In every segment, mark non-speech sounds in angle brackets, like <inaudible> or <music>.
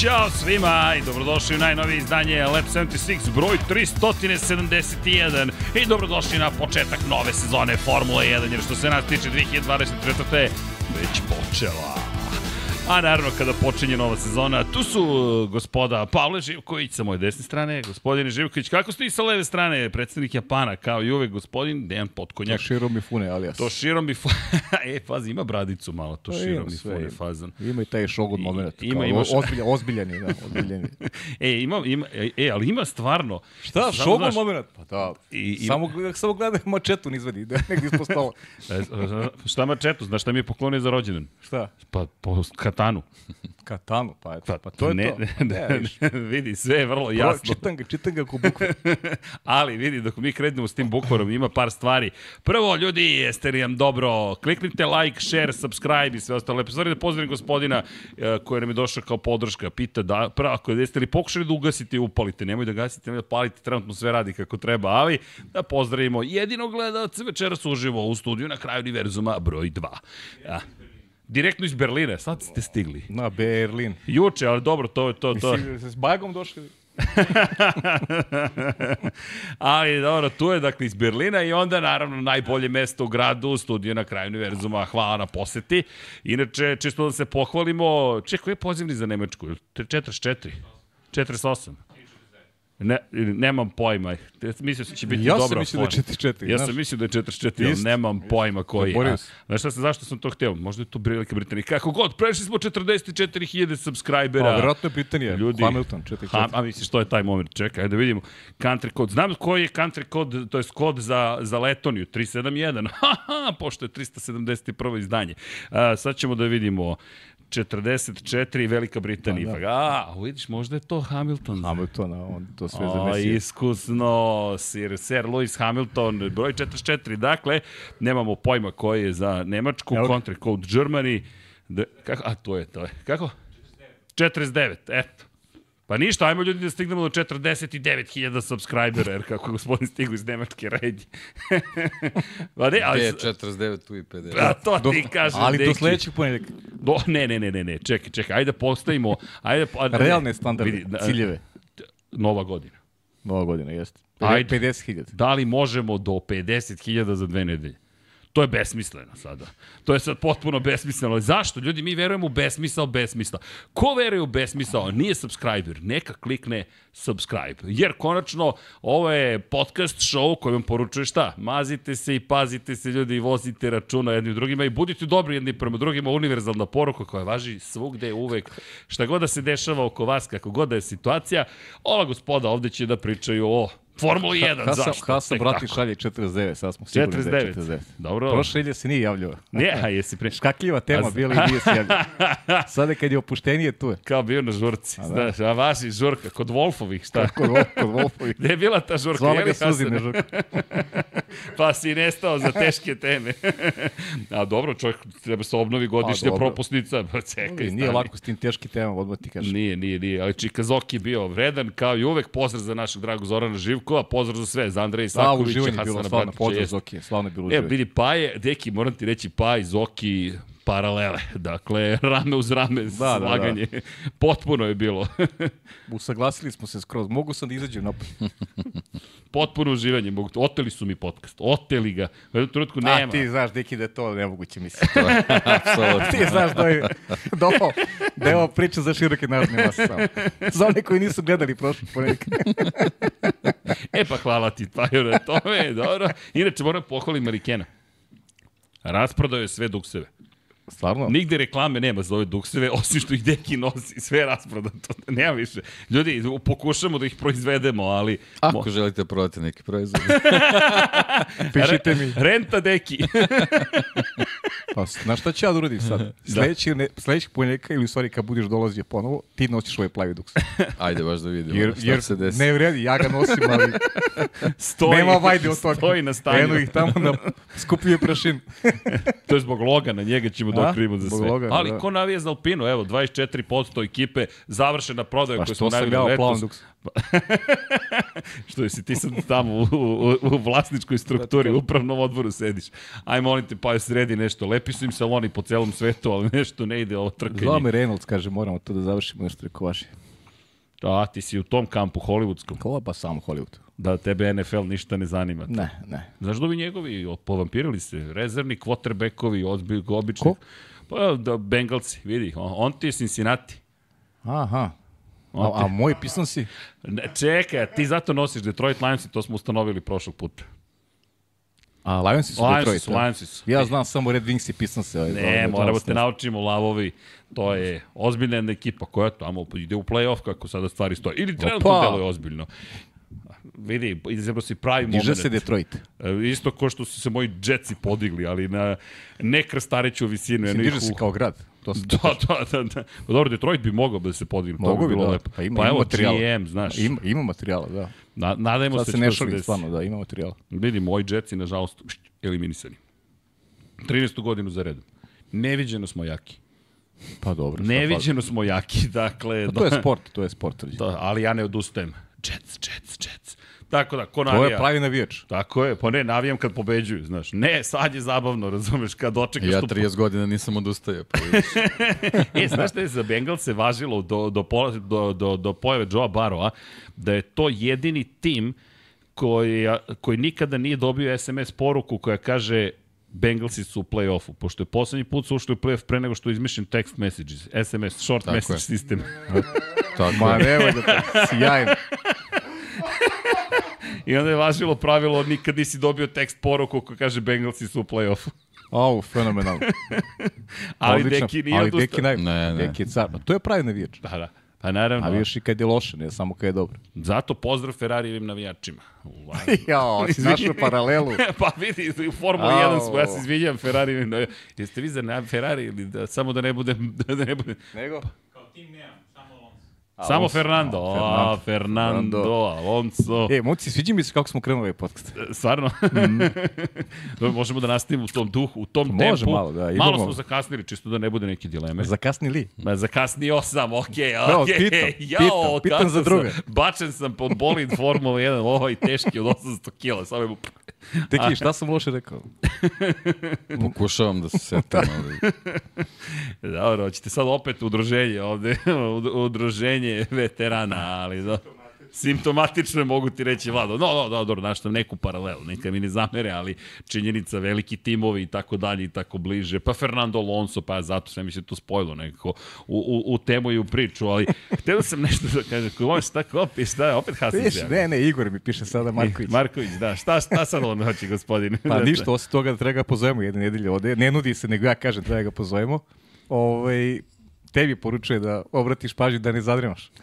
Ćao svima i dobrodošli u najnovije izdanje Lab 76 broj 371 i dobrodošli na početak nove sezone Formula 1 jer što se nas tiče 2024. već počela. A naravno kada počinje nova sezona, tu su uh, gospoda Pavle Živković sa moje desne strane, gospodin Živković, kako ste i sa leve strane, predstavnik Japana, kao i uvek gospodin Dejan Potkonjak. To širom mi fune, alias. To širom mi fune, <laughs> e, pazi, ima bradicu malo, to Pa širom ima mi fune fazan. Ima i taj šogun moment. ima, kao, ima š- Ozbiljan, ozbiljani, da, ozbiljani. <laughs> E, ima, ima, e, ali ima stvarno. Šta, šogun znaš, moment? Pa da, I- I, samo, samo gledaj <laughs> mačetu nizvedi, da negdje ispod stola. E, e, šta mačetu, znaš šta mi je poklonio za rođendan? Šta? Pa po katanu. <laughs> Katanu, pa eto, pa to je ne, to. Ne, Ne, ne, vidiš. vidi, sve je vrlo Jasno. jasno. Čitam ga, čitam ga ko bukve. <laughs> Ali vidi, dok mi krenemo s tim bukvarom, ima par stvari. Prvo, ljudi, jeste li nam dobro? Kliknite like, share, subscribe i sve ostalo. Lepo stvari da pozdravim gospodina e, koji nam je došao kao podrška. Pita da, prvo, ako jeste li pokušali da ugasite i upalite, nemoj da gasite, nemoj da palite, trenutno sve radi kako treba, ali da pozdravimo jedinog gledalca večeras uživo u studiju na kraju univerzuma broj 2. Ja. Direktno iz Berlina, sad ste stigli. Na Berlin. Juče, ali dobro, to je to, to. Mislim, s bagom došli? <laughs> Ali dobro, tu je dakle iz Berlina i onda naravno najbolje mesto u gradu, studio na kraju univerzuma, hvala na poseti. Inače, čisto da se pohvalimo, če, koji je pozivni za Nemačku? 44? 48? Ne, nemam pojma. Mislio sam da će biti Ja sam dobra mislio da je forma. 44, Ja znaš. sam mislio da je 44, ali nemam pojma koji je. Se. Znaš šta sam, zašto sam to hteo? Možda je to Velika Britanija. Kako god, prešli smo 44.000 subscribera. Pa, verovatno je pitanje. Ljudi, Hamilton, 4 Ha, a misliš, to je taj moment. Čekaj, ajde da vidimo. Country kod. Znam koji je country kod, to je kod za, za Letoniju, 371. <laughs> Haha, pošto je 371. izdanje. A, sad ćemo da vidimo 44 Velika Britanija. Pa, Pa, a, vidiš, možda je to Hamilton. Hamilton, a on to sve zamesio. iskusno, Sir, Sir Lewis Hamilton, broj 44, dakle, nemamo pojma koji je za Nemačku, Evo country code Germany, de, kako, a to je, to je, kako? 49, eto. Pa ništa, ajmo ljudi da stignemo do 49.000 subscribera, jer kako je gospodin stigu iz Nemačke redi. <laughs> pa ne, ali... Gde je 49, tu i 50. A to Do- ti kažem, ali do deki. sledećeg ponedjeljka. Do, ne, ne, ne, ne, ne, čekaj, čekaj, ajde da postavimo, ajde... A, ne, Realne standarde, vidi, na- ciljeve. Nova godina. Nova godina, jeste. Ajde. 50.000. Da li možemo do 50.000 za dve nedelje? To je besmisleno sada. To je sad potpuno besmisleno. Zašto? Ljudi, mi verujemo u besmisao besmisla. Ko veruje u besmisao? Nije subscriber. Neka klikne subscribe. Jer konačno, ovo je podcast show koji vam poručuje šta? Mazite se i pazite se ljudi i vozite računa jedni u drugima i budite dobri jedni prema drugima. Univerzalna poruka koja važi svugde, uvek. Šta god da se dešava oko vas, kako god da je situacija, ova gospoda ovde će da pričaju o Formula 1. Hasan, Zašto? Hasan brati šalje 49, sad smo sigurni da je 49. 49. Dobro. Prošle ilje se nije javljao. Ne, a jesi pre... Škakljiva tema A bila i nije se javljao. <laughs> Sada kad je opuštenije, tu je. Kao bio na žurci. Znaš, a vaši žurka, kod Wolfovih, šta? Kod, Vol- kod Wolfovi. Gde je bila ta žurka? Zvala ga suzi Hasan? na žurku. <laughs> Pa si nestao za teške teme. <laughs> a dobro, čovjek treba se obnovi godišnja dobro. propusnica. Pa čekaj, Nije stani. lako s tim teškim temama, odmah ti kažem. Nije, nije, nije. Ali Čikazoki bio vredan, kao i uvek. Pozdrav za našeg dragog Zorana Živkova, pozdrav za sve, za Andreja Isakovića, uživanje je bilo, Hasana slavno, Bratića. pozdrav. Zoki, slavno je bilo Evo, uživanje. vidi, Paje, deki, moram ti reći, Paj, Zoki, paralele. <laughs> Dakle, rame uz rame, Da, da, da. slaganje. <laughs> Potpuno je bilo. <laughs> Usaglasili smo se skroz. Mogu sam da izađem napad. Potpuno uživanje. Mogu, oteli su mi podcast. Oteli ga. U jednom trenutku nema. A ti znaš, Deki, da je to nemoguće, mislim. Apsolutno. ti znaš da je, da, ovo, da je ovo priča za široke narodne mase samo. Za one koji nisu gledali prošli ponedjeljak. E pa hvala ti, Paju, na tome. Dobro. Inače, moram pohvalim Marikena. Rasprodao je sve dukseve. Stvarno? Nigde reklame nema za ove dukseve, <laughs> osim što ih deki nosi, sve je rasprodato. Nema više. Ljudi, pokušamo da ih proizvedemo, ali... Ako želite prodati neki proizvod. <laughs> Pišite mi. Renta deki. <laughs> Pa, znaš šta ću ja da uradim sad? Sledeći, ne, sledećeg ponedjeljka ili u stvari kad budeš dolazio ponovo, ti nosiš ovaj plavi duks. Ajde, baš da vidimo Jer, šta jer se desi. ne vredi, ja ga nosim, ali Stoji, nema vajde od toga. Stoji na stanju. Eno ih tamo na skupljuje prašin. To je zbog Logana, njega ćemo da A? okrivimo za sve. Logana, Ali da. ko navija za Alpinu, evo, 24% ekipe, završena prodaja Pa koju što smo sam najavili ja o letos. plavom duksu? <laughs> Što si ti sad tamo u, u, u vlasničkoj strukturi, u upravnom odboru sediš. Aj, molim te, pa sredi nešto. Lepi su im saloni po celom svetu, ali nešto ne ide ovo trkanje. Zvao me Reynolds, kaže, moramo to da završimo nešto rekao vaši. A, ti si u tom kampu hollywoodskom. Ko pa samo Hollywood? Da tebe NFL ništa ne zanima. Ne, ne. Znaš da bi njegovi povampirili se? Rezervni quarterbackovi, obični. Ko? Pa da, Bengalci, vidi. On, on ti je Cincinnati. Aha. A, a moj pisan si? Ne, čekaj, ti zato nosiš Detroit Lions i to smo ustanovili prošlog puta. A Lionsi su Lionsi Detroit. su, da? Lionsi su. Ja znam samo Red Wings i pisan se. Ovaj, Ne, ovaj, moramo Johnson. te naučimo, lavovi. To je ozbiljna jedna ekipa koja tamo ide u play-off kako sada stvari stoje. Ili trenutno Opa! deluje ozbiljno. Vidi, izabrao si pravi Diže moment. se Detroit. E, Isto ko što su se moji Jetsi podigli, ali na ne krstareću visinu. Mislim, diže se kao grad. To se Da, da, da, da. Pa dobro, Detroit bi mogao da se podigne. Mogu bi bi, bilo da. lepo. Pa ima, pa ima evo, materijala. GM, znaš. Ima, ima materijala, da. Na, nadajmo Sad se, se ne se šalim, stvarno, da, ima materijala. Vidi, moji Jetsi, nažalost, eliminisani. 13. godinu za redom. Neviđeno smo jaki. Pa dobro. fali? Neviđeno smo jaki, dakle... Pa to je sport, to je sport. Da, Da, ali ja ne odustajem. Jets, Jets, Jets. Tako da, ko to navija... je pravi navijač. Tako je, pa ne, navijam kad pobeđuju, znaš. Ne, sad je zabavno, razumeš, kad dočekaš Ja tu 30 godina nisam odustajao. Pa. <laughs> E, znaš šta je za Bengalse važilo do, do, do, do, do pojave Joea Baroa, da je to jedini tim koji, koji nikada nije dobio SMS poruku koja kaže Bengalsi su u play-offu, pošto je poslednji put su ušli u play-off pre nego što je izmišljen text messages, SMS, short Tako message je. sistem. <laughs> Tako Ma nemoj da to, sjajno. <laughs> I onda je važilo pravilo nikad nisi dobio tekst poruku koja kaže Bengalsi su u play-offu. Au, fenomenalno. <laughs> Ali Odlično. Deki nije Ali. Deki naj... Ne, ne. Deki je car. Pa to je pravi navijač. Da, da. Pa naravno, A vidiš i kad je loše, ne samo kad je dobro. zato pozdrav Ferrarijevim navijačima. Wow. <laughs> Jao, si našao paralelu. <laughs> pa vidi, u Formuli Au. 1 smo, ja se izvinjam Ferrari, no, jeste vi za Ferrari ili da, samo da ne budem, da ne budem, Nego? Samo Fernando, a, Fernando, Alonso, E, momci, sviđa mi se kako smo krenuli ovaj podcast. stvarno, <laughs> možemo da nastavimo u tom duhu, u tom. Može tempu, malo, da, malo idemo. smo zakasnili, čisto da ne bude neke dileme. Zakasnili? Ma, zakasnio sam, okej, Evo, okej. pitam, Jao, pitam, pitam za druge. Sam, bačen sam pod bolid Formula 1, ovaj teški od 800 kila, samo je Deki, šta sam loše rekao? <laughs> Pokušavam da se setim, ali... <laughs> Dobro, hoćete sad opet udruženje ovde, ud- udruženje <laughs> veterana, ali da, simptomatično je, mogu ti reći Vlado. No, no, da, dobro, naštam neku paralelu, neka mi ne zamere, ali činjenica, veliki timovi i tako dalje i tako bliže. Pa Fernando Alonso, pa zato sve mi se to spojilo nekako u, u, u temu i u priču, ali <laughs> htio sam nešto da kažem, ko možeš tako opet, šta, opet Hasan Piš, ne, ne, Igor mi piše sada Marković. Marković, da, šta, šta sad on hoće, gospodine? Pa ništa, osim toga da treba ga pozovemo jedne nedelje ovde. Ne nudi se, nego ja kažem treba ga pozovemo. Ovaj, tebi poručuje da obratiš pažnju da ne zadremaš. <laughs>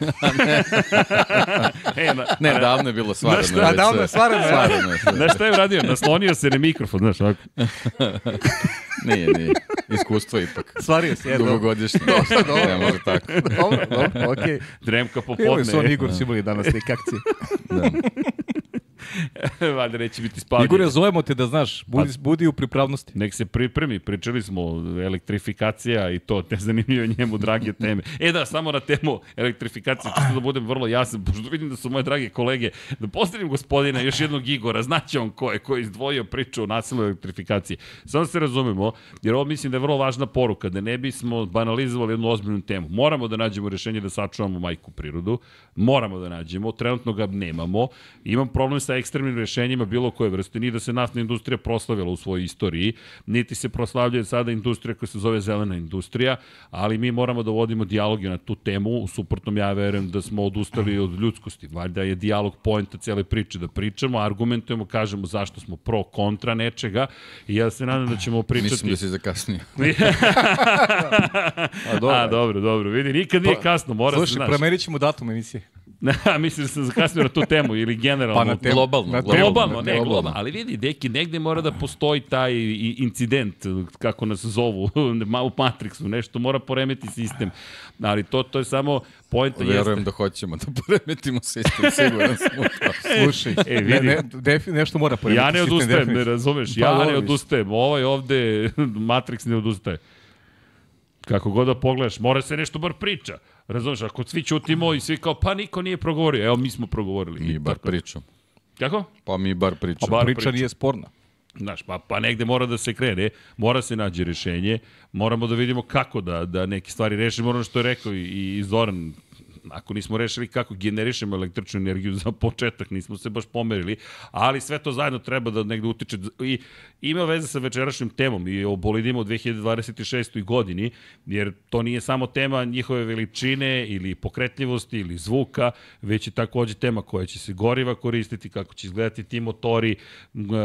E, na, Ne, davno je bilo svareno. šta, već davno je svareno, da. Svareno je. Znaš šta je uradio? Naslonio se na mikrofon, znaš, ovako. <laughs> Nije, nije. Iskustvo ipak. Svario se, jedno. Dugogodišnje. Ne može tako. Dobro, dobro, okej. Dremka Evo je son popodne. Igor su imali danas neke akcije. <laughs> Valjda neće biti spavanje. Igore, zovemo te da znaš, budi, budi u pripravnosti. Nek se pripremi, pričali smo elektrifikacija i to, te zanimljivo njemu drage teme. E da, samo na temu elektrifikacije, čisto da budem vrlo jasan, pošto vidim da su moje drage kolege, da pozdravim gospodina, još jednog Igora, znaće on ko je, ko je izdvojio priču o nasilnoj elektrifikaciji. Samo da se razumemo, jer ovo mislim da je vrlo važna poruka, da ne bismo banalizovali jednu ozbiljnu temu. Moramo da nađemo rešenje da sačuvamo majku prirodu, moramo da nađemo, trenutno ga nemamo. Imam problem sa ekstremnim rešenjima bilo koje vrste, ni da se naftna industrija proslavila u svojoj istoriji, niti se proslavljuje sada industrija koja se zove zelena industrija, ali mi moramo da vodimo dijaloge na tu temu, u suprotnom ja verujem da smo odustali od ljudskosti. Valjda je dijalog poenta cele priče, da pričamo, argumentujemo, kažemo zašto smo pro, kontra nečega i ja se nadam da ćemo pričati... Mislim da si zakasnio. <laughs> A, dobro. A, dobro, dobro. Vidi, nikad nije Pa, kasno, mora se, Slušaj, znaš. premerit ćemo datum emisije. <laughs> Mislim da sam zakasnio na tu temu ili generalno. Pa na temu. Globalno, Na globalno. Globalno, ne, Globalno. globalno. Ali vidi, deki, negde mora da postoji taj incident, kako nas zovu, <laughs> u Matrixu, nešto mora poremeti sistem. Ali to, to je samo pojenta Verujem jeste. da hoćemo da poremetimo sistem, siguran sam to. <laughs> Slušaj, E, ne, vidi. ne, defi, nešto mora porediti. Ja ne sistem, odustajem, ne razumeš, Pa, ja dobro, ne odustajem. Ovaj ovde, <laughs> Matrix ne odustaje. Kako god da pogledaš, mora se nešto bar priča. Razumeš, ako svi ćutimo i svi kao, pa niko nije progovorio, evo mi smo progovorili. Mi I bar tako. pričamo. Kako? Pa mi bar Pa pričamo. bar Priča priča. nije sporna. Znaš, pa, pa negde mora da se krene, mora se nađe rešenje, moramo da vidimo kako da, da neke stvari rešimo, ono što je rekao i, i Zoran, ako nismo rešili kako generišemo električnu energiju za početak, nismo se baš pomerili, ali sve to zajedno treba da negde utiče i ima veze sa večerašnjom temom i o bolidima u 2026. godini, jer to nije samo tema njihove veličine ili pokretljivosti ili zvuka, već je takođe tema koja će se goriva koristiti, kako će izgledati ti motori,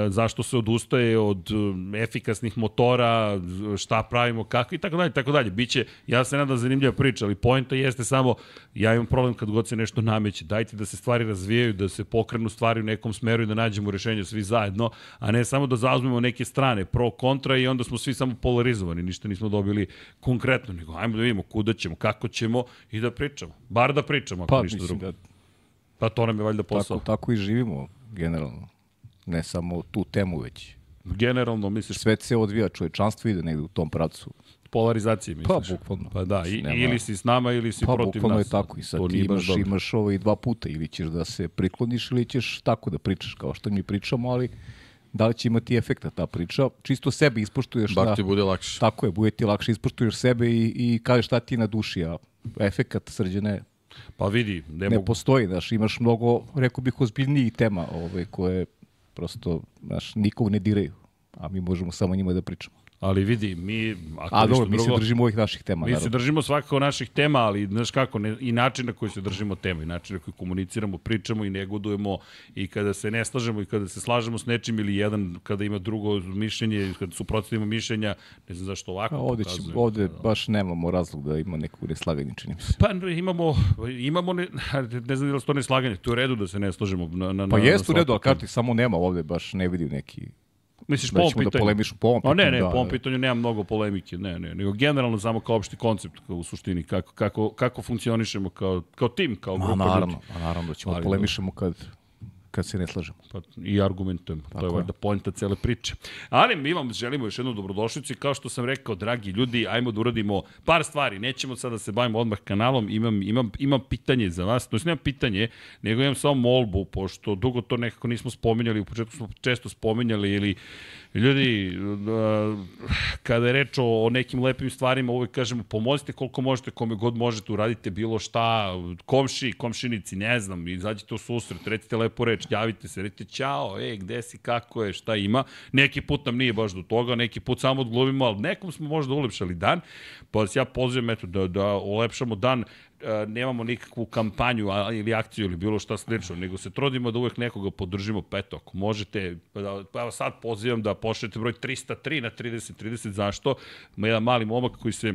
zašto se odustaje od efikasnih motora, šta pravimo, kako i tako dalje, tako dalje. Biće, ja se nadam zanimljiva priča, ali poenta jeste samo, ja imam problem kad god se nešto nameće, dajte da se stvari razvijaju, da se pokrenu stvari u nekom smeru i da nađemo rešenje svi zajedno, a ne samo da zauzmemo neke strane, pro, kontra i onda smo svi samo polarizovani, ništa nismo dobili konkretno, nego ajmo da vidimo kuda ćemo, kako ćemo i da pričamo. Bar da pričamo, ako Pa ništa drugo. da Pa to nam je valjda posao. tako, tako i živimo generalno. Ne samo tu temu već. Generalno, misliš, Svet se odvija, čovečanstvo ide negde u tom pravcu. Polarizacije, misliš? Pa, bukvalno. Pa da, i, Nema- ili si s nama ili si Pa protiv bukvalno nas. je tako i sad To ti imaš, dobro. imaš ovo i dva puta ili ćeš da se prikloniš ili ćeš tako da pričaš kao što mi pričamo, ali da li će imati efekta ta priča, čisto sebe ispoštuješ Bar da, ti bude lakše. tako je, bude ti lakše ispoštuješ sebe i, i kažeš šta ti na duši, a efekat srđene Pa vidi, ne, ne mogu... postoji, znaš, imaš mnogo, rekao bih, ozbiljnijih tema ove, koje prosto, znaš, nikog ne diraju, a mi možemo samo njima da pričamo. Ali vidi, mi... Ako A dobro, mi se drugo, držimo ovih naših tema, Mi se naravno. držimo svakako naših tema, ali znaš kako, ne, i način na koji se držimo tema, i način na koji komuniciramo, pričamo i negodujemo i kada se ne slažemo i kada se slažemo s nečim ili jedan kada ima drugo mišljenje, kada suprotstavimo mišljenja, ne znam zašto ovako A ovde, će, ovde baš nemamo razlog da ima neku neslaganje, čini mi se. Pa imamo, imamo ne, <laughs> ne znam da li to neslaganje, to je u redu da se ne slažemo. Na, na, Pa na, jeste u redu, ali karti samo nema ovde, baš ne vidim neki... Misliš Da po ovom ćemo da pitanju? polemišemo po ovom A ne, ne, pitanju, da, po ovom da. pitanju nema mnogo polemike, ne, ne, nego generalno samo kao opšti koncept kao u suštini, kako, kako, kako funkcionišemo kao, kao tim, kao Ma grupa naravno, ljudi. ma naravno da ćemo Ali da polemišemo kad, kad se ne slažemo. Pa, I argumentujemo, to je valjda pojenta cele priče. Ali mi vam želimo još jednu dobrodošlicu i kao što sam rekao, dragi ljudi, ajmo da uradimo par stvari. Nećemo sad da se bavimo odmah kanalom, imam, imam, imam pitanje za vas, to je nemam pitanje, nego imam samo molbu, pošto dugo to nekako nismo spominjali, u početku smo često spominjali ili Ljudi, kada je reč o, nekim lepim stvarima, uvek kažemo pomozite koliko možete, kome god možete, uradite bilo šta, komši, komšinici, ne znam, izađite u susret, recite lepo reč, javite se, recite čao, ej, gde si, kako je, šta ima. Neki put nam nije baš do toga, neki put samo odglumimo, ali nekom smo možda ulepšali dan, pa vas ja pozivam eto, da, da ulepšamo dan, nemamo nikakvu kampanju ili akciju ili bilo šta slično, nego se trudimo da uvek nekoga podržimo, pa eto, ako možete, pa, da, pa evo sad pozivam da pošaljete broj 303 na 3030, zašto? Ima jedan mali momak koji se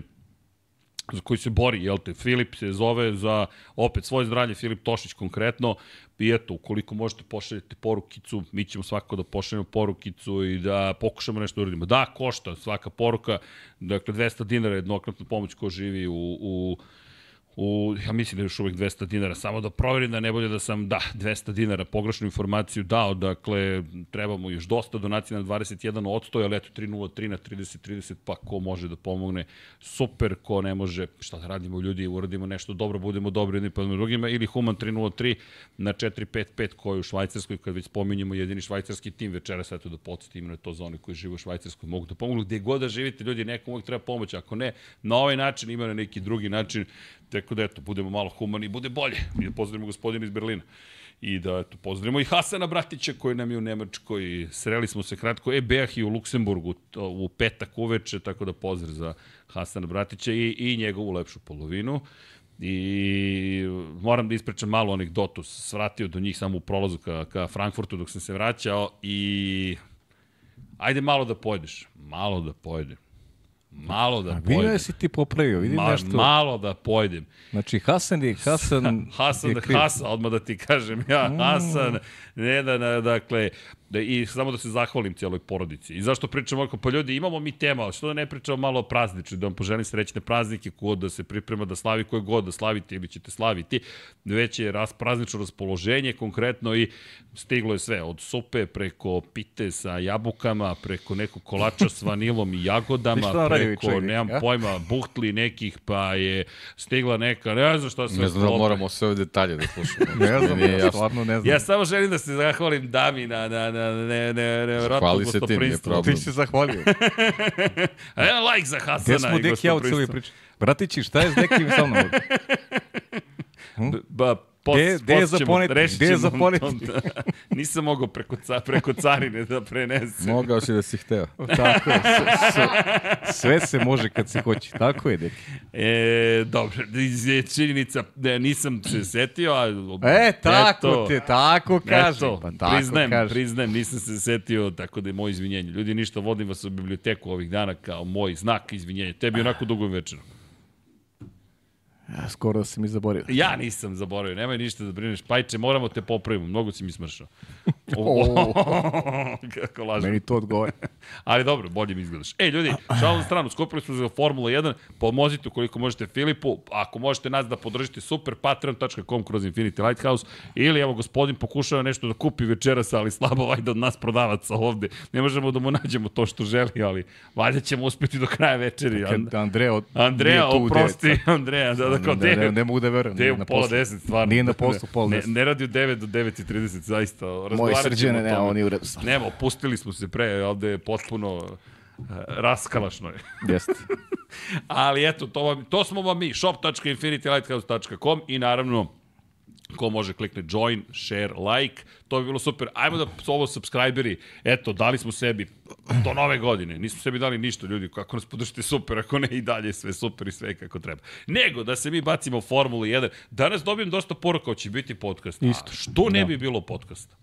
za koji se bori, jel te, Filip se zove za opet svoje zdravlje, Filip Tošić konkretno, i eto, ukoliko možete pošaljete porukicu, mi ćemo svakako da pošaljemo porukicu i da pokušamo nešto da uradimo. Da, košta svaka poruka, dakle 200 dinara je jednokratna pomoć ko živi u, u u, ja mislim da je još uvek 200 dinara, samo da proverim da ne bolje da sam, da, 200 dinara, pogrešnu informaciju dao, dakle, trebamo još dosta donacija na 21 odstoj, ali eto, 303 na 30, 30, pa ko može da pomogne, super, ko ne može, šta da radimo ljudi, uradimo nešto dobro, budemo dobri jedni pa drugima, ili Human 303 na 455 koji u Švajcarskoj, kad već spominjemo jedini švajcarski tim večeras, eto da podsjetimo na to za one koji žive u Švajcarskoj, mogu da pomognu, gde god da živite, ljudi, nekom uvek treba pomoć, ako ne, na ovaj način ima na neki drugi način, Tako da, eto, budemo malo humani i bude bolje. I da pozdravimo gospodina iz Berlina. I da, eto, pozdravimo i Hasana Bratića koji nam je u Nemačkoj. Sreli smo se kratko. E, Beah i u Luksemburgu u petak uveče, tako da pozdrav za Hasana Bratića i, i njegovu lepšu polovinu. I moram da ispričam malo anegdotu. Svratio do njih samo u prolazu ka, ka Frankfurtu dok sam se vraćao i ajde malo da pojedeš. Malo da pojedem. Malo da A pojedem. da si ti popravio, vidim Ma, nešto. malo da pojedem. Znači, Hasan je, Hasan <laughs> Hasan je da. Hasa, odmah da ti kažem ja, Hasan, ne da, dakle, Da, I samo da se zahvalim cijeloj porodici. I zašto pričamo ovako, pa ljudi, imamo mi tema, što da ne pričamo malo o prazniču, da vam poželim srećne praznike, kogod da se priprema da slavi, koje god da slavite ili ćete slaviti. Već je raz, praznično raspoloženje konkretno i stiglo je sve, od supe preko pite sa jabukama, preko nekog kolača s vanilom i jagodama, preko, čovjek, nemam a? pojma, buhtli nekih, pa je stigla neka, ne znam šta se... Ne znam da moramo sve detalje da slušamo. Ne znam, ja stvarno ne znam. Ja samo želim da se zahvalim dami na, na, na ne, ne, ne, Hvali se ti, nije problem. Ti si se zahvalio. <laughs> A ja like za Hasana Gde smo i Deki ja u gostoprimstvo. priči? Bratići, šta je s Dekim sa mnom? B- <laughs> Ba, Gde- gde je za ćemo, poneti? rešit Gde je ćemo za. Nisam mogao preko, ca, preko carine da prenesem. Mogao si da si hteo. <laughs> Tako je. Sve, se može kad se hoće. Tako je, Deki. E, dobro, činjenica da nisam se setio, a... E, tako eto, te, tako kaže. Eto, pa tako priznajem, kaže. priznajem, nisam se setio, tako da je moje izvinjenje. Ljudi, ništa, vodim vas u biblioteku ovih dana kao moj znak izvinjenja. Tebi onako dugo večer. Ja, skoro sam i zaboravio. Ja nisam zaboravio, nemoj ništa da brineš. Pajče, moramo te popravimo, mnogo si mi smršao. <laughs> O. <laughs> Kako lažem. Meni to odgovara. <laughs> Ali dobro, bolje mi izgledaš. E, ljudi, šalu na stranu, skupili smo za Formula 1, pomozite koliko možete Filipu, ako možete nas da podržite, super, patreon.com kroz Infinity Lighthouse, ili evo, gospodin pokušava nešto da kupi večeras, ali slabo vajda od nas prodavaca ovde. Ne možemo da mu nađemo to što želi, ali valjda ćemo uspeti do kraja večeri. And, Kad Andreja, od, Andreja, nije tu u oprosti, Andreja, da, da, kao, ne, ne, ne mogu da verujem. Gde u pola. 10, stvarno. Nije na poslu pola ne, 10. ne radi od 9 do 9.30, zaista. Moj Razgovarat ćemo srđene, ne, tome. on je u redu. Nemo, pustili smo se pre, ovde je potpuno uh, raskalašno je. <laughs> Jeste. <laughs> Ali eto, to, vam, to smo vam mi, shop.infinitylighthouse.com i naravno ko može klikne join, share, like, to bi bilo super. Ajmo da ovo subscriberi, eto, dali smo sebi do nove godine, nismo sebi dali ništa, ljudi, kako nas podržite super, ako ne i dalje sve super i sve kako treba. Nego da se mi bacimo u Formulu 1, danas dobijem dosta poruka, će biti podcast. Isto. A što ne Da. bi bilo podcasta?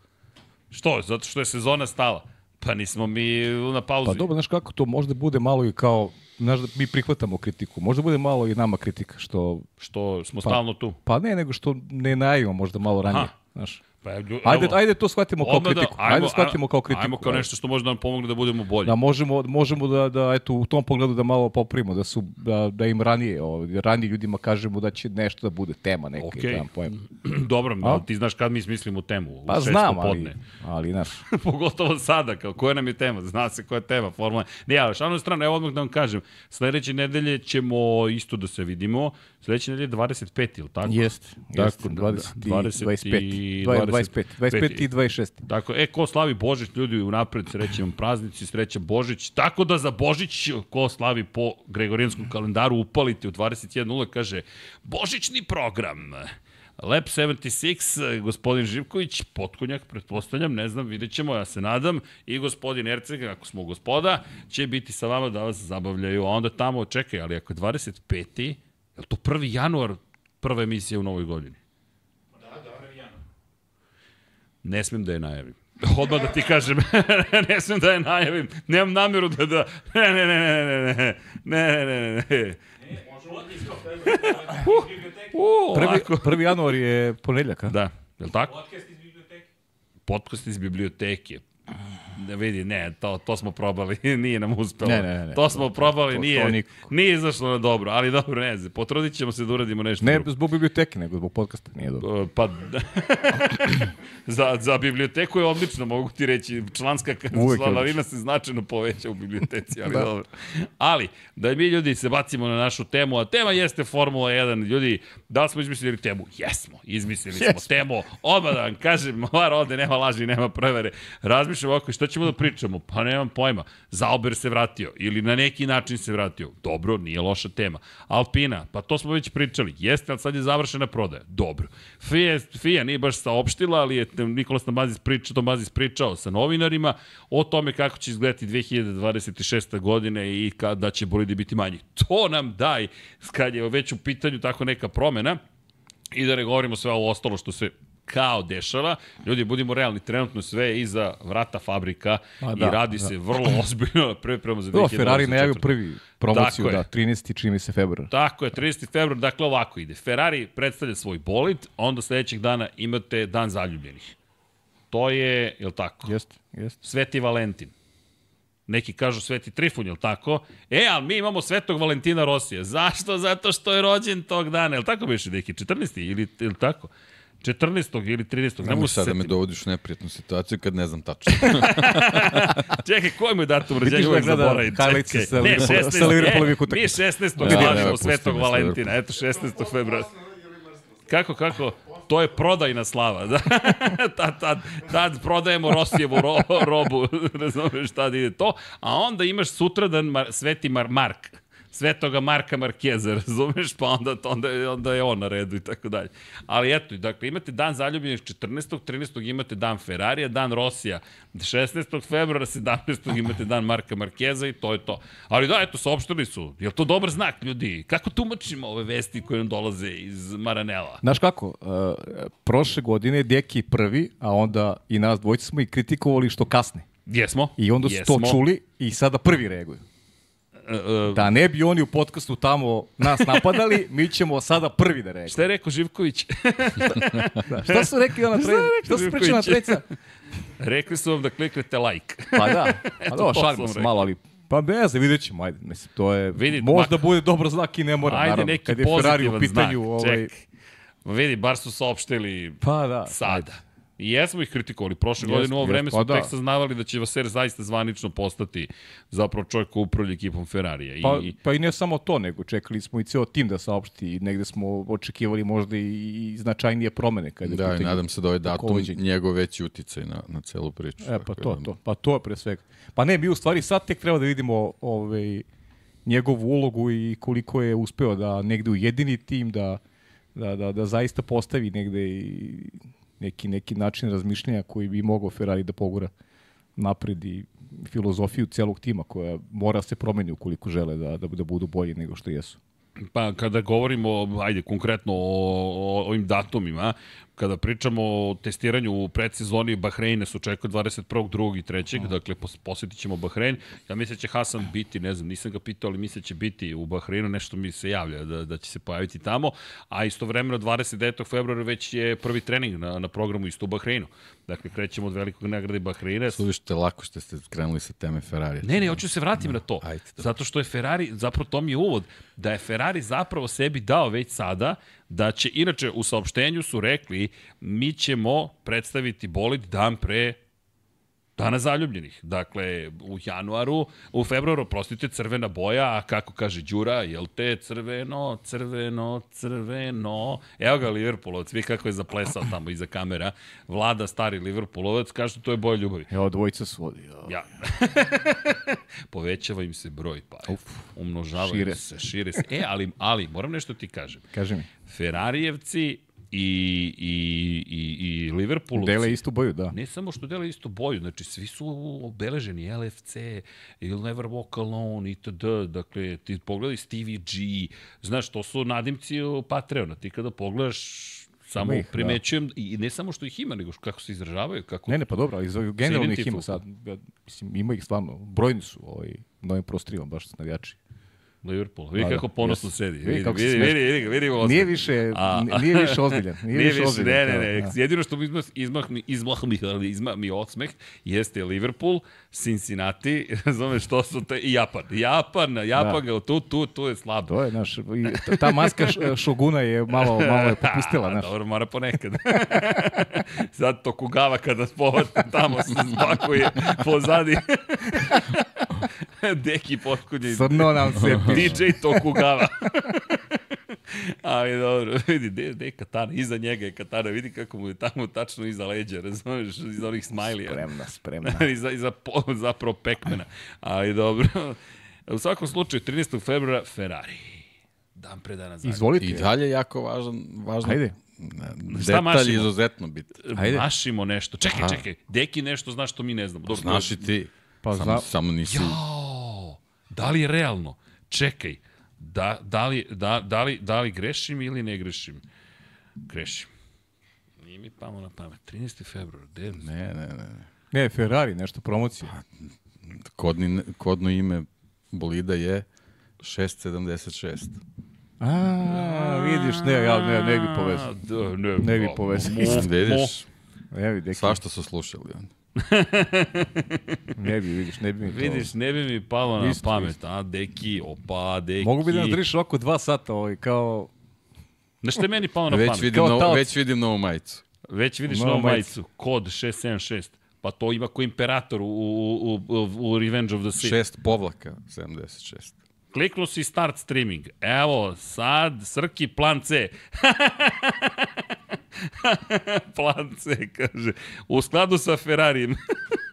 Što? Zato što je sezona stala. Pa nismo mi na pauzi. Pa dobro, znaš kako, to možda bude malo i kao, znaš da mi prihvatamo kritiku, možda bude malo i nama kritika, što, Što smo stalno tu. pa ne, nego što ne najavimo možda malo ranije, Aha. znaš. Pa, lju- Ajde, evo, ajde to shvatimo kao odmah kritiku. ajde da shvatimo kao kritiku. Ajmo kao ajde. nešto što može da nam pomogne da budemo bolji. Da možemo, možemo da, da, eto, u tom pogledu da malo popravimo, da, su, da, da im ranije, ovaj, ranije ljudima kažemo da će nešto da bude tema neka. Okej. Okay. Da, pojem. Dobro, A? ali ti znaš kad mi smislimo temu. U Pa šest znam, ali, ali, znaš, <laughs> Pogotovo sada, kao koja nam je tema, zna se koja je tema, formula. Ne, ali šalno strano, evo odmah da vam kažem, sledeće nedelje ćemo isto da se vidimo, sledeće nedelje 25, ili tako? jeste, jeste, Tako, 20, 20 25, i 25, 25. 25 i 26. Tako, e, ko slavi Božić, ljudi, unapred srećem praznici, sreća Božić. Tako da za Božić, ko slavi po Gregorijanskom kalendaru, upalite u 21.0, kaže, Božićni program. Lab 76, gospodin Živković, potkonjak, pretpostavljam, ne znam, vidjet ćemo, ja se nadam, i gospodin Erceg, ako smo gospoda, će biti sa vama da vas zabavljaju, a onda tamo, čekaj, ali ako je 25. je li to 1. januar prva emisija u novoj godini? Ne smem da je najavim. <laughs> Odmah da ti kažem, <laughs> ne smem da je najavim, nemam namjeru da da, <laughs> ne, ne, ne, ne, ne, ne, ne, ne, ne, ne. Uh, Prvi, prvi januar je ponedljak, a? Da, je li tako? Podcast iz biblioteke. Podcast iz biblioteke. Ne vidi, ne, to, to smo probali, <laughs> nije nam uspelo. Ne, ne, ne, to smo probali, to- to nije, nikako. nije izašlo na dobro, ali dobro, ne znam, potrudit ćemo se da uradimo nešto Ne drugo. zbog biblioteke, nego zbog podcasta, nije dobro. Uh, Pa, <laughs> za, za biblioteku je odlično, mogu ti reći. Članska članarina se značajno poveća u biblioteci, ali Da. dobro. Ali, da mi ljudi se bacimo na našu temu, a tema jeste Formula 1. Ljudi, da li smo izmislili temu? Jesmo, izmislili smo Jesmo. temu. Odmah da vam kažem, <laughs> var ovde nema laži, nema prevere. Razmišljam ovako, šta ćemo da pričamo? Pa nemam pojma. Zauber se vratio ili na neki način se vratio. Dobro, nije loša tema. Alpina, pa to smo već pričali. Jeste, ali sad je završena prodaja. Dobro. FIA, FIA nije baš saopštila, ali je Nikolas Namazis pričao, Tomazis pričao sa novinarima o tome kako će izgledati 2026. godine i kada će bolidi biti manji. To nam daj, kad je već u pitanju tako neka promena, I da ne govorimo sve ovo ostalo što se kao dešava. Ljudi, budimo realni, trenutno sve je iza vrata fabrika A, i da, radi da. se vrlo <clears throat> ozbiljno na priprema za 2024. Do, Ferrari najavio prvi promociju, Tako da, 13. čini mi se februar. Tako je, 30. februar, dakle ovako ide. Ferrari predstavlja svoj bolid, onda sledećeg dana imate dan zaljubljenih. To je, je li tako? Jeste, jeste. Sveti Valentin. Neki kažu Sveti Trifun, je li tako? E, ali mi imamo Svetog Valentina Rosija. Zašto? Zato što je rođen tog dana. Je li tako biše neki? 14. ili, ili tako? 14. ili 13. Ne mogu sad da me dovodiš u neprijatnu situaciju kad ne znam tačno. <laughs> <laughs> Čekaj, koji mu je datum Vidiš rođenja? da Uvijek zaboravim. highlights Čekaj. sa 16. Liverpoolovih e, Mi utakmica. 16. Vidi, slažemo evo, Svetog Valentina. Eto, 16. februara. Kako, kako? To je prodajna slava. Da? <laughs> tad, tad, tad prodajemo Rosijevu ro, robu, razumeš tad ide to, a onda imaš sutradan Mar, Sveti Mar, Mark, Svetoga Marka Markeza, <laughs> razumeš, pa onda, onda, onda je on na redu i tako dalje. Ali eto, dakle, imate dan zaljubljenih 14. 13. imate dan Ferrarija, dan Rosija, 16. februara, 17. imate dan Marka Markeza i to je to. Ali da, eto, saopštili su. Je to dobar znak, ljudi? Kako tumačimo ove vesti koje nam dolaze iz Maranela? Znaš kako, uh, prošle godine Deki prvi, a onda i nas dvojica smo i kritikovali što kasne. Jesmo. I onda su Jesmo. to čuli i sada prvi reaguju. E, Da ne bi oni u podcastu tamo nas napadali, mi ćemo sada prvi da reagujemo. Šta je rekao Živković? <laughs> Da. Šta su rekli ona treća? Šta su pričali na treća? <laughs> Rekli su vam da kliknete like. Pa da, <laughs> pa da, šalimo se malo, ali Pa ne znam, vidjet ćemo, ajde, mislim, to je, Vidi, možda mak- bude dobar znak i ne mora, Ajde naravno, neki kad je Ferrari u pitanju, znak. ovaj, Čekaj. Vidi, bar su saopštili pa da, sada. I jesmo ih kritikovali. Prošle godine u ovo vreme smo pa da. tek saznavali da će Vaser zaista zvanično postati zapravo čovjek koji upravlja ekipom Ferrarija. Pa, I, pa i ne samo to, nego čekali smo i ceo tim da saopšti i negde smo očekivali možda i, i značajnije promene. Kada da, i nadam se da ovaj datum rukovođenje. njegov veći uticaj na, na celu priču. E, pa to, da- to. Pa to je pre svega. Pa ne, mi u stvari sad tek treba da vidimo ovaj, njegovu ulogu i koliko je uspeo da negde ujedini tim, da, da, da, da zaista postavi negde i neki, neki način razmišljanja koji bi mogao Ferrari da pogura napred i filozofiju celog tima koja mora se promeni ukoliko žele da, da, da budu bolji nego što jesu. Pa kada govorimo, ajde, konkretno o, o ovim datumima, kada pričamo o testiranju u predsezoni Bahreina se očekuje 21. 2. i 3. Dakle, pos, posjetit ćemo Bahrein. Ja mislim da će Hasan biti, ne znam, nisam ga pitao, ali mislim da će biti u Bahreinu, nešto mi se javlja da, da će se pojaviti tamo, a istovremeno 29. februara već je prvi trening na, na programu isto u Bahreinu. Dakle, krećemo od velikog nagrade Bahreina. Slušajte, lako što ste krenuli sa teme Ferrari. Ne, ne, hoću se vratim na to. ajde. Zato što je Ferrari, zapravo to mi je uvod, da je Ferrari zapravo sebi dao već sada da će, inače u saopštenju su rekli mi ćemo predstaviti bolid dan pre Dana zaljubljenih. Dakle, u januaru, u februaru, prostite, crvena boja, a kako kaže Đura, jel te crveno, crveno, crveno. Evo ga Liverpoolovac, vi kako je zaplesao tamo iza kamera. Vlada, stari Liverpoolovac, kaže to je boja ljubavi. Evo, dvojica su vodi. Ja. <laughs> Povećava im se broj, pa Uf, umnožavaju šire se, šire se. E, ali, ali, moram nešto ti kažem. Kaži mi. Ferarijevci i, i, i, i Liverpoolovci... Dele istu boju, da. Ne samo što dele istu boju, znači svi su obeleženi, LFC, You'll Never Walk Alone, itd. Dakle, ti pogledaj Stevie G, znaš, to su nadimci Patreona. Ti kada pogledaš, samo ih, da. primećujem, i ne samo što ih ima, nego kako se izražavaju, kako Ne, ne, pa dobro, za- generalno ih ima sad. Ja, mislim, ima ih stvarno. Brojni su ovaj, na ovim prostorima, baš navijači. Liverpool. Vidi Da, kako da, ponosno jeste. sedi. Vidi kako vidi, vidi, vidi, vidi, vidi, Nije više, A- nije više ozbiljan. Nije, <laughs> Nije više više, ozbiljan. ne, ne, kao, ne. da. Jedino što mi izmah, izmah, mi, izmah mi, izmah mi osmeh jeste Liverpool, Cincinnati, <laughs> razumeš, što su te, i Japan. Japan, Japan, da. tu, tu, tu je slabo. To je, znaš, i ta- maska šoguna je malo, malo je popustila, <laughs> A, znaš. Dobro, mora ponekad. Sad Tokugawa kada povate tamo se spakuje pozadi. Deki potkunje. Crno nam se. DJ Tokugawa. <laughs> Ali dobro, vidi, gde gde je Katana? Iza njega je Katana, vidi kako mu je tamo tačno iza leđa, razumeš, iza onih smajlija. Spremna, spremna. <laughs> iza, iza po, zapravo pekmena. Ali dobro. U svakom slučaju, 13. februara, Ferrari. Dan pre dana zagrada. Izvolite. I dalje jako važan, važno. Ajde. Detalj mašimo? izuzetno bitan. Ajde. Mašimo nešto. Čekaj, Aha. čekaj. Deki nešto zna što mi ne znamo. Dobro, Znaš i ti. Pa samo, zna- samo nisi... Jao, da li je realno? Čekaj, da, da, li, da, da, li, da li grešim ili ne grešim? Grešim. Nije mi pamo na pamet. 13. februar, gde? Ne, ne, ne. Ne, Ferrari, nešto promocije. Kodni, kodno ime bolida je 676. A, vidiš, ne, ja ne, ne bi povezao. Da, ne, Ne bi o, povezao. mo- mo- Vidiš? Svašta su slušali oni. Ne bi, vidiš, ne bi mi to. Vidiš, ne bi mi palo na Isto, pamet, a, deki, opa, deki. Mogu bi da nas držiš oko dva sata, ovaj, kao... Znaš što je meni palo na Već pamet? vidim, taoc. već vidim novu majicu. Već vidiš Novu novu majicu. majicu, kod 676. Pa to ima ko imperator u, u, u, u Revenge of the Sith. Šest povlaka, 76. Kliknuo si start streaming. Evo, sad, Srki, plan C. <laughs> plan C, kaže. U skladu sa Ferrarijem.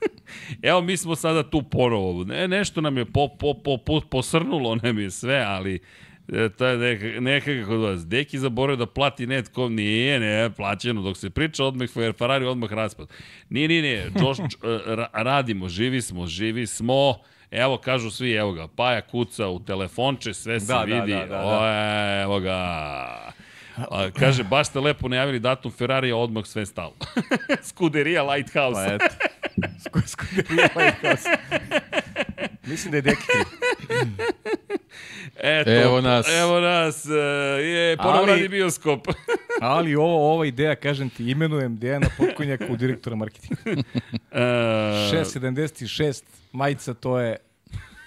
<laughs> Evo, mi smo sada tu ponovo. Ne, nešto nam je po, po, po, po, posrnulo nam je sve, ali e, je neka, nekako kod vas. Deki zaboravio da plati netkom, nije, ne, plaćeno. Dok se priča, odmah Ferrari, odmah raspad. Nije, nije, nije. Josh, <laughs> e, ra, radimo, živi smo, živi smo. Evo, kažu svi, evo ga, Paja kuca u telefonče, sve se Da, da, vidi. da, da, da. O, evo ga. A, kaže, baš ste lepo najavili datum Ferrarija, odmah sve stalo. Skuderija <laughs> Lighthouse. Pa eto. Sku- Skuderija Lighthouse. Mislim da je deki kriv. Eto, Evo nas. Evo nas. e, Je, ponovo Ali- radi bioskop. <laughs> Ali ovo, ova ideja, kažem ti, imenujem Dejana Potkonjaka u direktora marketinga. <laughs> E, 676 majica, to je...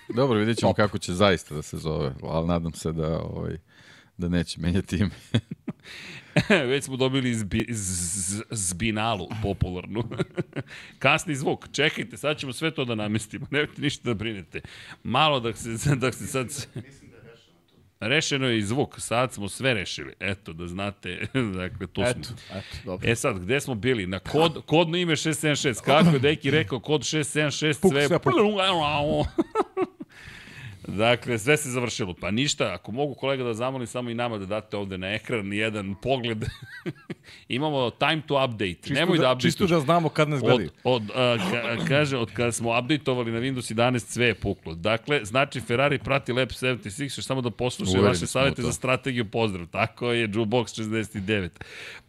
Dobro, vidjet ćemo Top. kako će zaista da se zove, ali nadam se da, ovaj, da neće menjati ime. <laughs> <laughs> Već smo dobili zbi, z, zbinalu popularnu. <laughs> Kasni zvuk. Čekajte, sad ćemo sve to da namestimo. <laughs> Nemojte ništa da brinete. Malo da se, da se sad... Rešeno je i zvuk. Sad smo sve rešili. Eto, da znate. dakle, tu Eto, smo. eto, dobro. E sad, gde smo bili? Na kod, kodno ime 676. Kako je Deki rekao kod 676? Puk, sve... sve puk. Dakle, sve se završilo. Pa ništa, ako mogu kolega da zamolim samo i nama da date ovde na ekran jedan pogled. <laughs> Imamo time to update. Čisto Nemoj da, da, update. čisto da znamo kad nas Od, gledaju. od, a, ka, kaže, od kada smo updateovali na Windows 11, sve je puklo. Dakle, znači Ferrari prati Lab 76, još samo da poslušaju vaše savete za strategiju, pozdrav. Tako je, Jukebox 69.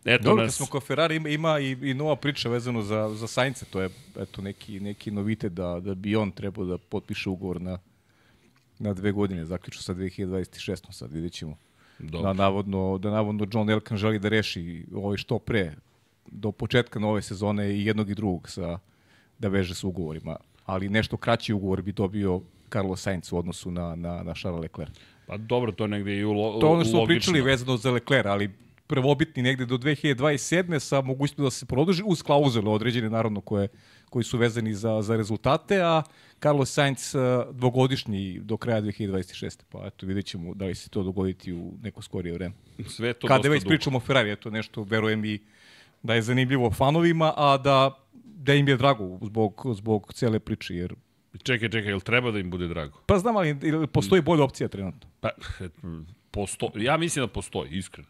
Eto Dobro, kad nas. smo kod Ferrari ima, ima i, i nova priča vezano za, za Sainca, to je eto, neki, neki novite da, da bi on trebao da potpiše ugovor na, na dve godine, zaključno sa 2026. sad vidjet ćemo. Dobro. Da, navodno, da navodno John Elkan želi da reši ovaj što pre, do početka nove sezone i jednog i drugog sa, da veže s ugovorima. Ali nešto kraći ugovor bi dobio Carlos Sainz u odnosu na, na, na Charles Leclerc. Pa dobro, to je negde i u, lo, To ono što smo pričali vezano za Leclerc, ali prvobitni negde do 2027. sa mogućnosti da se produži uz klauzule određene naravno koje, koji su vezani za, za rezultate, a Carlos Sainz eh, dvogodišnji do kraja 2026. Pa eto, vidjet ćemo da li se to dogoditi u neko skorije vreme. Sve to Kada već dugo. pričamo o Ferrari, eto nešto, verujem i da je zanimljivo fanovima, a da, da im je drago zbog, zbog cele priče, jer Čekaj, čekaj, jel treba da im bude drago? pa znam, ali postoji bolja opcija trenutno. Pa, posto, ja mislim da postoji, iskreno.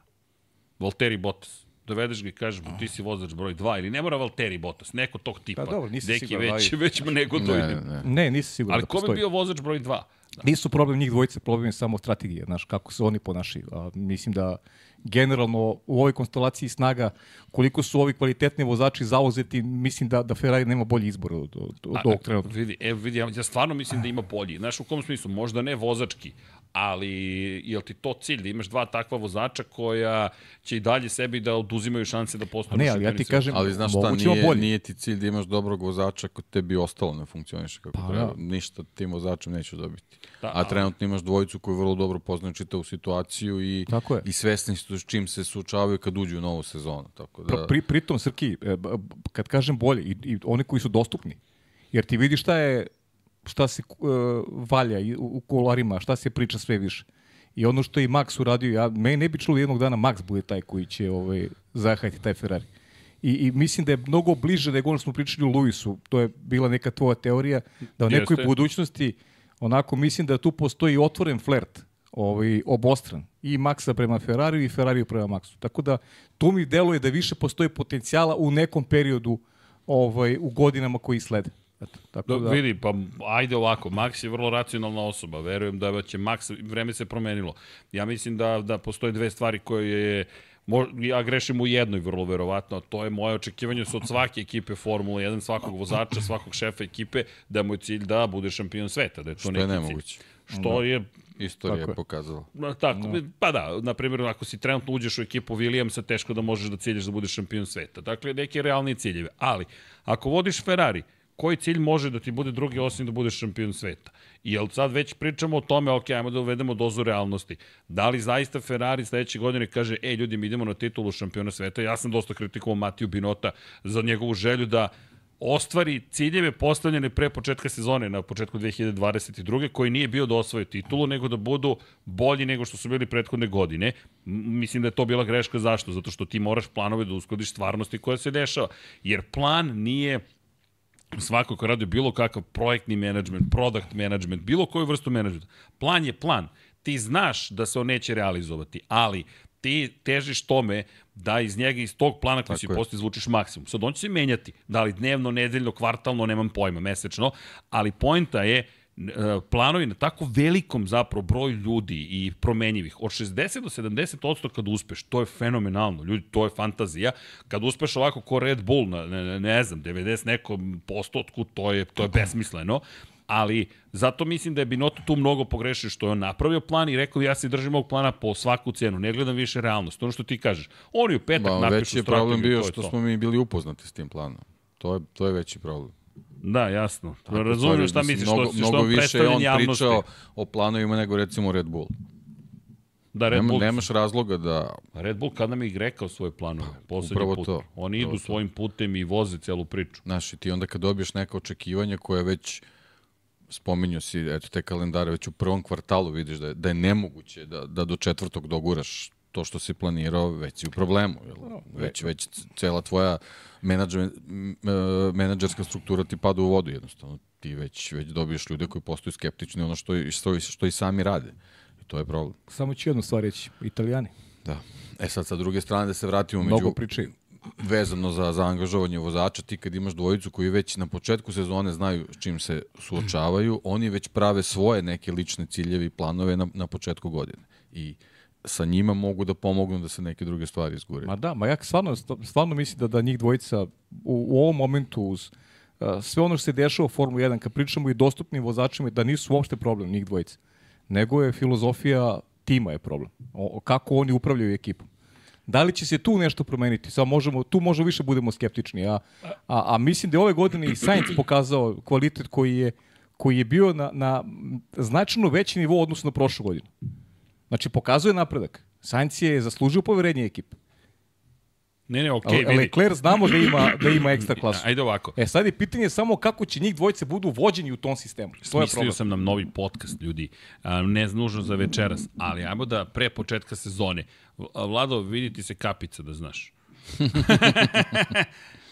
Valtteri Bottas. Dovedeš ga i kažeš mu, ti si vozač broj 2, ili ne mora Valtteri Bottas, neko tog tipa. Pa dobro, nisam Deki siguran, već, ali- već mu neko to Ne, ne, ne. Ne, nisam siguran Ali da ko bi bio vozač broj 2? Nisu problem njih dvojice, problem je samo strategija, znaš, kako se oni ponašaju. A, mislim da generalno u ovoj konstelaciji snaga, koliko su ovi kvalitetni vozači zauzeti, mislim da, da Ferrari nema bolji izbor od, od, od ovog trenutka. Vidi, evo vidi, ja, ja stvarno mislim da ima bolji. Znaš, u kom smislu? Možda ne vozački, ali jel ti to cilj da imaš dva takva vozača koja će i dalje sebi da oduzimaju šanse da postanu Ne, ali ja ti kažem, Ali znaš šta, nije, bolji. nije ti cilj da imaš dobrog vozača kod tebi ostalo ne funkcioniše kako Pa, treba. da. Ništa tim vozačem neću dobiti. Da, A trenutno imaš dvojicu koji vrlo dobro poznaju čitavu situaciju i, Tako je. i svesni su s čim se suočavaju kad uđu u novu sezonu. Tako da, Pri, pri, pritom, Srki, e, kad kažem bolje, i, i oni koji su dostupni, jer ti vidiš šta je šta se uh, valja u, u kolarima, šta se priča sve više. I ono što je i Max uradio, ja, meni ne bi čulo jednog dana Max bude taj koji će ovaj, zahajati taj Ferrari. I, I mislim da je mnogo bliže nego ono smo pričali u Luisu, to je bila neka tvoja teorija, da u nekoj Jeste. budućnosti onako mislim da tu postoji otvoren flert ovaj, obostran. I Maxa prema Ferrariju i Ferrariju prema Maxu. Tako da tu mi deluje da više postoji potencijala u nekom periodu ovaj, u godinama koji slede. Eto, tako Da, da, vidi, pa ajde ovako, Max je vrlo racionalna osoba, verujem da će Max, vreme se promenilo. Ja mislim da, da postoje dve stvari koje je, mo- ja grešim u jednoj vrlo verovatno, a to je moje očekivanje su od svake ekipe Formule 1, svakog vozača, svakog šefa ekipe, da mu je cilj da bude šampion sveta, da je to što neki je cilj. nemoguće. Što je Istorija Tako je je. pokazala. No, tako, no. pa da, na primjer, ako si trenutno uđeš u ekipu Williamsa, teško da možeš da ciljaš da budeš šampion sveta. Dakle, neke realnije ciljeve. Ali, ako vodiš Ferrari, koji cilj može da ti bude drugi osim da budeš šampion sveta? I jel sad već pričamo o tome, ok, ajmo da uvedemo dozu realnosti. Da li zaista Ferrari sledeće godine kaže, ej ljudi, mi idemo na titulu šampiona sveta? Ja sam dosta kritikovao Matiju Binota za njegovu želju da ostvari ciljeve postavljene pre početka sezone na početku 2022. koji nije bio da osvoje titulu, nego da budu bolji nego što su bili prethodne godine. Mislim da je to bila greška. Zašto? Zato što ti moraš planove da uskladiš stvarnosti koja se dešava. Jer plan nije svako ko radi bilo kakav projektni management, product management, bilo koju vrstu menadžmenta. Plan je plan. Ti znaš da se on neće realizovati, ali ti težiš tome da iz njega, iz tog plana koji si postoji, izvučiš maksimum. Sad on će se menjati, da li dnevno, nedeljno, kvartalno, nemam pojma, mesečno, ali poenta je, planovi na tako velikom zapravo broju ljudi i promenjivih, od 60 do 70% kad uspeš, to je fenomenalno, ljudi, to je fantazija. Kad uspeš ovako ko Red Bull, na, ne, ne, znam, 90 nekom postotku, to je, to je besmisleno ali zato mislim da je Binotto tu mnogo pogrešio što je on napravio plan i rekao ja se držim ovog plana po svaku cenu, ne gledam više realnost. Ono što ti kažeš, oni u petak Ba, napišu veći je problem strategiju, bio što to. smo mi bili upoznati s tim planom. To je, to je veći problem. Da, jasno. Tako, Razumijem šta misliš, mnogo, što, što mnogo on više je on javnosti. pričao o planovima nego recimo Red Bull. Da, Red Nema, Bull, nemaš razloga da... Red Bull kada mi ih rekao svoje planove, poslednji upravo put. to, Oni upravo idu to. svojim putem i voze celu priču. Znaš, i ti onda kad dobiješ neka očekivanja koje već spominjao si, eto, te kalendare, već u prvom kvartalu vidiš da je, da je nemoguće da, da do četvrtog doguraš to što si planirao, već si u problemu. Jel? Već, već cela tvoja menadžer, menadžerska struktura ti pada u vodu jednostavno. Ti već, već dobiješ ljude koji postaju skeptični ono što, što, što i sami rade. I to je problem. Samo ću jednu stvar reći. Italijani. Da. E sad, sa druge strane, da se vratimo među... Mnogo pričaju. vezano za, za angažovanje vozača, ti kad imaš dvojicu koji već na početku sezone znaju s čim se suočavaju, oni već prave svoje neke lične ciljeve i planove na, na početku godine. I sa njima mogu da pomognu da se neke druge stvari izgure. Ma da, ma ja stvarno, stvarno mislim da, da njih dvojica u, u ovom momentu uz uh, sve ono što se dešava u Formuli 1, kad pričamo i dostupnim vozačima, da nisu uopšte problem njih dvojica. Nego je filozofija tima je problem. O, kako oni upravljaju ekipom. Da li će se tu nešto promeniti? Samo možemo, tu možemo više budemo skeptični. A, a, a mislim da je ove godine i Sainz pokazao kvalitet koji je, koji je bio na, na značajno veći nivo u odnosu na prošlu godinu. Znači, pokazuje napredak. Sainz je zaslužio poverenje ekipe. Ne, ne, okej, Okay, vidi. Leclerc znamo da ima, da ima ekstra <clears throat> klasu. Ajde ovako. E sad je pitanje samo kako će njih dvojice budu vođeni u tom sistemu. To je problem. sam nam novi podcast, ljudi. Ne nužno za večeras, ali ajmo da pre početka sezone. Vlado, vidi ti se kapica, da znaš. <laughs>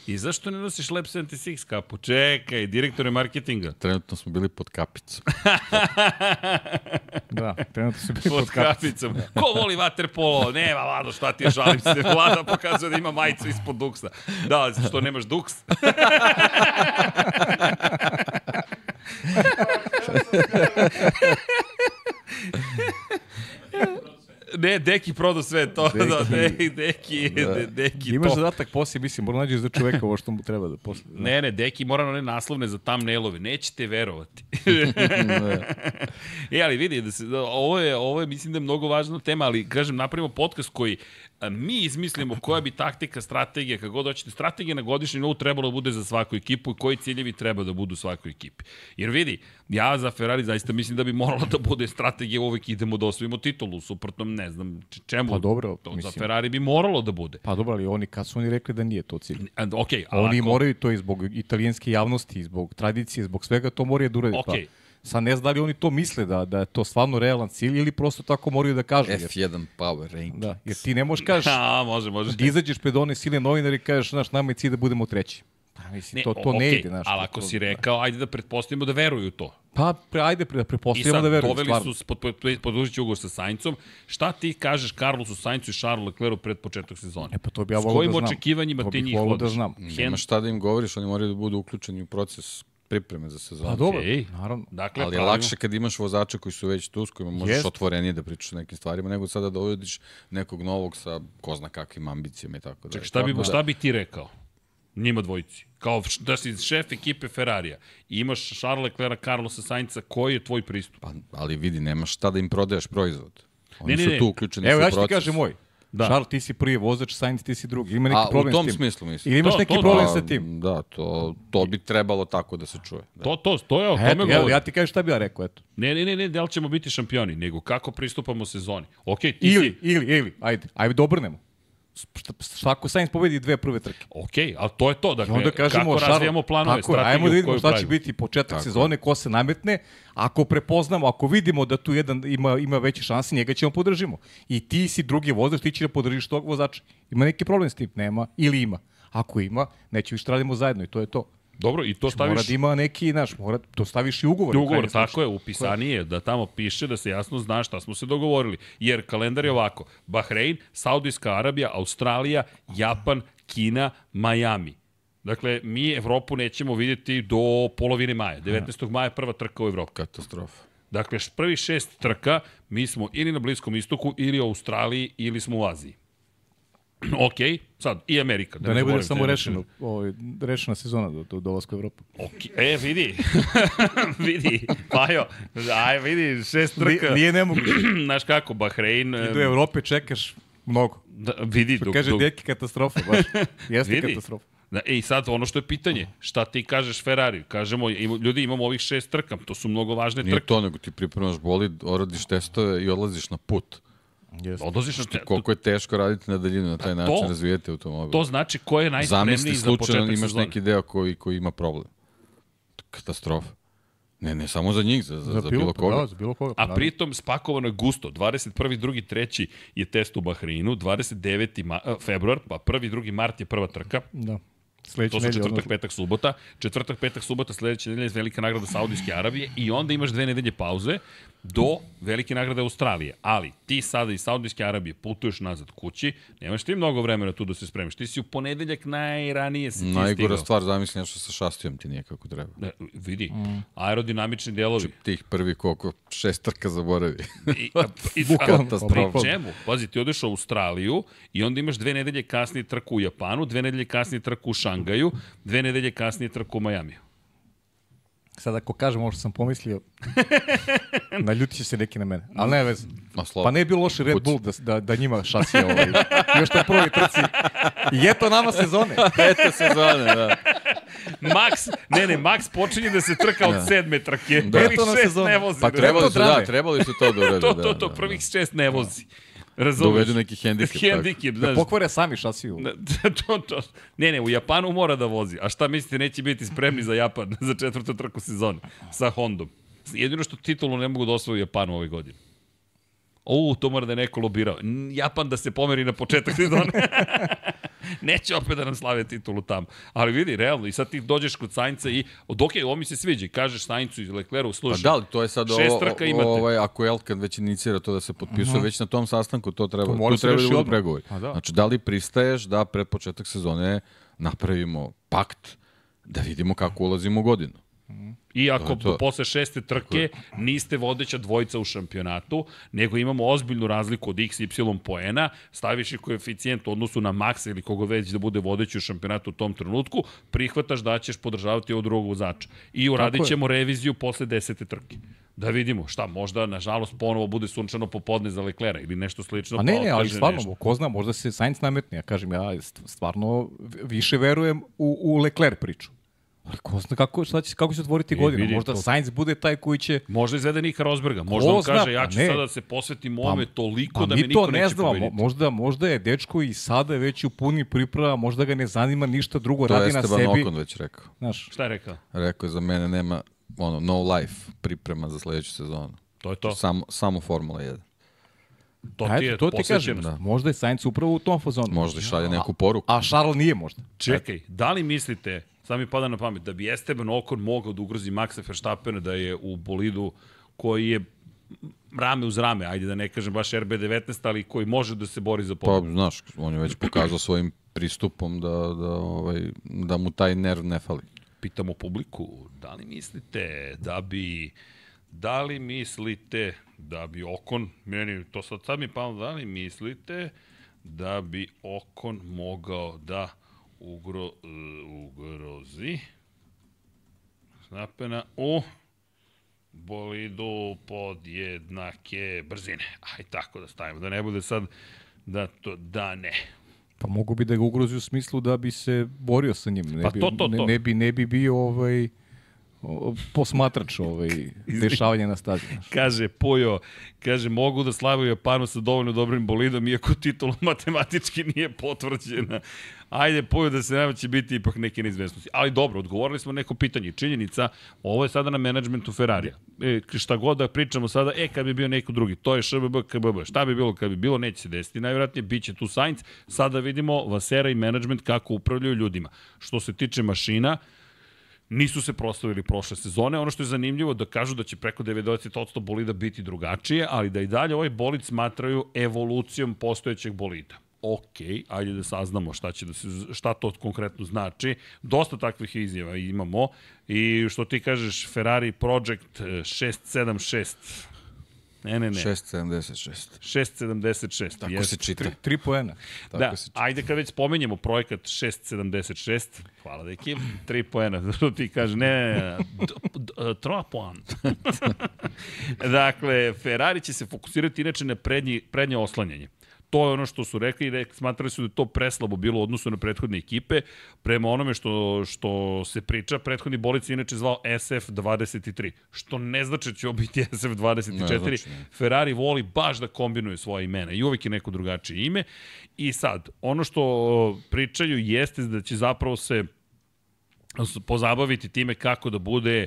I zašto ne nosiš Lab 76 kapu? Čekaj, direktore marketinga. Trenutno smo bili pod kapicom. <laughs> Da, trenutno se bili Pod pod kapicom. kapicom. Ko voli vaterpolo? Nema, Vlado, šta ti je, žalim se. <laughs> Vlada pokazuje da ima majicu ispod duksa. Da, što nemaš duks? <laughs> Ne, Deki prodao sve to. Deki, da, Deki, Deki, da. Deki Imaš to. zadatak poslije, mislim, mora nađeš za čoveka ovo što mu treba da posle. Ne, ne, Deki mora na one naslovne za thumbnailove. Nećete verovati. <laughs> e, ali vidi, da se, da, ovo, je, ovo je, mislim da je mnogo važna tema, ali, kažem, napravimo podcast koji mi izmislimo koja bi taktika, strategija, kako god hoćete, strategija na godišnjem nivou trebalo da bude za svaku ekipu i koji ciljevi treba da budu svakoj ekipi. Jer vidi, ja za Ferrari zaista mislim da bi moralo da bude strategija uvek idemo da osvojimo titulu, suprotno ne znam čemu. Pa dobro, to, za mislim. Ferrari bi moralo da bude. Pa dobro, ali oni, kad su oni rekli da nije to cilj? And, ok, ali Oni ako- moraju to i zbog italijanske javnosti, zbog tradicije, zbog svega to moraju da urade. Okej. Pa, sad ne znam da li oni to misle da, da je to stvarno realan cilj ili prosto tako moraju da kažu. Jer, F1 Power Ranking. da, jer ti ne možeš kažeš <laughs> A, može, može. da izađeš pred one sile novinari i kažeš, znaš, nama je cilj da budemo treći. Pa mislim, to, to o- ne ide, znaš. Ali ako to- si rekao, ajde da pretpostavimo da veruju to. Pa, pre, ajde, pre, I prepostavljamo sad da veruju, doveli stvarno. su pod, pod, pod, podružit ugovor sa Saincom. Šta ti kažeš Carlosu Saincu i Charles Leclercu pred početak sezone? E pa to bi ja S volao kojim da znam. očekivanjima To ti bih njih volao vodiš? da znam. Nema šta da im govoriš, oni moraju da budu uključeni u proces pripreme za sezonu. Pa dobro, Okej. naravno. Dakle, Ali je pravimo- lakše kad imaš vozača koji su već tu, s kojima možeš Jest. otvorenije da pričaš o nekim stvarima, nego sada da dovodiš nekog novog sa ko zna kakvim ambicijama i tako da. Ček, šta bi, da- šta bi ti rekao? Njima dvojici. Kao da si šef ekipe Ferrarija i imaš Charles Leclerc, Carlosa Sainca, koji je tvoj pristup? Pa, ali vidi, nemaš šta da im prodaješ proizvod. Oni Ne, ne, su tu uključeni Evo, su ja ću ti kažem moj. Da. Da. Charles, ti si prvi vozač, Sainz, ti si drugi. Ima neki A, u problem tom s tim. smislu mislim. Ili imaš To- neki to- problem Pa, sa tim? Da, to, to bi trebalo tako da se čuje. Da. To, to, to je o tome evo, govorim. ja ti kažem šta bi ja rekao, eto. Ne, ne, ne, ne, da li ćemo biti šampioni, nego kako pristupamo sezoni. Ok, ti Ili, si... ili, ili, ajde, ajde da obrnemo. Šta, svako Sainz pobedi dve prve trke. Ok, ali to je to. I Dakle, onda kažemo, kako Charles, razvijamo planove, tako, strategiju ajmo da vidimo šta će biti početak Tako. sezone, ko se nametne. Ako prepoznamo, ako vidimo da tu jedan ima, ima veće šanse, njega ćemo podržimo. I ti si drugi vozač, ti će da podržiš tog vozača. Ima neki problem s tim? Nema. Ili ima. Ako ima, neće više da radimo zajedno i to je to. Dobro, i to Mora staviš... da ima neki, znaš, mora, to staviš i ugovor. Ugovor, tako slučaju. je, upisani je, da tamo piše da se jasno zna šta smo se dogovorili. Jer kalendar je ovako, Bahrein, Saudijska Arabija, Australija, Japan, Kina, Miami. Dakle, mi Evropu nećemo vidjeti do polovine maja. 19. maja prva trka u Evropi. Katastrofa. Dakle, prvi šest trka mi smo ili na Bliskom istoku, ili u Australiji, ili smo u Aziji. <clears throat> ok, sad, i Amerika. Da ne bude samo rešeno, ovaj, rešena sezona do, do dolaska u Evropu. Ok, e, vidi. <laughs> vidi, Pajo, aj, vidi, šest Nije, trka. nije nemoguće. <clears throat> Znaš kako, Bahrein... Do Evrope čekaš mnogo. Da, vidi, Što dok, kaže dok, Deki katastrofa, baš. <laughs> Jeste Vidi. katastrofa. Da, e, i sad ono što je pitanje, šta ti kažeš Ferrari? Kažemo, ima, ljudi, imamo ovih šest trka, to su mnogo važne Nije trke. to, nego ti pripremaš bolid, oradiš testove i odlaziš na put. Jeste. Odlaziš na te, Koliko je teško raditi na daljinu na taj način, to- razvijete automobil. to znači ko je najspremniji Zamisli za slučajno početak imaš sezone. neki deo koji, koji ima problem. Katastrofa. Ne, ne samo za njih, za, za, za bilo koga. Da, za bilo koga. A naravno. pritom spakovano je gusto. 21. 2. 3. je test u Bahreinu, 29. Ma, a, februar, pa 1. 2. mart je prva trka. Da. Sledeće To su nedelje četvrtak, odmah. petak, subota. Četvrtak, petak, subota, sledeće nedelje je velika nagrada Saudijske Arabije i onda imaš dve nedelje pauze do velike nagrade Australije. Ali ti sada iz Saudijske Arabije putuješ nazad kući, nemaš ti mnogo vremena tu da se spremiš. Ti si u ponedeljak najranije si ti Najgora stigao. stvar, zamisli nešto sa šastijom ti nije kako treba. Ne, vidi, aerodinamični delovi. Tih prvi koliko, šest trka zaboravi. I, i, Bukvalno, <laughs> a, pa pri čemu? Pazi, ti odeš u Australiju i onda imaš dve nedelje kasnije trku u Japanu, dve nedelje kasnije trku u Šangaju, dve nedelje kasnije trku u Majamiju. Sad ako kažem ovo što sam pomislio, <laughs> naljutit će se neki na mene. Ali ne slabo. Pa ne je bilo loše Red. Bull da, da, da njima šasije ovaj. Još to prvi trci. I eto nama sezone. <laughs> Peta sezone, da. Max, ne, ne, Max počinje da se trka od sedme trke. Da. Prvih Eto na šest ne vozi. Pa trebali to su, da, trebali su to da urede. to, da, to, to, da, prvih da. šest ne vozi. Da Razumeš? uvedu neki hendikep. Hendikep, Da znaš. pokvare sami šasiju. <laughs> to, to. Ne, ne, u Japanu mora da vozi. A šta mislite, neće biti spremni za Japan <laughs> za četvrtu trku sezone sa Hondom. Jedino što titulu ne mogu da osvoju u Japanu ove godine. O, to mora da je neko lobirao. Japan da se pomeri na početak sezone. <laughs> Neće opet da nam slave titulu tamo. Ali vidi, realno, i sad ti dođeš kod Sainca i, od ok, ovo mi se sviđa, kažeš Saincu i Lecleru, Pa slušaj, da, ali to je sad ovo, imate. ovaj, ako Elkan već inicira to da se potpisuje, već na tom sastanku to treba, To tu treba da budu pregovori. A da. Znači, da li pristaješ da pred početak sezone napravimo pakt da vidimo kako ulazimo u godinu. I ako To to. posle šeste trke niste vodeća dvojica u šampionatu, nego imamo ozbiljnu razliku od x, y poena, staviš i koeficijent u odnosu na Maxa ili koga već da bude vodeći u šampionatu u tom trenutku, prihvataš da ćeš podržavati ovog drugog vozača. I uradit ćemo reviziju posle desete trke. Da vidimo šta, možda, nažalost, ponovo bude sunčano popodne za Leklera ili nešto slično. A ne, pa ne, ali stvarno, nešto. ko zna, možda se Sainz nametne. Ja kažem, ja st- stvarno više verujem u, u Leclerc priču. Ali ko zna kako, šta će, kako će otvoriti godina. vidi, Možda to- Sainz bude taj koji će... Možda izvede Nika Rosberga, možda on zna, kaže ja pa ću ne. sada da se posvetim ovome toliko Pa da me niko to ne neće znamo, mo- pobediti. možda, možda je dečko i sada već u puni priprava, možda ga ne zanima ništa drugo, To je radi na Esteban sebi. Okon već rekao. Znaš, Šta je rekao? Rekao je za mene nema ono, no life priprema za sledeću sezonu. To je to. Samo, samo Formula 1. To a ti je to ti kažem, posvećenost. možda je Sainz upravo u tom fazonu. Možda i šalje neku poruku. A Charles nije možda. Čekaj, da li mislite, sad mi pada na pamet, da bi Esteban Okon mogao da ugrozi Maxa Verstappena da je u bolidu koji je rame uz rame, ajde da ne kažem baš RB19, ali koji može da se bori za Pa, pobedu. znaš, on je već pokazao svojim pristupom da, da, ovaj, da mu taj nerv ne fali. Pitamo publiku, da li mislite da bi da li mislite da bi Okon, meni to sad, sad mi palo, da li mislite da bi Okon mogao da ugro, ugrozi napena u bolidu pod jednake brzine. Aj tako da stavimo, da ne bude sad da to da ne. Pa mogu bi da ga ugrozi u smislu da bi se borio sa njim. Ne Pa bi, to, to, to. Ne, ne, bi, ne bi bio ovaj, posmatrač ovaj, <laughs> dešavanja na stazi. Kaže Pujo, kaže mogu da slavaju Japanu sa dovoljno dobrim bolidom, iako titula matematički nije potvrđena. Ajde, Pujo, da se nema će biti ipak neke neizvestnosti. Ali dobro, odgovorili smo neko pitanje. Činjenica, ovo je sada na menadžmentu Ferrarija. E, šta god da pričamo sada, e, kad bi bio neko drugi, to je ŠBB, KBB. Šta bi bilo kad bi bilo, neće se desiti. Najvjerojatnije, bit će tu Sainz. Sada vidimo Vasera i menadžment kako upravljaju ljudima. Što se tiče mašina, nisu se proslavili prošle sezone. Ono što je zanimljivo da kažu da će preko 90% bolida biti drugačije, ali da i dalje ovaj bolid smatraju evolucijom postojećeg bolida. Ok, ajde da saznamo šta, će da se, šta to konkretno znači. Dosta takvih izjava imamo i što ti kažeš Ferrari Project eh, 676. Ne, ne, ne. 676. 676. Tako jeste. se čita. Tri, tri poena. Tako Da, se čita. ajde kad već spomenjemo projekat 676, hvala deki, 3 poena, <laughs> što ti kaže, ne, ne, ne, e, troa poen. <laughs> dakle, Ferrari će se fokusirati inače na prednji, prednje oslanjanje. To je ono što su rekli i da smatrali su da to preslabo bilo u odnosu na prethodne ekipe. Prema onome što, što se priča, prethodni bolic je inače zvao SF23, što ne znači da će biti <laughs> SF24. Ne znači. Ferrari voli baš da kombinuje svoje imena i uvek je neko drugačije ime. I sad, ono što pričaju jeste da će zapravo se pozabaviti time kako da bude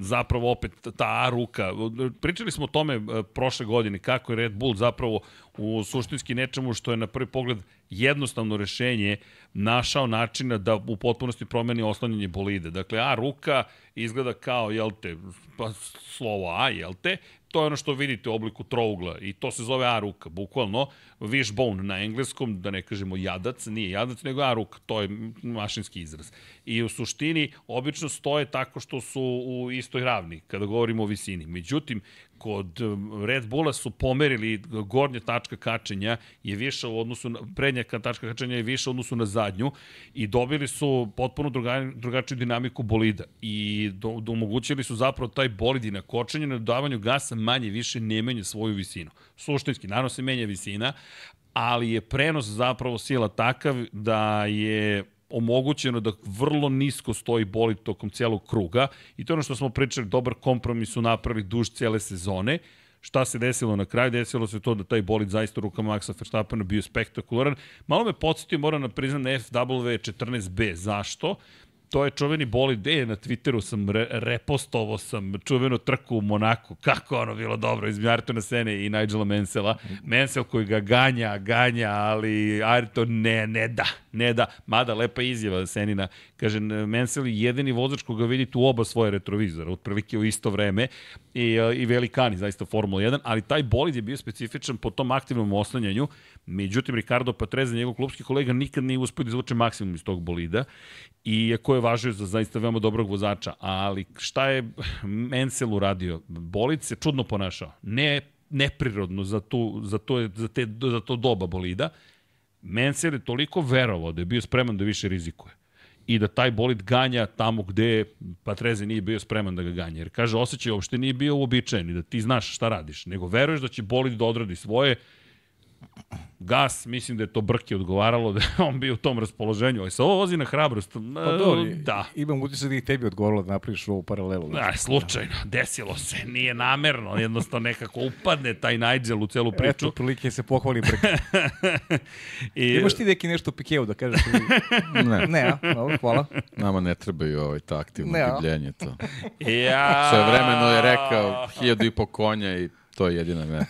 zapravo opet ta ruka. Pričali smo o tome e, prošle godine, kako je Red Bull zapravo u suštinski nečemu što je na prvi pogled jednostavno rešenje našao načina da u potpunosti promeni oslanjanje bolide. Dakle, A ruka izgleda kao, jel te, pa slovo A, jel te, to je ono što vidite u obliku trougla i to se zove A ruka, bukvalno wishbone na engleskom, da ne kažemo jadac, nije jadac, nego A ruka, to je mašinski izraz. I u suštini obično stoje tako što su u istoj ravni, kada govorimo o visini. Međutim, kod um, Red Bulla su pomerili gornja tačka kačenja je više u odnosu na, prednja ka- tačka kačenja je više u odnosu na zadnju i dobili su potpuno druga, drugačiju dinamiku bolida i do, do, omogućili su zapravo taj bolid i na kočenju na dodavanju gasa manje više ne menja svoju visinu. Suštinski, naravno se menja visina, ali je prenos zapravo sila takav da je omogućeno da vrlo nisko stoji bolid tokom celog kruga i to je ono što smo pričali, dobar kompromis su napravili duž cele sezone. Šta se desilo na kraju? Desilo se to da taj bolid zaista rukama Maxa Verstappena bio spektakularan. Malo me podsjetio, moram da priznam, na FW14B. Zašto? To je čuveni bolid, e, na Twitteru sam re, repostovo sam čuvenu trku u Monaku. Kako ono bilo dobro iz Ayrtona Sene i Nigela Mansella. Mansell koji ga ganja, ganja, ali Ayrton ne, ne da, ne da. Mada lepa izjava Senina. Kaže, Mansell je jedini vozač koga vidite u oba svoje retrovizora, otprilike u isto vreme i, e, i velikani, zaista Formula 1, ali taj bolid je bio specifičan po tom aktivnom oslanjanju. Međutim, Ricardo Patreza, njegov klubski kolega, nikad nije uspio da izvuče maksimum iz tog bolida, iako je važio za zaista veoma dobrog vozača. Ali šta je Mansell uradio? Bolid se čudno ponašao. Ne neprirodno za, tu, za, to, za, te, za to doba bolida. Mansell je toliko verovao da je bio spreman da više rizikuje i da taj bolid ganja tamo gde Patreze nije bio spreman da ga ganja. Jer kaže, osjećaj uopšte nije bio uobičajen i da ti znaš šta radiš, nego veruješ da će bolid da odradi svoje, Gas, mislim da je to Brke odgovaralo <laughs> da je on bio u tom raspoloženju, ali se ovo vozi na hrabrost. Pa dobro, da. imam utisak da i tebi odgovorilo da napraviš ovu paralelu. Da, slučajno, desilo se, nije namerno, jednostavno nekako upadne taj Nigel u celu priču. Eto, prilike se pohvali Brke. <laughs> I, Imaš ti neki nešto Pikeu da kažeš? <laughs> Ne, ne, a? Dobro, hvala. nama ne trebaju ovaj, ta aktivno Ne, a? gibljenje. To. ja... Sve vremeno je rekao hiljadu i po konja i to je jedina mera.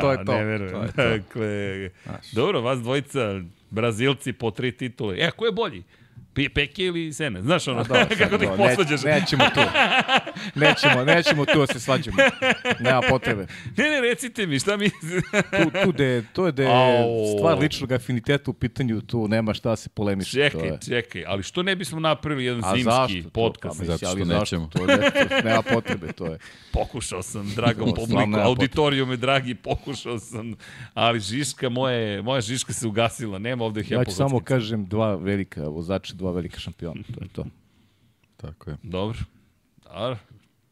To je to. Ne verujem. To je to. Dakle, dobro, vas dvojica, Brazilci po tri titule. E, ko je bolji? Pe- Peke ili Sene? Znaš ono, dobro, <laughs> kako ih dobro, posvađaš? Ne, nećemo tu. Nećemo, nećemo tu da se svađamo. Nema potrebe. Ne, ne, recite mi, šta mi... Tu, tu de, to je da je stvar ličnog afiniteta u pitanju, tu nema šta da se polemiše. to čekaj, je. čekaj, ali što ne bismo napravili jedan A zimski podcast? Pa, Zato što ali nećemo. Zašto? To, je, to, nema potrebe, to je. Pokušao sam, dragom <laughs> publiku, auditorijume, dragi, pokušao sam, ali Žiška, moje, moja Žiška se ugasila, nema ovde Ja ću samo kažem dva velika vozača, dva velika šampiona. To je to. Tako je. Dobro, dobro.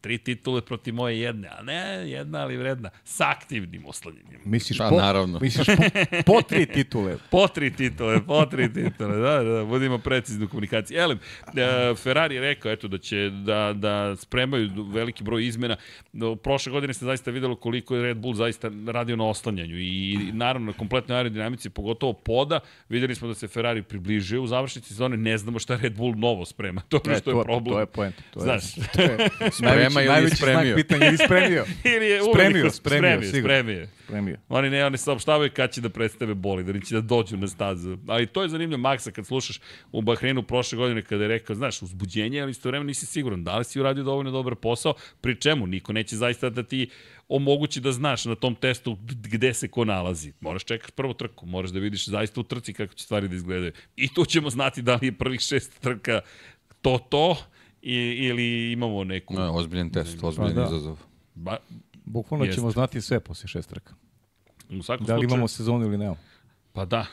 Tri titule protiv moje jedne, a ne jedna, ali vredna. Sa aktivnim oslanjenjem. Misliš, Pa, po, naravno. misliš po, po tri titule. <laughs> Po tri titule, po tri titule, da, da, budimo precizni u komunikaciji. Elem, e, Ferrari je rekao eto, da će da, da spremaju veliki broj izmena. No, prošle godine se zaista videlo koliko je Red Bull zaista radio na oslanjanju i naravno na kompletnoj aerodinamici, pogotovo poda, videli smo da se Ferrari približio u završnici sezone, ne znamo šta Red Bull novo sprema, to je E, što je to, problem. To je point. To je, Znaš. to je Sprema ili najveći spremio? znak pitanja ili spremio. <laughs> Ili je Spremio, spremio, spremio, sigurno. spremio. Spremio. Oni ne, oni saopštavaju kad će da predstave boli, da će da dođu na stazu. Ali to je zanimljivo Maksa kad slušaš u Bahreinu prošle godine kada je rekao, znaš, uzbuđenje, ali istovremeno nisi siguran da li si uradio dovoljno dobar posao, pri čemu niko neće zaista da ti omogući da znaš na tom testu gde se ko nalazi. Moraš čekaš prvu trku, moraš da vidiš zaista u trci kako će stvari da izgledaju. I tu ćemo znati da li je prvih šest trka to to i, ili imamo neku... No, ozbiljen test, ozbiljen Pa da. izazov. Ba, Bukvalno Jeste. ćemo znati sve posle šest trka. u svakom Da li slučaju, imamo sezonu ili nemamo. Pa da.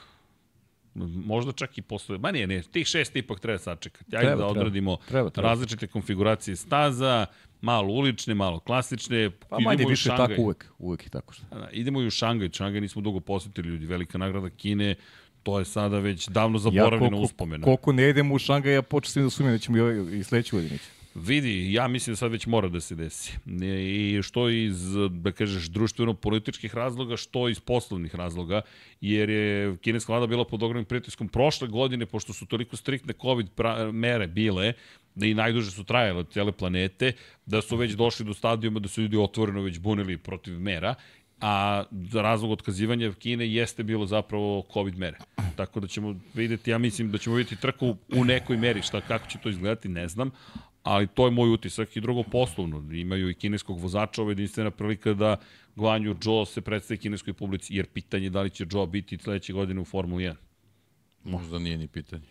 Možda čak i posle, ma nije, nije, tih šest ipak treba sačekati. Ajde Treba, da treba. odradimo Treba, treba. različite konfiguracije staza, malo ulične, malo klasične. Pa manje Idemo i u više Šangaj. tako uvek. Uvek je tako što. Da, idemo i u Šangaj. Šangaj nismo dugo posetili ljudi. Velika nagrada Kine, to je sada već davno zaboravljena koliko, uspomena. koliko ne idemo u Šangaj, ja počeo da sumnjam da ćemo i, ovaj, i sledeću godinu. Vidi, ja mislim da sad već mora da se desi. I što iz, da kažeš, društveno-političkih razloga, što iz poslovnih razloga, jer je kineska vlada bila pod ogromnim pritiskom prošle godine, pošto su toliko striktne COVID mere bile, da i najduže su trajale cele planete, da su već došli do stadijuma da su ljudi otvoreno već bunili protiv mera, a razlog otkazivanja Kine jeste bilo zapravo COVID mere. Tako da ćemo videti, ja mislim da ćemo videti trku u nekoj meri, šta, kako će to izgledati, ne znam, ali to je moj utisak i drugo poslovno. Imaju i kineskog vozača, ovo je jedinstvena prilika da Guanju Zhou se predstavi kineskoj publici, jer pitanje je da li će Zhou biti sledeće godine u Formuli 1. Možda nije ni pitanje.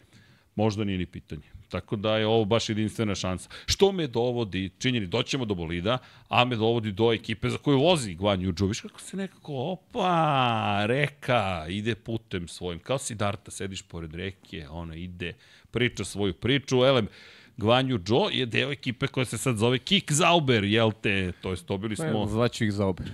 Možda nije ni pitanje. Tako da je ovo baš jedinstvena šansa. Što me dovodi, činjeni, doćemo do bolida, a me dovodi do ekipe za koju vozi Guanju Zhou. Viš kako se nekako, opa, reka, ide putem svojim. Kao si Darta, sediš pored reke, ona ide, priča svoju priču. Elem, Guanju Zhou je deo ekipe koja se sad zove Kik Zauber, jel te? To jest, dobili smo... Zvaću ih za ober.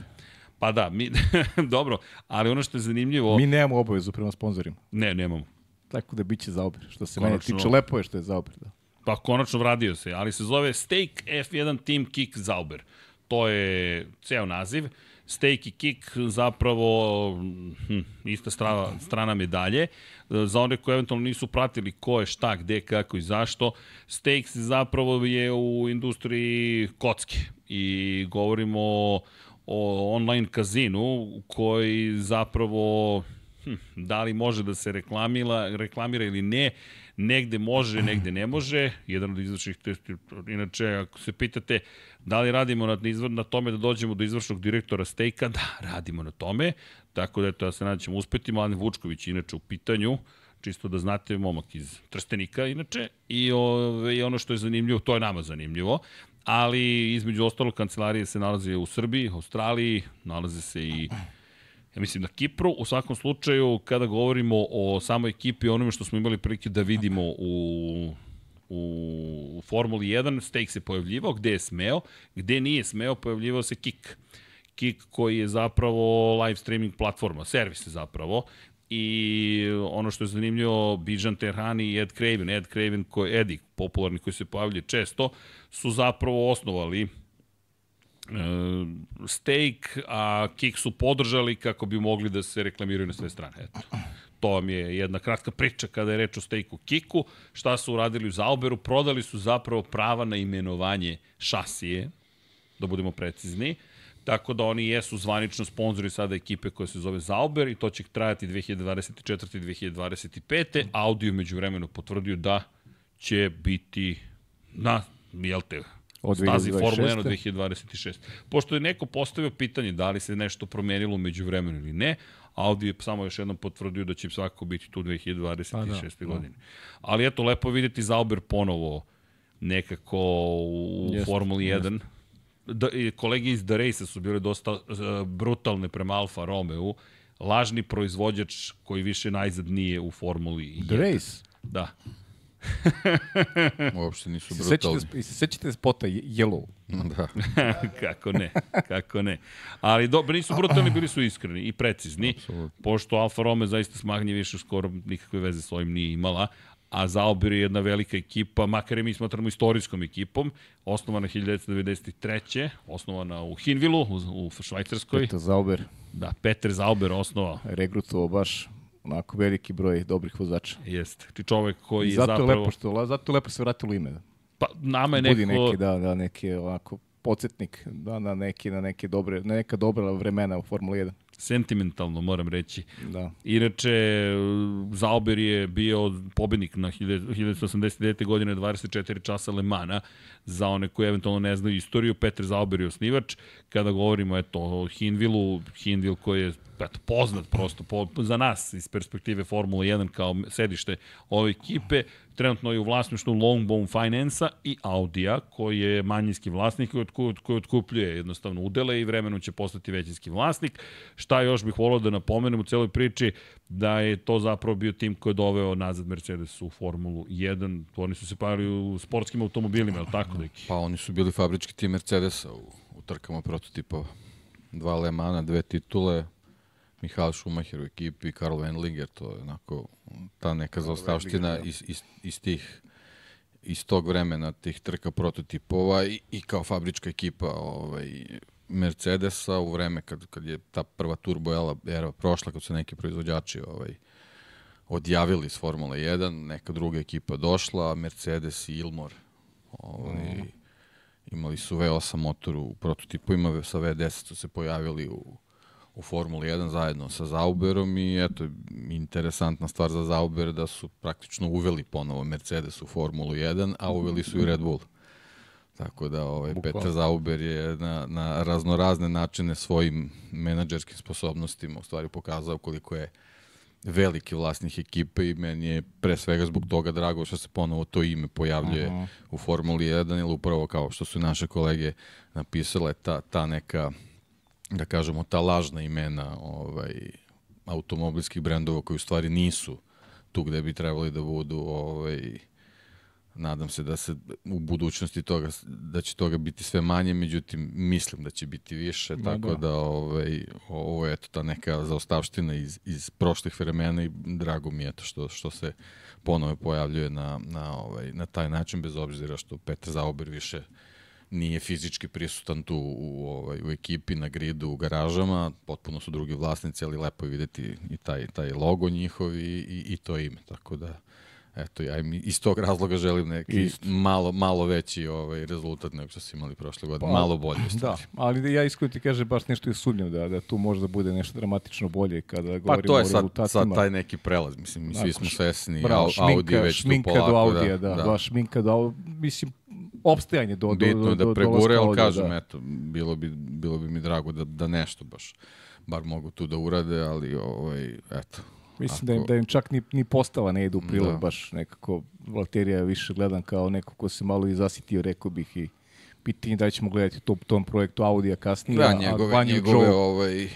Pa da, mi, <laughs> dobro, ali ono što je zanimljivo... Mi nemamo obavezu prema sponsorima. Ne, nemamo. Tako da biće za ober. Što se Konačno. mene tiče, lepo je što je za ober. Da. Pa konačno vradio se, ali se zove Stake F1 Team Kick Zauber. To je ceo naziv. Stake i Kick zapravo hm, ista strana, strana medalje. Za one koji eventualno nisu pratili ko je šta, gde, kako i zašto, Stakes zapravo je u industriji kocke i govorimo o, o online kazinu koji zapravo hm, da li može da se reklamira, reklamira ili ne, negde može, negde ne može. Jedan od izvršnih inače, ako se pitate da li radimo na, na tome da dođemo do izvršnog direktora Stejka, da, radimo na tome. Tako da, eto, ja se nadam da ćemo uspeti. Mladen Vučković, inače, u pitanju, čisto da znate, momak iz Trstenika, inače, i, ove, i ono što je zanimljivo, to je nama zanimljivo, ali između ostalo kancelarije se nalaze u Srbiji, Australiji, nalaze se i mislim na Kipru. U svakom slučaju, kada govorimo o samoj ekipi, onome što smo imali prilike da vidimo u u Formuli 1, Stake se pojavljivao, gde je smeo, gde nije smeo, pojavljivao se Kik. Kik koji je zapravo live streaming platforma, servis je zapravo, i ono što je zanimljivo, Bijan Terhani i Ed Craven, Ed Craven koji Eddie, popularni koji se pojavljuje često, su zapravo osnovali Stake, a Kik su podržali kako bi mogli da se reklamiraju na sve strane. Eto. To vam je jedna kratka priča kada je reč o Stake-u Kiku. Šta su uradili u Zauberu? Prodali su zapravo prava na imenovanje šasije, da budemo precizni. Tako da oni jesu zvanično sponzori sada ekipe koja se zove Zauber i to će trajati 2024. i 2025. Audio među vremenu potvrdio da će biti na, jel te, Od stazi 2026. Formula 1 od 2026. Pošto je neko postavio pitanje da li se nešto promenilo među vremenu ili ne, Audi je samo još jednom potvrdio da će svakako biti tu 2026. Pa da, da, godine. Ali eto, lepo je vidjeti Zauber ponovo nekako u Jest, Formuli 1. Da, kolege iz The Race su bile dosta uh, brutalne prema Alfa Romeo. Lažni proizvođač koji više najzad nije u Formuli 1. The Race. Da. <laughs> Uopšte nisu Se brutalni. sećate, se sećate spota Ye- Yellow? Da. <laughs> <laughs> kako ne, kako ne. Ali dobro, nisu brutalni, bili su iskreni i precizni, pošto Alfa Romeo zaista smaganje više skoro nikakve veze s ovim nije imala, a Zauber je jedna velika ekipa, makar je mi smatramo istorijskom ekipom, osnovana 1993. osnovana u Hinvilu, u, u Švajcarskoj. Peter Zauber Da, Peter Zauber osnovao. regrutovao baš onako veliki broj dobrih vozača. Jeste. Ti čovek koji I je zato je zapravo... lepo što zato je lepo se vratilo ime. Pa, nama je Budi neko... neki da da neki onako podsjetnik da na neki na neke dobre na neka dobra vremena u Formuli 1. Sentimentalno, moram reći. Da. Inače, Zauber je bio pobednik na 1989. godine 24 časa Le Mana. Za one koji eventualno ne znaju istoriju, Petar Zauber je osnivač. Kada govorimo eto, o Hinvilu, Hinvil koji je eto, poznat prosto po, za nas iz perspektive Formula 1 kao sedište ove ekipe, trenutno je u vlasništvu Longbone Finance-a i Audija, koji je manjinski vlasnik koji, otku, koji otkupljuje jednostavno udele i vremenom će postati većinski vlasnik. Šta još bih volao da napomenem u celoj priči, da je to zapravo bio tim koji je doveo nazad Mercedes u Formulu 1. Oni su se pali u sportskim automobilima, je li tako, deki? Pa oni su bili fabrički tim Mercedesa u, u trkama prototipova. Dva Le Mana, dve titule, Mihael Schumacher u ekipi, Karl Wendlinger, to je onako ta neka zaostavština iz, iz, iz tih iz tog vremena tih trka prototipova i, i kao fabrička ekipa ovaj, Mercedesa u vreme kad, kad je ta prva turbo era, prošla, kad su neki proizvođači ovaj, odjavili iz Formule 1, neka druga ekipa došla, Mercedes i Ilmor ovaj, mm. imali su V8 motor u prototipovima, sa V10 su se pojavili u, u Formuli 1 zajedno sa Zauberom i eto, interesantna stvar za Zauber da su praktično uveli ponovo Mercedes u Formulu 1, a uveli su i Red Bull. Tako da ovaj, Bukvalno. Petar Zauber je na, na raznorazne načine svojim menadžerskim sposobnostima u stvari pokazao koliko je veliki vlasnik ekipe i meni je pre svega zbog toga drago što se ponovo to ime pojavljuje uh -huh. u Formuli 1 ili upravo kao što su naše kolege napisale ta, ta neka da kažemo ta lažna imena ovaj automobilskih brendova koji u stvari nisu tu gde bi trebali da budu ovaj nadam se da se u budućnosti toga da će toga biti sve manje međutim mislim da će biti više Da, tako da. da ovaj ovo je ta neka zaostavština iz iz prošlih vremena i drago mi je to što što se ponovo pojavljuje na na ovaj na taj način bez obzira što Petar Zauber više nije fizički prisutan tu u, ovaj, u ekipi, na gridu, u garažama, potpuno su drugi vlasnici, ali lepo je videti i taj, taj logo njihov i, i, i to ime, tako da eto, ja im iz tog razloga želim neki Isto. malo, malo veći ovaj, rezultat nego što su imali prošle godine, Pa, malo bolje. u Da, stvari. ali ja iskreno ti kažem baš nešto je sumnjam da, da tu može da bude nešto dramatično bolje kada Pa govorimo to je o sad, rezultatima. sad taj neki prelaz, mislim, mi svi smo svesni, Bravo, šminka, Audi već tu šminka polako, do Audija, da, da, da, baš šminka do Au- mislim, opstajanje do, do, bitno do, da dolaska ali kažem, da. eto, bilo bi, bilo bi mi drago da, da nešto baš bar mogu tu da urade, ali ovaj, eto. Mislim da im, ako- da im čak ni, ni postava ne ide u prilog, Da. baš nekako Valterija više gledam kao neko ko se malo i zasitio, rekao bih i pitanje da ćemo gledati to, tom projektu Audija kasnije. Da, a njegove, Guanyu njegove Zhou- ovaj,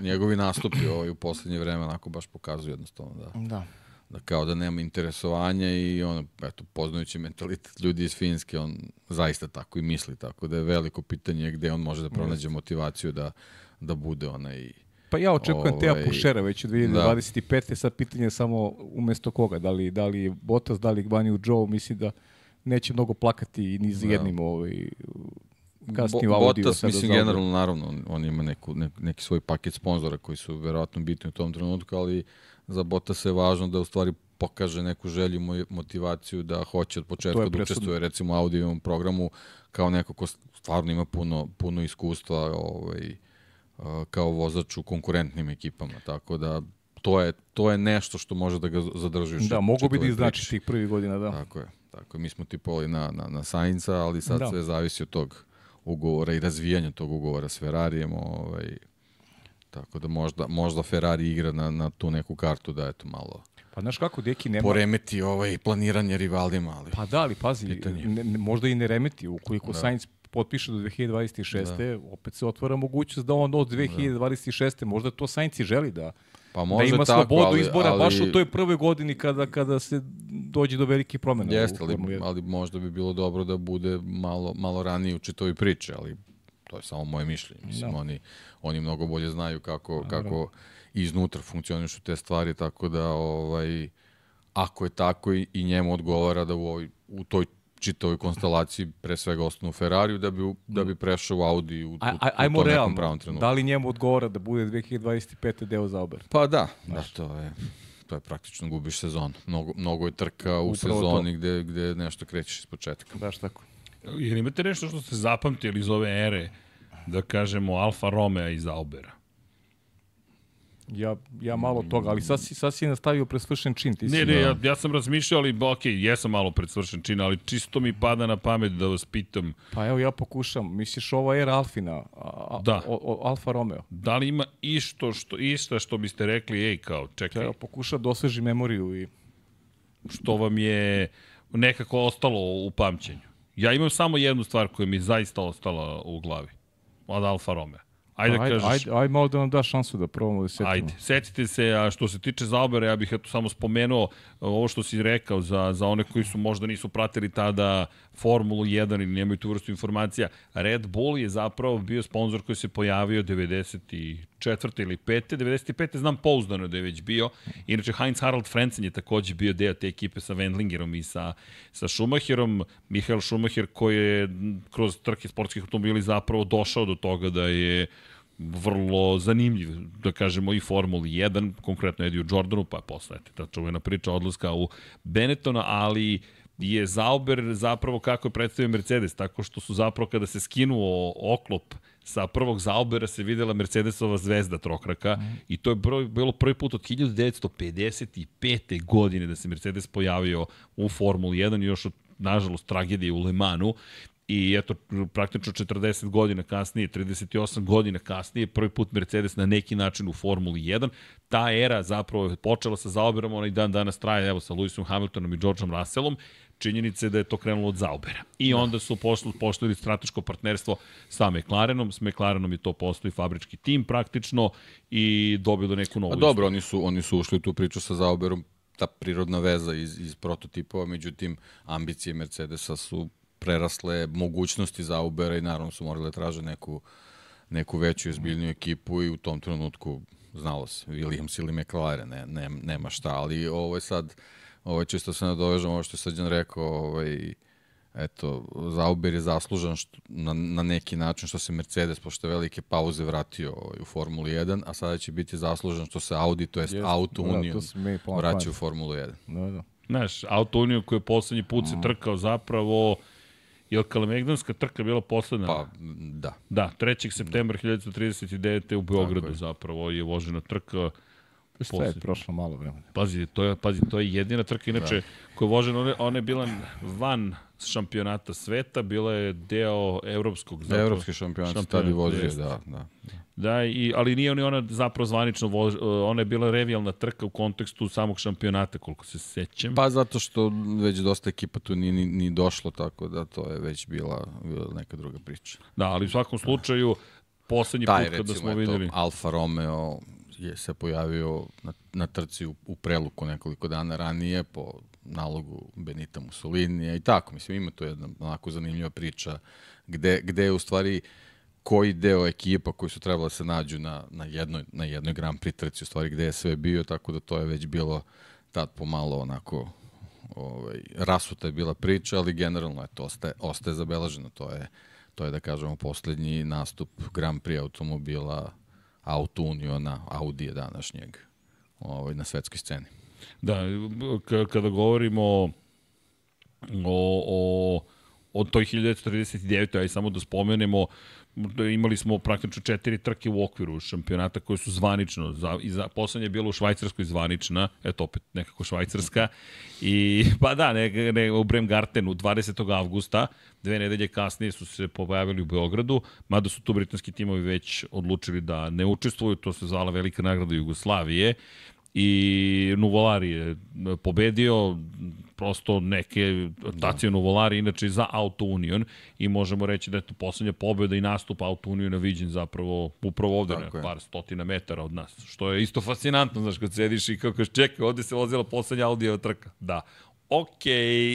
njegovi nastupi ovaj, u poslednje vreme onako baš pokazuju jednostavno da, Da. Da kao da nema interesovanja i ono, eto, poznajući mentalitet ljudi iz Finske, on zaista tako i misli, tako da je veliko pitanje gde on može da pronađe motivaciju da, da bude onaj Pa ja očekujem Teja Ovaj, Pušera već u 2025. Sad pitanje je samo umesto koga, da li, da li Bottas, da li Guanyu Zhou, mislim da neće mnogo plakati ni za Da. jednim ovaj, kasnije Bo- Audiju. Bottas, sada mislim, za Audi. generalno, naravno, on, on ima neku, ne, neki svoj paket sponzora koji su verovatno bitni u tom trenutku, ali za Bottas je važno da u stvari pokaže neku želju, mo- motivaciju da hoće od početka je da učestvuje recimo u audijovom programu kao neko ko stvarno ima puno, puno iskustva ovaj, kao vozač u konkurentnim ekipama, tako da to je, to je nešto što može da ga zadrži Da, mogu bi da čitavoj iznači priči. tih prvih godina, da. Tako je. Tako, mi smo tipovali na, na, na Sainca, ali sad Da. da. sve zavisi od tog ugovora i razvijanja tog ugovora s Ferrarijem. Ovaj, tako da možda, možda Ferrari igra na, na tu neku kartu da eto malo Pa znaš kako, deki nema... poremeti ovaj planiranje rivalima, ali Pa da, ali pazi, Pitanje. ne, ne, možda i ne remeti. Ukoliko da. Sainz potpiše do 2026. Da. opet se otvara mogućnost da on od 2026. možda to Sainz i želi da, pa da može ima tako, slobodu ali, izbora ali, baš u toj prvoj godini kada, kada se dođe do velikih promena. Jeste, ali, 1. ali možda bi bilo dobro da bude malo, malo ranije u čitovi priče, ali to je samo moje mišljenje. Mislim, Da. oni, oni mnogo bolje znaju kako, kako iznutra funkcionišu te stvari, tako da ovaj, ako je tako i, i njemu odgovara da u, ovoj, u toj čitavoj konstelaciji pre svega ostanu u Ferrariju da bi, da bi prešao u Audi u, u, Aj, aj, u tom nekom pravom realno, trenutku. da li njemu odgovara da bude 2025. deo Zauber? Pa da, da, to je to je praktično gubiš sezonu. Mnogo, mnogo je trka u Upravo sezoni gde, gde nešto krećeš iz početka. Baš tako. Jer imate nešto što ste zapamtili iz ove ere, da kažemo, Alfa Romeo i Zaubera? Ja, ja malo toga, ali sad si, sad si nastavio presvršen čin. Ti si, Ne, ne, ja, ja sam razmišljao, ali ok, jesam malo pred svršen čin, ali čisto mi pada na pamet da vas pitam, Pa evo ja pokušam. Misliš ova era Alfina? A, Da. O, o, Alfa Romeo. da li ima išto što, išta što biste rekli, ej, kao, čekaj, Evo, pokuša da osveži memoriju i... što vam je nekako ostalo u pamćenju. Ja imam samo jednu stvar koja mi je zaista ostala u glavi. Od Alfa Romeo. Ajde, ajde, kažeš, ajde, ajde malo da nam daš šansu da probamo da se setimo. Ajde, setite se, a što se tiče Zaubera, ja bih eto samo spomenuo ovo što si rekao za, za one koji su možda nisu pratili tada Formulu 1 ili nemaju tu vrstu informacija. Red Bull je zapravo bio sponsor koji se pojavio 94. ili 5. 95. znam pouzdano da je već bio. Inače, Heinz Harald Frenzen je takođe bio deo te ekipe sa Wendlingerom i sa, sa Schumacherom. Michael Schumacher koji je kroz trke sportskih automobili zapravo došao do toga da je vrlo zanimljiv, da kažemo, i Formuli 1, konkretno Ediju Jordanu, pa posle ta čuvena priča odlaska u Benettona, ali je Zauber zapravo kako je predstavio Mercedes, tako što su zapravo kada se skinuo oklop sa prvog Zaubera se videla Mercedesova zvezda trokraka mm. i to je broj, bilo prvi put od 1955. godine da se Mercedes pojavio u Formuli 1 i još od, nažalost, tragedije u Le Manu I eto, praktično 40 godina kasnije, 38 godina kasnije, prvi put Mercedes na neki način u Formuli 1. Ta era zapravo je počela sa zaoberom, ona i dan danas traje, evo, sa Lewisom Hamiltonom i Georgeom Russellom. Činjenica je da je to krenulo od Zaubera. I onda su pošli, pošli strateško partnerstvo sa McLarenom. S McLarenom je to postoji fabrički tim praktično i dobilo neku novu Pa dobro, oni su, oni su ušli u tu priču sa Zauberom, ta prirodna veza iz, iz prototipova, međutim, ambicije Mercedesa su prerasle mogućnosti Zaubera i naravno su morali da traže neku, neku veću i ozbiljniju ekipu i u tom trenutku znalo se, Williams ili McLaren, ne, ne, nema šta, ali ovo je sad, ovo je čisto se nadovežem, ovo što je Srđan rekao, ovaj, eto, Zauber je zaslužan što, na, na neki način što se Mercedes posle velike pauze vratio ovaj, u Formulu 1, a sada će biti zaslužan što se Audi, to jest Jeste, Auto da, Union, vraća u Formulu 1. Da, da. Znaš, Auto Union koji je poslednji put se trkao zapravo, je li Kalemegdanska trka bila posledna? Pa, da. Da, 3. septembra 1939. u Beogradu je. zapravo je vožena trka. Sve je prošlo malo vremena. Pazi, to je, pazi, to je jedina trka, inače, da. koja je vožena, ona, ona je bila van šampionata sveta, bila je deo evropskog. Da, Evropski šampionat tada i vozio, da, da. Da, i, ali nije ni ona zapravo zvanično, vož, ona je bila revijalna trka u kontekstu samog šampionata, koliko se sećam. Pa zato što već dosta ekipa tu ni, ni, ni došlo, tako da to je već bila, bila neka druga priča. Da, ali u svakom slučaju, poslednji Taj, put kada recimo, smo videli... Alfa Romeo je se pojavio na, na trci u, u preluku nekoliko dana ranije po nalogu Benita Mussolinija i tako. Mislim, ima to jedna onako zanimljiva priča gde, gde je u stvari koji deo ekipa koji su trebali da se nađu na, na, jednoj, na jednoj Grand Prix trci, u stvari gde je sve bio, tako da to je već bilo tad pomalo onako ovaj, rasuta je bila priča, ali generalno eto, ostaje, ostaje zabeleženo. To je, to je da kažemo poslednji nastup Grand Prix automobila Auto Uniona, Audije današnjeg ovaj, na svetskoj sceni. Da, kada govorimo o, o od toj 1939. aj samo da spomenemo, imali smo praktično četiri trke u okviru šampionata koje su zvanično, za, i za, poslednje je bilo u Švajcarskoj zvanična, eto opet nekako Švajcarska, i pa da, ne, ne, u Bremgartenu 20. avgusta, dve nedelje kasnije su se pojavili u Beogradu, mada su tu britanski timovi već odlučili da ne učestvuju, to se zvala Velika nagrada Jugoslavije, i Nuvolari je pobedio prosto neke Dacia Nuvolari inače za Auto Union i možemo reći da je to poslednja pobeda i nastup Auto Uniona viđen zapravo upravo ovde Tako je. par stotina metara od nas, što je isto fascinantno, znaš, kad sediš i kako čekaj, ovde se vozila poslednja Audijeva trka. Da, ok,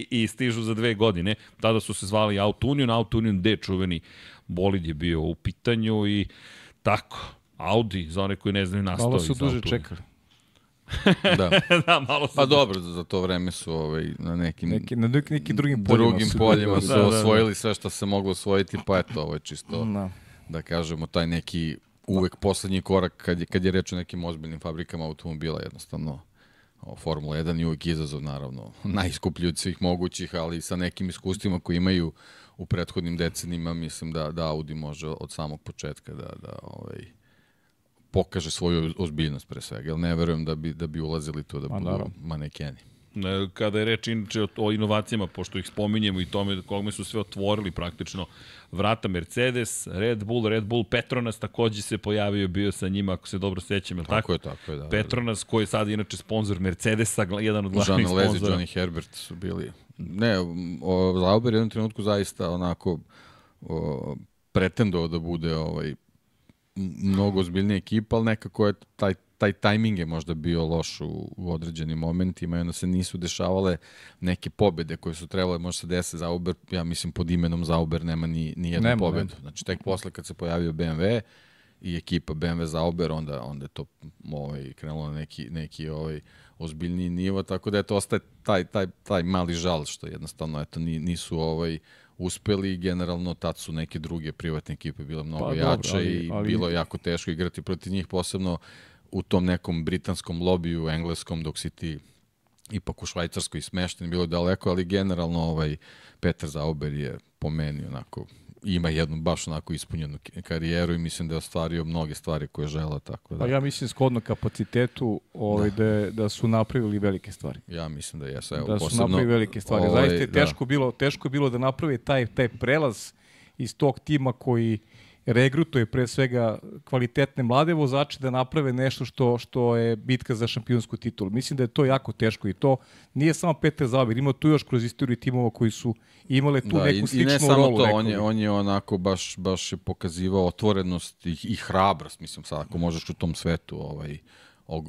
i stižu za dve godine. Tada su se zvali Auto Union, Auto Union D, čuveni bolid je bio u pitanju i tako, Audi, za one koji ne znaju nastao. Malo su duže čekali. Da. <laughs> da, malo Pa dobro, za to vreme su ovaj, na nekim neki, na neki, neki drugim poljima drugim su, poljima su da, da, da. osvojili sve što se moglo osvojiti, pa eto, ovo je čisto, Da. da kažemo, taj neki uvek poslednji korak kad je, kad je reč o nekim ozbiljnim fabrikama automobila, jednostavno o, Formula 1 je uvek izazov, naravno, <laughs> najskuplji od svih mogućih, ali sa nekim iskustvima koji imaju u prethodnim decenima, mislim da, da Audi može od samog početka da, da ovaj, pokaže svoju ozbiljnost pre svega, jer ne verujem da bi, da bi ulazili tu da Ma, budu manekeni. Kada je reč inače o, o inovacijama, pošto ih spominjemo i tome kogme su sve otvorili praktično vrata Mercedes, Red Bull, Red Bull Petronas takođe se pojavio, bio sa njima, ako se dobro sećam, je Tako, tako? je, tako je, da. Petronas koji je sad inače sponsor Mercedesa, jedan od glavnih Jean Lezi, sponzora. Johnny Herbert su bili... Ne, o, Zauber je u jednom trenutku zaista onako o, pretendovao da bude ovaj, mnogo ozbiljnija ekipa, ali nekako je taj, taj tajming je možda bio loš u, u određenim momentima i onda se nisu dešavale neke pobede koje su trebale možda se dese Zauber, ja mislim pod imenom Zauber nema ni, ni jednu Nema, pobedu. nema. Znači tek posle kad se pojavio BMW i ekipa BMW Zauber, onda, onda je to ovaj, krenulo na neki, neki ovaj, ozbiljniji nivo, tako da eto, ostaje taj, taj, taj mali žal što jednostavno eto, ni- nisu ovaj, uspeli generalno tad su neke druge privatne ekipe bile mnogo Pa pa, dobro, jače ali- i ali- bilo je jako teško igrati protiv njih, posebno u tom nekom britanskom lobiju, engleskom, dok si ti ipak u Švajcarskoj smešten, bilo je daleko, ali generalno ovaj Petar Zauber je po meni onako ima jednu baš onako ispunjenu karijeru i mislim da je ostvario mnoge stvari koje je želeo, tako da Pa ja mislim skodno kapacitetu ovaj, da. Da, da su napravili velike stvari. ja mislim da jesu. Evo, da su posebno, napravili velike stvari. ovaj, Zaista je teško, bilo, teško je bilo da naprave taj, taj prelaz iz tog tima koji regrutuje pre svega kvalitetne mlade vozače da naprave nešto što što je bitka za šampionsku titulu. Mislim da je to jako teško i to nije samo Petar Zabir, ima tu još kroz istoriju timova koji su imale tu Da, neku i, i sličnu ne samo rolu. to, on je, on je onako baš, baš je pokazivao otvorenost i, i hrabrost, mislim sad ako možeš u tom svetu ovaj, og,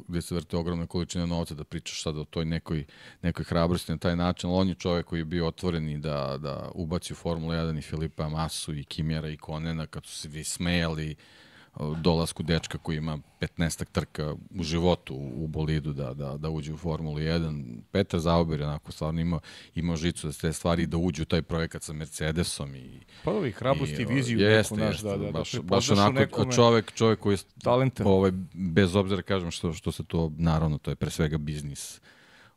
gde se vrte ogromne količine novca da pričaš sad o toj nekoj, nekoj hrabrosti na taj način, ali on je čovek koji je bio otvoren i da, da ubaci u Formulu 1 i Filipa Masu i Kimjera i Konena kad su se vi smejali dolasku dečka koji ima 15 trka u životu u, bolidu da, da, da uđe u Formulu 1. Petar Zauber je onako stvarno imao, imao žicu da se te stvari da uđe u taj projekat sa Mercedesom i Pa ovi hrabrost i viziju jeste, neku, naš, jeste, da, da, baš, da baš onako nekome čovek, čovek koji je talenta. ovaj, bez obzira kažem što, što se to, naravno, to je pre svega biznis.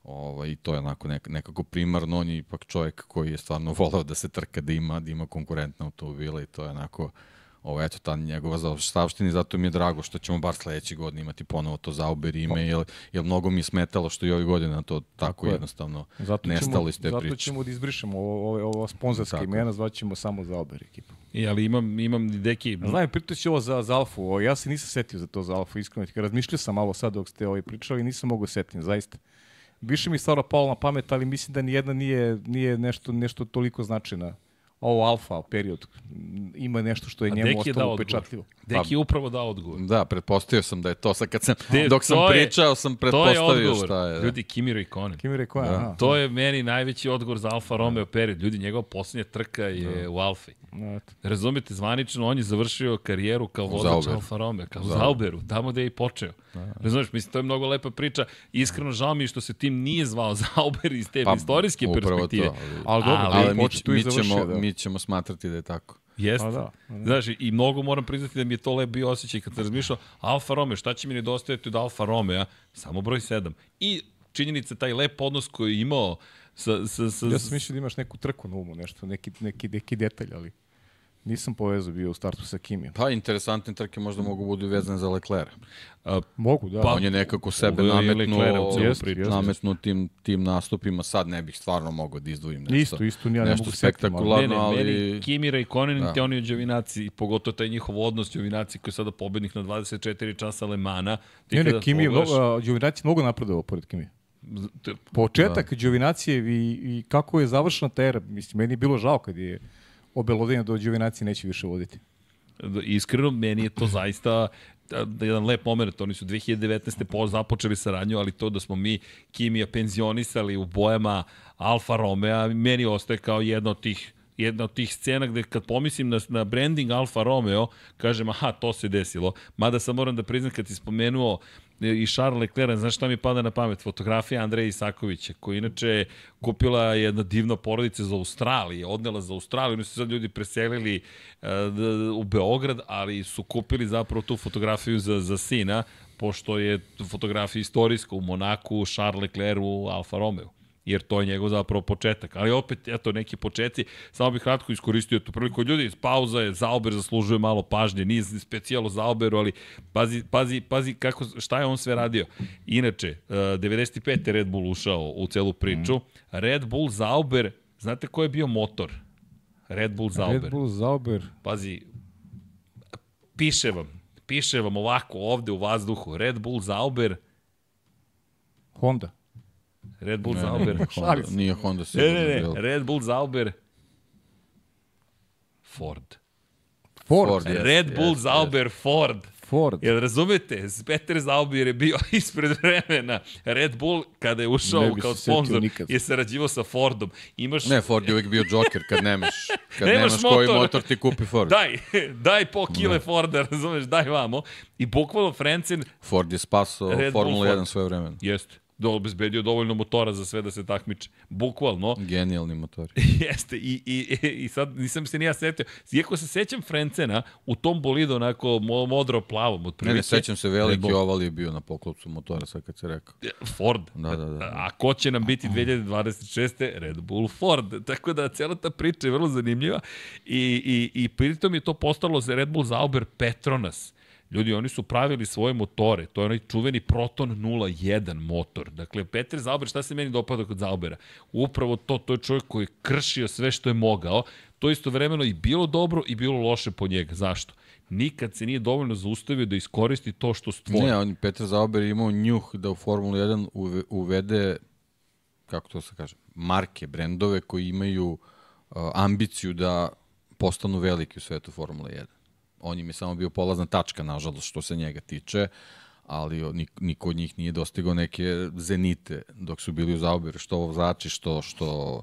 Ovaj, I to je onako nek, nekako primarno, on je ipak čovjek koji je stvarno <laughs> volao da se trka, da ima, da ima konkurentne automobile i to je onako, ovo, eto, ta njegova zaostavština i zato mi je drago što ćemo bar sledeće godine imati ponovo to Zauber ime, jer, jer mnogo mi je smetalo što i ove godine na to tako, Tako je. jednostavno Zato nestalo ćemo, iz te zato priče. ćemo da izbrišemo ovo, ovo, ovo sponzorska Tako. imena, zvaćemo samo za Ober ekipu. I, ali imam, imam deki... Znam, pitao si ovo za, za Alfu, ovo, ja se nisam setio za to za Alfu, iskreno. Razmišljao sam malo sad dok ste ovaj pričali, nisam mogao setiti, zaista. Više mi je stvarno palo na pamet, ali mislim da nijedna nije, nije nešto, nešto toliko značajna. Ovo Alfa period ima nešto što je A njemu je ostalo odgovor. upečatljivo. Deki je upravo dao odgovor. Da, pretpostavio sam da je to sad kad sam, Te, dok sam je- pričao sam je pretpostavio odgovor. šta je. Da. Ljudi, Kimi Raikkonen. Kimi rekao, Da. aha. To je meni najveći odgovor za Alfa Romeo period. Ljudi, njegova posljednja trka je u Alfi. No, eto. Razumete, zvanično on je završio karijeru kao vozač. Alfa Romeo, kao u Zauberu. Tamo gde je i počeo. Razumeš, mislim, to je mnogo lepa priča. Iskreno, žao mi je što se tim nije zvao <laughs> Zauber iz te Pa, istorijske perspektive. to, ali- Ali dobro, Ali ali, mi, mi, završio. ćemo, da. mi ćemo smatrati da je tako. Jeste. Pa da. Znaš, i mnogo moram priznati da mi je to lep bio osjećaj kad sam razmišljao Alfa Romeo, šta će mi nedostajati od Alfa Romeo? Samo broj 7. I činjenica taj lep odnos koji je imao sa, sa, sa, Ja sam mislio da imaš neku trku na umu, nešto, neki, neki, neki detalj, ali nisam povezao bio u startu sa Kimijom. Pa, interesantne trke možda mogu budu vezane za Leclerc. Mogu, da. Pa, on je nekako sebe nametnuo, nametnuo tim, tim nastupima. Sad ne bih stvarno mogao da izdvojim nešto. Isto, isto, ja ne nešto mogu ali- spektakularno. Ne, ne, ali... meni Kimi Raikkonen Da. da. te oni Đovinaci, pogotovo taj njihov odnos Đovinaci koji je sada pobednik na 24 časa Lemana. Ti Ne, ne, Kimi pogledaš- Đovinaci mnogo napredovao pored Kimi. Početak da. Đovinacije i, i kako je završena ta era, mislim, meni je bilo žao kad je obelodenio da Đovinacije neće više voditi. iskreno, meni je to zaista da jedan lep moment. Oni su 2019. po započeli saradnju, ali to da smo mi Kimija penzionisali u bojama Alfa Romeo, meni ostaje kao jedna od tih jedna od tih scena gde kad pomislim na, na branding Alfa Romeo, kažem, aha, to se desilo. Mada sam moram da priznam kad si spomenuo i Charles Leclerc, znaš šta mi pada na pamet? Fotografija Andreja Isakovića, koja inače kupila jedna divna porodica za Australiju, odnela za Australiju, oni su sad ljudi preselili uh, u Beograd, ali su kupili zapravo tu fotografiju za, za sina, pošto je fotografija istorijska u Monaku, Charles Leclerc u Alfa Romeo jer to je njegov zapravo početak. Ali opet, eto, neki početci, samo bih kratko iskoristio tu priliku. Ljudi, pauza je, Zauber zaslužuje malo pažnje, nije specijalo Zauberu, ali pazi, pazi, pazi kako, šta je on sve radio. Inače, uh, 95. je Red Bull ušao u celu priču. Red Bull Zauber, znate ko je bio motor? Red Bull Zauber. Red Bull, Zauber, Pazi, piše vam, piše vam ovako ovde u vazduhu. Red Bull Zauber, Honda. Red Bull Ne, Zauber. ne, Honda, nije Honda Ne, sigurno ne, ne, bilo. Red Bull Zauber, Ford. Ford. Ford, Jeste, Red Bull jeste, Zauber Ford. Ford. Jel razumete? Peter Zauber je bio <laughs> ispred vremena. Red Bull, kada je Ne ušao kao sponsor, je sarađivao sa Fordom. Imaš... Ne, Ford je uvijek bio Joker kad nemaš, <laughs> kad Nemaš nemaš, koji motor. motor ti kupi Ford. Daj, daj po kile Forda, razumeš, daj vamo. I bukvalno Frencen, Ford je spasao Red Formula Ford. 1 svoje vremena. jeste, obezbedio dovoljno motora za sve da se takmiče. Bukvalno. Genijalni motori. <laughs> Jeste, i, i, i sad nisam se ni ja setio. Iako se sećam Frencena u tom bolidu onako mo- modro-plavom, Ne, ne, sećam se, Red veliki Bull. oval je bio na poklopcu motora, sad kad se rekao. Ford. Da, da, da. A ko će nam biti 2026. Red Bull Ford. Tako da cela ta priča je vrlo zanimljiva i, i, i pritom je to postalo za Red Bull Zauber Petronas. Ljudi, oni su pravili svoje motore. To je onaj čuveni Proton 01 motor. Dakle, Peter Zauber, šta se meni dopada kod Zaubera? Upravo to, to je čovjek koji je kršio sve što je mogao. To je istovremeno i bilo dobro i bilo loše po njega. Zašto? Nikad se nije dovoljno zaustavio da iskoristi to što stvori. Ne, on, Petar Zauber imao njuh da u Formulu 1 uve- uvede, kako to se kaže, marke, brendove koji imaju ambiciju da postanu veliki u svetu Formule 1. On im je samo bio polazna tačka, nažalost, što se njega tiče, ali niko od njih nije dostigao neke zenite dok su bili u Zauberu, što vozači, što, što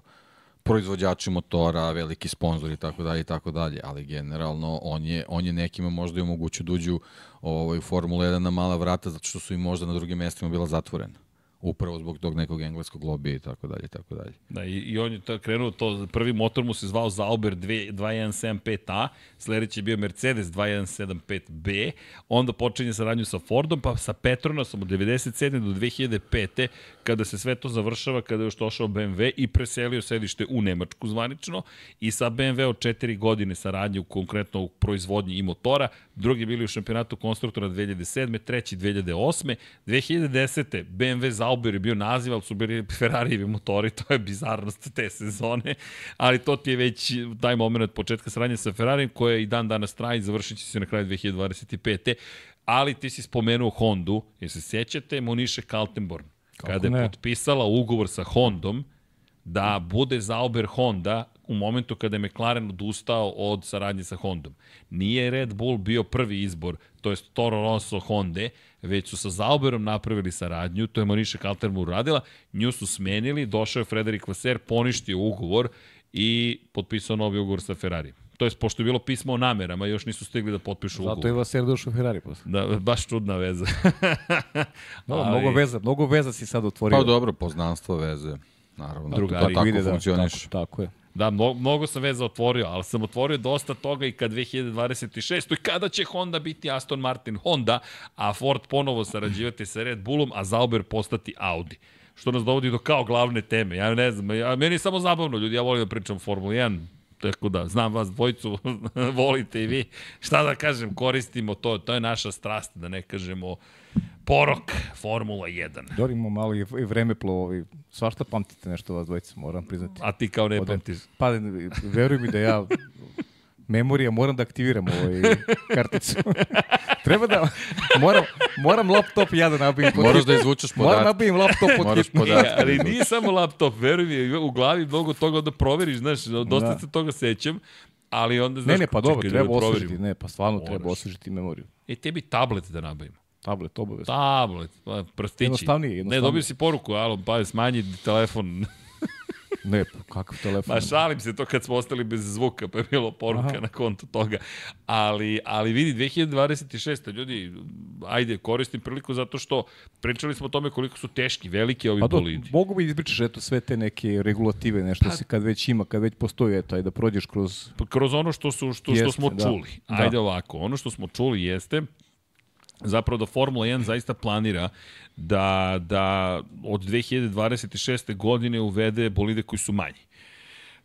proizvođači motora, veliki sponzori i tako dalje i tako dalje, ali generalno on je, on je nekima možda i omogućio da uđu ovaj, Formula 1 na mala vrata zato što su im možda na drugim mestima bila zatvorena. Upravo zbog tog nekog engleskog lobija i tako dalje tako dalje. Da, i, i on je to krenuo, to, prvi motor mu se zvao Zauber 2 2175A, sledeći je bio Mercedes 2175B, onda počinje saradnju sa Fordom, pa sa Petronasom od 97. do 2005. kada se sve to završava, kada je još došao BMW i preselio sedište u Nemačku zvanično i sa BMW od 4 godine saradnje u konkretno u proizvodnji i motora, drugi bili u šampionatu konstruktora 2007. treći 2008. 2010. BMW Zauber je bio naziv, ali su bili Ferrarijevi motori, <laughs> to je bizarnost te sezone, ali to ti je već taj moment početka saradnje sa Ferrarijem, koje i dan danas traje i završit će se na kraju 2025. Ali ti si spomenuo Hondu, jer se sjećate Moniše Kaltenborn, kada je potpisala ugovor sa Hondom, da bude Zauber Honda u momentu kada je McLaren odustao od saradnje sa Hondom. Nije Red Bull bio prvi izbor, to je Toro Rosso Honda, već su sa Zauberom napravili saradnju, to je Moniša Kaltermu uradila, nju su smenili, došao je Frederik Vaser, poništio ugovor i potpisao novi ugovor sa Ferrari. To je, pošto je bilo pismo o namerama, još nisu stigli da potpišu Zato je ugovor. Vaser došao u Ferrari posle. Da, baš čudna veza. <laughs> No, Ali- mnogo veza, mnogo veza si sad otvorio. Pa dobro, poznanstvo, veze. Naravno, Drugari to tako Vide da, funkcioniš. Tako, tako je. Da, mnogo, mnogo sam veza otvorio, ali sam otvorio dosta toga i kad 2026. I kada će Honda biti Aston Martin Honda, a Ford ponovo sarađivati sa Red Bullom, a Zauber postati Audi. što nas dovodi do kao glavne teme. Ja ne znam, ja, meni je samo zabavno, ljudi, ja volim da pričam o Formuli 1, tako da znam vas dvojicu, <laughs> volite i vi. Šta da kažem, koristimo to, to je naša strast, da ne kažemo porok Formula 1. Dobro, imamo malo i vreme plovovi. Svašta pamtite nešto vas dvojica, moram priznati. A ti kao ne Od- pamtiš. Pa, veruj mi da ja memorija moram da aktiviram ovaj karticu. <laughs> Treba da moram moram laptop ja da nabavim. pod Moraš da izvučeš Moram podatke. nabavim laptop pod Moraš podatke. E, ali nije samo laptop, veruj mi, u glavi mnogo toga da proveriš, znaš, dosta Da. se toga sećam, ali onda, znaš, Ne, ne, pa dobro, čekaj, treba da osvežiti. Ne, pa stvarno treba Moraš. osvežiti memoriju. E, tebi tablet da nabavimo. Tablet, obavezno. Tablet, pa, prstići. Jednostavnije, Ne, jednostavnije. dobio si poruku, alo, pa smanji telefon. Ne, kakav telefon. Pa šalim se to kad smo ostali bez zvuka, pa je bilo poruka Aha. na kontu toga. Ali, ali vidi, 2026. ljudi, ajde, koristim priliku zato što pričali smo o tome koliko su teški, veliki ovi Pa bolidi. mogu bi izbričeš eto sve te neke regulative, nešto Pa- se kad već ima, kad već postoji, eto, aj da prođeš kroz... Pa kroz ono što, su, što, što Jeste, smo da. čuli. Da. Ajde ovako, ono što smo čuli jeste zapravo da Formula 1 zaista planira da, da od 2026. godine uvede bolide koji su manji.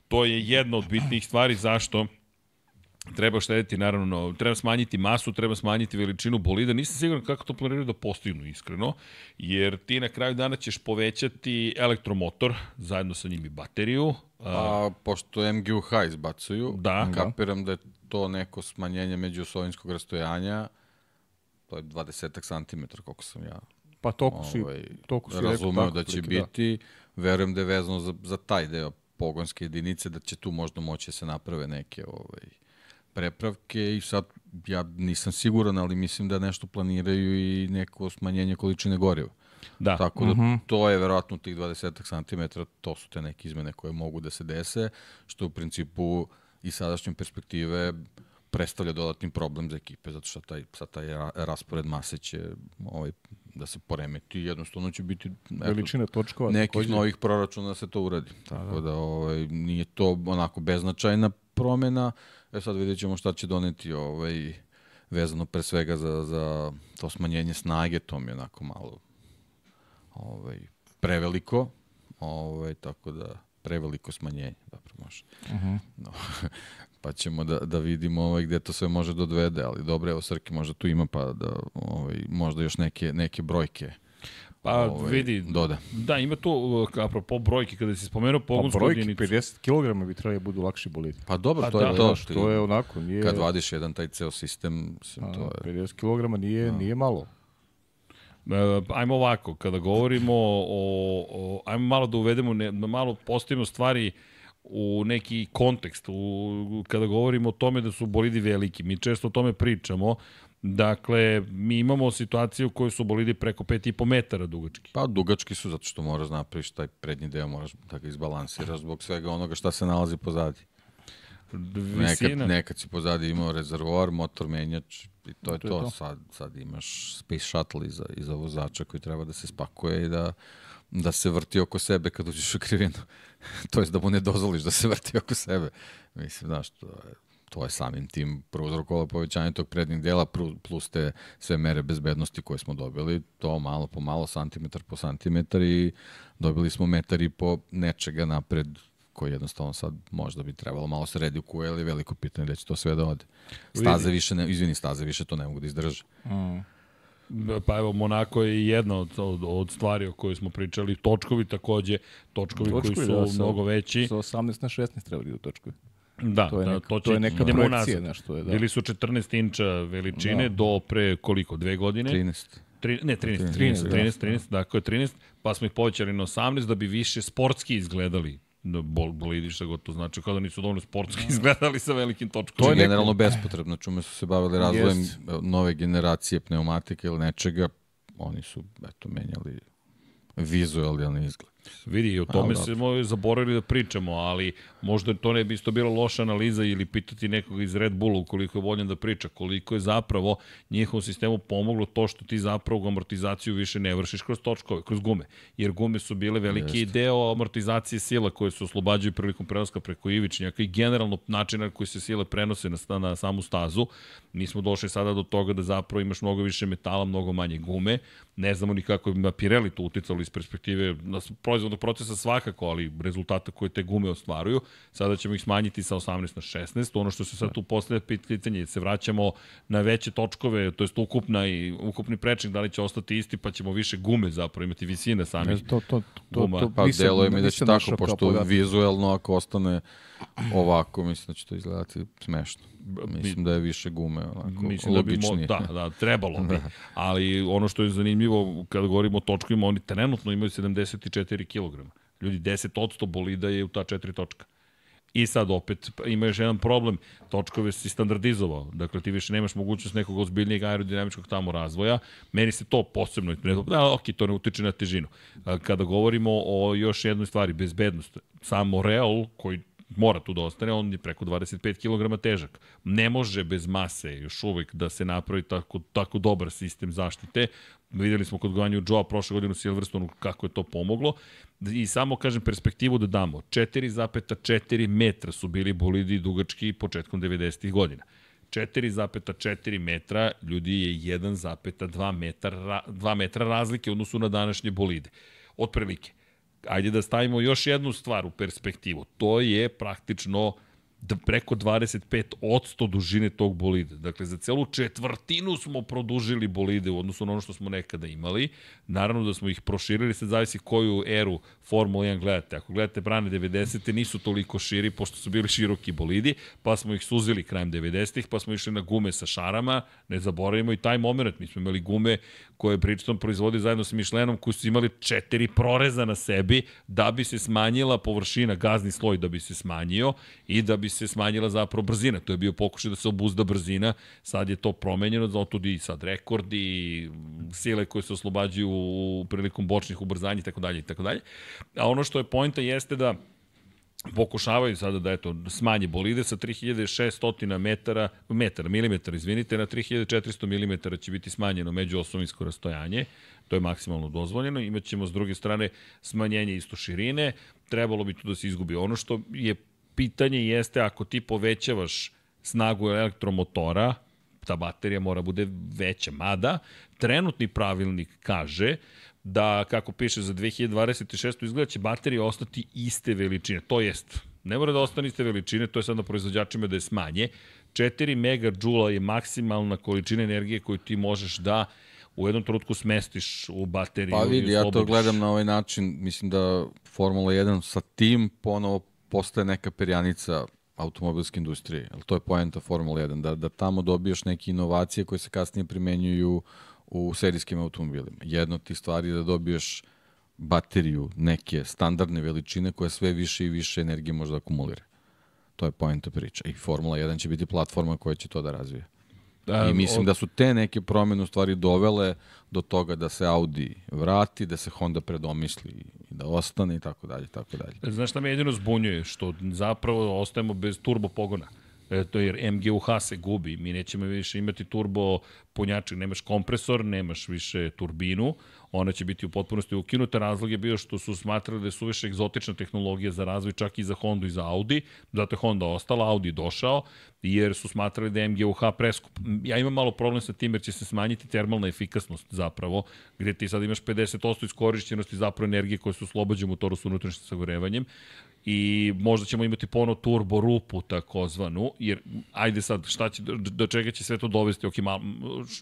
To je jedna od bitnijih stvari zašto treba štediti, naravno, treba smanjiti masu, treba smanjiti veličinu bolida. Nisam siguran kako to planiraju da postignu, iskreno, jer ti na kraju dana ćeš povećati elektromotor, zajedno sa njim i bateriju. A, pošto MGUH izbacuju, Da. kapiram da je to neko smanjenje međuosovinskog rastojanja, to je 20 cm, koliko sam ja Pa toliko si, ovaj, toliko si rekao razumeo da će otprilike, biti. Verujem da je vezano za, za taj deo pogonske jedinice, da će tu možda moći da se naprave neke ovaj, prepravke i sad ja nisam siguran, ali mislim da nešto planiraju i neko smanjenje količine goriva. da. Tako da to je verovatno tih 20 cm, to su te neke izmene koje mogu da se dese, što u principu i sadašnje perspektive predstavlja dodatni problem za ekipe, zato što taj, sad taj ra- raspored mase će ovaj, da se poremeti i jednostavno će biti eto, Veličina točkova. nekih takođe. novih proračuna da se to uradi. Tako da ovaj, nije to onako beznačajna promena. E sad vidjet ćemo šta će doneti ovaj, vezano pre svega za, za to smanjenje snage, to mi je onako malo ovaj, preveliko, ovaj, tako da preveliko smanjenje, dobro može. No, pa ćemo da, da vidimo ovaj, gde to sve može da odvede, ali dobro, evo Srki možda tu ima pa da ovaj, možda još neke, neke brojke Pa ovaj, vidi, doda. da, ima tu, uh, apropo brojke, kada si spomenuo Pa pogonsku brojki, jedinicu. 50 kg bi trebali da budu lakši bolidi. Pa dobro, Pa to da, je to. Znaš, to je onako, nije... Kad vadiš jedan taj ceo sistem, mislim, a, to je... 50 kg nije, nije malo. E, ajmo ovako, kada govorimo o, o ajmo malo da uvedemo, ne, da malo postavimo stvari u neki kontekst, u, kada govorimo o tome da su bolidi veliki, mi često o tome pričamo, dakle, mi imamo situaciju u kojoj su bolidi preko 5,5 metara dugački. Pa dugački su zato što moraš napraviš taj prednji deo, moraš da ga izbalansiraš zbog svega onoga šta se nalazi pozadi. Nekad, Visina. nekad si pozadi imao rezervoar, motor menjač i to je to. To je to. Sad, sad imaš space shuttle iza, iza vozača koji treba da se spakuje i da, da se vrti oko sebe kad uđeš u krivinu. <laughs> to jest da mu ne dozvoliš da se vrti oko sebe. Mislim, znaš, to je, to je samim tim prouzrokovalo povećanje tog prednjeg dela plus te sve mere bezbednosti koje smo dobili, to malo po malo, santimetar po santimetar i dobili smo metar i po nečega napred koji jednostavno sad možda bi trebalo malo se kuje, ali veliko pitanje da će to sve da ode. Staze više, ne, izvini, staze više to ne mogu da izdrže. Pa evo, Monako je jedna od, od, od stvari o kojoj smo pričali. Točkovi takođe, točkovi, Točkovi, koji su da, sa- mnogo veći. Sa 18 na 16 trebali da točkovi. Da, To je da, neka, to, to, će, je neka projekcija, znaš, to je, da. Bili su 14 inča veličine Da. do pre koliko, dve godine? 13. Tri, ne, 13, 13, 13, 13, 13, 13, dakle 13, pa smo ih povećali na 18 da bi više sportski izgledali. Da bol, bolidi šta god to znači, kao da nisu dovoljno sportski izgledali sa velikim točkom. To je neko- generalno bespotrebno, čume su se bavili razvojem Jest. nove generacije pneumatike ili nečega, oni su eto menjali vizualni izgled. Vidi, o tome Ali se smo zaboravili da pričamo, ali možda to ne bi isto bila loša analiza ili pitati nekog iz Red Bulla ukoliko je voljen da priča, koliko je zapravo njihovom sistemu pomoglo to što ti zapravo amortizaciju više ne vršiš kroz točkove, kroz gume. Jer gume su bile veliki Jeste. deo amortizacije sila koje se oslobađaju prilikom prelaska preko ivičnjaka i generalno način na koji se sile prenose na, na samu stazu. Mi smo došli sada do toga da zapravo imaš mnogo više metala, mnogo manje gume Ne znamo ni kako je Pirelli to uticalo iz perspektive na proizvodnog procesa svakako, ali rezultata koje te gume ostvaruju. Sada ćemo ih smanjiti sa 18 na 16. Ono što se sad tu postavlja pitanje, se vraćamo na veće točkove, to jest ukupna i ukupni prečnik, da li će ostati isti, pa ćemo više gume zapravo imati visine samih To, to, to, guma. to, Pa nisam- deluje mi da će tako, pošto vizuelno ako ostane ovako, mislim da će to izgledati smešno. Mislim da je više gume onako, Mislim da bi mo, logičnije. da, da, trebalo bi. <laughs> Ali ono što je zanimljivo kada govorimo o točkovima, oni trenutno imaju 74 kg. Ljudi, 10% bolida je u ta četiri točka. I sad opet ima još jedan problem, točkove si standardizovao, dakle ti više nemaš mogućnost nekog ozbiljnijeg aerodinamičkog tamo razvoja, meni se to posebno, ne, da, ok, to ne utiče na težinu. Kada govorimo o još jednoj stvari, bezbednost, samo Real, koji mora tu da ostane, on je preko 25 kg težak. Ne može bez mase još uvek da se napravi tako, tako dobar sistem zaštite. Videli smo kod Guanju Joe prošle godine u Silverstonu kako je to pomoglo. I samo, kažem, perspektivu da damo. 4,4 metra su bili bolidi dugački početkom 90. godina. 4,4 metra, ljudi je 1,2 metra, 2 metra razlike u odnosu na današnje bolide. Otprilike ajde da stavimo još jednu stvar u perspektivu. To je praktično da preko 25% dužine tog bolida. Dakle, za celu četvrtinu smo produžili bolide u odnosu na ono što smo nekada imali. Naravno da smo ih proširili, sad zavisi koju eru Formula 1 gledate. Ako gledate brane 90. nisu toliko širi, pošto su bili široki bolidi, pa smo ih suzili krajem 90-ih, pa smo išli na gume sa šarama, ne zaboravimo i taj moment. Mi smo imali gume koje Bridgestone proizvodi zajedno sa Michelinom, koji su imali četiri proreza na sebi da bi se smanjila površina, gazni sloj da bi se smanjio i da bi se smanjila zapravo brzina. To je bio pokušaj da se obuzda brzina, sad je to promenjeno, zato i sad rekordi, sile koje se oslobađaju u prilikom bočnih ubrzanja i tako dalje i tako dalje. A ono što je pojenta jeste da pokušavaju sada da eto smanje bolide sa 3600 metara, metara, milimetara, izvinite, na 3400 milimetara će biti smanjeno međuosovinsko rastojanje, to je maksimalno dozvoljeno, imaćemo s druge strane smanjenje isto širine, trebalo bi tu da se izgubi. Ono što je pitanje jeste ako ti povećavaš snagu elektromotora, ta baterija mora bude veća. Mada, trenutni pravilnik kaže da, kako piše za 2026. izgleda će baterija ostati iste veličine. To jest, ne mora da ostane iste veličine, to je sad na proizvođačima da je smanje. 4 megađula je maksimalna količina energije koju ti možeš da u jednom trenutku smestiš u bateriju. Pa vidi, ja to gledam na ovaj način, mislim da Formula 1 sa tim ponovo postaje neka perjanica automobilske industrije. Ali to je poenta Formula 1, da, da tamo dobiješ neke inovacije koje se kasnije primenjuju u serijskim automobilima. Jedna od tih stvari je da dobiješ bateriju neke standardne veličine koja sve više i više energije može da akumulira. To je poenta priča. I Formula 1 će biti platforma koja će to da razvije. Da, I mislim od- da su te neke promene u stvari dovele do toga da se Audi vrati, da se Honda predomisli i da ostane i tako dalje, tako dalje. Znaš šta me jedino zbunjuje? Što zapravo ostajemo bez turbo pogona. E, to jer MGUH se gubi, mi nećemo više imati turbo punjačak, nemaš kompresor, nemaš više turbinu, ona će biti u potpunosti ukinuta. Razlog je bio što su smatrali da je suviše egzotična tehnologija za razvoj čak i za Honda i za Audi, zato je Honda ostala, Audi došao, jer su smatrali da je MGUH preskup. Ja imam malo problem sa tim jer će se smanjiti termalna efikasnost zapravo, gde ti sad imaš 50% iskorišćenosti zapravo energije koje su oslobađaju motoru sa unutrašnjim sagorevanjem i možda ćemo imati ponovo turbo rupu takozvanu, jer ajde sad šta će, do, čega će sve to dovesti, ok, malo,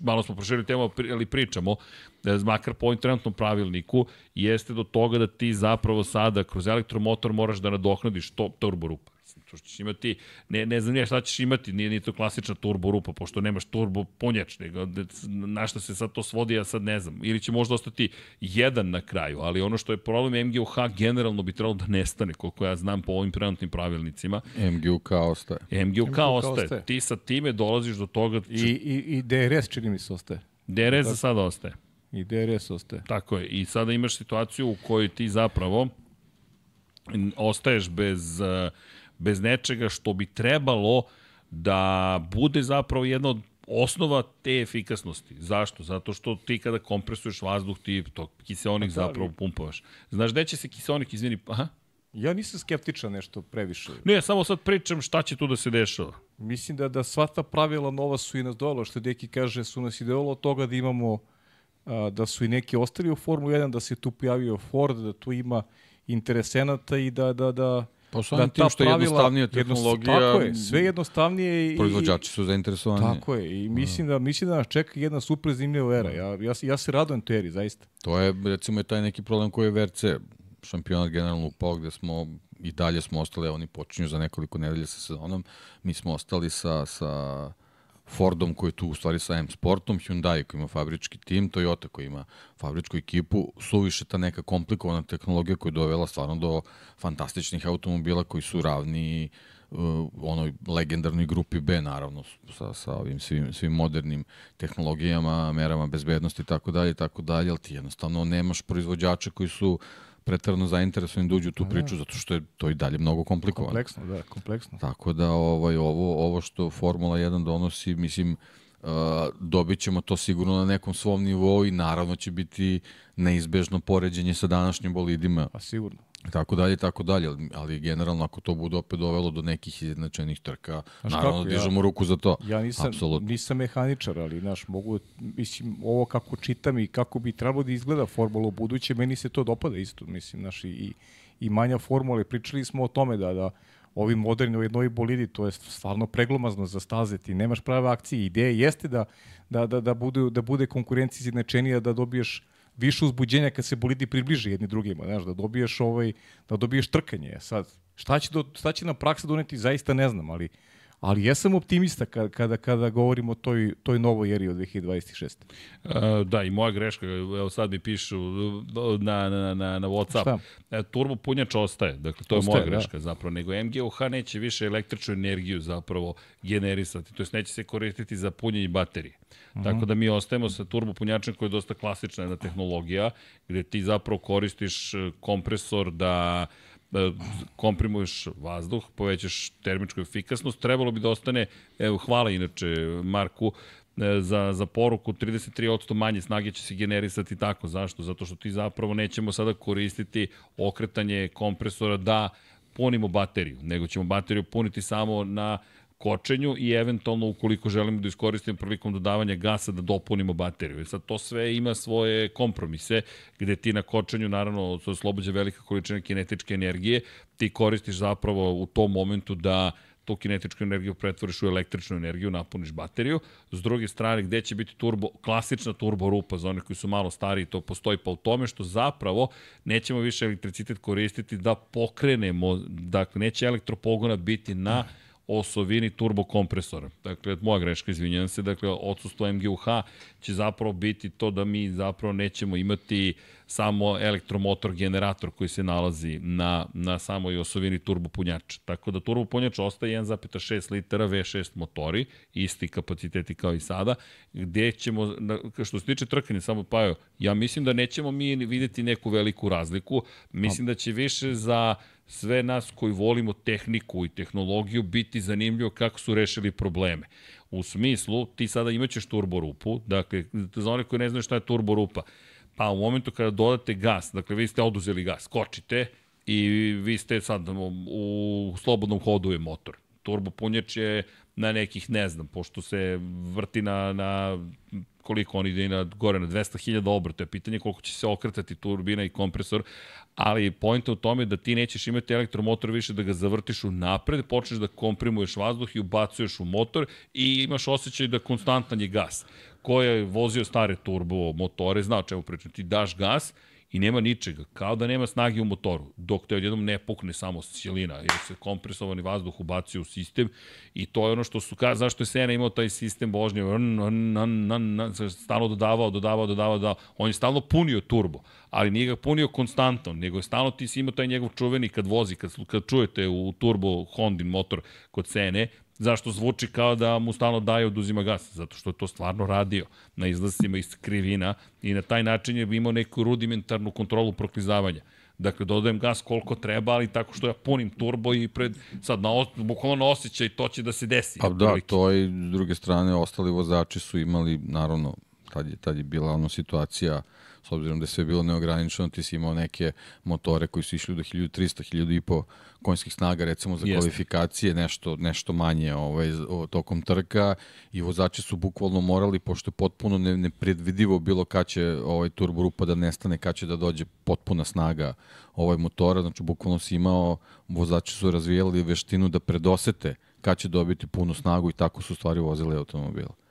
malo smo proširili temu, ali pričamo, da makar po ovim trenutnom pravilniku, jeste do toga da ti zapravo sada kroz elektromotor moraš da nadoknadiš to turbo rupa. To što ćeš imati, ne, ne znam ja šta ćeš imati, nije ni to klasična turbo rupa, pošto nemaš turbo punjač, nego da- na šta se sad to svodi, ja sad ne znam. Ili će možda ostati jedan na kraju, ali ono što je problem MGUH generalno bi trebalo da nestane, koliko ja znam po ovim trenutnim pravilnicima. MGUK ostaje. MGUK MGUK ostaje. ostaje. Ti sa time dolaziš do toga, I, i, I DRS čini mi se ostaje. DRS za sada ostaje. I DRS ostaje. Tako je. I sada imaš situaciju u kojoj ti zapravo ostaješ bez, eh, bez nečega što bi trebalo da bude zapravo jedna od osnova te efikasnosti. Zašto? Zato što ti kada kompresuješ vazduh, ti to kiseonik Pa da, zapravo pumpavaš. Znaš gde će se kiseonik, izvini, aha? Ja nisam skeptičan nešto previše. Ne, samo sad pričam šta će tu da se dešava. Mislim da da sva ta pravila nova su i nas dolo, što Deki kaže, su nas i dovelo od toga da imamo a, da su i neki ostali u Formuli 1, da se tu pojavio Ford, da tu ima interesenata i da, da, da, Pa samim tim što je jednostavnija tehnologija, tako je, sve jednostavnije i proizvođači su zainteresovani. Tako je, i mislim da mislim da nas čeka jedna super zanimljiva era. Ja, ja, ja se radujem toj eri, zaista. To je, recimo, je taj neki problem koji je VRC šampionat generalno upao, gde smo i dalje smo ostali, oni počinju za nekoliko nedelja sa sezonom, mi smo ostali sa, sa Fordom koji je tu u stvari sa M Sportom, Hyundai koji ima fabrički tim, Toyota koji ima fabričku ekipu, suviše ta neka komplikovana tehnologija koja je dovela stvarno do fantastičnih automobila koji su ravni uh, onoj legendarnoj grupi B naravno sa, sa ovim svim, svim modernim tehnologijama, merama bezbednosti i tako dalje i tako dalje, ali ti jednostavno nemaš proizvođača koji su pretarano zainteresovani da uđu tu priču zato što je to i dalje mnogo komplikovano. Kompleksno, da, kompleksno. Tako da ovaj, ovo, ovo što Formula 1 donosi, mislim, uh, dobit ćemo to sigurno na nekom svom nivou i naravno će biti neizbežno poređenje sa današnjim bolidima Pa sigurno. Tako dalje, tako dalje, ali, generalno ako to bude opet dovelo do nekih izjednačenih trka, Znaš naravno kako, ja- dižemo ruku za to. Ja nisam, Apsolutno. nisam mehaničar, ali znaš, mogu, mislim, ovo kako čitam i kako bi trebalo da izgleda formula u buduće, meni se to dopada isto, mislim, znaš, i, i, manja formula, pričali smo o tome da, da ovi moderni, ovi novi bolidi, to je stvarno preglomazno za staze, ti nemaš prave akcije, ideja jeste da, da, da, da, bude, da bude konkurencija izjednačenija, da dobiješ više uzbuđenja kad se bolidi približe jedni drugima, znaš, da dobiješ ovaj da dobiješ trkanje. Sad šta će do, šta će nam praksa doneti zaista ne znam, ali ali jesam optimista kada kada kada govorimo o toj toj novoj eri od 2026. Uh, da, i moja greška, evo sad mi pišu na, na, na, na Whatsapp. Šta? E, turbo punjač ostaje, dakle to je Ostaje, moja da. greška zapravo, nego MGUH neće više električnu energiju zapravo generisati, to jest neće se koristiti za punjenje baterije. Mhm. Tako da mi ostajemo sa turbo punjačem koji je dosta klasična jedna tehnologija, gde ti zapravo koristiš e, kompresor da e, komprimuješ vazduh, povećaš termičku efikasnost, trebalo bi da ostane, evo hvala inače Marku, e, za, za poruku 33% manje snage će se generisati tako. Zašto? Zato što ti zapravo nećemo sada koristiti okretanje kompresora da punimo bateriju, nego ćemo bateriju puniti samo na kočenju i eventualno ukoliko želimo da iskoristimo prilikom dodavanja gasa da dopunimo bateriju. I sad to sve ima svoje kompromise gde ti na kočenju naravno se oslobođa velika količina kinetičke energije, ti koristiš zapravo u tom momentu da tu kinetičku energiju pretvoriš u električnu energiju, napuniš bateriju. S druge strane, gde će biti turbo, klasična turbo rupa za one koji su malo stariji, to postoji pa u tome što zapravo nećemo više elektricitet koristiti da pokrenemo, dakle neće elektropogona biti na osovini turbokompresora. Dakle, moja greška, izvinjam se, dakle, odsustvo MGUH će zapravo biti to da mi zapravo nećemo imati samo elektromotor generator koji se nalazi na, na samoj osovini turbopunjača. Tako da turbopunjač ostaje 1,6 litara V6 motori, isti kapaciteti kao i sada, gde ćemo, što se tiče trkanja, samo pa ja mislim da nećemo mi videti neku veliku razliku, mislim da će više za sve nas koji volimo tehniku i tehnologiju biti zanimljivo kako su rešili probleme. U smislu, ti sada imaćeš turborupu, dakle, za one koji ne znaju šta je turborupa, pa u momentu kada dodate gas, dakle, vi ste oduzeli gas, skočite i vi ste sad u slobodnom hodu je motor. Turbo punjač je na nekih, ne znam, pošto se vrti na, na koliko on ide na, gore na 200.000 obrata, je pitanje koliko će se okretati turbina i kompresor, ali pojenta u tome da ti nećeš imati elektromotor više da ga zavrtiš u napred, počneš da komprimuješ vazduh i ubacuješ u motor i imaš osjećaj da konstantan je gas. Ko je vozio stare turbo motore, zna o čemu pričam, ti daš gas i nema ničega, kao da nema snage u motoru, dok te odjednom ne pukne samo silina, jer se kompresovani vazduh ubacio u sistem i to je ono što su, ka, zašto je Sena imao taj sistem vožnje, stalno dodavao, dodavao, dodavao, dodavao, on je stalno punio turbo, ali nije ga punio konstantno, nego je stalno ti si imao taj njegov čuveni kad vozi, kad, kad čujete u turbo Hondin motor kod Sene, zašto zvuči kao da mu stalno daje oduzima gas, zato što je to stvarno radio na izlascima iz krivina i na taj način je imao neku rudimentarnu kontrolu proklizavanja. Dakle, dodajem gas koliko treba, ali tako što ja punim turbo i pred, sad na, bukvalno osjećaj to će da se desi. Pa da, to i s druge strane ostali vozači su imali, naravno, Tad je, tad je bila ono situacija, s obzirom da je sve bilo neograničeno, ti si imao neke motore koji su išli do 1300, 1500 konjskih snaga, recimo za Jeste. kvalifikacije, nešto, nešto manje ovaj, tokom trka i vozači su bukvalno morali, pošto je potpuno ne, nepredvidivo bilo kad će ovaj turbo rupa da nestane, kad će da dođe potpuna snaga ovaj motora, znači bukvalno si imao, vozači su razvijali veštinu da predosete kad će dobiti punu snagu i tako su stvari vozili automobile.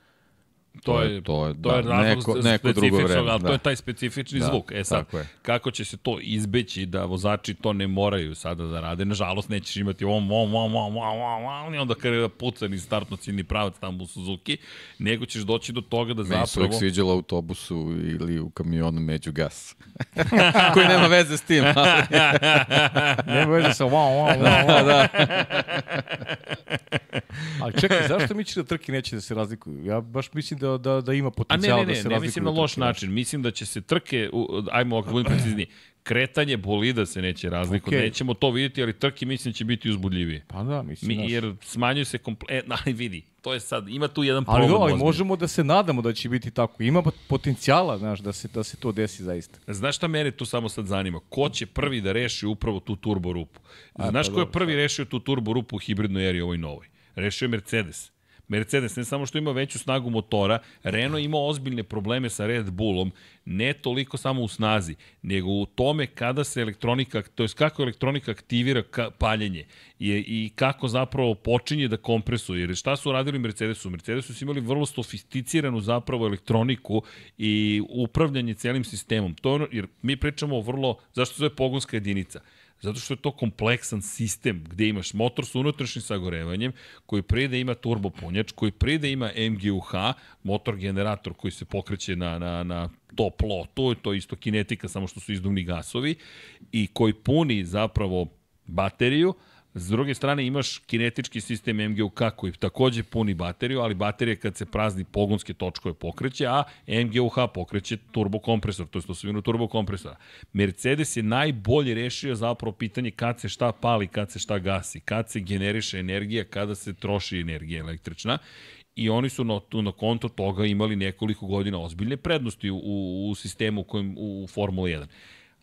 To je, to je, to je da, razlog neko, neko drugo vreme. ali da. to je taj specifični Da, zvuk. E sad, tako je. kako će se to izbeći da vozači to ne moraju sada da rade? Nažalost, nećeš imati om, om, om, om, om, om, om, i onda kada pucani startno ciljni pravac tamo u Suzuki, nego ćeš doći do toga da Meni se uvijek zapravo... sviđalo u autobusu ili u kamionu među gas. <laughs> Koji nema veze s tim, ali <laughs> Nema veze sa wow, wow, wow, wow. da. Ali čekaj, zašto mi da trke neće da se razlikuju? Ja baš mislim da, da, da ima A ne, potencijal ne, da ne, se ne razlikuju. mislim na loš trke. način. Mislim da će se trke, u- ajmo ako budem precizniji, kretanje bolida se neće razlikovati. Okej. Nećemo to vidjeti, ali trke mislim da će biti uzbudljivije. Pa da, mislim. Mi, jer smanjuje se komple... E, ali vidi, to je sad, ima tu jedan Ali, problem. ali ozbiljan. možemo da se nadamo da će biti tako. Ima potencijala, znaš, da se, da se to desi zaista. Znaš šta mene tu samo sad zanima? Ko će prvi da reši upravo tu turbo rupu? Znaš pa ko je dobro, prvi rešio tu turbo rupu u hibridnoj eri ovoj novoj? Rešio je Mercedes. Mercedes ne samo što ima veću snagu motora, Renault ima ozbiljne probleme sa Red Bullom, ne toliko samo u snazi, nego u tome kada se elektronika, to jest kako elektronika aktivira ka, paljenje i, i kako zapravo počinje da kompresuje. Jer šta su radili Mercedesu? Mercedesu su imali vrlo sofisticiranu zapravo elektroniku i upravljanje celim sistemom. To je ono, jer mi pričamo o vrlo, zašto se zove pogonska jedinica? Zato što je to kompleksan sistem gde imaš motor sa unutrašnjim sagorevanjem, koji prije da ima turbopunjač, koji prije da ima MGUH, motor generator koji se pokreće na, na, na toplotu, to je isto kinetika, samo što su izduvni gasovi, i koji puni zapravo bateriju, S druge strane imaš kinetički sistem MGUK koji takođe puni bateriju, ali baterija kad se prazni pogonske točkove pokreće, a MGUH pokreće turbokompresor, to je osovinu turbokompresora. Mercedes je najbolje rešio zapravo pitanje kad se šta pali, kad se šta gasi, kad se generiše energija, kada se troši energija električna i oni su na, na konto toga imali nekoliko godina ozbiljne prednosti u, u, u sistemu u kojem, u Formula 1.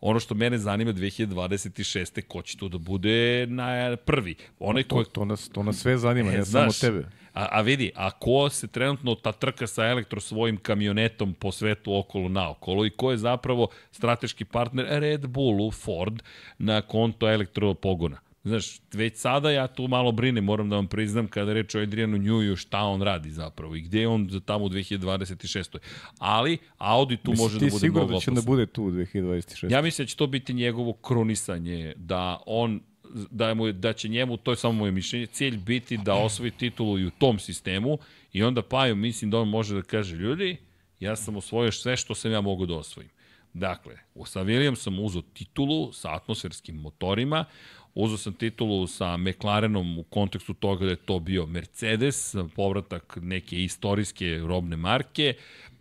Ono što mene zanima 2026. ko će tu da bude na prvi. Onaj To, ko to, nas, to nas sve zanima, E, ne samo znaš, tebe. A, a vidi, a ko se trenutno ta trka sa elektro svojim kamionetom po svetu okolo naokolo i ko je zapravo strateški partner Red Bullu, Ford, na konto elektropogona. Znaš, već sada ja tu malo brinem, moram da vam priznam kada reč o Adrianu Njuju šta on radi zapravo i gde je on za tamo u 2026. Ali Audi tu Mislim, može ti da bude sigurno mnogo da će da bude tu u 2026. Ja mislim da će to biti njegovo krunisanje, da on da, mu, da će njemu, to je samo moje mišljenje, cilj biti da osvoji titulu i u tom sistemu i onda Paju mislim da on može da kaže ljudi, ja sam osvojio sve što sam ja mogu da osvojim. Dakle, sa Williamsom uzao titulu sa atmosferskim motorima, uzao sam titulu sa McLarenom u kontekstu toga da je to bio Mercedes, povratak neke istorijske robne marke,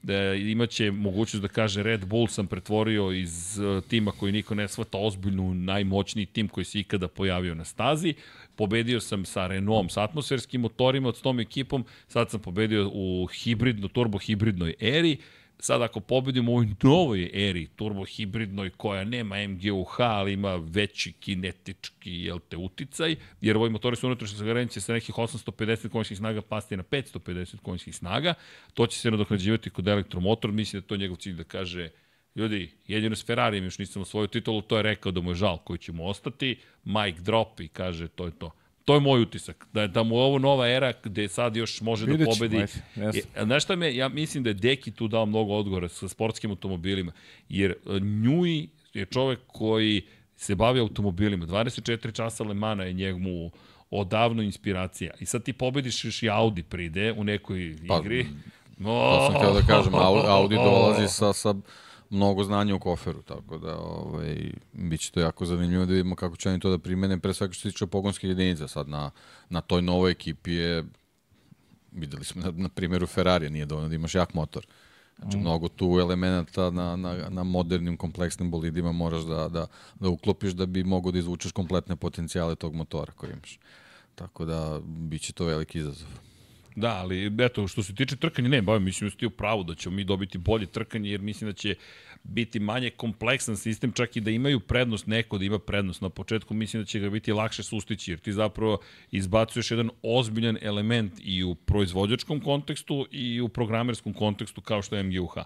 da imaće mogućnost da kaže Red Bull sam pretvorio iz uh, tima koji niko ne shvata ozbiljnu najmoćniji tim koji se ikada pojavio na stazi. Pobedio sam sa Renaultom, sa atmosferskim motorima, od tom ekipom. Sad sam pobedio u hibridno, turbo hibridnoj eri. Sad ako pobedim u ovoj novoj eri, turbo hibridnoj koja nema MGUH, ali ima veći kinetički jel te, uticaj, jer ovi motori su unutrašnje zagarenće sa nekih 850 konjskih snaga pasti na 550 konjskih snaga, to će se nadoknađivati kod elektromotor, mislim da to njegov cilj da kaže ljudi, jedino s Ferrarijem još nisam osvojio titulu, to je rekao da mu je žal koji će mu ostati, Mike drop i kaže to je to. To je moj utisak, da, da mu je ovo nova era gde sad još može da Vidjet ćemo, pobedi. jasno. E, znaš šta me, ja mislim da je Deki tu dao mnogo odgovora sa sportskim automobilima, jer e, Njuj je čovek koji se bavi automobilima. 24 časa Le Mana je njemu odavno inspiracija. I sad ti pobediš još i Audi pride u nekoj Pa, igri. To sam htio da kažem, Au- Audi dolazi sa, sa mnogo znanja u koferu, tako da ovaj, bit će to jako zanimljivo da vidimo kako će oni to da primene, pre svega što se tiče pogonskih jedinica. Sad na, na toj novoj ekipi je, videli smo na, na primjeru Ferrari, nije dovoljno da imaš jak motor. Znači, mm. mnogo tu elemenata na, na, na modernim, kompleksnim bolidima moraš da, da, da uklopiš da bi mogo da izvučeš kompletne potencijale tog motora koji imaš. Tako da, bit će to veliki izazov. Da, ali eto, što se tiče trkanja, ne, bavim, mislim da ste u pravu da ćemo mi dobiti bolje trkanje, jer mislim da će biti manje kompleksan sistem, čak i da imaju prednost, neko da ima prednost. Na početku, mislim da će ga biti lakše sustići, jer ti zapravo izbacuješ jedan ozbiljan element i u proizvođačkom kontekstu i u programerskom kontekstu kao što je MGUH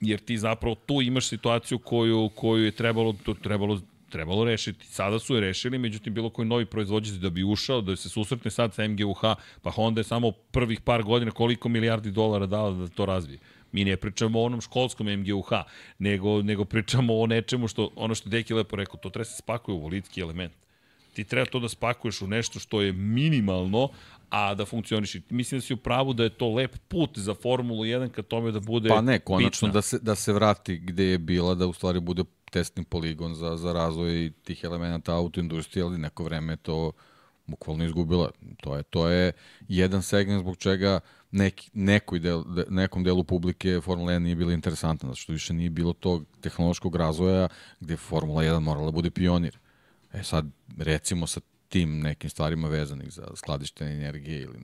jer ti zapravo tu imaš situaciju koju, koju je trebalo, to trebalo trebalo rešiti. Sada su je rešili, međutim bilo koji novi proizvođač da bi ušao, da se susretne sad sa MGUH, pa Honda je samo prvih par godina koliko milijardi dolara dala da to razvije. Mi ne pričamo o onom školskom MGUH, nego, nego pričamo o nečemu što, ono što Deki lepo rekao, to treba se spakuje u volitski element. Ti treba to da spakuješ u nešto što je minimalno, a da funkcioniš. Mislim da si u pravu da je to lep put za Formulu 1 ka tome da bude Pa ne, konačno bitna. da se, da se vrati gde je bila, da u stvari bude testni poligon za, za razvoj tih elemenata autoindustrije, ali neko vreme to bukvalno izgubila. To je, to je jedan segment zbog čega neki, nekoj del, de, nekom delu publike Formula 1 nije bila interesantna, zato što više nije bilo tog tehnološkog razvoja gde Formula 1 morala da bude pionir. E sad, recimo sa tim nekim stvarima vezanih za skladištenje energije ili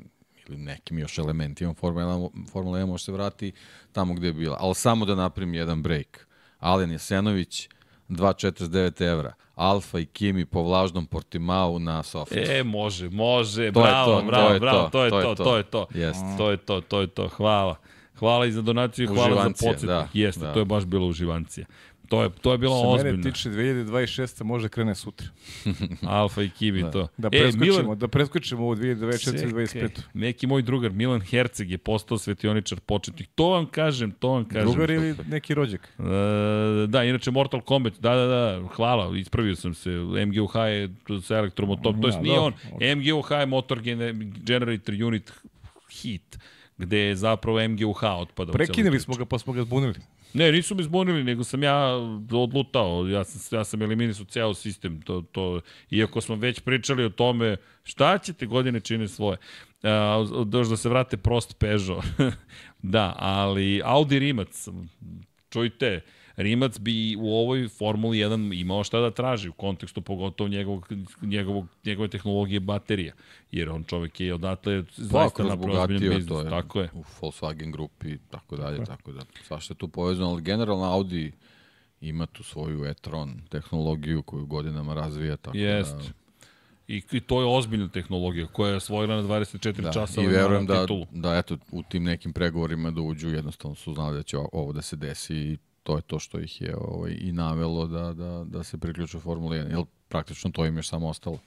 ili nekim još elementima Formula 1, Formula 1 može se vrati tamo gde je bila. Ali samo da napravim jedan break. Alen Jesenović, 2,49 evra. Alfa i Kimi po vlažnom Portimao na Sofiji. E, može, može, To bravo, to, bravo, to bravo, to, to je to to, je to. To je to, to je to, hvala. Hvala i za donaciju, hvala za podsjetnik. da, Jeste, da. to je baš bilo uživancije. To je, to je bilo Što mene ozbiljno. tiče 2026. može krene sutra. <laughs> Alfa i Kiwi Da. to. Da E, preskočimo, Milan, da preskočimo u 2024. i 25. Čekaj, Neki moj drugar Milan Herceg je postao svetioničar početnik. To vam kažem, to vam kažem. Drugar ili neki rođak? E, da, inače Mortal Kombat, da, da, da, hvala, ispravio sam se. MGUH je sa elektromotorom, to jest Ja, nije on. dobro. MGUH je motor gener- generator unit hit, gde je zapravo MGUH otpada. u celoj Prekinuli priči. smo ga pa smo ga zbunili. Ne, nisu me zbunili, nego sam ja odlutao. Ja sam, ja sam eliminisao ceo sistem. To, to, iako smo već pričali o tome šta ćete godine čine svoje. Još da se vrate prost Peugeot. <laughs> da, ali Audi Rimac, čujte, Rimac bi u ovoj Formuli 1 imao šta da traži u kontekstu pogotovo njegovog, njegovog, njegove tehnologije baterija. Jer on čovek je odatle Pa, zaista ozbiljan bogatio, biznis. je, Tako je. u Volkswagen grupi tako dalje, tako da svašta je tu povezano, ali generalno Audi ima tu svoju e-tron tehnologiju koju godinama razvija, tako Jest. da... I, I to je ozbiljna tehnologija koja je osvojila na 24 Da, časa i verujem na da, da eto, u tim nekim pregovorima da uđu, jednostavno su znali da će ovo da se desi i to je to što ih je ovaj, i navelo da, da, da se priključu Formula 1, jer praktično to im je samo ostalo.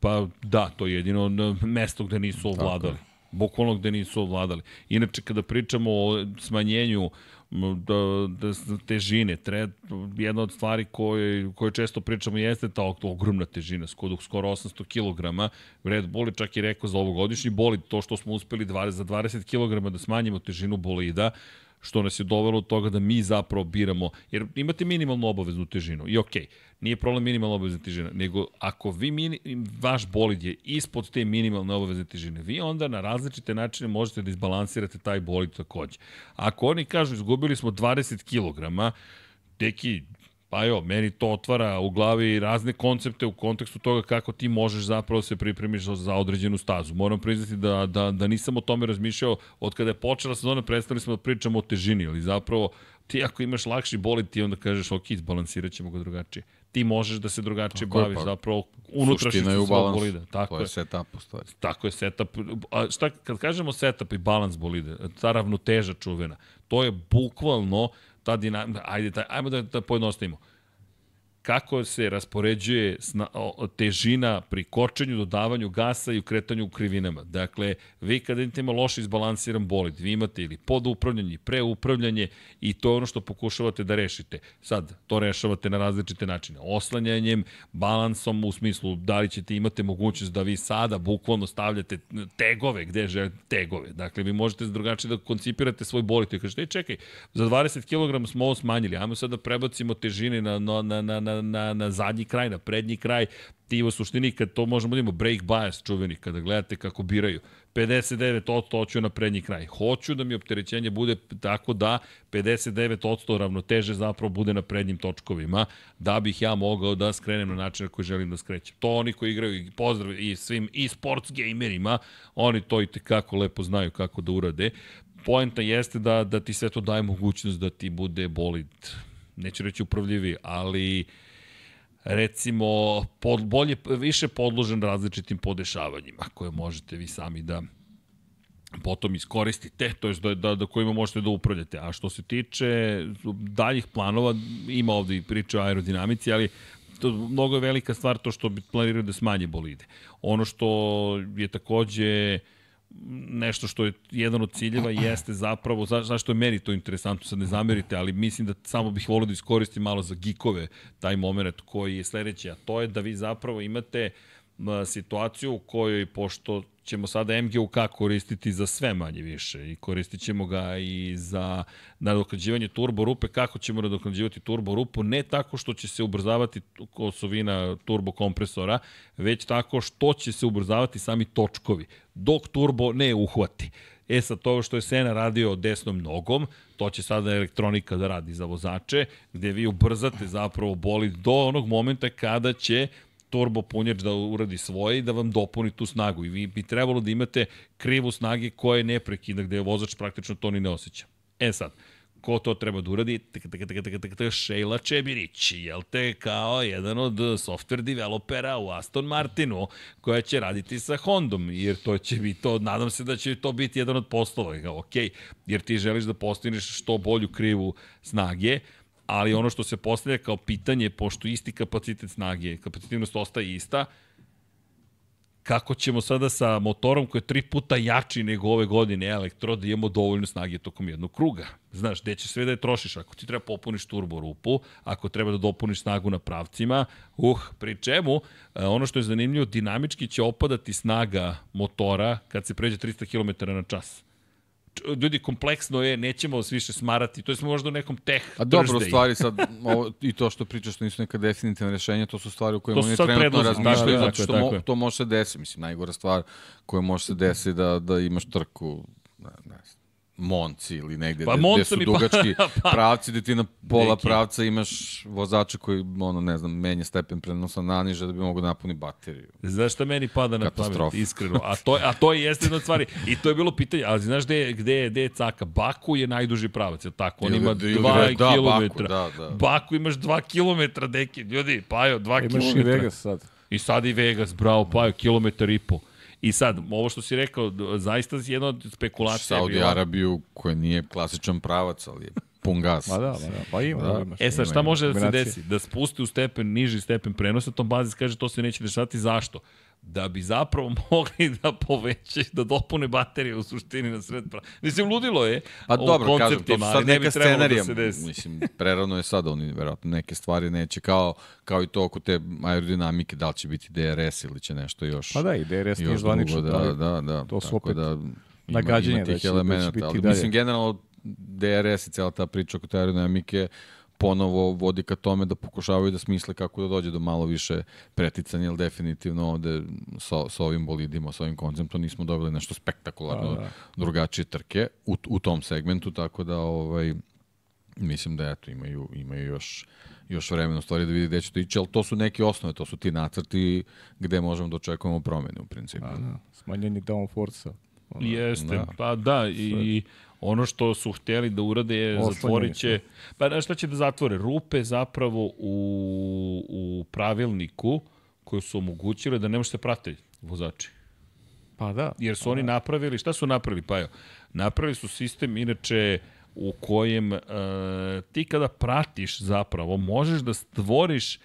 Pa da, to je jedino mesto gde nisu ovladali. Bukvalno gde nisu ovladali. Inače, kada pričamo o smanjenju da, da, težine, tre, jedna od stvari koje, koje često pričamo jeste ta ogromna težina, skoro, skoro 800 kg. Red Bull je čak i rekao za ovogodišnji bolid, to što smo uspeli 20, za 20 kg da smanjimo težinu bolida, što nas je dovelo do toga da mi zapravo biramo, jer imate minimalnu obaveznu težinu i okej, nije problem minimalna obavezna težina, nego ako vi mini, vaš bolid je ispod te minimalne obavezne težine, vi onda na različite načine možete da izbalansirate taj bolid takođe. Ako oni kažu izgubili smo 20 kg, teki, pa jo, meni to otvara u glavi razne koncepte u kontekstu toga kako ti možeš zapravo da se pripremiš za, određenu stazu. Moram priznati da, da, da nisam o tome razmišljao od kada je počela sezona, prestali smo da pričamo o težini, ali zapravo ti ako imaš lakši bolid, ti onda kažeš ok, izbalansirat ćemo ga drugačije. Ti možeš da se drugačije Tako je, baviš pa, zapravo unutrašnjosti Suština je u svog balansu. bolida. Tako to je. je setup u stvari. Tako je setup. A šta, kad kažemo setup i balans bolide, ta ravnoteža čuvena, to je bukvalno ta dinamika, ajde, taj, ajmo da, da pojednostavimo. Kako se raspoređuje sna, o, težina pri kočenju, dodavanju gasa i u kretanju u krivinama. Dakle, vi kada imate ima loše izbalansiran bolid, vi imate ili podupravljanje, preupravljanje i to je ono što pokušavate da rešite. Sad, to rešavate na različite načine. Oslanjanjem, balansom u smislu da li ćete imate mogućnost da vi sada bukvalno stavljate tegove gde želite tegove. Dakle, vi možete drugačije da koncipirate svoj bolid i kažete, "Ej, čekaj, za 20 kg smo ovo smanjili, ajmo sad da prebacimo težine na, na, na, na, na, na, na zadnji kraj, na prednji kraj, ti u suštini, kad to možemo da imamo break bias čuveni, kada gledate kako biraju, 59% hoću na prednji kraj. Hoću da mi opterećenje bude tako da 59% ravnoteže zapravo bude na prednjim točkovima, da bih ja mogao da skrenem na način na koji želim da skrećem. To oni koji igraju i pozdrav i svim i sports gamerima, oni to i tekako lepo znaju kako da urade. Poenta jeste da, da ti sve to daje mogućnost da ti bude bolid, neću reći upravljivi, ali recimo pod, bolje, više podložen različitim podešavanjima koje možete vi sami da potom iskoristite, to je da, da, da kojima možete da upravljate. A što se tiče daljih planova, ima ovde i priča o aerodinamici, ali to mnogo je velika stvar to što planiraju da smanje bolide. Ono što je takođe nešto što je jedan od ciljeva jeste zapravo, za, zašto je meni to interesantno, sad ne zamerite, ali mislim da samo bih volio da iskoristim malo za gikove taj moment koji je sledeći, a to je da vi zapravo imate situaciju u kojoj, pošto ćemo sada MGUK koristiti za sve manje više i koristit ćemo ga i za nadoknađivanje turbo rupe. Kako ćemo nadoknađivati turbo rupu? Ne tako što će se ubrzavati osovina turbo kompresora, već tako što će se ubrzavati sami točkovi, dok turbo ne uhvati. E sad, to što je Sena radio desnom nogom, to će sada elektronika da radi za vozače, gde vi ubrzate zapravo boli do onog momenta kada će turbo punjač da uradi svoje i da vam dopuni tu snagu. I vi bi trebalo da imate krivu snage koja je neprekidna, gde je vozač praktično to ni ne osjeća. E sad, ko to treba da uradi? Sheila Čebirić, jel te, kao jedan od software developera u Aston Martinu, koja će raditi sa Hondom, jer to će biti to, nadam se da će to biti jedan od poslova. Ok, jer ti želiš da postigneš što bolju krivu snage, ali ono što se postavlja kao pitanje, pošto isti kapacitet snage, kapacitivnost ostaje ista, kako ćemo sada sa motorom koji je tri puta jači nego ove godine elektro da imamo dovoljno snage tokom jednog kruga. Znaš, gde ćeš sve da je trošiš? Ako ti treba popuniš turbo rupu, ako treba da dopuniš snagu na pravcima, uh, pri čemu, e, ono što je zanimljivo, dinamički će opadati snaga motora kad se pređe 300 km na čas ljudi, kompleksno je, nećemo vas više smarati, to je smo možda u nekom teh A dobro, u stvari sad, <laughs> ovo, i to što pričaš što nisu neka definitivna rešenja, to su stvari u kojima oni trenutno razmišljaju, da, da, zato što mo, to može se desiti, mislim, najgora stvar koja može se desiti da, da imaš trku, ne, ne Monci ili negde pa, gde, gde su dugački pa, <laughs> pa, pravci, gde ti na pola neki. pravca imaš vozača koji, ono, ne znam, menja stepen prenosa na niže da bi mogo napuni bateriju. Znaš šta meni pada na pamet, iskreno? A to, a to je jeste jedna od stvari. I to je bilo pitanje, ali znaš gde, je, gde, je, gde je caka? Baku je najduži pravac, je tako? On ima 2 da, km. Baku, da, da. Baku imaš 2 km, deki. Ljudi, Pajo, 2 km. Imaš i Vegas sad. I sad i Vegas, bravo, Pajo, kilometar i po. I sad, ovo što si rekao, zaista je jedna od spekulacija. Saudi bila... Arabiju, koja nije klasičan pravac, ali je pun gas. Pa da, pa da, pa ima. Da. Imaš, e sad, šta može da se desi? Da spusti u stepen, niži stepen prenosa, tom bazi kaže to se neće dešavati. Zašto? da bi zapravo <laughs> mogli da povećaju, da dopune baterije u suštini na sred prava. Mislim, ludilo je pa dobro, kažem, to su sad neka da scenarija. Da Mislim, prerano je sad, oni verovatno neke stvari neće, kao, kao i to oko te aerodinamike, da li će biti DRS ili će nešto još. Pa da, i DRS nije zvanično. Da, da, da. To su opet da, nagađenje da će, da će biti ali, dalje. Mislim, generalno DRS i cela ta priča oko te aerodinamike, ponovo vodi ka tome da pokušavaju da smisle kako da dođe do malo više preticanja, jer definitivno ovde sa, sa ovim bolidima, sa ovim konceptom nismo dobili nešto spektakularno da, da. drugačije trke u, u tom segmentu, tako da ovaj, mislim da eto, imaju, imaju još još vremena u stvari da vidi gde će to ići, ali to su neke osnove, to su ti nacrti gde možemo da očekujemo promene u principu. A, da. Smanjenje downforce-a. Jeste, da. pa da, i Ono što su hteli da urade je zatvorit će, pa šta će da zatvore? Rupe zapravo u, u pravilniku koje su omogućile da ne možete pratiti vozači. Pa da. Jer su pa oni da. napravili, šta su napravili? Pa evo, napravili su sistem inače u kojem e, ti kada pratiš zapravo možeš da stvoriš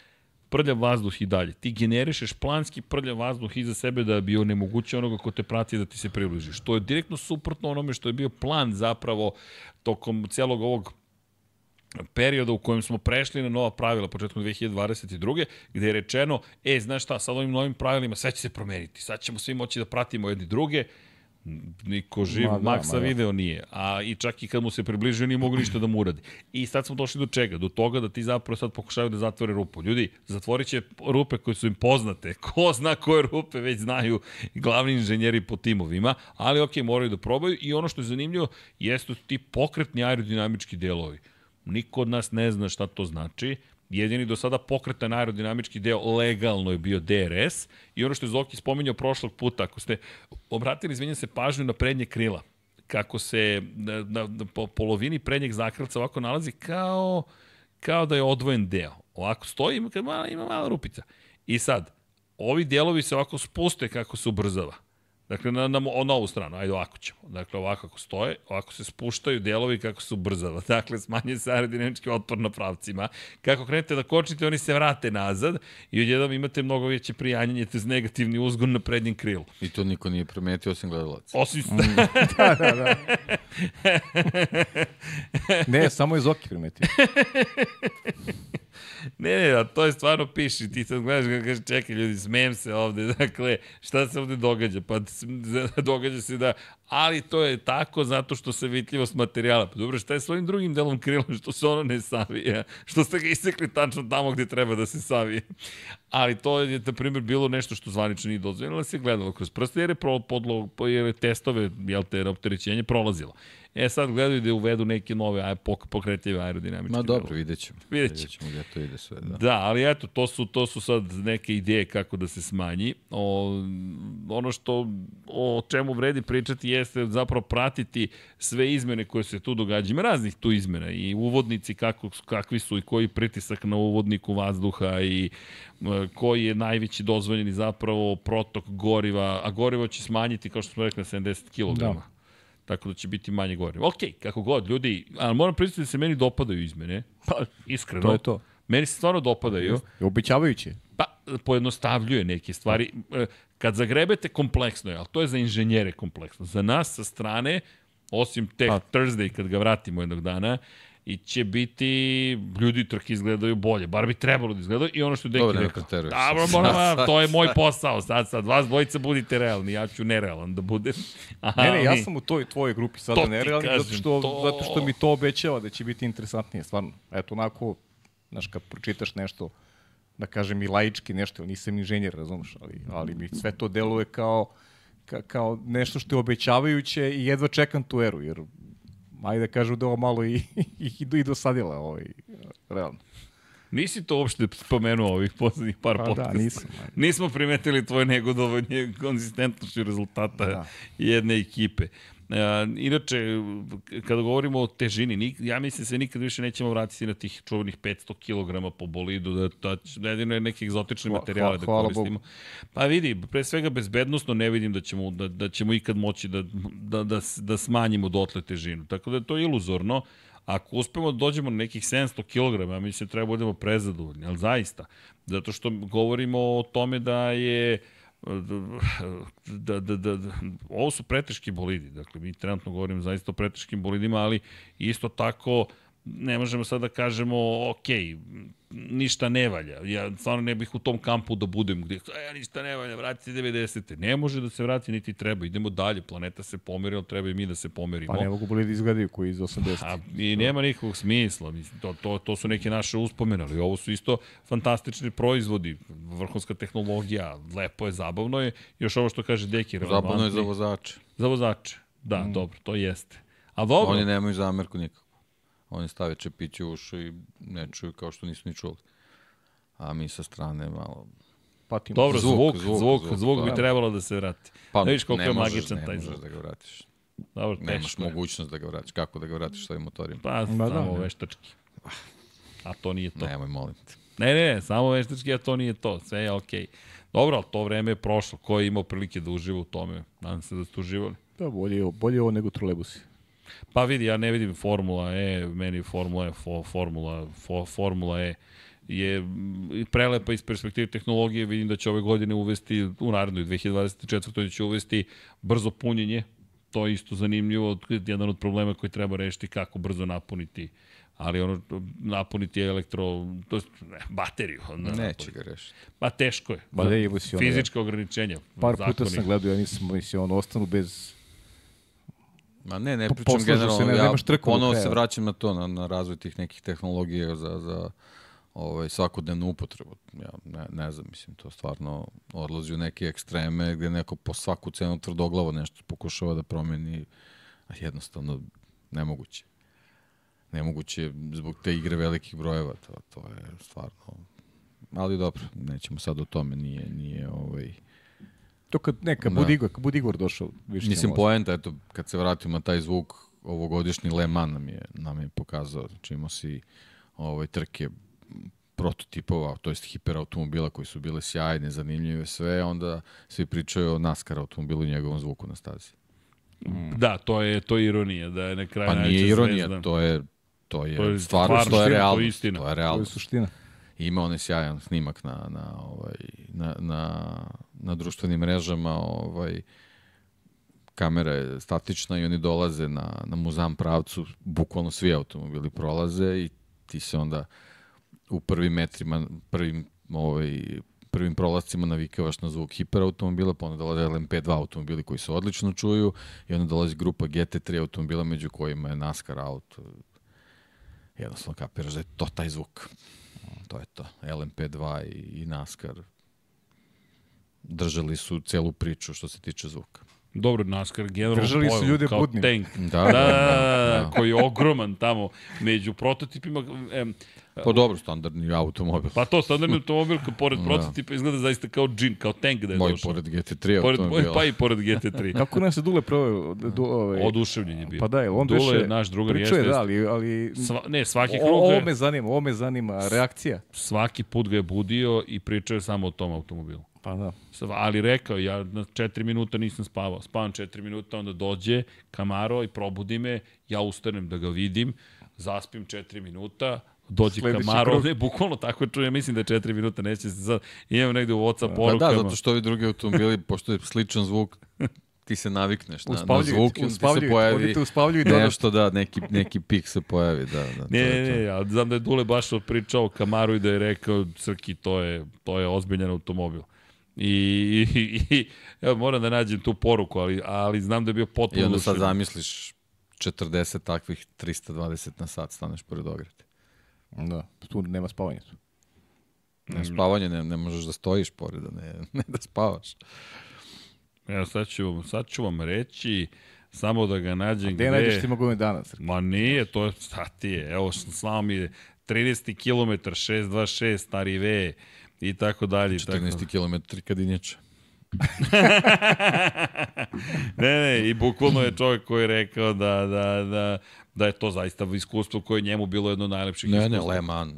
prljav vazduh i dalje. Ti generišeš planski prljav vazduh iza sebe da bi onemogućio onoga ko te prati da ti se približiš. To je direktno suprotno onome što je bio plan zapravo tokom celog ovog perioda u kojem smo prešli na nova pravila početkom 2022. gde je rečeno, e, znaš šta, sad ovim novim pravilima sve će se promeniti, sad ćemo svi moći da pratimo jedni druge, Niko živ, Ma da, Maksa ma da. video nije. A i čak i kad mu se približio nije mogu ništa da mu uradi. I sad smo došli do čega? Do toga da ti zapravo sad pokušaju da zatvore rupu. Ljudi, zatvorit će rupe koje su im poznate. <laughs> Ko zna koje rupe već znaju glavni inženjeri po timovima, ali ok, moraju da probaju i ono što je zanimljivo jeste ti pokretni aerodinamički delovi. Niko od nas ne zna šta to znači. Jedini do sada pokretan aerodinamički deo legalno je bio DRS i ono što je Zoki spominjao prošlog puta, ako ste obratili, izvinjam se, pažnju na prednje krila, kako se na, na, na po polovini prednjeg zakrca ovako nalazi kao, kao da je odvojen deo. Ovako stoji, ima, ima mala rupica. I sad, ovi delovi se ovako spuste kako se ubrzava. Dakle, na, na, na ovu stranu, ajde ovako ćemo. Dakle, ovako kako stoje, ovako se spuštaju delovi kako se ubrzava. <laughs> Dakle, smanjuje se aerodinamički otpor na pravcima. Kako krenete da kočite, oni se vrate nazad i odjednom imate mnogo veće prijanjanje, to je negativni uzgon na prednjem krilu. I to niko nije primetio osim gledalaca. Osim mm. <laughs> da, da, da. <laughs> ne, samo je Zoki primetio. Ne, ne, a to je stvarno piši. Ti sad gledaš ga kaže, čekaj ljudi, smijem se ovde. <laughs> Dakle, šta se ovde događa? Pa <laughs> događa se da, ali to je tako zato što se vitljivost materijala. Pa dobro, šta je s ovim drugim delom krila što se ono ne savija? Što ste ga isekli tačno tamo gde treba da se savije? Ali to je, na primjer, bilo nešto što zvanično nije dozvoljeno, ali se gledalo kroz prste, jer je, pro, podlo, jer je testove, jel te, opterećenje prolazilo. E sad gledaju da uvedu neke nove pok, pokretljive aerodinamičke. Ma dobro, vidjet ćemo. Vidjet ćemo. Vidjet ćemo gde to ide sve. Da. Da, ali eto, to su, to su sad neke ideje kako da se smanji. O, ono što, o čemu vredi pričati jeste zapravo pratiti sve izmene koje se tu događaju. Ima raznih tu izmena i uvodnici kako, kakvi su i koji pritisak na uvodniku vazduha i e, koji je najveći dozvoljeni zapravo protok goriva, a gorivo će smanjiti, kao što smo rekli, na 70 kg. Da tako da će biti manje goriva. Ok, kako god, ljudi, ali moram priznati da se meni dopadaju izmene, pa iskreno. To je to. Meni se stvarno dopadaju. Je običavajuće. Pa, pojednostavljuje neke stvari. Kad zagrebete, kompleksno je, ali to je za inženjere kompleksno. Za nas sa strane, osim Tech pa. Thursday, kad ga vratimo jednog dana, i će biti, ljudi trke izgledaju bolje, bar bi trebalo da izgledaju i ono što Deki Dobre, rekao. Dobro, Dobro, moram, to je moj posao, sad, sad, vas dvojica budite realni, ja ću nerealan da budem. Aha, <laughs> ne, ne, ja sam u toj tvojoj grupi sada nerealni, kažem, zato, što, to... zato što mi to obećava da će biti interesantnije, stvarno. Eto, onako, znaš, kad pročitaš nešto, da kažem i laički nešto, nisam inženjer, razumeš, ali, ali mi sve to deluje kao, ka, kao nešto što je obećavajuće i jedva čekam tu eru, jer ajde da kažu da ovo malo i, i, i dosadila ovaj, realno. Nisi to uopšte spomenuo ovih poslednjih par pa da, podcasta. Da, nisam. Nismo primetili tvoje negodovanje konzistentnošću rezultata da. jedne ekipe. Inače, kada govorimo o težini, nik, ja mislim da se nikad više nećemo vratiti na tih čuvenih 500 kg po bolidu, da, da, da jedino je neke egzotične materijale da koristimo. Pa vidi, pre svega bezbednostno ne vidim da ćemo, da, da ćemo ikad moći da, da, da, da smanjimo dotle težinu. Tako da je to iluzorno. Ako uspemo da dođemo na nekih 700 kg, mislim treba da budemo prezadovoljni, ali zaista. Zato što govorimo o tome da je da, da, da, da, ovo su preteški bolidi, dakle mi trenutno govorimo zaista o preteškim bolidima, ali isto tako ne možemo sad da kažemo, ok, ništa ne valja. Ja stvarno ne bih u tom kampu da budem gde, ja ništa ne valja, vrati se 90. Ne može da se vrati, niti treba. Idemo dalje, planeta se pomeri, ali treba i mi da se pomerimo. Pa ne mogu boliti izgledaju koji iz 80. A, I nema nikakvog smisla. Mislim, to, to, to su neke naše uspomene, ali ovo su isto fantastični proizvodi, vrhunska tehnologija, lepo je, zabavno je. Još ovo što kaže Deki, Zabavno je za vozače. Za vozače, da, mm. dobro, to jeste. A dobro. Oni nemaju zamerku nikako. Oni stave čepiće u ušu i ne čuju kao što nisu ni čuli. A mi sa strane malo... Patimo. Dobro, zvuk, zvuk, zvuk, zvuk, zvuk, zvuk bi da. trebalo da se vrati. Pa, da vidiš koliko je magičan taj zvuk. Ne možeš da ga vratiš. Dobro, Nemaš mogućnost da ga vratiš. Kako da ga vratiš svojim motorima? Pa, Ma, samo da, veštački. A to nije to. Nemoj, molim te. Ne, ne, samo veštački, a to nije to. Sve je okej. Okay. Dobro, ali to vreme je prošlo. Ko je imao prilike da uživa u tome? Nadam se da ste uživali. Da, bolje, bolje ovo nego trolebusi. Pa vidi, ja ne vidim Formula E, meni Formula E, fo, Formula, fo, Formula E je prelepa iz perspektive tehnologije, vidim da će ove godine uvesti, u narednoj 2024. Da će uvesti brzo punjenje, to je isto zanimljivo, jedan od problema koji treba rešiti kako brzo napuniti ali ono napuniti elektro to jest, ne, bateriju na, neće ga rešiti pa teško je ba, ne, fizička ograničenja par zakoni. puta sam gledao ja nisam mislim ono ostanu bez Ma ne, ne pričam poslažu se, generalno, ne- ja ponovo kraja. se vraćam na to, na, na razvoj tih nekih tehnologija za, za ovaj, svakodnevnu upotrebu. Ja ne, ne znam, mislim, to stvarno odlazi u neke ekstreme gde neko po svaku cenu tvrdoglavo nešto pokušava da promeni, a jednostavno nemoguće. Nemoguće je zbog te igre velikih brojeva, to, to je stvarno... Ali dobro, nećemo sad o tome, nije, nije ovaj... To kad neka, Da. budi Igor, kad budi Igor došao, više Mislim, poenta, eto, kad se vratimo na taj zvuk, ovogodišnji Le Mans nam je, nam je pokazao, znači imao si ovaj, trke prototipova, to jest hiperautomobila koji su bile sjajne, zanimljive, sve, onda svi pričaju o NASCAR automobilu i njegovom zvuku na stazi. Da, to je, to je ironija, da je na kraju Pa nije ironija, zvezda. to je, to je, To je stvarno, stvarno to je istina, to je istina. To je To je realnost. Suština. Ima onaj sjajan snimak na, na, ovaj, na, na, na društvenim mrežama, ovaj, kamera je statična i oni dolaze na, na muzam pravcu, bukvalno svi automobili prolaze i ti se onda u prvim metrima, prvim, ovaj, prvim prolazcima navikavaš na zvuk hiperautomobila, pa onda dolaze LMP2 automobili koji se odlično čuju i onda dolazi grupa GT3 automobila među kojima je NASCAR auto. Jednostavno kapiraš da je to taj zvuk. To je to. LMP2 i, i NASCAR držali su celu priču što se tiče zvuka. Dobro, NASCAR generalno Držali su ljude kao budnim. tank. Da, Da, da, da, da, koji je ogroman tamo među prototipima. Em, Pa dobro, standardni automobil. pa to, standardni automobil, ko pored <laughs> Da. prototipa, izgleda zaista kao džin, kao tank da je Moj došao. pored GT3 Pored, automobila. pa i pored GT3. <laughs> Kako nas je Dule proveo? Du, ovaj, Oduševljen je bio. Pa da, jel on Dule, beše... naš drugar, pričao jeste, je, da, ali, ali Sva, ne, svaki o, krug ovo je, me zanima, ovo me zanima, reakcija. svaki put ga je budio i pričao je samo o tom automobilu. Pa da. Ali rekao, ja na četiri minuta nisam spavao. Spavam četiri minuta, onda dođe Kamaro i probudi me, ja ustanem da ga vidim, zaspim četiri minuta, dođe Sledeći Kamaro, krug. ne, bukvalno tako čujem, mislim da je četiri minuta, neće se sad, imam negde u Whatsapp Pa porukama. da, zato što ovi drugi automobili, <laughs> pošto je sličan zvuk, ti se navikneš na, na zvuk ti se pojavi nešto, da, neki, neki pik se pojavi, da, da. Ne, ne, to. ne, ja znam da je Dule baš pričao o Kamaru i da je rekao, Crki, to je, to je ozbiljan automobil. I, i, i evo, moram da nađem tu poruku, ali, ali znam da je bio potpuno I onda sad zamisliš 40 takvih 320 na sat staneš pored ograde. Da, tu nema spavanja. Tu. Ne spavanje, ne, ne možeš da stojiš pored, a ne, <laughs> ne da spavaš. Evo, sad ću, vam- sad ću vam reći, samo da ga nađem Gde najdeš ti mogu danas? Ma nije, to je, šta ti je, evo, slao mi je 30 km, 626, stari V, i tako dalje. i tako. 14 km kadinjača. Ne, ne, i bukvalno je čovjek koji je rekao da, da, da, da je to zaista iskustvo koje je njemu bilo jedno od najlepših Ne, ne, iskustva. Le Mans.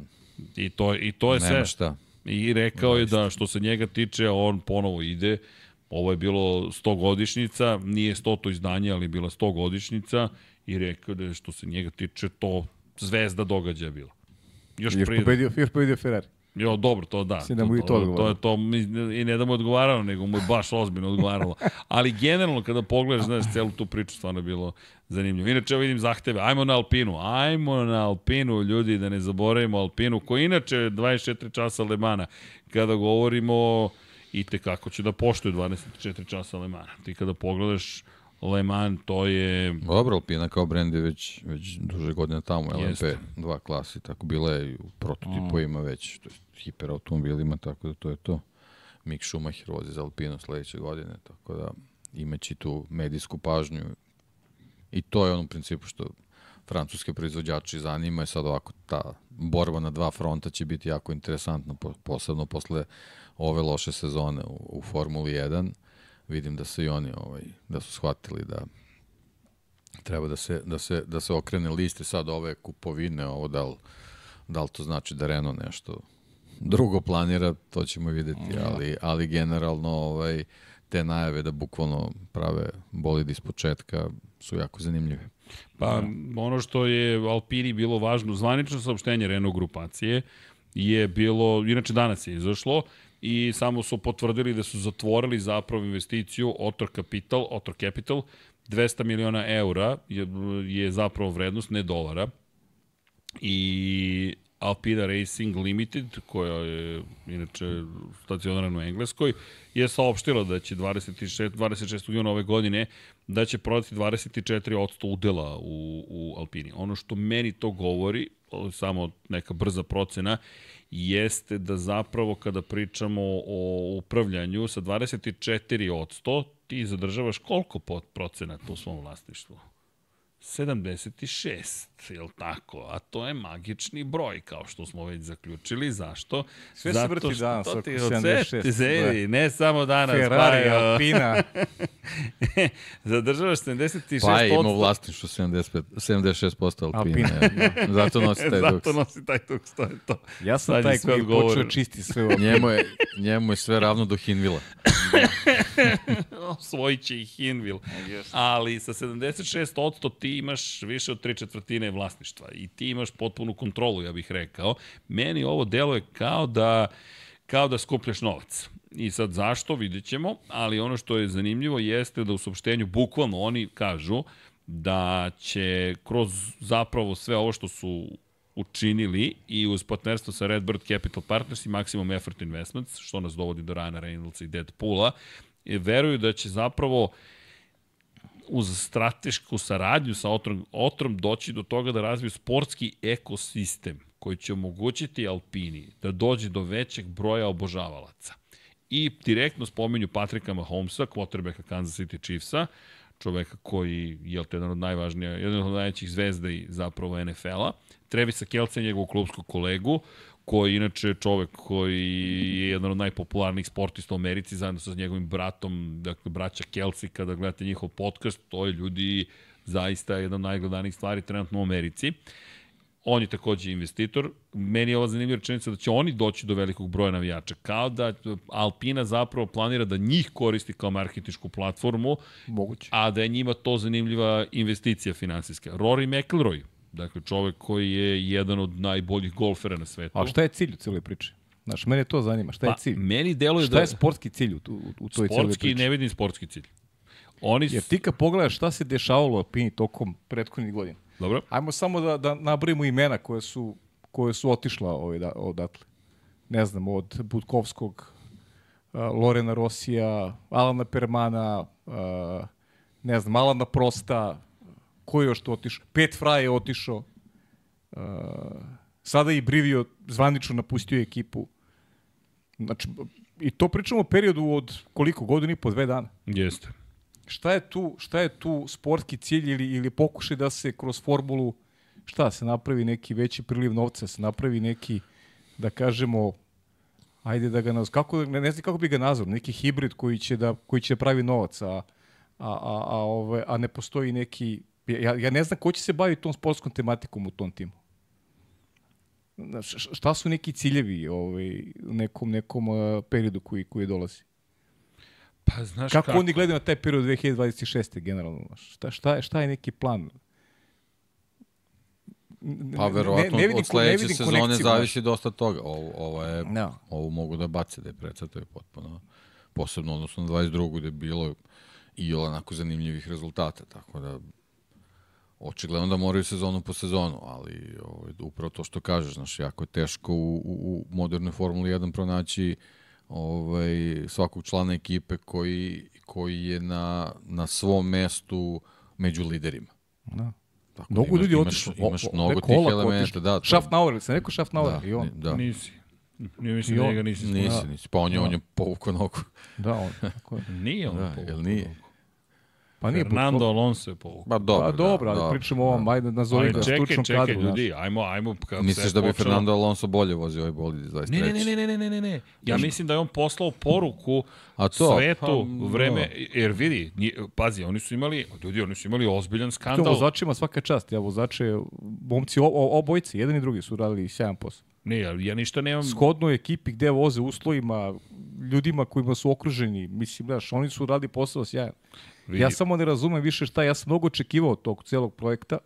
I to, I to je Nema sve. šta. I rekao je da što se njega tiče, on ponovo ide. Ovo je bilo 100 godišnjica, nije 100 to izdanje, ali je bila 100 godišnjica i rekao da što se njega tiče to zvezda događaja bila. Još Još prije. pobedio, još pobedio Ferrari. Jo, dobro, to da. Mislim da mu i to odgovaralo. To je to, mi- i ne da mu je odgovaralo, nego mu je baš ozbiljno odgovaralo. <laughs> Ali generalno, kada pogledaš, znaš, celu tu priču, stvarno je bilo zanimljivo. Inače, evo vidim zahteve, ajmo na Alpinu, ajmo na Alpinu, ljudi, da ne zaboravimo Alpinu, koji inače je 24 časa Lemana, kada govorimo i te kako će da poštuje 24 časa Lemana. Ti kada pogledaš Le Mans, to je... Dobro, Alpina kao brend je već, već duže godine tamo, Jeste. LMP2 klasi, tako bila je i u prototipovima već, to je hiperautomobilima, tako da to je to. Mick Schumacher vozi za Alpinu sledeće godine, tako da imaći tu medijsku pažnju i to je ono u principu što francuske proizvođači zanima i sad ovako ta borba na dva fronta će biti jako interesantna, po- posebno posle ove loše sezone u, u Formuli 1. Vidim da se i oni ovaj, da su shvatili da treba da se, da se, da se okrene liste sad ove kupovine, ovo da li, da li to znači da Renault nešto drugo planira, to ćemo videti, ali, ali generalno ovaj, te najave da bukvalno prave bolid iz početka su jako zanimljive. Pa ono što je Alpini bilo važno, zvanično saopštenje Renault grupacije je bilo, inače danas je izašlo, i samo su potvrdili da su zatvorili zapravo investiciju Otor Capital, Otor Capital, 200 miliona eura je, je zapravo vrednost, ne dolara, i Alpina Racing Limited, koja je inače stacionarna u Engleskoj, je saopštila da će 26, 26. juna ove godine da će prodati 24% udela u, u Alpini. Ono što meni to govori, samo neka brza procena, jeste da zapravo kada pričamo o upravljanju sa 24% ti zadržavaš koliko procenata u svom vlasništvu? 76, je li tako? A to je magični broj, kao što smo već zaključili. Zašto? Sve se vrti danas oko 76. Zevi, ne samo danas. Ferrari, pa, Alpina. <laughs> Zadržavaš 76%. Pa je imao vlasništvo 75, 76% Alpine. Alpine. Da. Zato nosi taj dug. Zato nosi taj dug, to je to. Ja sam Sad taj koji počeo čisti sve u njemu je, njemu je sve ravno do Hinvila. <laughs> Osvojit će i Hinvil. Ali sa 76% ti imaš više od tri četvrtine vlasništva i ti imaš potpunu kontrolu, ja bih rekao. Meni ovo delo je kao da, kao da skupljaš novac. I sad zašto, vidjet ćemo, ali ono što je zanimljivo jeste da u saopštenju bukvalno oni kažu da će kroz zapravo sve ovo što su učinili i uz partnerstvo sa Redbird Capital Partners i Maximum Effort Investments, što nas dovodi do Ryana Reynoldsa i Deadpoola, veruju da će zapravo uz stratešku saradnju sa Otrom, Otrom doći do toga da razviju sportski ekosistem koji će omogućiti Alpini da dođe do većeg broja obožavalaca. I direktno spomenju Patrika Mahomesa, quarterbacka Kansas City Chiefsa, čoveka koji je jedan od najvažnija, jedan od najvećih zvezda i zapravo NFL-a, Trevisa Kelce, njegovog klubskog kolegu, koji je inače čovek koji je jedan od najpopularnijih sportista u Americi, zajedno sa njegovim bratom, dakle, braća Kelsey, kada gledate njihov podcast, to je ljudi zaista jedna od najgledanijih stvari trenutno u Americi. On je takođe investitor. Meni je ova zanimljiva rečenica da će oni doći do velikog broja navijača. Kao da Alpina zapravo planira da njih koristi kao marketičku platformu, Moguće. a da je njima to zanimljiva investicija finansijska. Rory McIlroy, Dakle, čovek koji je jedan od najboljih golfera na svetu. A šta je cilj u cijeloj priči? Znaš, mene to zanima. Šta je pa, cilj? Meni deluje šta da... Je sportski cilj u, u, u toj cijeloj priči? Sportski, ne vidim sportski cilj. Oni... Jer ti kad pogledaš šta se dešavalo u Alpini tokom prethodnih godina. Dobro. Ajmo samo da, da nabrimo imena koje su, koje su otišla ovaj, da, odatle. Ne znam, od Budkovskog, uh, Lorena Rosija, Alana Permana, uh, ne znam, Alana Prosta, ko je još to otišao? Pet Fra je otišao. Uh, sada i Brivio zvanično napustio ekipu. Znači, i to pričamo o periodu od koliko? Godina i po, dve dana. Jeste. Šta je tu, šta je tu sportski cilj ili, ili pokušaj da se kroz formulu šta se napravi neki veći priliv novca, se napravi neki, da kažemo, ajde da ga naz... kako, ne, ne znam kako bi ga nazvao, neki hibrid koji će da, koji će da pravi novac, a, a, a, a, ove, a ne postoji neki Ja, ja ne znam ko će se baviti tom sportskom tematikom u tom timu. Šta su neki ciljevi ovaj, u nekom, nekom uh, periodu koji, koji dolazi? Pa, znaš kako, kako oni gledaju na taj period 2026. generalno? Šta, šta, je, šta je neki plan? Pa verovatno ne, ne od sledeće sezone zavisi dosta toga. Ovo, ovo, je, no. Da. ovo mogu da bace da je predsato je potpuno posebno odnosno na 22. gde je bilo i onako zanimljivih rezultata, tako da očigledno da moraju sezonu po sezonu, ali ovaj, upravo to što kažeš, znaš, jako je teško u, u, u modernoj Formuli 1 pronaći ovaj, svakog člana ekipe koji, koji je na, na svom mestu među liderima. Da. Tako mnogo da ljudi otišlo. Imaš, imaš mnogo tih elementa. Da, Schaffnauer, ili sam rekao Schaffnauer? Da, I on. Da. Nisi. Ne mislim da njega nisi Nisi, nisi. Pa on je, da. on je povukao nogu. Da, on. Nije on da, povukao nije? Pa nije Fernando po... Alonso je povukao. Pa dobro, pa, dobro, ali da, pričamo o ovom, ajde nazovi ga stručnom kadru. Čekaj, čekaj, ljudi, ajmo, ajmo. Kad Misliš da bi počeo... Fernando Alonso bolje vozio ovaj bolid iz 23? Ne, ne, ne, ne, ne, ne, ne, ne. Ja mislim da je on poslao poruku A to? svetu pa, vreme, no. jer vidi, nije, pazi, oni su imali, ljudi, oni su imali ozbiljan skandal. To vozačima svaka čast, ja vozače, momci, obojci, jedan i drugi su radili sjajan posao. Ne, ja ništa nemam... Skodno ekipi gde voze uslovima, ljudima kojima su okruženi, mislim, znaš, oni su radi posao sjajan. Vidi. Ja samo ne razumem više šta, ja sam mnogo očekivao tog celog projekta,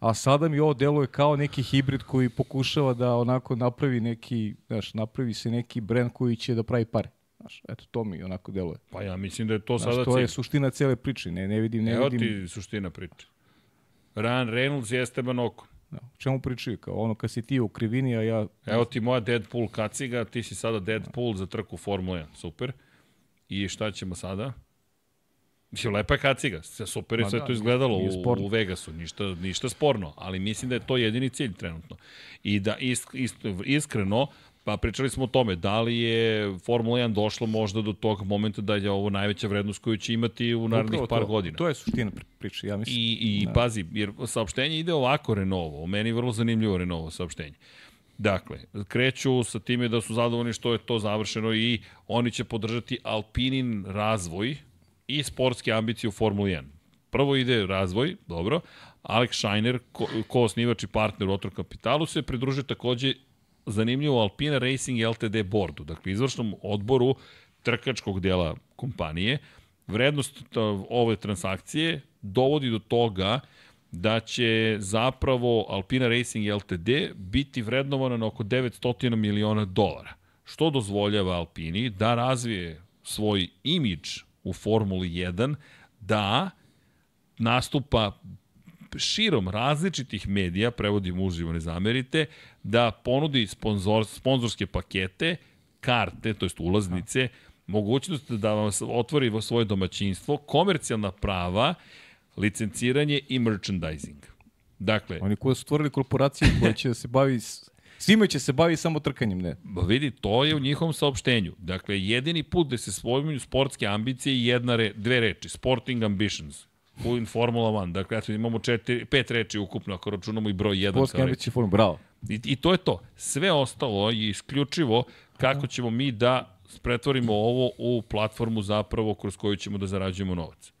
a sada mi ovo deluje kao neki hibrid koji pokušava da onako napravi neki, znaš, napravi se neki brend koji će da pravi pare. Znaš, eto, to mi onako deluje. Pa ja mislim da je to znaš, sada to cilj. je suština cele priče, ne, ne vidim, ne Evo vidim. ti suština priče. Ryan Reynolds i Esteban. O čemu pričaju? Kao ono kad si ti u krivini, a ja... Evo ti moja Deadpool kaciga, ti si sada Deadpool za trku Formula 1. Super. I šta ćemo sada? Mislim, lepa je kaciga. Sve Super je sve da, to izgledalo u, u Vegasu. Ništa, ništa sporno. Ali mislim da je to jedini cilj trenutno. I da ist, ist, iskreno, pa pričali smo o tome, da li je Formula 1 došla možda do tog momenta da je ovo najveća vrednost koju će imati u narednih Upravo par to, godina. To je suština pri- priče, ja mislim. I, i da. pazi, jer saopštenje ide ovako Renovo, meni je vrlo zanimljivo Renovo saopštenje. Dakle, kreću sa time da su zadovoljni što je to završeno i oni će podržati Alpinin razvoj i sportske ambicije u Formuli 1. Prvo ide razvoj, dobro, Alex Scheiner, ko, ko osnivač i partner u Otro Kapitalu, se pridružuje takođe zanimljivo Alpina Racing Ltd bordu, dakle izvršnom odboru trkačkog dela kompanije. Vrednost to, ove transakcije dovodi do toga da će zapravo Alpina Racing Ltd biti vrednovana na oko 900 miliona dolara, što dozvoljava Alpini da razvije svoj imidž u Formuli 1, da nastupa širom različitih medija, prevodim uživo, ne zamerite, da ponudi sponzor, sponzorske pakete, karte, to jest ulaznice, mogućnost da vam otvori svoje domaćinstvo, komercijalna prava, licenciranje i merchandising. Dakle, Oni koji su stvorili korporaciju koja će da se bavi s- Svima će se bavi samo trkanjem, ne. Ba vidi, to je u njihovom saopštenju. Dakle, jedini put da se spominju sportske ambicije je jedna re, dve reči, sporting ambitions u in Formula 1. Dakle, eto, imamo četiri, pet reči ukupno, ako računamo i broj 1 Polski kao reč. ambići formu, bravo. I, I to je to. Sve ostalo je isključivo kako ćemo mi da pretvorimo ovo u platformu zapravo kroz koju ćemo da zarađujemo novac.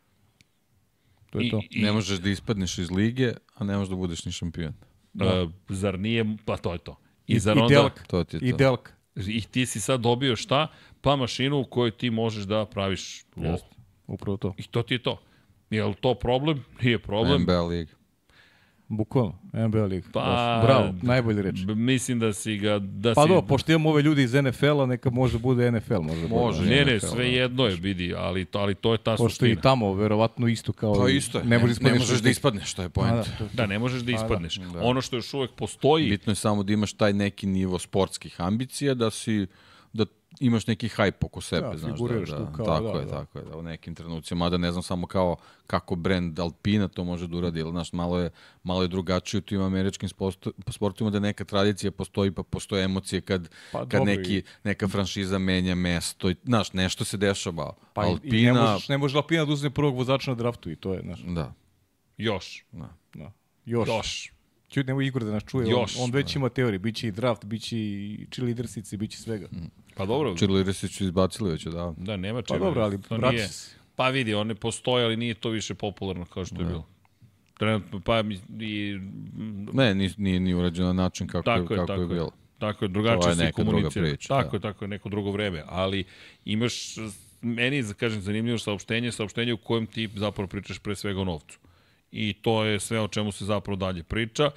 To je I, to. i, Ne možeš da ispadneš iz lige, a ne možeš da budeš ni šampion. da. zar nije, pa to je to. I, I, zar i onda, Delk. To ti je I to. Delk. I ti si sad dobio šta? Pa mašinu u kojoj ti možeš da praviš lovu. Jeste. Upravo to. I to ti je to. Je li to problem? Nije problem. NBA liga. Bukvalno. NBA Liga. Pa, Bravo, najbolji reč. B- Mislim da si ga... Da Pa si, do, pošto imamo ove ljudi iz NFL-a, neka može bude NFL. Može, da bude Može, Ne, ne, sve da. jedno je, vidi, ali to, ali to je ta Pošto i suština. tamo, verovatno isto kao... Pa i- isto je. Ne, može ne, ispadneš možeš da ispadneš, to je point. da, to- Da, ne možeš da da. ispadneš. Da. Ono što još uvek postoji, Bitno je samo da imaš taj neki nivo sportskih ambicija, da si da imaš neki hajp oko sebe, Da, znaš, da, da, kao, tako da, je, da. tako je, da u nekim trenucima, mada ne znam samo kao kako brand Alpina to može da uradi, ili znaš, malo je, malo je drugačije u tim američkim sportovima da neka tradicija postoji, pa postoje emocije kad, Pa kad neki, neka franšiza menja mesto, i, znaš, nešto se dešava. Pa i- i ne Alpina, možeš, ne možeš Alpina da uzme prvog vozača na draftu i to je, znaš, da, još, da. Još. još. Čuj, nemoj Igor da nas čuje, Još. on, on već ima teorije, bit će i draft, bit će i cheerleadersice, bit će svega. Pa dobro, Cheerleaders su izbacili već, da. da, nema Pa čega. dobro, ali To nije- se. Pa vidi, one postoje, ali nije to više popularno kao što je bilo. Trenutno, pa mi- i, Ne, nije, nije, nije urađeno na način kako, Tako je, kako tako je je. bilo. Tako je, drugačije je se komunicira. priča, tako da. je, tako je, neko drugo vreme. Ali imaš, meni je, kažem, zanimljivo saopštenje, saopštenje u kojem ti zapravo pričaš pre svega o novcu. I to je sve o čemu se zapravo dalje priča.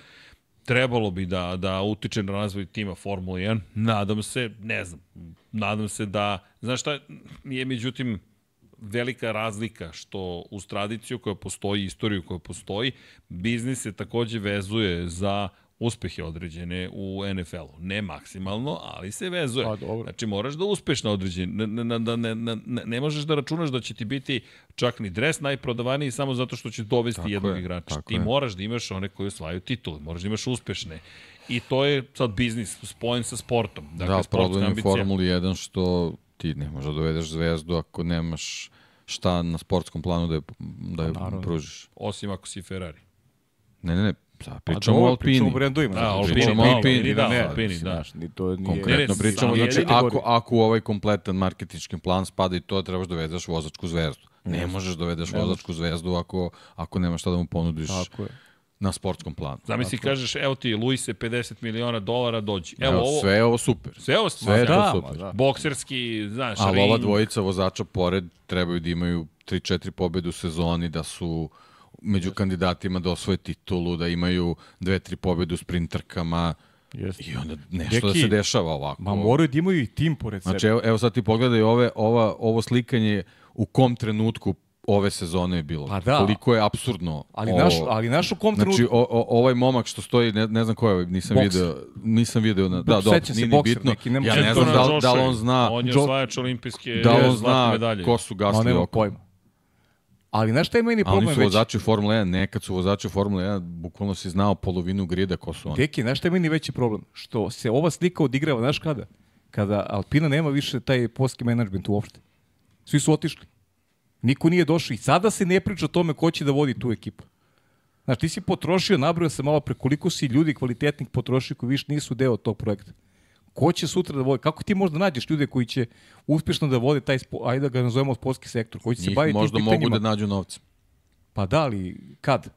Trebalo bi da, da utiče na razvoj tima Formula 1. Nadam se, ne znam, nadam se da, znaš šta je međutim velika razlika što uz tradiciju koja postoji, istoriju koja postoji, biznis se takođe vezuje za uspehe određene u NFL-u. Ne maksimalno, ali se vezuje. Pa, dobro. Znači, moraš da uspeš na određen... Ne, ne, ne, ne, ne, ne, možeš da računaš da će ti biti čak ni dres najprodavaniji samo zato što će dovesti Tako jednog je, igrača. Ti je. moraš da imaš one koji osvajaju titule, moraš da imaš uspešne. I to je sad biznis spojen sa sportom. Dakle, da, problem je u. Formuli 1 što ti ne možeš da dovedeš zvezdu ako nemaš šta na sportskom planu da je, da je Pa, naravno. pružiš. Osim ako si Ferrari. Ne, ne, ne, sad pričamo o Alpini. Pričamo o brendovima. Da, znaš, Alpini, pričamo da, o Alpini, da, ne, Alpini, da. ni to nije... Konkretno pričamo, znači ako, ako u ovaj kompletan marketinški plan spada i to, trebaš da dovedeš vozačku zvezdu. Ne možeš da dovedeš vozačku zvezdu ako, ako nemaš šta da mu ponudiš Tako je. na sportskom planu. Zamisli kažeš, evo ti, Luise, 50 miliona dolara, dođi. Evo, Evo, ovo, sve je ovo super. sve ovo Sve je Da, super. da. bokserski, znaš, Ali ring. ova dvojica vozača pored trebaju da imaju 3-4 pobede u sezoni, da su među kandidatima da osvoje titulu, da imaju 2-3 pobede u sprinterkama Jeste. i onda nešto da Deki, se dešava ovako. Ma moraju da imaju i tim pored Znači, sebe. evo, evo sad ti pogledaj ove, ova, ovo slikanje u kom trenutku ove sezone je bilo. Pa da. Koliko je absurdno. Ali, ovo. naš, ali naš u kom trenutku... Znači, o, o, ovaj momak što stoji, ne, ne znam ko je, ovaj, nisam Bokser. video, nisam video, na, da, Sećam dobro, se, nije ni bitno. neki, ja ne znam da, da li on zna, On je osvajač olimpijske da li on zlatne zna medalje. ko su gasli nema oko. pojma. Ali znaš šta je meni A oni problem su već? vozači Formule 1, nekad su vozači Formule 1, bukvalno si znao polovinu grida ko su oni. Deki, znaš šta je meni veći problem? Što se ova slika odigrava, znaš kada? Kada Alpina nema više taj polski menadžment uopšte. Svi su otišli. Niko nije došao i sada se ne priča o tome ko će da vodi tu ekipu. Znaš, ti si potrošio, nabrao se malo pre koliko si ljudi kvalitetnih potrošio koji više nisu deo tog projekta. Ko će sutra da vodi? Kako ti možda nađeš ljude koji će uspešno da vode taj, spo, ajde da ga nazovemo sportski sektor, koji će se Njih baviti možda tim mogu da nađu novce. Pa da, ali kad?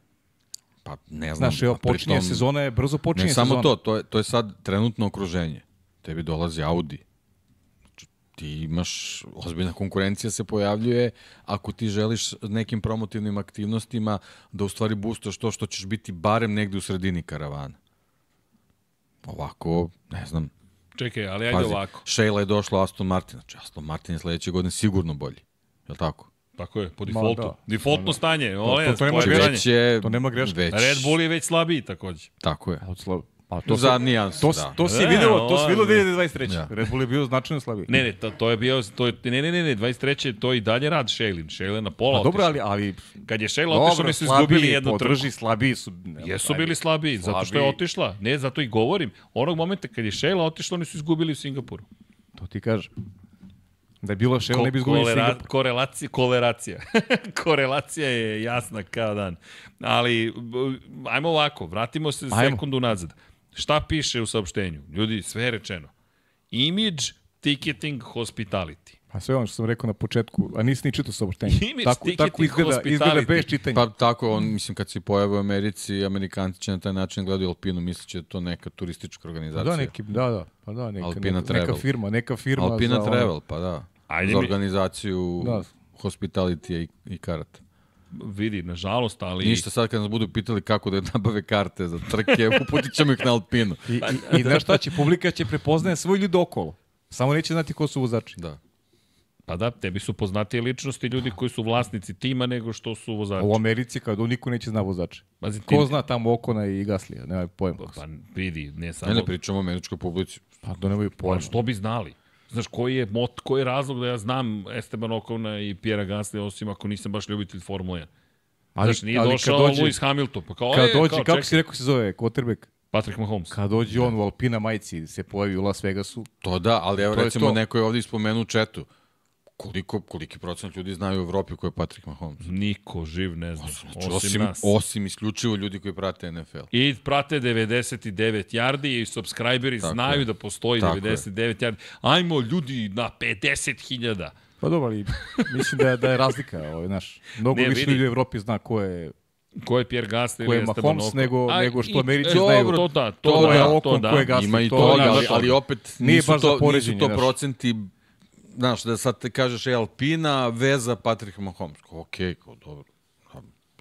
Pa ne znam. Znaš, evo, počinje sezona je, brzo počinje Ne samo sezona. to, to je, to je sad trenutno okruženje. Tebi dolazi Audi. Znači, Ti imaš, ozbiljna konkurencija se pojavljuje ako ti želiš nekim promotivnim aktivnostima da u stvari boostaš to što ćeš biti barem negde u sredini karavana. Ovako, ne znam, Čekaj, ali ajde pazi, ovako. Sheila je došla Aston Martin, znači Aston Martin je sledeće godine sigurno bolji. Je li tako? Tako je, po defaultu. da. Defaultno stanje, ole, to nema pojačanje. greške. je, To nema greške. Već, Red Bull je već slabiji takođe. Tako je. Od slab... Pa to, Za se- nijansu, to, da. to si Da, videlo, to si ovo- videlo 2023. Da. Red Bull je bio značajno slabiji. Ne, ne, to, to je bio, to je, ne, ne, ne, ne, 23. to je i dalje rad Šejlin. Šejlin na pola Pa dobro, ali, ali Kad je Šejla otišao, dobro, oni su izgubili slabiji, jednu trku. podrži, slabiji su. Jesu bili slabiji, zato što je Slabiji. otišla. Ne, zato i govorim. Onog momenta kad je Šejla otišla, oni su izgubili u Singapuru. To ti kažem. Da je bilo Shell, ne bi izgubili kolera, Singapur. korelacija, koleracija. <laughs> Korelacija je jasna kao dan. Ali, ajmo ovako, vratimo se Ajmo. sekundu nazad. Šta piše u saopštenju? Ljudi, sve je rečeno. Image, ticketing, hospitality. Pa sve ono što sam rekao na početku, a nisi ni čitao saopštenje. Image tako, ticketing tako izgleda, izgleda hospitality. bez čitanja. Pa tako, on, mislim, kad se pojave u Americi, Amerikanci će na taj način gledaju Alpinu, misleće da je to neka turistička organizacija. da, neki, da, da, pa da, neka, Alpina neka, neka Travel. firma, neka firma Alpina za ono- Travel, pa da. Ajde za organizaciju Da. hospitality i, i karata. Vidi, nažalost, ali... Ništa sad kad nas budu pitali kako da nabave karte za trke, <laughs> uputit ćemo ih na Alpinu. I, i, i znaš šta će, publika će prepoznaje svoj ljudi okolo. Samo neće znati ko su vozači. Da. Pa da, tebi su poznatije ličnosti ljudi koji su vlasnici tima nego što su vozači. U Americi kada niko neće zna vozače. Pazi, ti- Ko zna tamo Okona i Gaslija, nema pojma. Pa vidi, ne samo... Ne, ne pričamo o američkoj publici. Pa da nemaju Pa pojma. što bi znali? Znaš, koji je, mot, koji je razlog da ja znam Esteban Okona i Pjera Gasly, osim ako nisam baš ljubitelj Formule 1? Ali, Znaš, nije ali došao dođe, Lewis Hamilton, pa kao, kad e, dođe kao, kako čekaj, si rekao se zove, quarterback? Patrick Mahomes. Kad dođe on u Alpina majici, se pojavi u Las Vegasu, To da, ali evo recimo to. neko je ovdje spomenuo u četu. Koliko, koliki procent ljudi znaju u Evropi ko je Patrick Mahomes? Niko živ ne zna, Znači, osim, osim, nas. osim isključivo ljudi koji prate NFL. I prate 99 yardi i subscriberi Tako znaju je. da postoji Tako 99 yardi. Ajmo ljudi na 50.000. Pa dobro, ali mislim da je, da je razlika, ovaj, znaš. Mnogo Ne, više vidi. ljudi u Evropi zna ko je, Ko je Pierre Gasly Ko je ili Esteban Mahomes Ocon? nego- A, nego što i- Americi e, znaju. dobro, To da, to, To da, je to Ocon, da. ko je Gasly. Ima i to je ali, ali opet Nije nisu, to, nisu to procenti Znaš, da sad te kažeš je Alpina, veza Patrick Mahomes. Okej, kao dobro.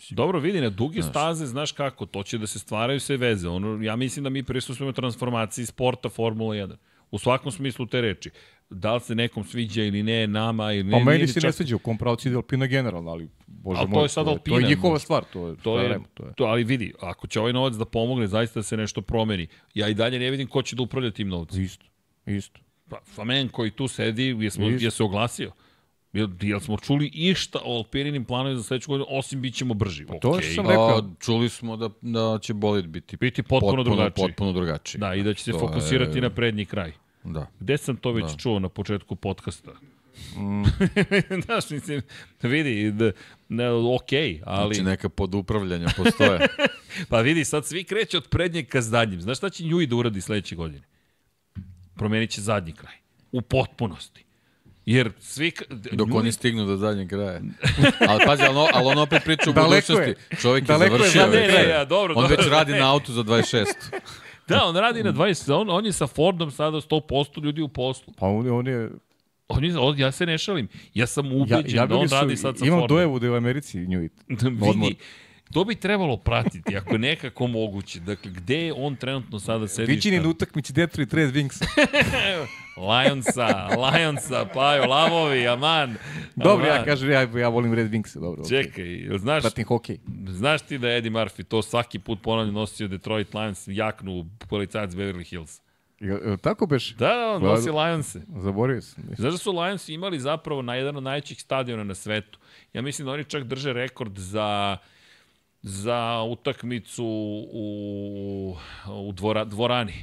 Dobro, vidi, na duge staze, znaš kako, to će da se stvaraju sve veze. Ono, ja mislim da mi prisustujemo transformaciji sporta Formula 1. U svakom smislu te reči. Da li se nekom sviđa ili ne, nama ili ne. Pa meni ni se ne čak- sviđa u kom pravcu ide Alpina generalno, ali bože Ali to moj, je sad to, je, to je Alpina, njihova znaš. stvar, to je, To je, to je. to, ali vidi, ako će ovaj novac da pomogne, zaista da se nešto promeni. Ja i dalje ne vidim ko će da upravlja tim novcem. Isto, isto. Pa, Famen koji tu sedi, jesmo, je se oglasio? Jel, jel smo čuli išta o Alpininim planovima za sledeću godinu, osim bit ćemo brži? to Okej. sam rekao. A, čuli smo da, da će bolid biti Biti potpuno drugačiji. Potpuno drugačiji. Da, i da će se To fokusirati je- na prednji kraj. Da. Gde sam to već da. čuo na početku podcasta? Mm. <laughs> Znaš, mislim, vidi, da, ne, ok, ali... Znači neka podupravljanja postoje. <laughs> Pa vidi, sad svi kreće od prednjeg ka zadnjim. Znaš šta će Njuj da uradi sledeće godine? Promenit će zadnji kraj. U potpunosti. Jer svi... Dok Njuj- oni stignu do zadnjeg kraja. ali pazi, ali, on- ali on opet priča u je. budućnosti. Čovjek je Daleko je završio zadnji već. Ne, ne, ja, dobro, on dobro. već radi na autu za 26. <laughs> Da, on radi na 20, on, on je sa Fordom sada 100% ljudi u poslu. Pa on, je- on je... On je, on, ja se ne šalim. Ja sam Ja, ubeđen da on su, radi sad sa imam Fordom. dojevu da je u Americi Njuit. <laughs> Vidi, To bi trebalo pratiti, ako je nekako moguće. Dakle, gde je on trenutno sada sedišta? Viđeni na utakmici Detroit Red Wingsa. <laughs> Lionsa, Lionsa, Pajo, Lavovi, Aman. Dobro, aman. ja kažem, ja, ja volim Red Wingsa, dobro. Čekaj, znaš, Pratim hokej. znaš ti da je Eddie Murphy to svaki put ponavlja nosio Detroit Lions jaknu policajac Beverly Hills? Jel, tako beš? Da, da, on nosi Lionse. Zaboravio sam. Znaš da su Lions imali zapravo na jedan od najvećih stadiona na svetu? Ja mislim da oni čak drže rekord za za utakmicu u, u dvora, dvorani.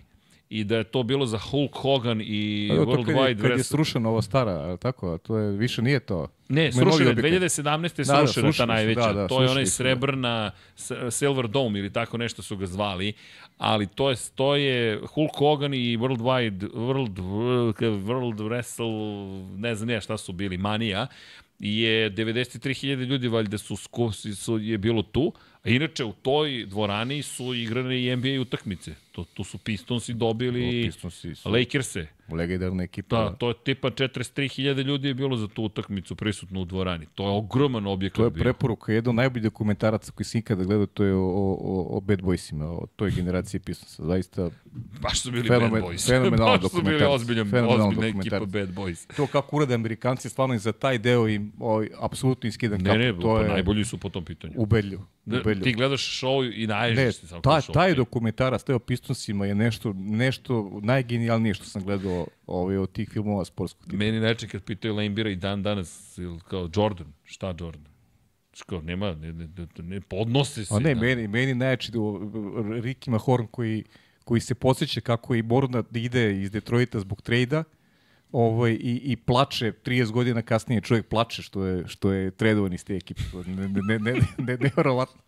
I da je to bilo za Hulk Hogan i Pa, to World Wide kad je Wrestling. srušena ova stara, tako? To je, više nije to. Ne, srušena je, objekat. 2017. je Da, da, srušena ta su, najveća. da, da, to je onaj da. srebrna Silver Dome ili tako nešto su ga zvali, ali to je, to je Hulk Hogan i World Wide, World, World Wrestle, ne znam ja šta su bili, Manija, je 93.000 ljudi valjda su, su, je bilo tu, inače u toj dvorani su igrane i NBA utakmice. To, tu su Pistonsi dobili Pistonsi su Lakers-e. legendarna ekipa. Da, to je tipa 43.000 ljudi je bilo za tu utakmicu prisutno u dvorani. To je ogroman objekat To je preporuka, jedan od najboljih dokumentaraca koji sam ikada gledao, to je o, o, o, o Bad Boysima, o toj generaciji Pistonsa. Zaista, Baš su bili Fenomen- Bad Boys. fenomenalan <laughs> Baš su bili ozbiljan, ozbiljna ekipa. Bad Boys. to kako urade Amerikanci, stvarno i za taj deo im ovaj, apsolutno iskidan Ne, kapu. ne, to pa je najbolji su po tom pitanju. ubedljivo. Da, ubedljivo. ti gledaš show i naježiš Ne, se kroz show. taj dokumentarac, taj o Pistonsima je nešto, nešto najgenijalnije što sam gledao ovaj, od tih filmova sportskog tipa. Meni neče kad pitaju Lambira i dan danas, ili kao Jordan, šta Jordan? Kao, nema, ne, ne, ne, podnose se. A ne, da. meni, meni najjači da Ricky Mahorn koji, koji se posjeća kako je morao da ide iz Detroita zbog trejda ovaj, i, i plače 30 godina kasnije čovjek plače što je, što je tradovan iz te ekipe. Ne, ne, ne, ne, ne, nevjerovatno.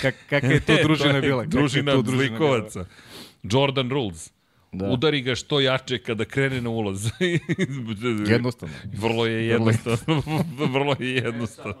Kak, kakva je to <laughs> družina bila? Je Družina od družina zlikovaca. Jordan Rules. Da. Udari ga što jače kada krene na ulaz. Jednostavno. <laughs> Vrlo je jednostavno. <laughs> Vrlo je jednostavno.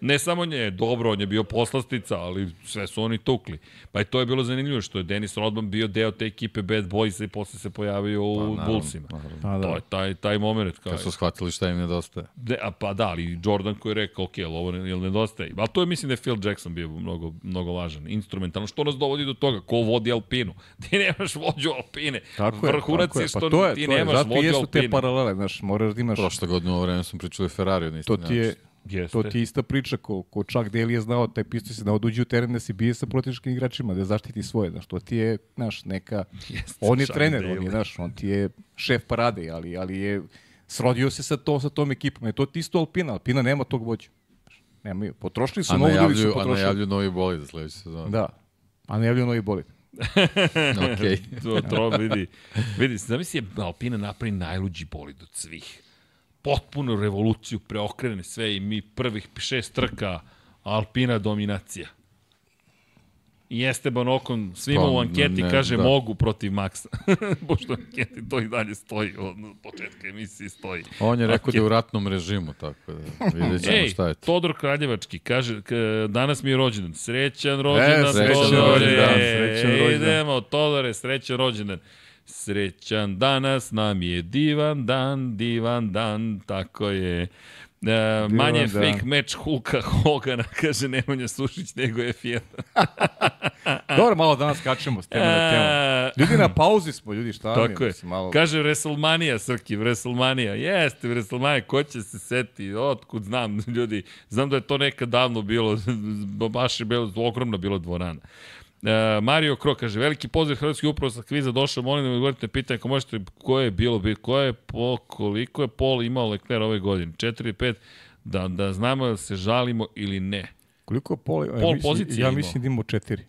Ne samo nje, dobro, on je bio poslastica, ali sve su oni tukli. Pa i to je bilo zanimljivo što je Dennis Rodman bio deo te ekipe Bad Boys i posle se pojavio u naravno, Bullsima. naravno. Pa To da. je taj, taj moment. Kao, Kad su shvatili šta im nedostaje. de, a pa da, ali Jordan koji je rekao, ok, ali ovo ne, jel nedostaje. Ali to je, mislim da je Phil Jackson bio mnogo, mnogo važan. Instrumentalno. Što nas dovodi do toga? Ko vodi Alpinu? <laughs> Ti nemaš vođu Alpine. Tako je, Vrhunac tako je. je što pa to je, ti to je, nemaš zato i vođu jesu te paralele, znaš, moraš da imaš, Prošle godine u ovo vreme smo pričali o Ferrariju na isti to ti je, način. Jeste. To ti je ista priča ko, ko čak Deli je znao, taj pisto se znao da uđe u teren da se bije sa protivničkim igračima, da zaštiti svoje, znaš, to ti je, znaš, neka, Jeste, on je trener, on Daly. je, znaš, on ti je šef parade, ali, ali je srodio se sa, to, sa tom ekipom, je to ti isto Alpina, Alpina nema tog vođu. Znaš, Nemaju, potrošili su, mnogo ljudi su najavljuju, a potrošili. najavljuju novi bolid za sledeću sezonu. Da, a najavljuju novi bolid. <laughs> Okej. to, to vidi. Vidi, zamisli je Alpina napravi najluđi bolid od svih. Potpuno revoluciju, preokrene sve i mi prvih šest trka Alpina dominacija. I Esteban Okon svima Pa, u anketi ne, kaže da. mogu protiv Maxa. <laughs> Pošto anketi to i dalje stoji, od početka emisije stoji. On je rekao da je u ratnom režimu, tako da vidjet ćemo Ej, šta je to. Todor Kraljevački, kaže, k, danas mi je rođendan. Srećan rođendan, E, srećan Todore. rođendan, srećan rođendan. Idemo, Todore, srećan rođendan. Srećan danas nam je divan dan, divan dan, tako je. E, manje dan. fake match Hulka Hogana, <laughs> kaže Nemanja Sušić, nego je Fiat. <laughs> Dobro, malo danas kačemo s tema na temu. E, Ljudi na pauzi smo, ljudi, šta mi Tako je. mislim, malo... Kaže WrestleMania, Srki, WrestleMania. Jeste, WrestleMania, ko će se seti? Otkud znam, <laughs> ljudi. Znam da je to nekad davno bilo, baš je bilo, ogromna bila dvorana. E, Mario Kro kaže, veliki pozdrav Hrvatski upravo sa kviza došao, molim da mi odgovorite na pitanje, ako možete, koje je bilo, bit- ko je po, koliko je Pol imao Leclerc ove godine? 4 5 da, da znamo da se žalimo ili ne. Koliko je pol, ja Pol mislim, pozicije Ja imao. mislim da imamo četiri.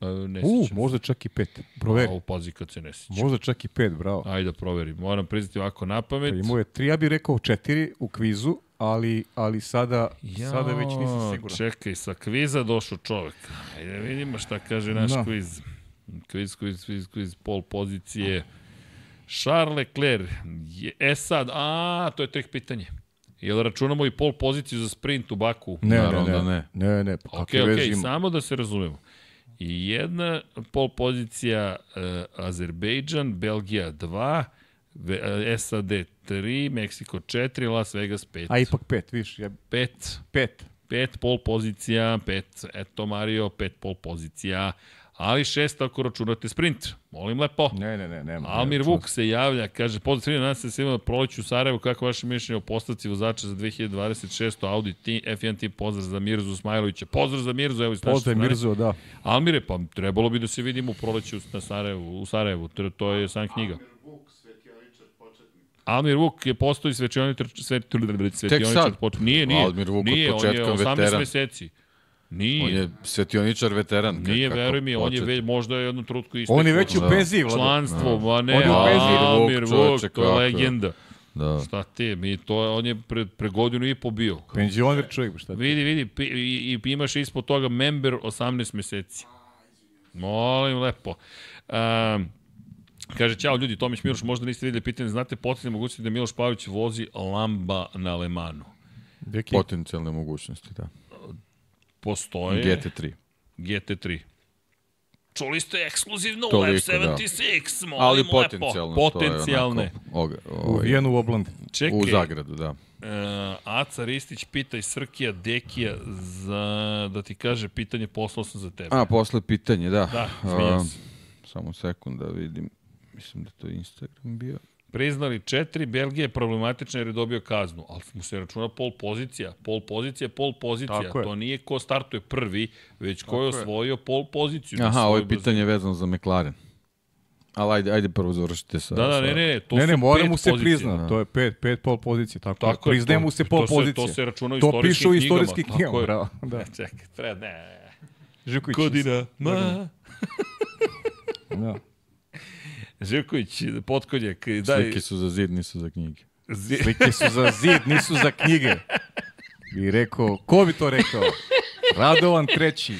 E, ne U, možda čak i pet. Proveri. A, pazi kad se ne sjećam. Možda čak i pet, bravo. Ajde da proverim. Moram priznati ovako na pamet. Imao je tri, ja bih rekao četiri u kvizu, ali, ali sada, sada već nisam siguran. Čekaj, sa kviza došao čovek. Ajde da vidimo šta kaže naš Da. kviz. Kviz, kviz, kviz, kviz, pol pozicije. Charles Leclerc. Je, e sad, a, to je trik pitanje. Jel računamo i pol poziciju za sprint u Baku? Ne, Naravno ne, da ne. ne. Ne, ne, pa Ok, ok, ima? samo da se razumemo. I jedna pol pozicija uh, Azerbejdžan, Belgija 2, Ve- SAD 3, Meksiko 4, Las Vegas 5. A ipak pet, viš, ja, 5. pet. Pet pol pozicija, pet, eto Mario, pet pol pozicija, ali šest ako računate sprint. Molim lepo. Ne, ne, ne, nema. Almir nema Vuk se javlja, kaže, pozdrav nas se svima proleću u Sarajevu, kako vaše mišljenje o postavci vozača za 2026. Audi Team, F1 Team, pozdrav za Mirzu Smajlovića, pozdrav za Mirzu, evo iz naše Pozdrav. Mirzo, da. Almire, pa trebalo bi da se vidimo u proleću na Sarajevu, u Sarajevu, to, to je sam knjiga. Almir Vuk je postao i svečioničar, svečioničar sad? početnik. Nije, nije. Almir Vuk od nije, on je početka 18 veteran. meseci. Nije, On je svetioničar veteran. nije, veruj mi, on je hoćete. ve, možda je jednu trutku istekao. On je već u Da. penziji, Vlado. Članstvo, ma ne, On je u penziji. Almir Vuk, čoveče, to je legenda. Da. Šta ti, mi to, on je pre, pre godinu i po bio. Penzioner čovjek, šta ti? Vidi, vidi, pi, i, i imaš ispod toga member 18 meseci. Molim lepo. Um, kaže, čao ljudi, Tomić Miloš, možda niste videli pitanje, znate potencijalne mogućnosti da Miloš Pavić vozi Lamba na Lemanu? Deki, Potencijalne mogućnosti, da. Postoje GT3. GT3. Čuli ste ekskluzivno u Toliko, F76, molim Ali lepo. potencijalno. je Potencijalne. onako, oga- u ovaj, Vijenu u Oblandi. Čekaj, u Zagradu, da. Uh, Aca Ristić pita i Srkija Dekija za, da ti kaže pitanje poslao sam za tebe. A, posle pitanje, da. Da, se. Samo sekund da vidim. Mislim da to Instagram bio. Priznali četiri, Belgija je problematična jer je dobio kaznu, ali mu se računa pol pozicija. Pol pozicija, pol pozicija. Tako je. To nije ko startuje prvi, već ko je Tako je. osvojio pol poziciju. na Aha, ovo je pitanje vezano za McLaren. Ali ajde, ajde prvo završite sa... Da, da, ne, ne, ne, to ne, su ne, mora pet mu se pozicija. prizna. To je pet, pet pol pozicije. Tako, Tako tako je, Priznaje mu se pol to se- pozicije. to se računa u To piše u knjigama, istorijskim tako knjigama, je. bravo. <laughs> Da. Čekaj, treba, ne. Živković. Godina, ma. Da. <laughs> Živković, potkonjak, daj. Slike su za zid, nisu za knjige. Zi- Slike su za zid, nisu za knjige. Bi rekao, ko bi to rekao? Radovan treći.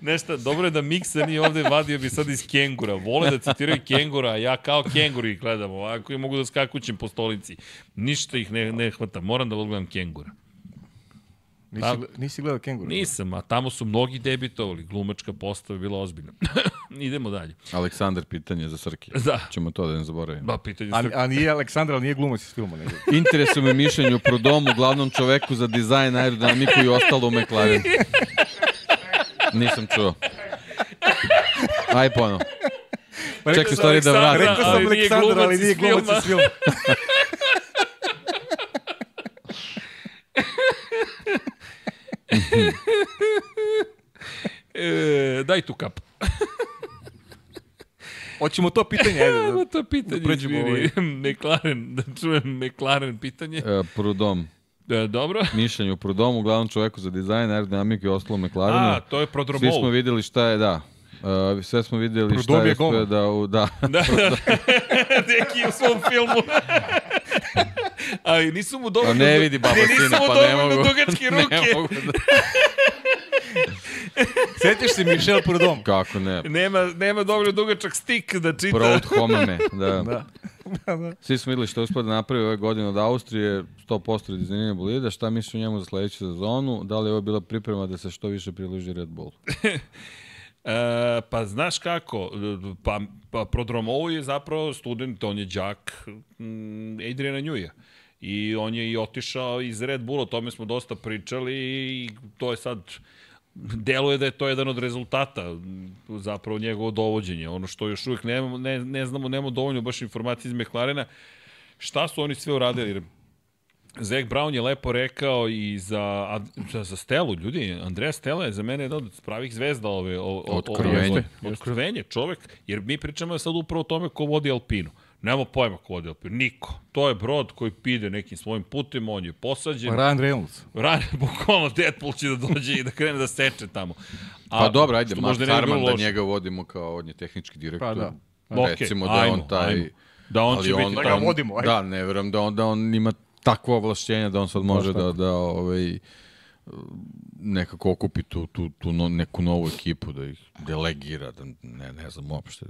Nešto, dobro je da Miksa nije ovde vadio bi sad iz Kengura. Vole da citiraju Kengura, a ja kao Kengur ih gledam. Ovako i mogu da skakućem po stolici. Ništa ih ne, ne hvata. Moram da odgledam Kengura. Nisi, Da. gle- nisi gledao kenguru? Nisam, a tamo su mnogi debitovali. Glumačka postava je bila ozbiljna. <laughs> Idemo dalje. Aleksandar pitanje za Srki. <laughs> Da. Ćemo to da ne zaboravimo. Ba, pitanje A, se... a nije Aleksandar, ali nije glumac iz filma. Nego. <laughs> Interesuje me mišljenje o Prodomu, glavnom čoveku za dizajn, aerodinamiku i ostalo u McLaren. Nisam čuo. Aj ponovo. Čekaj, stvari da vratim. Rekao sam Aleksandar, ali glumac nije glumac iz filma. E, daj tu kapu. Hoćemo to pitanje, ajde. Da. to pitanje, Da pređemo izvini. <laughs> McLaren, da čujem McLaren pitanje. E, Prodom. E, dobro. Mišljenje o Prodomu, glavnom čoveku za dizajn, aerodinamiku i ostalo McLarenu. A, to je Svi prodromol. smo videli šta je, da. Uh, sve smo videli Prodom šta je je da... u- Da, Da, <laughs> da. <laughs> Neki u svom filmu. <laughs> Ali nisu mu dovoljno... Ne vidi baba ne, nisu sina, mu pa ne dovoljno mogu. dugačke <laughs> ne ruke. mogu da... Sjećaš se Michel Prudom? Kako ne? Nema, nema dovoljno dugačak stik da čita. Proud homeme, <laughs> da. Da. da, da. Svi smo videli što je uspio da napravi ove godine od Austrije, 100% dizajniranja bolida. Šta misliš o njemu za sledeću sezonu? Da li je ovo bila priprema da se što više priloži Red Bull? E, pa znaš kako, pa, pa Prodromovo je zapravo student, on je đak mm, Adriana Njuja. I on je i otišao iz Red Bulla, o tome smo dosta pričali i to je sad deluje da je to jedan od rezultata zapravo njegovo dovođenje. Ono što još uvijek ne, ne, ne znamo, nemamo dovoljno baš informacije iz McLarena, šta su oni sve uradili, Zach Brown je lepo rekao i za, za, za Stelu, ljudi, Andreja Stella je za mene jedan od pravih zvezda ove, o, o, Otkrovenje. Ove, otkrovenje, čovek, jer mi pričamo sad upravo o tome ko vodi Alpinu. Nemamo pojma ko vodi Alpinu, niko. To je brod koji pide nekim svojim putem, on je posađen. Ryan Reynolds. Ran, <laughs> bukvalno Deadpool će da dođe i da krene da seče tamo. A, Pa dobro, ajde, Mark Harman da njega vodimo kao on je tehnički direktor. Pa da. Recimo da je ajmo, on taj... ajmo. Da on ali će biti on, Da ga tamo. vodimo, ajde. Da, ne verujem da on, da on ima takvo ovlašćenja da on sad može da, da ovaj, nekako okupi tu, tu, tu no, neku novu ekipu, da ih delegira, da ne, ne znam uopšte.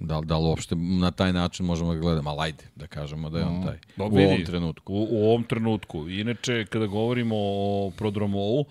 Da, da li uopšte na taj način možemo da gledamo, ali ajde, da kažemo da je on taj. Pa u ovom trenutku. U, u ovom trenutku. Inače, kada govorimo o prodromovu,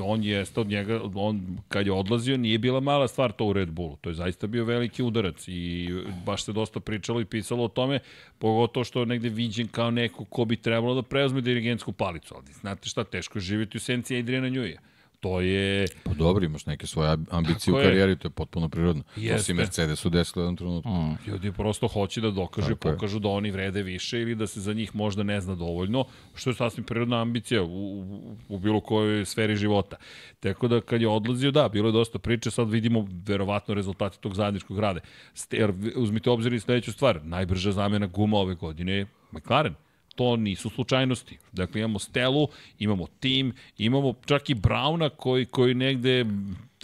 on jeste od njega, on kad je odlazio nije bila mala stvar to u Red Bullu. To je zaista bio veliki udarac i baš se dosta pričalo i pisalo o tome, pogotovo što je negde viđen kao neko ko bi trebalo da preuzme dirigentsku palicu. Ali znate šta, teško je živjeti u senci Adriana Njuija. To je... Pa dobro, imaš neke svoje ambicije Tako u je. karijeri, to je potpuno prirodno. To Jeste. si Mercedesu desilo u jednom trenutku. Mm. Ljudi prosto hoće da dokaže, Tako je. pokažu da oni vrede više ili da se za njih možda ne zna dovoljno, što je sasvim prirodna ambicija u, u, u bilo kojoj sferi života. Tako da kad je odlazio, da, bilo je dosta priče, sad vidimo verovatno rezultate tog zajedničkog rade. Ste, jer uzmite obzir i sledeću stvar, najbrža zamena guma ove godine je McLaren to nisu slučajnosti. Dakle, imamo Stelu, imamo tim, imamo čak i Brauna koji, koji negde,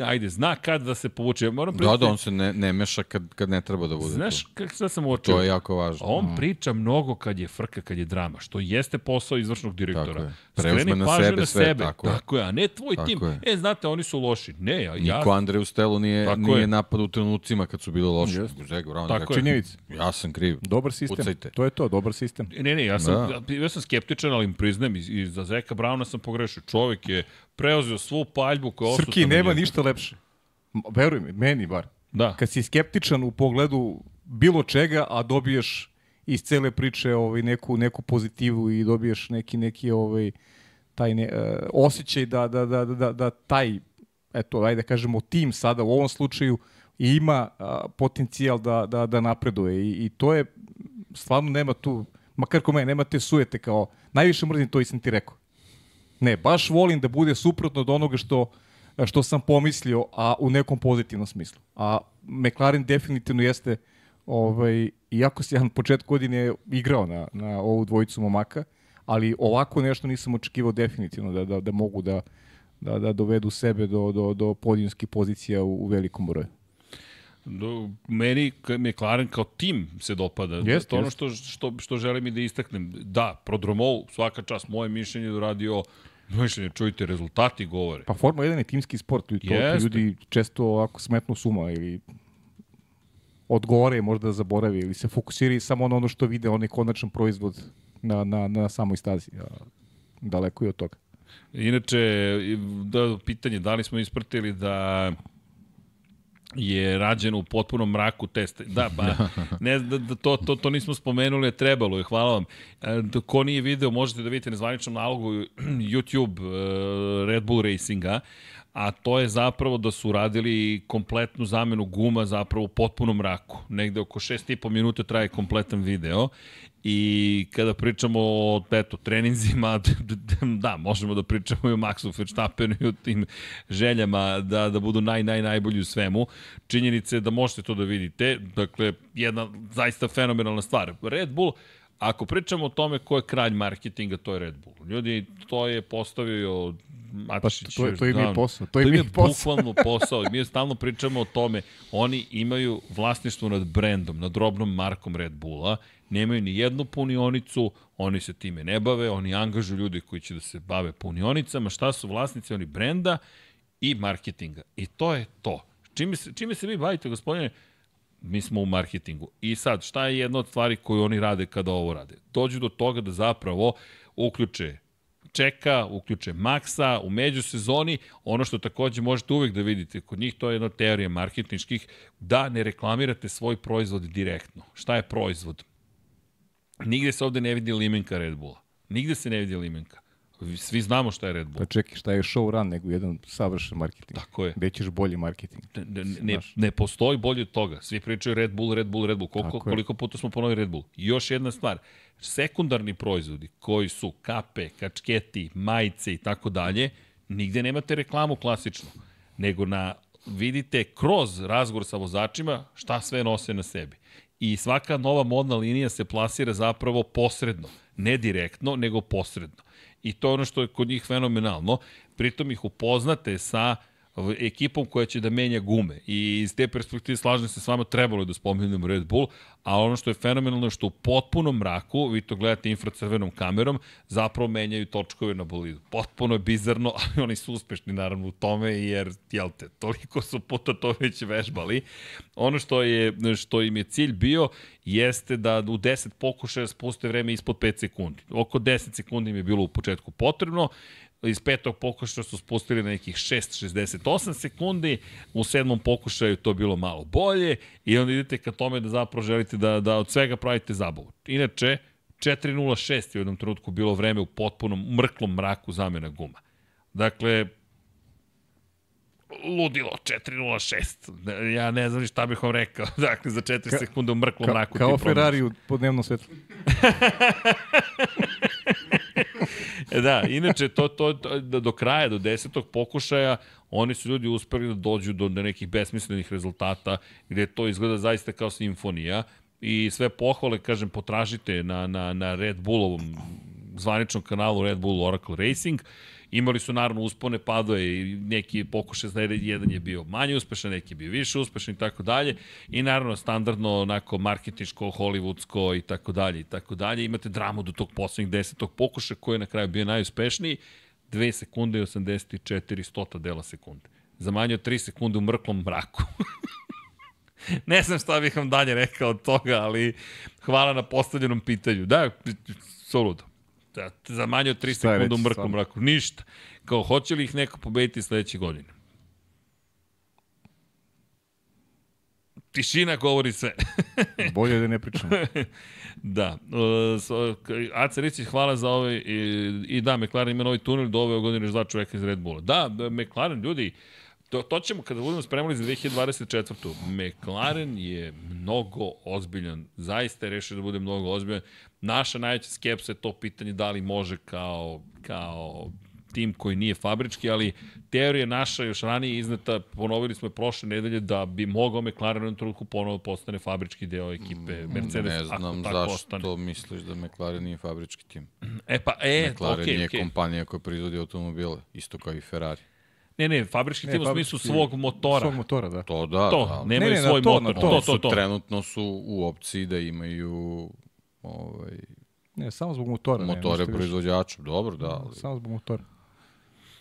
ajde, zna kad da se povuče. Ja Moram Da, priznati- da, on se ne, ne meša kad, kad ne treba da bude Znaš, tu. kako sad sam uočio? To je jako važno. On priča mnogo kad je frka, kad je drama, što jeste posao izvršnog direktora. Tako je. Preuzme Skreni na sebe na sve, sebe. tako je. tako je, a ne tvoj Tako tim. je. E, znate, oni su loši. Ne, ja, ja Niko Andreju Stelu nije, Tako nije je. napad u trenucima kad su bili loši. Jeste. Zego, Brown Tako je. Ja sam kriv. Dobar sistem. Pucajte. To je to, dobar sistem. Ne, ne, ja sam, Da. da. ja sam skeptičan, ali im priznajem, i, i za Zeka Brauna sam pogrešio. Čovek je preuzeo svu paljbu koja je osuta Srki, nema njega. ništa lepše. Veruj mi, meni bar. Da. Kad si skeptičan u pogledu bilo čega, a dobiješ iz cele priče ovaj, neku, neku pozitivu i dobiješ neki, neki ovaj, taj ne, uh, osjećaj da, da, da, da, da, da taj, eto, ajde da kažemo, tim sada u ovom slučaju ima a, potencijal da, da, da napreduje i, i to je, stvarno nema tu, makar ko mene, nema te sujete kao, najviše mrzim to i sam ti rekao. Ne, baš volim da bude suprotno od onoga što što sam pomislio, a u nekom pozitivnom smislu. A McLaren definitivno jeste, ovaj, iako se ja na početku godine igrao na, na ovu dvojicu momaka, ali ovako nešto nisam očekivao definitivno da, da, da mogu da, da, da dovedu sebe do, do, do podijumskih pozicija u, u velikom broju. Do, meni McLaren kao tim se dopada. Jeste, to je ono što, što, što želim i da istaknem. Da, Prodromov, svaka čast, moje mišljenje je uradio, mišljenje, čujte, rezultati govore. Pa Formula 1 je timski sport, i to, ljudi često ovako smetnu suma ili odgovore možda zaborave ili se fokusiraju samo na ono što vide onaj konačan proizvod na, na, na samoj stazi. Daleko je od toga. Inače, da, pitanje, da li smo ispratili da je rađeno u potpunom mraku test. Da, ba, <laughs> ne, da, da, to, to, to nismo spomenuli, a trebalo je, hvala vam. E, Ko nije video, možete da vidite na zvaničnom nalogu <clears throat> YouTube e, Red Bull Racinga, a to je zapravo da su radili kompletnu zamenu guma zapravo u potpunom mraku. Negde oko 6,5 minuta traje kompletan video i kada pričamo o eto, treninzima, <laughs> da, možemo da pričamo i o Maxu Verstappenu i o tim željama da, da budu naj, naj, najbolji u svemu. Činjenica je da možete to da vidite. Dakle, jedna zaista fenomenalna stvar. Red Bull, ako pričamo o tome ko je kralj marketinga, to je Red Bull. Ljudi, to je postavio Matešić. Pa to to im je posao, to im im je posao. bukvalno posao. Mi stalno pričamo o tome. Oni imaju vlasništvo nad brendom, nad robnom markom Red Bulla. Nemaju ni jednu punionicu, oni se time ne bave, oni angažuju ljudi koji će da se bave punionicama. Šta su vlasnici? Oni brenda i marketinga. I to je to. Čime se, čime se vi bavite, gospodine? mi smo u marketingu. I sad, šta je jedna od stvari koju oni rade kada ovo rade? Dođu do toga da zapravo uključe čeka, uključe maksa u međusezoni, ono što takođe možete uvek da vidite kod njih, to je jedna teorija marketinških, da ne reklamirate svoj proizvod direktno. Šta je proizvod? Nigde se ovde ne vidi limenka Red Bulla. Nigde se ne vidi limenka. Svi znamo šta je Red Bull. Pa čekaj, šta je show run nego jedan savršen marketing? Tako je. Gde ćeš bolji marketing? Ne, ne, ne, postoji bolje od toga. Svi pričaju Red Bull, Red Bull, Red Bull. Koliko, koliko puta smo ponovili Red Bull? I još jedna stvar. Sekundarni proizvodi koji su kape, kačketi, majice i tako dalje, nigde nemate reklamu klasičnu. Nego na, vidite kroz razgovor sa vozačima šta sve nose na sebi. I svaka nova modna linija se plasira zapravo posredno. Ne direktno, nego posredno. I to je ono što je kod njih fenomenalno. Pritom ih upoznate sa v- ekipom koja će da menja gume. I iz te perspektive slažem se s vama, trebalo je da spomenem Red Bull, a ono što je fenomenalno je što u potpunom mraku, vi to gledate infracrvenom kamerom, zapravo menjaju točkove na bolidu. Potpuno je bizarno, <laughs> ali oni su uspešni naravno u tome, jer, jel te, toliko su puta to već vežbali. Ono što, je, što im je cilj bio, jeste da u 10 pokušaja spuste vreme ispod 5 sekundi. Oko 10 sekundi im je bilo u početku potrebno, iz petog pokušaja su spustili na nekih 6.68 sekundi, u sedmom pokušaju to bilo malo bolje i onda idete ka tome da zapravo želite da, da od svega pravite zabavu. Inače, 4.06 je u jednom trenutku bilo vreme u potpunom mrklom mraku zamena guma. Dakle, ludilo, 4.06. Ja ne znam šta bih vam rekao. <laughs> Dakle, za 4 Ka, sekunde u mrklom Ka, mraku. kao. Ferrari u podnevnom svetlu. <laughs> E da, inače, to, to, to, da do kraja, do desetog pokušaja, oni su ljudi uspeli da dođu do, do nekih besmislenih rezultata, gde to izgleda zaista kao simfonija i sve pohvale, kažem, potražite na, na, na Red Bullovom zvaničnom kanalu Red Bull Oracle Racing. Imali su naravno uspone, padove i neki pokušaj jedan je bio manje uspešan, neki je bio više uspešan i tako dalje. I naravno standardno onako marketinško, hollywoodsko i tako dalje i tako dalje. Imate dramu do tog poslednjeg desetog pokušaja koji je na kraju bio najuspešniji. 2 sekunde i 84 stota dela sekunde. Za manje od 3 sekunde u mrklom mraku. <laughs> ne znam šta bih vam dalje rekao od toga, ali hvala na postavljenom pitanju. Da, soludo. Da, za manje od 3 Šta je sekunde u stvarno? mraku. Ništa. Kao, hoće li ih neko pobediti sledeće godine? Tišina govori sve. <laughs> Bolje da ne pričam. <laughs> da. Uh, Aca Ricić, hvala za ovaj, i, i da, McLaren ima novi tunel, do ove godine još dva čoveka iz Red Bulla. Da, da, McLaren, ljudi, to, to ćemo kada budemo spremali za 2024. McLaren je mnogo ozbiljan, zaista je rešio da bude mnogo ozbiljan. Naša najveća skepsa je to pitanje da li može kao, kao tim koji nije fabrički, ali teorija naša još ranije izneta, ponovili smo je prošle nedelje da bi mogao McLaren u trenutku ponovo postane fabrički deo ekipe Mercedes, ne znam ako zašto ostane. misliš da McLaren nije fabrički tim. E pa, e, McLaren okej, je okej. kompanija koja proizvodi automobile, isto kao i Ferrari. Ne, ne, fabrički Ne, tim u smislu svog motora. Svog motora, da. To da, To, da. nemaju Ne, ne, svoj to, motor. to. To, to, su to. trenutno su u opciji da imaju ovaj, Ne, samo zbog motora. ne, motore više. proizvođača. Dobro, da, ali Samo zbog motora.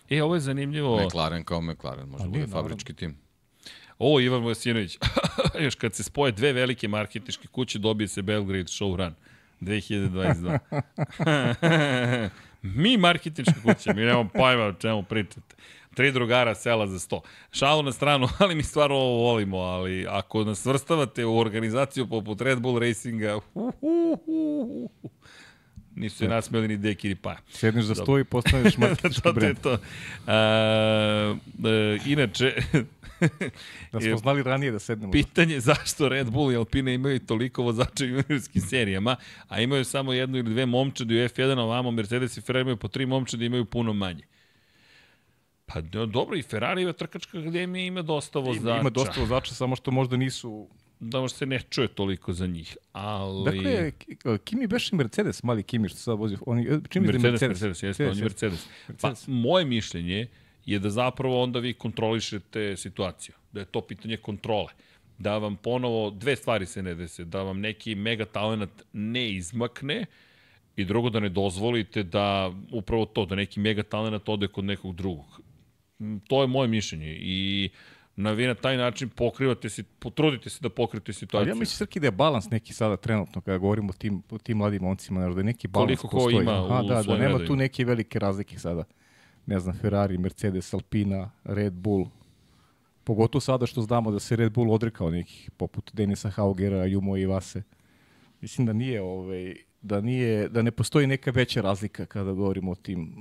E, ovo je zanimljivo. McLaren kao McLaren može A da bude fabrički tim. Ovo Ivan Vojsinović. <laughs> Još kad se spoje dve velike marketičke kuće, dobije se Belgrade Showrun 2022. <laughs> mi marketičke kuće, mi nemamo pojma o čemu pričate. Tri drugara sela za sto. Šalu na stranu, <laughs> ali mi stvarno ovo volimo, ali ako nas svrstavate u organizaciju poput Red Bull Racinga, hu, hu, hu, hu, nisu se nasmeli ni Deki ni Paja. Sedneš za sto i postaneš <laughs> marketički to, to je brend. to. A, e, inače, <laughs> Da smo znali ranije da sednemo. pitanje je zašto Red Bull i Alpine imaju toliko vozača u juniorskim serijama, a imaju samo jednu ili dve momčadi u F1, a ovamo Mercedes i Ferrari imaju po tri momčadi i imaju puno manje. Pa do- dobro, i Ferrari trkačka akademija ima dosta vozača. Ima, ima dosta vozača, samo što možda nisu... Da možda se ne čuje toliko za njih, ali... Dakle, Ki- Kimi beše Mercedes, mali Kimi što sad vozi. Oni, čim je Mercedes, Mercedes, Mercedes, jeste, on je Mercedes. Pa, Mercedes. moje mišljenje je da zapravo onda vi kontrolišete situaciju. Da je to pitanje kontrole. Da vam ponovo, dve stvari se ne dese. Da vam neki mega talent ne izmakne i drugo da ne dozvolite da upravo to, da neki mega talent ode kod nekog drugog. Mm, To je moje mišljenje i na vi na taj način pokrivate se, potrudite se da pokrijete situaciju. Ali ja mislim, Srki, da je balans neki sada trenutno, kada govorimo o tim, o tim mladim momcima, da je neki balans Koliko ko postoji. ima Aha, u da, da, nema tu neke velike razlike sada. Ne znam, Ferrari, Mercedes, Alpina, Red Bull. Pogotovo sada što znamo da se Red Bull odrekao nekih, poput Denisa Haugera, Jumo i Vase. Mislim da nije, ovaj, da nije, da ne postoji neka veća razlika kada govorimo o tim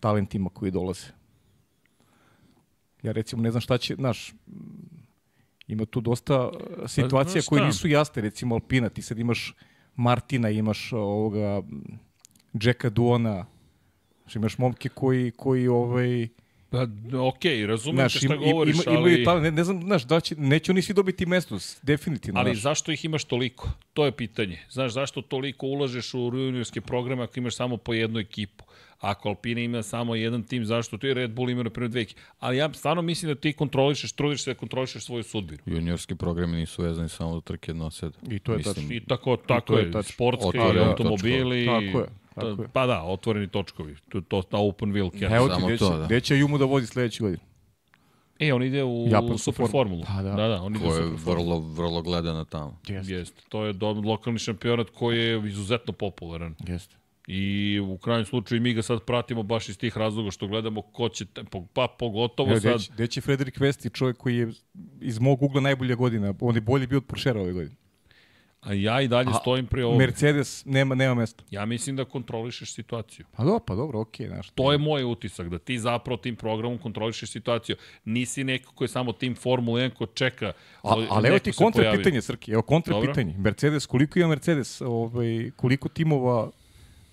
talentima koji dolaze. Ja recimo ne znam šta će, znaš, ima tu dosta uh, situacija znaš koje nisu jasne, recimo Alpina, ti sad imaš Martina, imaš uh, ovoga mm, Jacka Duona, znaš, imaš momke koji, koji ovaj, Pa, okej, razumem znaš, te šta im- govoriš, ima, ali... imaju talent, ne, ne znam, znaš, da će, neće oni svi dobiti mesto, definitivno. Ali znaš. zašto ih imaš toliko? To je pitanje. Znaš, zašto toliko ulažeš u juniorske programe ako imaš samo po jednu ekipu? Ako Alpina ima samo jedan tim, zašto ti Red Bull ima na primjer dve? Ali ja stvarno mislim da ti kontrolišeš, trudiš se da kontrolišeš svoju sudbinu. Juniorski programi nisu vezani samo do trke jednoseda. I to je Mislim, tačno. I tako, tako to je je, tačno. sportska Otvoreni i automobili. Tako je, To- tako je. Pa da, otvoreni točkovi. To, to, ta open wheel carry. Evo ti, Samo gde će, to, da. gde će Jumu da vozi sledeće godine? E, on ide u Japansku super formulu. formulu. Pa da. da, da, on ide u Ko je super formulu. vrlo, vrlo gledana tamo. Jeste. Jeste. To je do, lokalni šampionat koji je izuzetno popularan. Jeste. I u krajnjem slučaju mi ga sad pratimo baš iz tih razloga što gledamo ko će, pa pogotovo Evo, sad... gde će, Frederik Vesti, čovjek koji je iz mog ugla najbolja godina. On je bolji bio od Porschera ove godine. A ja i dalje A, stojim pri ovom. Mercedes nema, nema mesta. Ja mislim da kontrolišeš situaciju. Pa dobro, pa dobro, okej, znaš. To je moj utisak, da ti zapravo tim programom kontrolišeš situaciju. Nisi neko ko je samo tim Formula 1 ko čeka. A, ali evo ti kontra pitanje, Srki, evo kontra Dobro. pitanje. Mercedes, koliko ima Mercedes, ovaj, koliko timova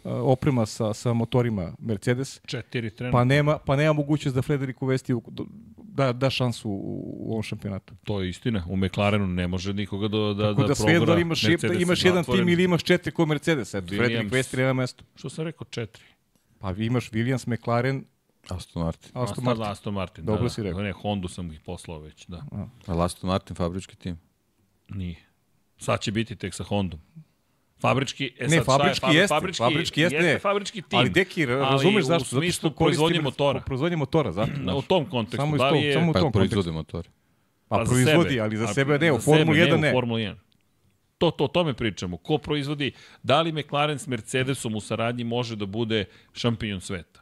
oprema sa, sa motorima Mercedes, Četiri trenutno. pa nema, pa nema mogućnost da Frederiku Vesti da, da šansu u, u ovom šampionatu. To je istina. U McLarenu ne može nikoga da, da, Tako da, da sve da imaš, Mercedes da imaš jedan tim ili imaš četiri ko Mercedes. Eto. Frederik Vesti nema mesto. Što sam rekao, četiri. Pa imaš Williams, McLaren, Aston Martin. Aston Martin. Aston Martin. Dobro da, si da. rekao. Ne, Hondu sam ih poslao već, da. Ali Aston Martin fabrički tim. Nije. Sad će biti tek sa Hondom. Fabrički, e Ne, sad, šta je? fabrički jeste, fabrički, fabrički jeste, ne. fabrički tim. ali deki, razumeš zašto? Zato što proizvodnje motora. Proizvodnje motora, zato. Na, u tom kontekstu. Samo da li je, samo u Pa tom proizvode motore. Pa, za proizvodi, sebe. ali za sebe ne, u Formuli sebe, 1 ne. U Formuli 1. To, to, o tome pričamo. Ko proizvodi, da li McLaren s Mercedesom u saradnji može da bude šampion sveta?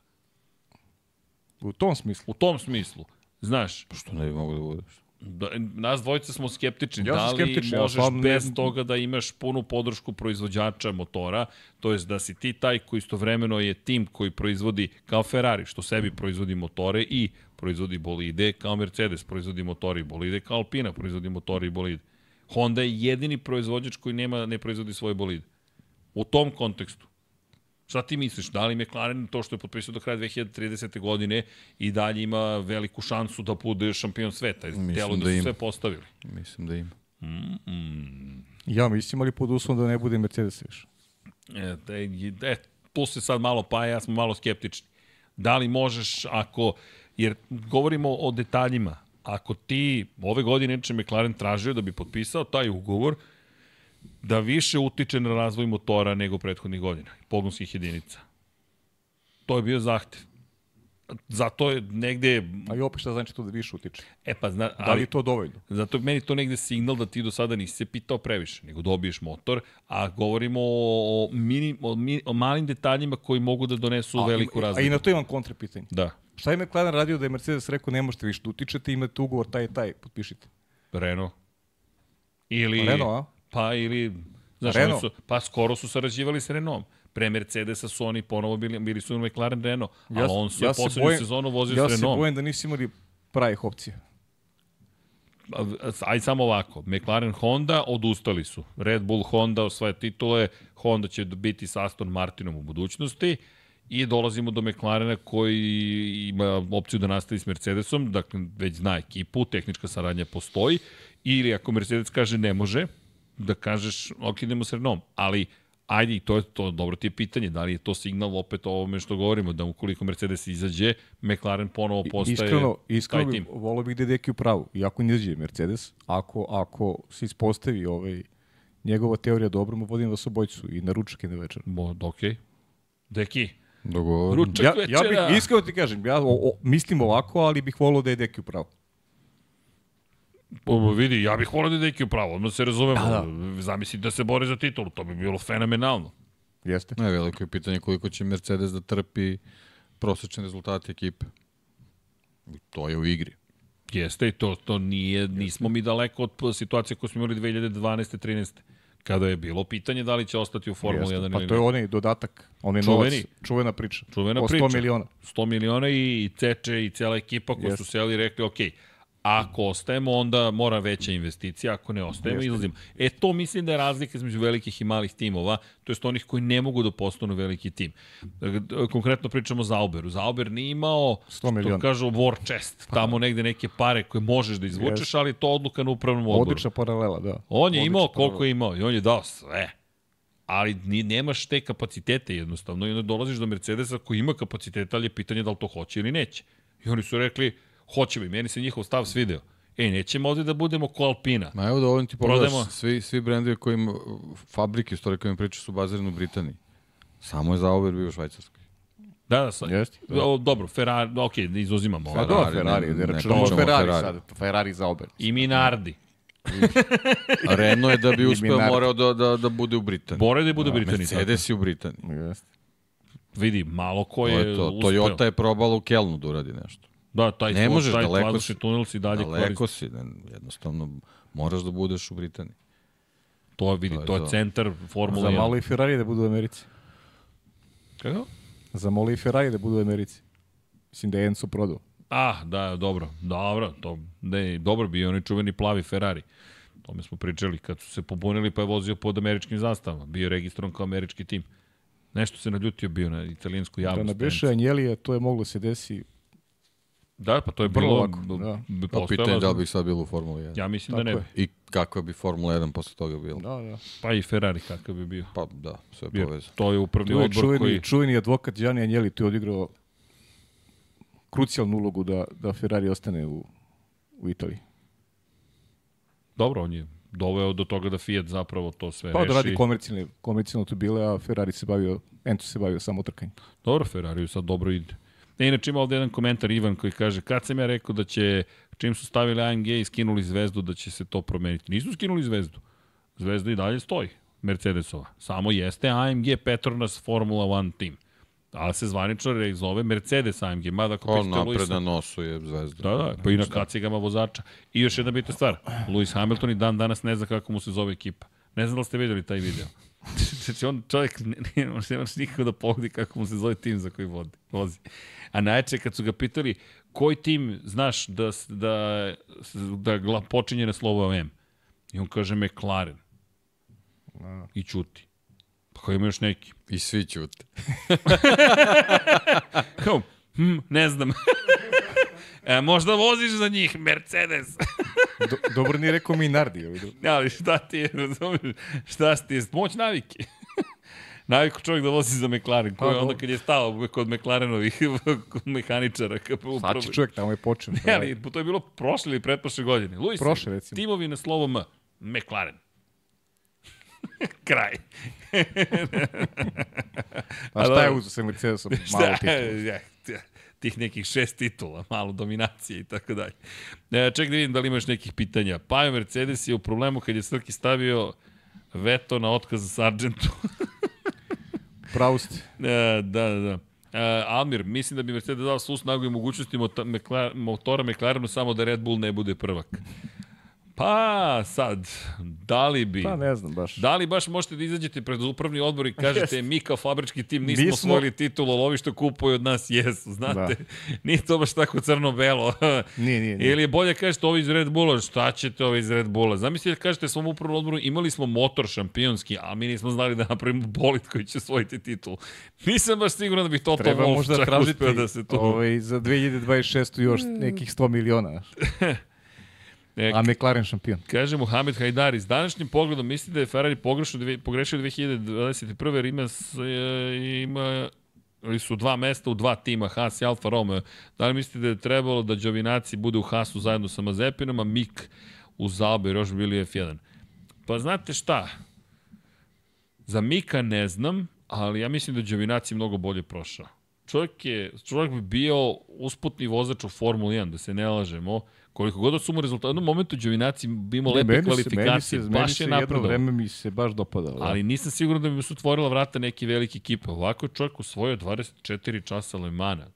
U tom smislu. U tom smislu. Znaš, Što ne bi mogo da budeš? Da, nas dvojica smo skeptični. Ja da li skeptičan, ja možeš ne- bez toga da imaš punu podršku proizvođača motora, to jest da si ti taj koji istovremeno je tim koji proizvodi kao Ferrari, što sebi proizvodi motore i proizvodi bolide, kao Mercedes proizvodi motore i bolide, kao Alpina proizvodi motore i bolide. Honda je jedini proizvođač koji nema, ne proizvodi svoje bolide. U tom kontekstu. Šta ti misliš? Da li McLaren to što je potpisao do kraja 2030. godine i dalje ima veliku šansu da bude šampion sveta? Mislim Delo da, da su ima. sve postavili. Mislim da ima. Ja mislim, ali pod uslovom da ne bude Mercedes više. E, da, e, tu se sad malo pa ja smo malo skeptični. Da li možeš ako, jer govorimo o detaljima, ako ti ove godine neče McLaren tražio da bi potpisao taj ugovor, da više utiče na razvoj motora nego prethodnih godina, pogonskih jedinica. To je bio zahtev. Zato je negde, A i opet šta znači to da više utiče? e pa zna, Da li ali, je to dovoljno? Zato je meni to negde signal da ti do sada nisi se pitao previše, nego dobiješ motor, a govorimo o, mini, o, mi, o malim detaljima koji mogu da donesu A, veliku razliku. A i na to imam kontra pitanje. Da, Šta je McLaren radio da je Mercedes rekao ne možete više da utičete, imate ugovor taj i taj, potpišite. Renault. Ili, Renault, a? Pa ili, znaš, Renault? oni su, pa skoro su sarađivali sa Renaultom. Pre Mercedesa su oni ponovo bili, bili su McLaren Renault, ja, ali on se ja poslednju bojim- sezonu vozio ja s se Renaultom. bojim da nisi imali pravih opcija. Aj samo ovako, McLaren Honda odustali su. Red Bull Honda osvaja titule, Honda će biti sa Aston Martinom u budućnosti i dolazimo do McLarena koji ima opciju da nastavi s Mercedesom, dakle već zna ekipu, tehnička saradnja postoji, ili ako Mercedes kaže ne može, da kažeš ok, idemo s Renaultom, ali ajde, i to je to, dobro ti je pitanje, da li je to signal opet o ovome što govorimo, da ukoliko Mercedes izađe, McLaren ponovo postaje iskreno, iskreno taj tim. volio bih da je Deki u pravu. Iako ne izađe Mercedes, ako, ako se ispostavi ovaj, njegova teorija dobro, mu vodim vas obojicu i na ručak na večer. Bo, okej. Deki, Dogovor. ručak Ja, večera. ja bih, iskreno ti kažem, ja o, o, mislim ovako, ali bih volio da je Deki u pravu. O, vidi, ja bih volao da je Deki upravo, odmah se razumemo. Da, Da, Zamisli da se bori za titulu, to bi bilo fenomenalno. Jeste? Ne, veliko je pitanje koliko će Mercedes da trpi prosečne rezultate ekipe. I To je u igri. Jeste i to, to nije, nismo mi daleko od situacije koju smo imali 2012. 13. Kada je bilo pitanje da li će ostati u Formuli 1 Pa ili to je ne. onaj dodatak, onaj Čuveni. novac, čuvena priča. Čuvena o 100 priča. miliona. 100 miliona i, Ceče i cela ekipa koji Jeste. su seli i rekli, ok, ako ostajemo, onda mora veća investicija, ako ne ostajemo, izlazimo. E, to mislim da je razlika između velikih i malih timova, to jest onih koji ne mogu da postanu veliki tim. E, Konkretno pričamo o Zauberu. Zauber nije imao, 100 miliona. što kažu, war chest, tamo negde neke pare koje možeš da izvučeš, ali je to odluka na upravnom odboru. Odlična paralela, da. On je Odlična imao paralela. koliko je imao i on je dao sve. Ali ni, nemaš te kapacitete jednostavno i onda dolaziš do Mercedesa koji ima kapacitete, ali je pitanje da li to hoće ili neće. I oni su rekli, hoćemo i meni se njihov stav svideo. Ej, nećemo ovde da budemo ko Alpina. Ma evo da ovdje ti pogledaš, Prodajemo. svi, svi brendovi kojim, fabrike, u stvari kojim pričaju su bazirane u Britaniji. Samo je Zauber bio u Švajcarskoj. Da, da, sad. Jeste, O, dobro, Ferrari, ok, ne izuzimamo. Pa ovo. dobro, Ferrari, Ferrari, ne- ne, ne računamo Ferrari, Ferrari. sad, Ferrari za obe. I Minardi. Renault je da bi <laughs> uspeo morao da, da, da bude u Britaniji. Bore da bude u Britaniji. Mercedes je u Britaniji. Jeste. Vidi, malo ko To je, je to. uspeo. Toyota je probala u Kelnu da uradi nešto. Da, taj, Ne tvoj- možeš, taj daleko vazdušni si. tunel si dalje Daleko koristi. si, ne, jednostavno moraš da budeš u Britaniji. To je, vidi, To je to je to. centar Formula Za 1. malo i Ferrari da budu u Americi. Kako? Za malo i Ferrari da budu u Americi. Mislim da je Enzo prodao. Ah, da, dobro, dobro, to, ne, dobro bio onaj čuveni plavi Ferrari. O tome smo pričali, kad su se pobunili pa je vozio pod američkim zastavama, bio je registrovan kao američki tim. Nešto se naljutio bio na italijansku Da javnost. na beše Anjelija, to je moglo se desi. Da, pa to je Vrlo bilo, lako, da. Pa pitanje da li bih sad bilo u Formuli 1. Ja mislim Tako da ne je. bi. I kakva bi Formula 1 posle toga bila? Da, da. Pa i Ferrari kakav bi bio. Pa da, sve je povezano. to je upravni odbor čuveni, koji... čuveni advokat Gianni Anjeli, tu je odigrao krucijalnu ulogu da, da Ferrari ostane u, u Italiji. Dobro, on je doveo do toga da Fiat zapravo to sve Pa da reši. radi komercijalne, komercijalno tu bile, a Ferrari se bavio, Enzo se bavio samo trkanjem. Dobro, Ferrari sad dobro ide. Ne, inače ima ovde jedan komentar Ivan koji kaže kad sam ja rekao da će, čim su stavili AMG i skinuli zvezdu, da će se to promeniti. Nisu skinuli zvezdu. Zvezda i dalje stoji, Mercedesova. Samo jeste AMG Petronas Formula 1 tim. Ali se zvanično re- zove Mercedes AMG, mada ako pitate napred Luisa... na nosu je zvezda. Da, da, pa i na kacigama vozača. I još jedna bitna stvar, Lewis Hamilton i dan danas ne zna kako mu se zove ekipa. Ne znam da li ste videli taj video. <laughs> Znači on čovjek ne, ne, ne može nikako da pogodi kako mu se zove tim za koji vodi, vozi. A najče kad su ga pitali koji tim znaš da, da, da gla, počinje na slovo M. I on kaže McLaren. I čuti. Pa kao ima još neki. I svi ćute. <laughs> Kao, hm, ne znam. <laughs> e, možda voziš za njih, Mercedes. Do, dobro nije rekao Minardi. ovaj, do- Ali šta ti je, razumiješ, šta ti je, moć navike. <laughs> Naviku čovjek da vozi za McLaren, koji Pa, onda kad je stao kod McLarenovih <laughs> mehaničara. Sad će čovjek tamo je počeo. Ne, <laughs> ali to je bilo prošle ili pretprošle godine. Luis, Prošle, recimo. timovi na slovo M. McLaren. Kraj. A šta je uzo sa Mercedesom? Malo ja, tih nekih šest titula, malo dominacije i tako dalje. E, ček da vidim da li imaš nekih pitanja. Pajo Mercedes je u problemu kad je Srki stavio veto na otkaz za Sargentu. <laughs> Pravo ste. E, da, da, da. E, Almir, mislim da bi Mercedes dao svu snagu i mogućnosti motora McLarenu samo da Red Bull ne bude prvak. Pa sad, da li bi... Pa ne znam baš. Da li baš možete da izađete pred upravni odbor i kažete mi kao fabrički tim nismo, Nismo- osvojili titulu, ali ovi što kupuju od nas jesu, znate? <laughs> Nije to baš tako crno-belo. <laughs> Nije, nije, nije. Ili je bolje kažete ovi iz Red Bulla, šta ćete ovi iz Red Bulla? Zamislite da kažete svom upravnom odboru, imali smo motor šampionski, a mi nismo znali da napravimo bolid koji će osvojiti titul. Nisam baš siguran da bih Toto Treba Wolff možda čak tražiti da se tu... ovaj, za 2026. još nekih 100 miliona. <laughs> znaš. E, A McLaren šampion. Kaže Mohamed Hajdari, s današnjim pogledom misli da je Ferrari pogrešio, pogrešio 2021. jer ima, e, ima ili su dva mesta u dva tima, Haas i Alfa Romeo. Da li mislite da je trebalo da Đovinaci bude u Haasu zajedno sa Mazepinom, a Mik u Zauber, još bi bili F1? Pa znate šta? Za Mika ne znam, ali ja mislim da Đovinaci mnogo bolje prošao. Čovjek, je, čovjek bi bio usputni vozač u Formuli 1, da se ne lažemo. Koliko god da su mu rezultati, u jednom momentu Đovinaci bi imao lepe meni se, meni kvalifikacije, se, meni baš se je jedno napredao. vreme mi se baš dopadalo. da. Ali nisam siguran da bi mu se otvorila vrata neke velike ekipe. Ovako je čovjek osvojio 24 časa Le Mana.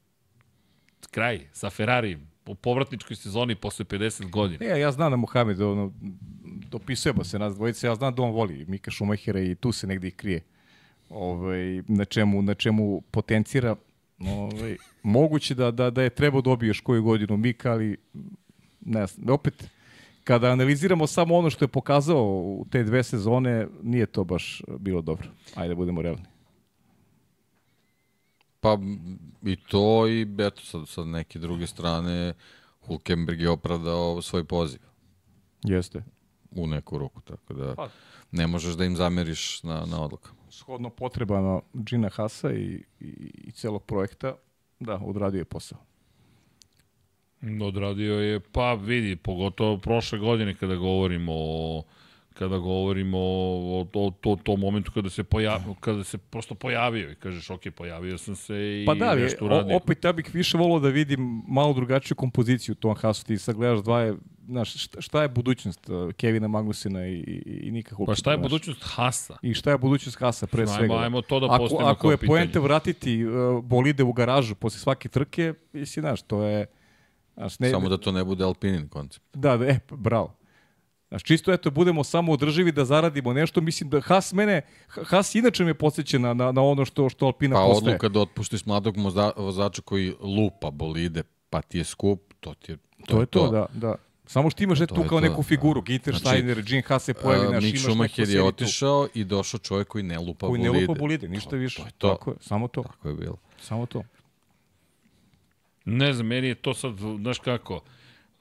Kraj, sa Ferrari, u povratničkoj sezoni posle 50 godina. Ne, ja znam da Mohamed, ono, dopisujemo se nas dvojice, ja znam da on voli Mika Šumahira i tu se negdje i krije. Ovaj, na, čemu, na čemu potencira. Ovaj, moguće da, da, da je trebao dobiti još koju godinu Mika, ali ne znam, opet, kada analiziramo samo ono što je pokazao u te dve sezone, nije to baš bilo dobro. Ajde, da budemo realni. Pa i to i eto sad, sad neke druge strane Hulkenberg je opravdao svoj poziv Jeste. u neku ruku, tako da Pa. ne možeš da im zameriš na, na odlukama. Shodno potrebama Gina Hasa i, i, i celog projekta, da, odradio je posao. Odradio je, pa vidi, pogotovo prošle godine kada govorimo o kada govorimo o, o, to, to momentu kada se, pojavio, kada se prosto pojavio i kažeš ok, pojavio sam se i Pa da, nešto uradio. opet ja bih više volao da vidim malo drugačiju kompoziciju u tom Hasu. Ti sad gledaš dva je, znaš, šta, je budućnost uh, Kevina Magnusina i, i, i Nika? Pa šta je znaš? budućnost Hasa? I šta je budućnost Hasa pre Ajmo- svega? ajmo to da ako, postavimo ako kao je pitanje. poente vratiti uh, bolide u garažu posle svake trke, jesi, znaš, to je... Znaš, ne, Samo da to ne bude Alpinin koncept. Da, da, e, bravo. Znaš, čisto eto, budemo samo održivi da zaradimo nešto. Mislim da Haas mene, Haas inače me podsjeća na, na, na ono što, što Alpina Pa postaje. odluka da otpuštiš mladog moza, vozača koji lupa bolide, pa ti je skup, to ti je to. To je to, da, da. Samo što imaš To tu kao to, neku figuru, da. Ginter, Znači, Steiner, Gene Haas se pojavi, A, naš, imaš Schumacher je seriju tu otišao i došao čovjek koji ne lupa koji ne bolide. lupa bolide, ništa više. To je to. Tako je, samo to. Tako je bilo. Samo to. Ne znam, meni je to sad, znaš kako,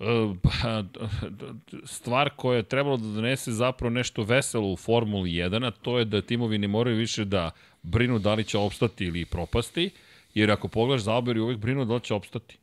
e, pa, stvar koja je trebalo da donese zapravo nešto veselo u Formuli 1, a to je da timovi ne moraju više da brinu da li će opstati ili propasti, jer ako pogledaš Zauber je uvijek brinu da li će opstati.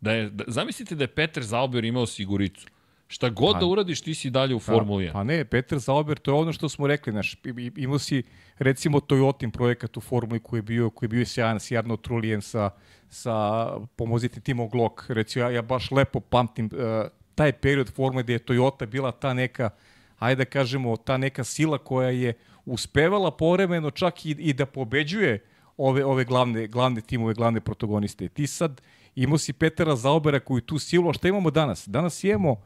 Da je, da, zamislite da je Peter Zauber imao siguricu. Šta god da uradiš, ti si dalje u Formuli 1. Pa ne, Peter Zauber, to je ono što smo rekli, znaš, imao si recimo Toyotin projekat u Formuli koji je bio, koji je bio sjajan s Jarno Trulijem sa, sa pomoziti Timo Glock, recimo ja, ja baš lepo pamtim uh, taj period Formule gde je Toyota bila ta neka, ajde da kažemo, ta neka sila koja je uspevala povremeno čak i, i da pobeđuje ove ove glavne glavne timove, glavne protagoniste. Ti sad imao si Petera Zaubera koji tu silu, a šta imamo danas? Danas imamo uh,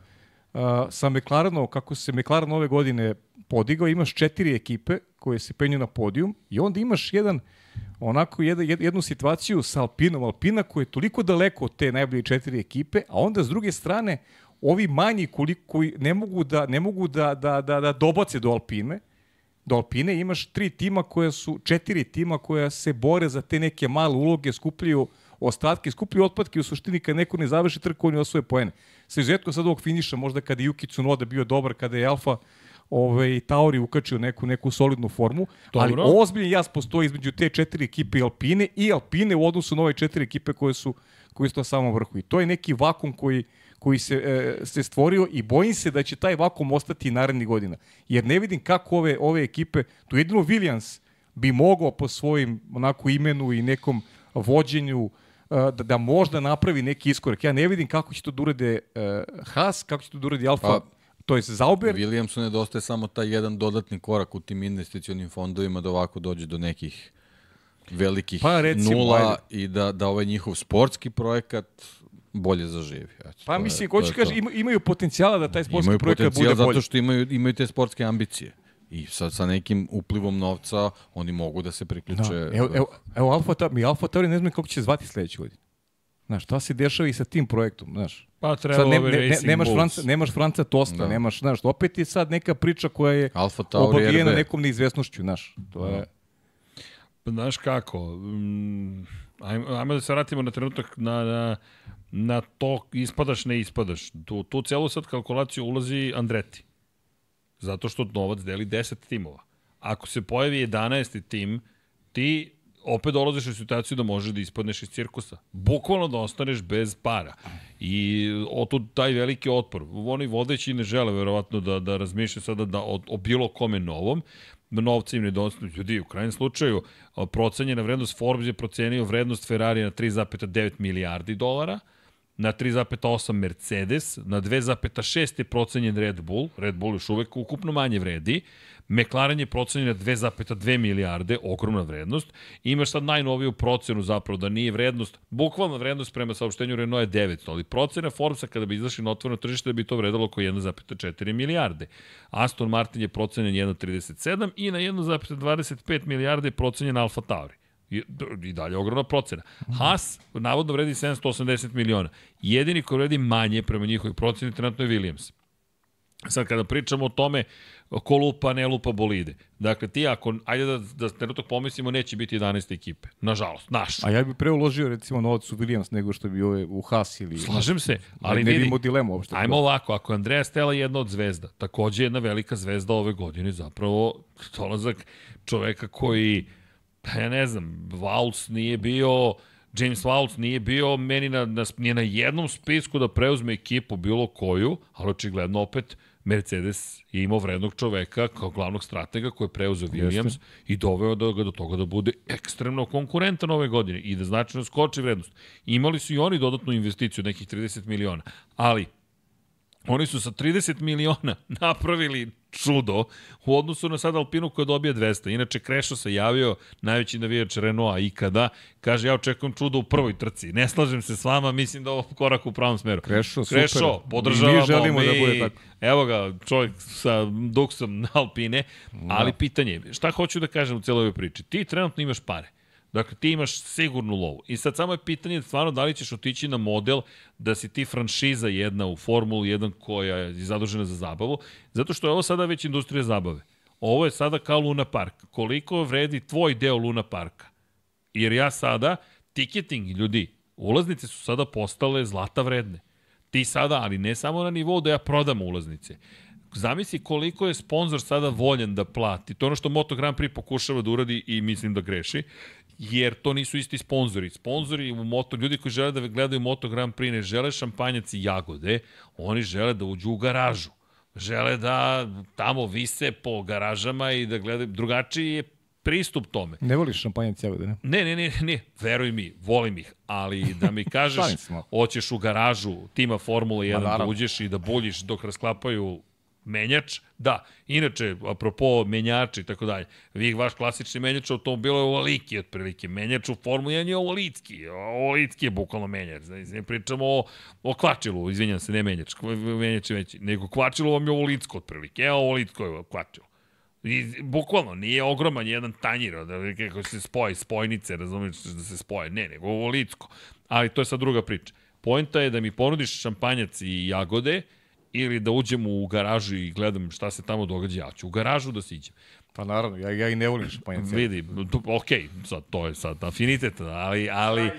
sa McLarenom, kako se McLaren ove godine podigao, imaš četiri ekipe koje se penju na podijum i onda imaš jedan onako jedan, jed- jednu situaciju sa Alpinom, Alpina koji je toliko daleko od te najbolje četiri ekipe, a onda s druge strane ovi manji koliko, koji ne mogu da ne mogu da, da, da, da dobace do Alpine, do Alpine imaš tri tima koja su, četiri tima koja se bore za te neke male uloge, skupljaju ostatke, skupljaju otpadke u suštini kad neko ne završi trku, oni osvoje poene. Sa izuzetkom sad ovog finiša, možda kada je Yuki Tsunoda bio dobar, kada je Alfa ovaj, Tauri ukačio neku, neku solidnu formu, Dobro. ali ozbiljan jaz postoji između te četiri ekipe i Alpine i Alpine u odnosu na ove četiri ekipe koje su, koje su na samom vrhu. I to je neki vakum koji, koji se, e, se stvorio i bojim se da će taj vakum ostati narednih godina. Jer ne vidim kako ove, ove ekipe, tu jedino Williams bi mogao po svojim onako imenu i nekom vođenju da, da možda napravi neki iskorak. Ja ne vidim kako će to da urade e, Haas, kako će to da uradi Alfa, Pa, to je Zauber. Williamsu nedostaje samo taj jedan dodatni korak u tim investicionim fondovima da ovako dođe do nekih velikih Pa, recimo, nula ajde. i da, da ovaj njihov sportski projekat bolje zaživi. Eto, Pa mislim, hoću je kaže, imaju potencijala da taj sportski imaju projekat bude bolji. zato što imaju, imaju te sportske ambicije. I sad sa nekim uplivom novca oni mogu da se priključe. Da. Evo, evo, evo Alfa Tauri, mi Alfa Tauri ne znam kako će se zvati sledeće godine. Znaš, šta se dešava i sa tim projektom, znaš. Pa Sad treba ne, ove ne, ne, Racing nemaš, Bulls. Franca, nemaš Franca Tosta, Da. nemaš, znaš, opet je sad neka priča koja je Alfa Tauri obavijena RB. nekom neizvesnošću, znaš. To je... Pa Znaš kako, mm, ajmo, ajmo da se vratimo na trenutak na, na, na to ispadaš, ne ispadaš. Tu, tu celu sad kalkulaciju ulazi Andreti. Zato što novac deli 10 timova. Ako se pojavi 11. tim, ti opet dolaziš u situaciju da možeš da ispadneš iz cirkusa. Bukvalno da ostaneš bez para. I otud taj veliki otpor. Oni vodeći ne žele verovatno da, da razmišljaju sada da, o, o bilo kome novom. Novca im nedostaju. Ljudi, u krajnjem slučaju, procenjena vrednost Forbes je procenio vrednost Ferrari na 3,9 milijardi dolara, na 3,8 Mercedes, na 2,6 je procenjen Red Bull, Red Bull još uvek ukupno manje vredi, McLaren je procenjen na 2,2 milijarde, ogromna vrednost. I imaš sad najnoviju procenu zapravo da nije vrednost, bukvalna vrednost prema saopštenju Renault je 900, ali procena Forbesa kada bi izašli na otvoreno tržište da bi to vredalo oko 1,4 milijarde. Aston Martin je procenjen 1,37 i na 1,25 milijarde je procenjen Alfa Tauri. I, i dalje ogromna procena. Haas navodno vredi 780 miliona. Jedini ko vredi manje prema njihovoj proceni trenutno je Williams. Sad kada pričamo o tome ko lupa, ne lupa bolide. Dakle, ti ako, ajde da, da trenutak pomislimo, neće biti 11 ekipe. Nažalost, naš. A ja bih pre uložio recimo novac u Williams nego što bi ove u Haas ili... Slažem se, ali ne, ne vidi, vidimo dilemu uopšte. Ajmo ovako, ako je Andreja Stella jedna od zvezda, takođe jedna velika zvezda ove godine, zapravo dolazak čoveka koji, pa ja ne znam, Vauls nije bio, James Vauls nije bio meni na, na, nije na jednom spisku da preuzme ekipu bilo koju, ali očigledno opet Mercedes je imao vrednog čoveka kao glavnog stratega koji je preuzeo Williams i doveo da ga do toga da bude ekstremno konkurentan ove godine i da značajno skoči vrednost. Imali su i oni dodatnu investiciju, nekih 30 miliona, ali Oni su sa 30 miliona <laughs> napravili čudo u odnosu na sad Alpinu koja dobije 200. Inače, Krešo se javio, najveći navijač Renaulta ikada, kaže ja očekujem čudo u prvoj trci. Ne slažem se s vama, mislim da ovo korak u pravom smeru. Krešo, super. Krešo, podržavamo. I mi želimo da bude tako. Evo ga, čovjek sa duksom na Alpine, ali pitanje je, šta hoću da kažem u cijeloj ovoj priči? Ti trenutno imaš pare. Dakle, ti imaš sigurnu lovu. I sad samo je pitanje stvarno da li ćeš otići na model da si ti franšiza jedna u Formuli 1 koja je zadužena za zabavu, zato što je ovo sada već industrija zabave. Ovo je sada kao Luna Park. Koliko vredi tvoj deo Luna Parka? Jer ja sada, ticketing, ljudi, ulaznice su sada postale zlata vredne. Ti sada, ali ne samo na nivou da ja prodam ulaznice, zamisli koliko je sponsor sada voljen da plati. To je ono što Moto Grand Prix pokušava da uradi i mislim da greši jer to nisu isti sponzori. Sponzori u moto, ljudi koji žele da gledaju Moto Grand Prix ne žele šampanjac i jagode, oni žele da uđu u garažu. Žele da tamo vise po garažama i da gledaju, drugačiji je pristup tome. Ne voliš šampanjac jagode, ne? Ne, ne, ne, ne, veruj mi, volim ih, ali da mi <laughs> kažeš, hoćeš u garažu tima Formula 1 da uđeš i da buljiš dok rasklapaju menjač, da, inače, apropo menjača i tako dalje, vi vaš klasični menjač automobila je ovoliki otprilike, menjač u Formuli 1 je ovolitski, ovolitski je bukvalno menjač, znači, ne pričamo o, o kvačilu, izvinjam se, ne menjač, menjač je veći, nego kvačilu vam je ovolitsko otprilike, evo ovolitsko je kvačilo. I, bukvalno, nije ogroman jedan tanjir, da kako se spoje, spojnice, razumiješ da se spoje, ne, nego ovolitsko. Ali to je sad druga priča. Poenta je da mi ponudiš šampanjac i jagode, ili da uđem u garažu i gledam šta se tamo događa, ja ću u garažu da siđem. Pa naravno, ja, ja i ne volim šampanjac. <laughs> Vidi, tu, ok, sad, to je sad afinitet, ali... ali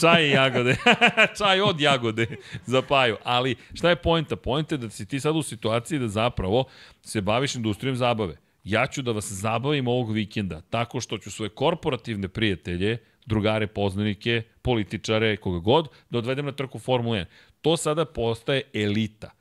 čaj i jagode. <laughs> <laughs> čaj od jagode za paju. Ali šta je pojenta? Pojenta je da si ti sad u situaciji da zapravo se baviš industrijom zabave. Ja ću da vas zabavim ovog vikenda tako što ću svoje korporativne prijatelje, drugare, poznanike, političare, koga god, da odvedem na trku Formula 1. To sada postaje elita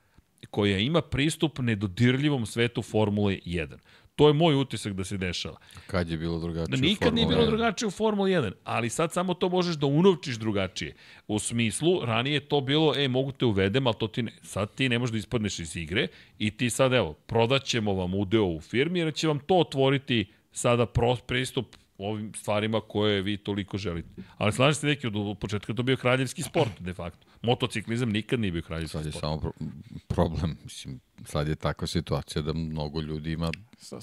koja ima pristup nedodirljivom svetu Formule 1. To je moj utisak da se dešava. Kad je bilo drugačije da, Nikad nije bilo drugačije u Formuli 1, ali sad samo to možeš da unovčiš drugačije. U smislu, ranije je to bilo, e, mogu te uvedem, ali to ti ne, sad ti ne možeš da ispadneš iz igre i ti sad, evo, prodaćemo vam udeo u firmi jer će vam to otvoriti sada pristup ovim stvarima koje vi toliko želite. Ali slažem se neki od početka to bio kraljevski sport, de facto. Motociklizam nikad nije bio kraljevski sad je sport. samo pro problem, mislim, sad je takva situacija da mnogo ljudi ima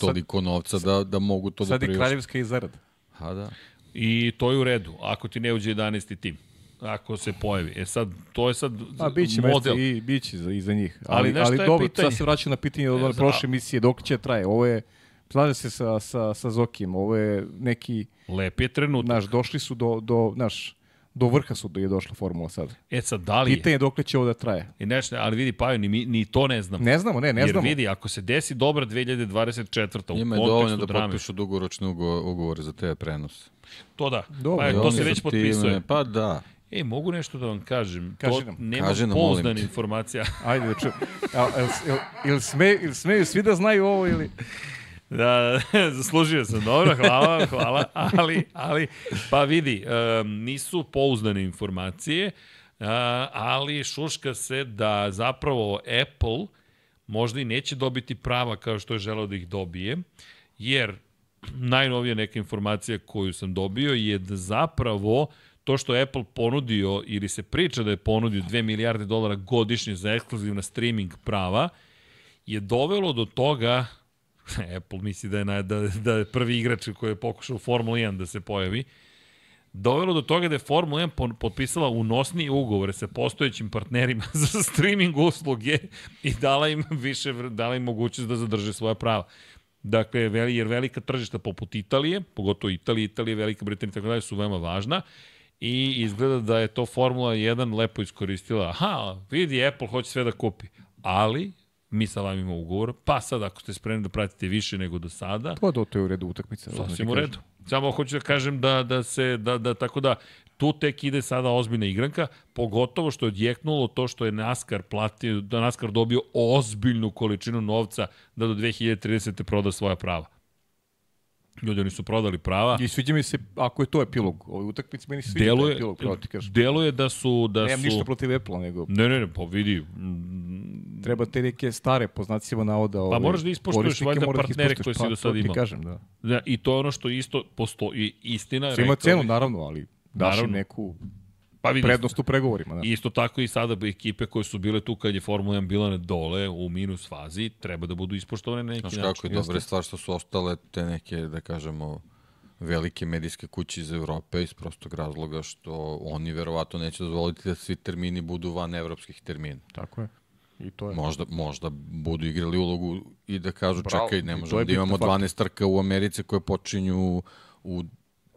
toliko novca da, da mogu to sad da priušte. Sad je kraljevska izarad. Ha, da. I to je u redu, ako ti ne uđe 11. tim ako se pojavi. E sad, to je sad A, biće model. i biće za, i za njih. Ali, ali, ali dobro, pitanje? sad se vraćam na pitanje od e, prošle emisije, dok će traje. Ovo je Slažem se sa, sa, sa Zokijem, ovo je neki... Lep je trenutak. Naš, došli su do, do, naš, do vrha su do je došla formula sad. E sad, da li je? Pitanje dokle će ovo da traje. I nešto, ali vidi, Paju, ni, ni to ne znamo. Ne znamo, ne, ne Jer znamo. vidi, ako se desi dobra 2024. u Njima je dovoljno da drame, potpišu dugoročne ugovore za te prenos. To da, Dobro, pa, to se već potpisuje. Pa da. E, mogu nešto da vam kažem. Kaži to nam. Nema Kaži nam, pouzdana informacija. Ajde da čujem. Ili sme, il smeju svi da znaju ovo ili... Da, <laughs> zaslužio sam, dobro, hvala, hvala, ali, ali, pa vidi, um, nisu pouzdane informacije, uh, ali šuška se da zapravo Apple možda i neće dobiti prava kao što je želeo da ih dobije, jer najnovija neka informacija koju sam dobio je da zapravo to što je Apple ponudio ili se priča da je ponudio 2 milijarde dolara godišnje za ekskluzivna streaming prava, je dovelo do toga <laughs> Apple misli da je, na, da, da je prvi igrač koji je pokušao u Formula 1 da se pojavi, dovelo do toga da je Formula 1 potpisala unosni ugovore sa postojećim partnerima <laughs> za streaming usluge i dala im više, dala im mogućnost da zadrže svoja prava. Dakle, jer velika tržišta poput Italije, pogotovo Italije, Italije, Velika Britanija i tako dalje su veoma važna i izgleda da je to Formula 1 lepo iskoristila. Aha, vidi, Apple hoće sve da kupi. Ali, mi sa vama imamo ugovor, pa sad ako ste spremni da pratite više nego do sada... Pa do to je u redu utakmica. Sasvim u redu. Samo hoću da kažem da, da se, da, da, tako da, Tu tek ide sada ozbiljna igranka, pogotovo što je odjeknulo to što je NASCAR platio, da NASCAR dobio ozbiljnu količinu novca da do 2030. proda svoja prava. Ljudi, oni su prodali prava. I sviđa mi se, ako je to epilog, ovaj utakmic, meni sviđa Deluje, epilog, pravo ti kažem. deluje da su... Da Nemam su... ništa protiv Apple, nego Ne, ne, ne, pa vidi, treba te neke stare, po znacima navoda, ovaj, moraš da ispoštuješ valjda da partnere koje si do pa, sad to ti imao. kažem, da. da, i to je ono što isto postoji, istina. Sve ima cenu, naravno, ali daš im neku pa vidi, prednost u pregovorima. Da. Isto tako i sada ekipe koje su bile tu kad je Formula 1 bila dole u minus fazi, treba da budu ispoštovane na neki Znaš način. kako je dobra stvar što su ostale te neke, da kažemo, velike medijske kuće iz Evrope iz prostog razloga što oni verovatno neće dozvoliti da svi termini budu van evropskih termina. Tako je. I to je. Možda, možda budu igrali ulogu i da kažu Bravo, čekaj, ne možemo da imamo bitan faktor. 12 trka u Americi koje počinju u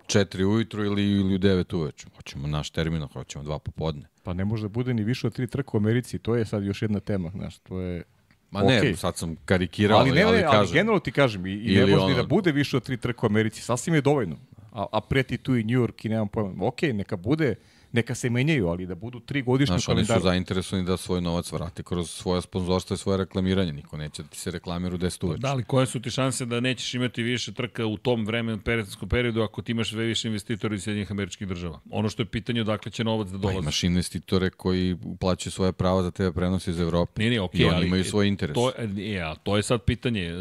4 ujutru ili, ili u 9 uveče. Hoćemo naš termin, hoćemo dva popodne. Pa ne može da bude ni više od tri trka u Americi, to je sad još jedna tema, znaš, to je... Ma ne, Okej. sad sam karikirao, ali ne, ali, ne, ali kažem. generalno ti kažem, i, i ne može ni ono- da bude više od tri trka u Americi, sasvim je dovoljno. A, a preti tu i New York i nemam pojma. Ok, neka bude, neka se menjaju, ali da budu tri godišnje Znaš, oni su zainteresovani da svoj novac vrate kroz svoje sponzorstvo i svoje reklamiranje. Niko neće da ti se reklamira u 10 uveče. Da li, koje su ti šanse da nećeš imati više trka u tom vremenu, periodskom periodu, ako ti imaš sve više investitora iz Sjedinjih američkih država? Ono što je pitanje odakle će novac da Pa dolazi. imaš investitore koji plaćaju svoje prava za TV prenos iz Evrope. Ne, ne, okej, I oni ali imaju svoj interes. To, je, a to je sad pitanje. e,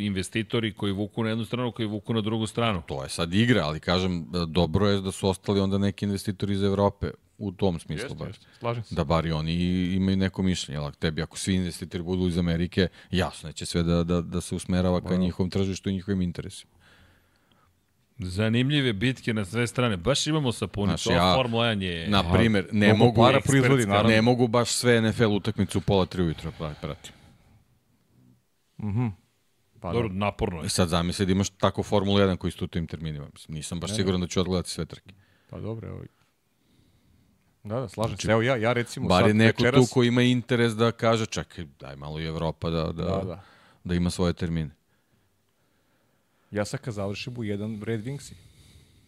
Investitori koji vuku na jednu stranu, koji vuku na drugu stranu. To je sad igra, ali kažem, dobro je da su ostali onda neki investitori iz Evrope u tom smislu. Jeste, bar. jeste, slažem se. Da bar i oni imaju neko mišljenje. Ali tebi, ako svi investitori budu iz Amerike, jasno je će sve da, da, da se usmerava ka njihovom tržištu i njihovim interesima. Zanimljive bitke na sve strane. Baš imamo sapunicu. Ova ja- Formula 1 je... Na primer, ne mnogo mogu, para proizvodi, naravno. ne mogu baš sve NFL utakmice u pola tri ujutro pa pratim. Pa, Dobro, da. naporno je. I sad zamisli da imaš tako Formulu 1 koji istu u tim terminima. Mislim, nisam baš siguran da ću odgledati sve trke. Pa dobro, evo. Da, da, slažem se. Evo ja, ja recimo Bar sad je neko večeras, tu ko ima interes da kaže, čekaj, daj malo i Evropa da, da, Da, da, da. da ima svoje termine. Ja sad kad završim u jedan Red Wingsi.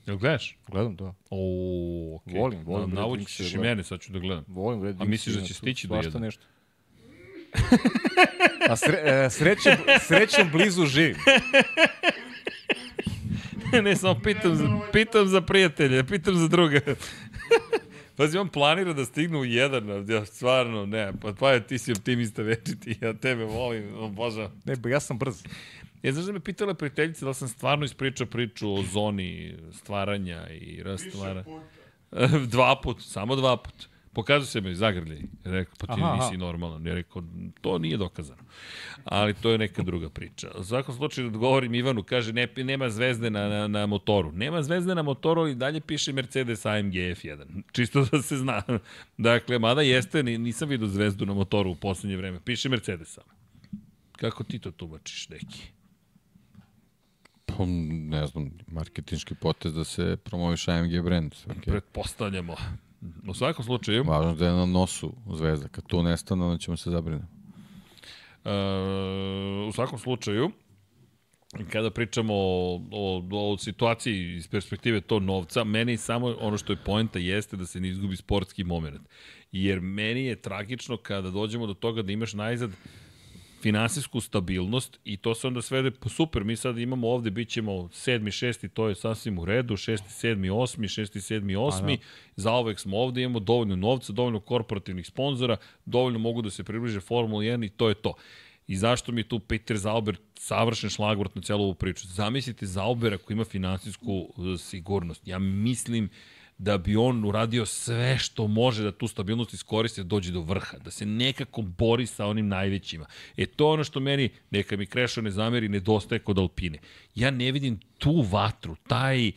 Jel gledaš? Gledam to. O, okay. Volim, volim Red Naučit Wings ćeš i da mene, sad ću da gledam. Volim Red A Wingsi. misliš da će tu stići do jedan? nešto. <laughs> A sre, e, srećem, srećem blizu živim. <laughs> ne, samo pitam za, pitam za prijatelje, pitam za druga. <laughs> Pazi, on planira da stigne u jedan, ja stvarno, ne, pa, pa ti si optimista večiti, ja tebe volim, obožavam. Ne, ba, ja sam brz. Ja znaš da me pitala prijateljica da li sam stvarno ispričao priču o zoni stvaranja i rastvara. <laughs> dva put, samo dva put. Pokazao se me zagrljaj. Rekao, pa ti Aha, nisi aha. normalan. Ja rekao, to nije dokazano. Ali to je neka druga priča. U svakom slučaju da odgovorim Ivanu, kaže, ne, nema zvezde na, na, na motoru. Nema zvezde na motoru, ali dalje piše Mercedes AMG F1. Čisto da se zna. <laughs> Dakle, mada jeste, ni- nisam vidio zvezdu na motoru u poslednje vreme. Piše Mercedes samo. Kako ti to tumačiš, neki? Pa, ne znam, marketinški potez da se promoviš AMG brand. Okay. Pretpostavljamo. U svakom slučaju, Važno da je na nosu zvezda. Kad to nestane, onda ćemo se zabriniti. e, u svakom slučaju, kada pričamo o, o, o situaciji iz perspektive to novca, meni samo ono što je poenta jeste da se ne izgubi sportski moment. Jer meni je tragično kada dođemo do toga da imaš najzad finansijsku stabilnost i to se onda svede po super. Mi sad imamo ovde, bit ćemo sedmi, šesti, to je sasvim u redu, šesti, sedmi, osmi, šesti, sedmi, osmi. Za uvek smo ovde, imamo dovoljno novca, dovoljno korporativnih sponzora, dovoljno mogu da se približe Formula 1 i to je to. I zašto mi tu Peter Zauber savršen šlagvort na celu ovu priču? Zamislite Zaubera koji ima finansijsku e, sigurnost. Ja mislim da bi on uradio sve što može da tu stabilnost iskoristi da dođe do vrha, da se nekako bori sa onim najvećima. E to ono što meni, neka mi Krešo ne zameri, nedostaje kod Alpine. Ja ne vidim tu vatru, taj,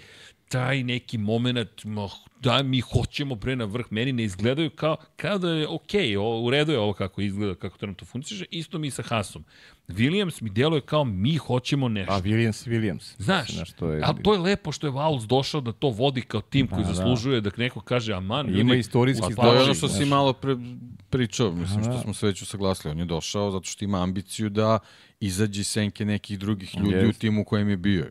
taj neki moment, ma, da mi hoćemo bre na vrh, meni ne izgledaju kao, kao da je okej, o, u redu je ovo kako izgleda, kako trenutno funkcioniše, isto mi sa Hasom. Williams mi deluje kao mi hoćemo nešto. A Williams, Williams. Znaš, Mislim, znaš, to je, a to je lepo što je Vauls došao da to vodi kao tim koji Da, da. zaslužuje da neko kaže aman. Ima ljudi, istorijski uspaši. Pa to je ono što si znaš. malo pre, pričao, mislim što da. smo se već usaglasili. On je došao zato što ima ambiciju da izađe iz senke nekih drugih ljudi u Jest. timu u kojem je bio.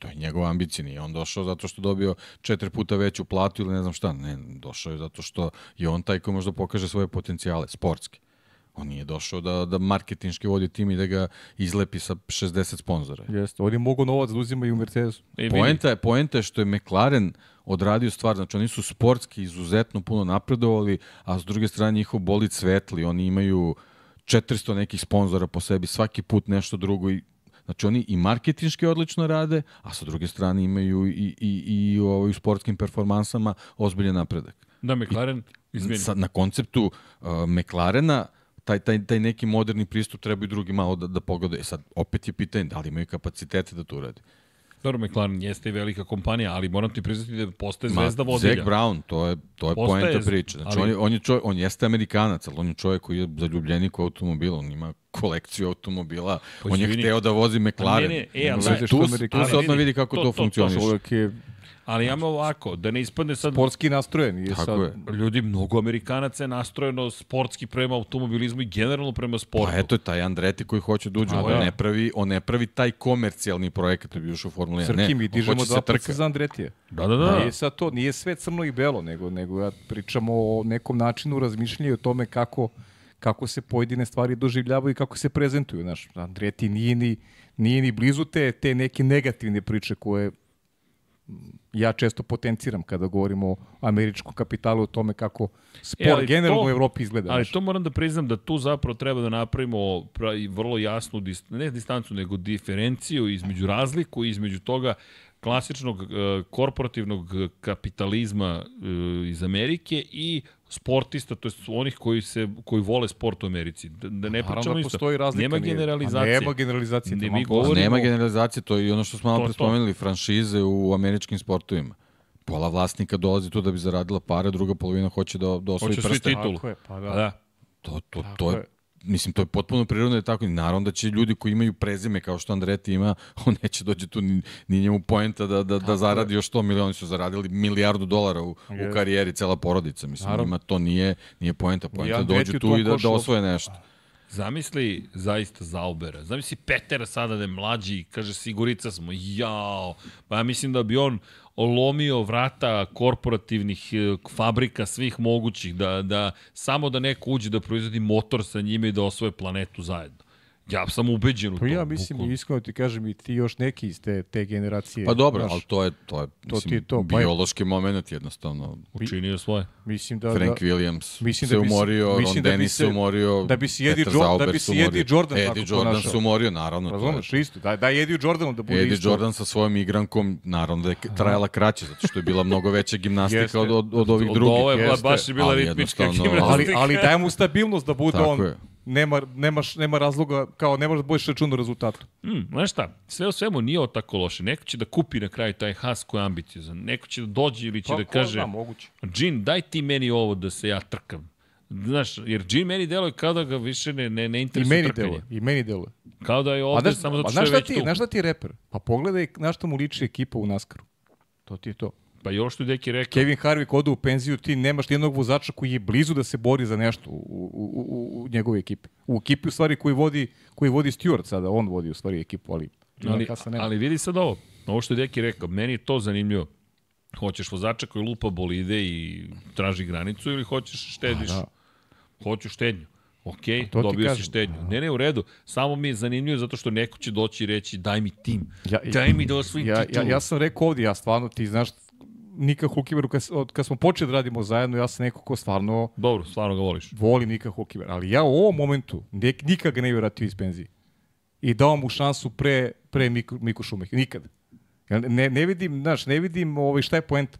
I To je njegova ambicija, nije on došao zato što dobio četiri puta veću platu ili ne znam šta. Ne, došao je zato što je on taj ko možda pokaže svoje potencijale, sportski. On nije došao da, da marketinški vodi tim i da ga izlepi sa 60 sponzora. Jeste, oni mogu novac da uzimaju u Mercedesu. E, Poenta je, poenta je što je McLaren odradio stvar, znači oni su sportski izuzetno puno napredovali, a s druge strane njihov bolid svetli, oni imaju 400 nekih sponzora po sebi, svaki put nešto drugo i Znači oni i marketinški odlično rade, a sa druge strane imaju i, i, i, i ovaj, u sportskim performansama ozbiljen napredak. Da, McLaren, izvini. Sad, na konceptu uh, McLarena taj, taj, taj neki moderni pristup treba i drugi malo da, da pogledaju. E sad, opet je pitanje da li imaju kapacitete da to uradi. Dobro, McLaren jeste i velika kompanija, ali moram ti priznati da postaje zvezda vozilja. Zac Brown, to je, to je Postaje poenta priče. Znači, ali- on, je, on, je čovjek, on jeste Amerikanac, ali on je čovjek koji je zaljubljenik u automobila, on ima kolekciju automobila, Pa on je hteo da vozi McLaren. Ne, ne, e, ali tu, tu, se odmah vidi, kako to- to, to- to funkcioniše. Čovjek Ali imamo ovako, da ne ispadne sad... sportski nastrojen. Je Tako sad, je. Ljudi, mnogo Amerikanaca je nastrojeno sportski prema automobilizmu i generalno prema sportu. Pa eto je taj Andreti koji hoće da uđe, on, da. ne pravi, on ne pravi taj komercijalni projekat da bi ušao u Formula 1. Srki, mi dižemo hoće se dva puta za Andretije. Da, da, da. Nije sad to, nije sve crno i belo, nego, nego ja pričamo o nekom načinu razmišljanja o tome kako, kako se pojedine stvari doživljavaju i kako se prezentuju. Znaš, Andreti nije ni, nije ni blizu te, te neke negativne priče koje ja često potenciram kada govorimo o američkom kapitalu, o tome kako sport E, generalno to- u Evropi izgleda. Ali to moram da priznam da tu zapravo treba da napravimo pra- i vrlo jasnu, ne distancu, nego diferenciju između razliku, između toga klasičnog e, korporativnog kapitalizma e, iz Amerike i sportista, to jest onih koji se koji vole sport u Americi. Da, da ne Naravno pričamo da isto. postoji razlika. Nema nije- generalizacije. A Nema generalizacije. Ne, mi to. govorimo- Nema generalizacije, to je i ono što smo malo To je pre to. spomenuli, franšize u američkim sportovima. Pola vlasnika dolazi tu da bi zaradila pare, druga polovina hoće da, da osvoji Hoće svi prste. titulu. Tako je, pa da. Da. To, to, to je, je. Mislim, to je potpuno prirodno da je tako. Naravno da će ljudi koji imaju prezime kao što Andreti ima, <laughs> on neće dođe tu ni, ni njemu poenta da, da, da zaradi još 100 miliona. Oni su zaradili milijardu dolara u, u karijeri, cela porodica. Mislim, Naravno. njima to nije, nije poenta. Poenta da dođu tu i da, da osvoje nešto. Zamisli zaista Zaubera. Zamisli Petera sada da je mlađi i kaže sigurica smo. Jao. Pa ja mislim da bi on lomio vrata korporativnih e, fabrika svih mogućih, da, da samo da neko uđe da proizvodi motor sa njime i da osvoje planetu zajedno. Ja sam ubeđen u to. Pa ja mislim, bukvalno. iskreno ti kažem i ti još neki iz te, te generacije. Pa dobro, znaš, ali to je, to je to mislim, ti je to, pa je- biološki moment jednostavno. Učinio svoje. Mislim da, Frank da, Williams mislim se da bi se- umorio, mislim Ron da bi Dennis se umorio, da bi se Eddie Petar Jo- da bi se Eddie. Jordan Eddie tako Jordan ponašao. se umorio, naravno. to je- razumeš, isto. Daj, daj Eddie Jordanu da bude Eddie isto. Jordan sa svojom igrankom, naravno da je trajala kraće, zato što je bila mnogo veća gimnastika od, od, od ovih Od drugih. ove jeste, baš je bila ali ritmička gimnastika. Ali, ali daj mu stabilnost da bude Tako on. Nema, nemaš, nema razloga, kao ne možeš da budeš račun o rezultatu. Hmm, znaš šta, sve u svemu nije tako loše. Neko će da kupi na kraju taj has koji je ambiciozan. Neko će da dođe ili će da kaže, Da, moguće. Džin, daj ti meni ovo da se ja trkam. Znaš, jer Džin meni deluje kao da ga više ne, ne, ne I interesuje meni trkanje. deluje. I meni deluje. Kao da je A ovde znaš, samo a zato što znaš je već ti, tu. znaš šta ti je reper? Pa pogledaj na šta mu liči ekipa u Naskaru. To ti je to. Pa ovo što je Deki rekao. Kevin Harvick ode u penziju, ti nemaš nijednog vozača koji je blizu da se bori za nešto u, u, u, u, njegove ekipi. U ekipi u stvari koji vodi, koji vodi Stewart sada, on vodi u stvari ekipu, ali ali, ali vidi sad ovo. Ovo što je Deki rekao, meni je to zanimljivo. Hoćeš vozača koji lupa bolide i traži granicu ili hoćeš štediš? da. Hoću štednju. Ok, dobio si štednju. Ne, ne, u redu. Samo mi je zanimljivo zato što neko će doći i reći daj mi tim. Ja- daj mi da osvojim ja, ja, titulu. ja sam rekao ovdje, ja stvarno, ti znaš, Nika Hulkiveru, kad, od, kad smo počeli da radimo zajedno, ja sam neko ko stvarno Dobro, stvarno ga voliš. voli Nika Hulkivera, ali ja u ovom momentu nek, nikad ga ne bi vratio iz penzije. I dao mu šansu pre, pre Miku, Miku Šumeh. Nikad. Ja ne, ne vidim, znaš, ne vidim ovaj, šta je poenta.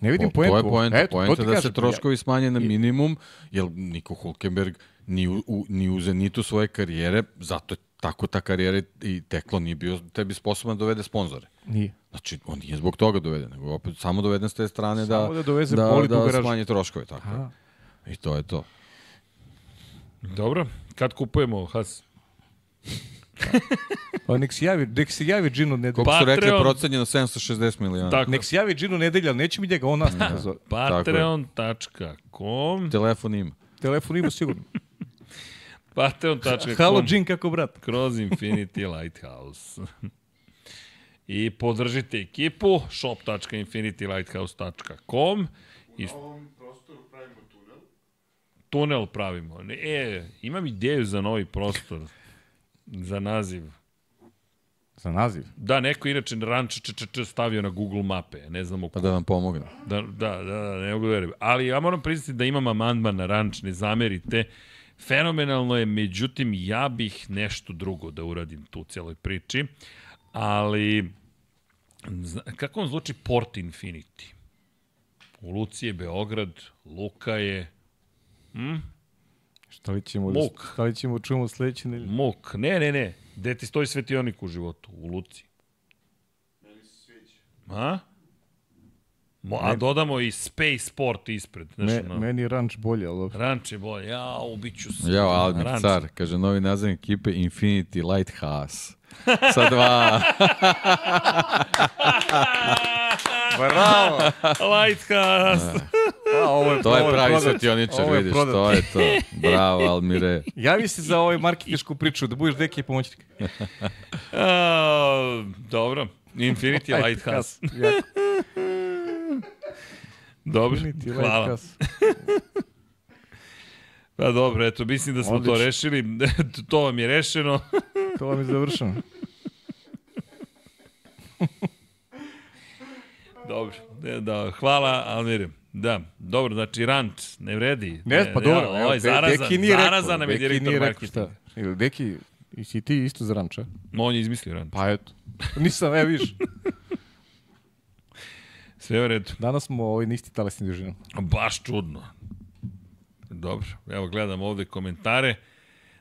Ne vidim Po, to je poentu. poenta, Eto, to poenta da kažem. se troškovi smanje na minimum, jer Niko Hulkenberg ni u, u, ni u zenitu svoje karijere, zato je tako ta karijera i teklo nije bio tebi sposoban da dovede sponzore. Nije. Znači, on nije zbog toga doveden, nego opet samo doveden s te strane da, Samo da doveze da, u da garažu. smanje troškove. Tako. Aha. I to je to. Dobro, kad kupujemo Has? Pa nek se javi, nek se javi Gino nedelja. Koliko su rekli, Patreon- procenjeno 760 miliona. Tako, Nek se javi Gino nedelja, ali neće mi njega, on nas neka zove. patreon.com Telefon ima. Telefon ima sigurno. patreon.com Halo, Gin, kako brat? kroz Infinity <laughs> Lighthouse. I podržite ekipu, shop.infinitylighthouse.com i ovom prostoru pravimo tunel. tunel pravimo. E, imam ideju za novi prostor, za naziv. Za naziv. Da, neko inače ranč č, č, č, stavio na Google mape, ne znamo Pa ko. da vam pomognem. Da, da, da, da, ne mogu da verujem. Ali ja moram priznati da imam amandman na ranč, ne zamerite. Fenomenalno je, međutim, ja bih nešto drugo da uradim tu u celoj priči. Ali, zna, kako vam zvuči Port Infinity? U Luci je Beograd, Luka je Šta li ćemo, Muk. šta li ćemo čujemo sledeće nedelje? Muk. Ne, ne, ne. Gde ti stoji svetionik u životu? U Luci. Meni se sviđa. A? Mo, a dodamo i Space Sport ispred. Znaš, Me, ono, meni je ranč bolje, ali dobro. Ranč je bolje. Ja, ubiću se. Jao, Ranč. Car, kaže novi naziv ekipe Infinity Lighthouse. Sa dva. <laughs> Bravo! Lighthouse. A, ovo je, To je pravi svetioničar, vidiš, prodat. to je to. Bravo, Almire. <laughs> Javi se za ovaj marketinšku priču, da budeš deki pomoćnik. <laughs> A, dobro. Infinity Lighthouse. Jako. Dobro, hvala. <laughs> Pa dobro, eto, mislim da smo Odlično. to rešili. <laughs> to vam je rešeno. <laughs> To vam je završeno. Dobro, e, da, hvala, Almire. Da, dobro, znači rant ne vredi. Ne, pa dobro. Ja, evo, ovaj De- zarazan, Deki nije rekao, zarazan nam je Deki direktor rekao marketinga. Ili, Deki, i si ti isto za ranča? On je izmislio rant. Pa eto. Nisam, evo viš. Sve u redu. Danas smo ovaj, nisti talesni dužina. Baš čudno. Dobro, evo gledam ovde komentare.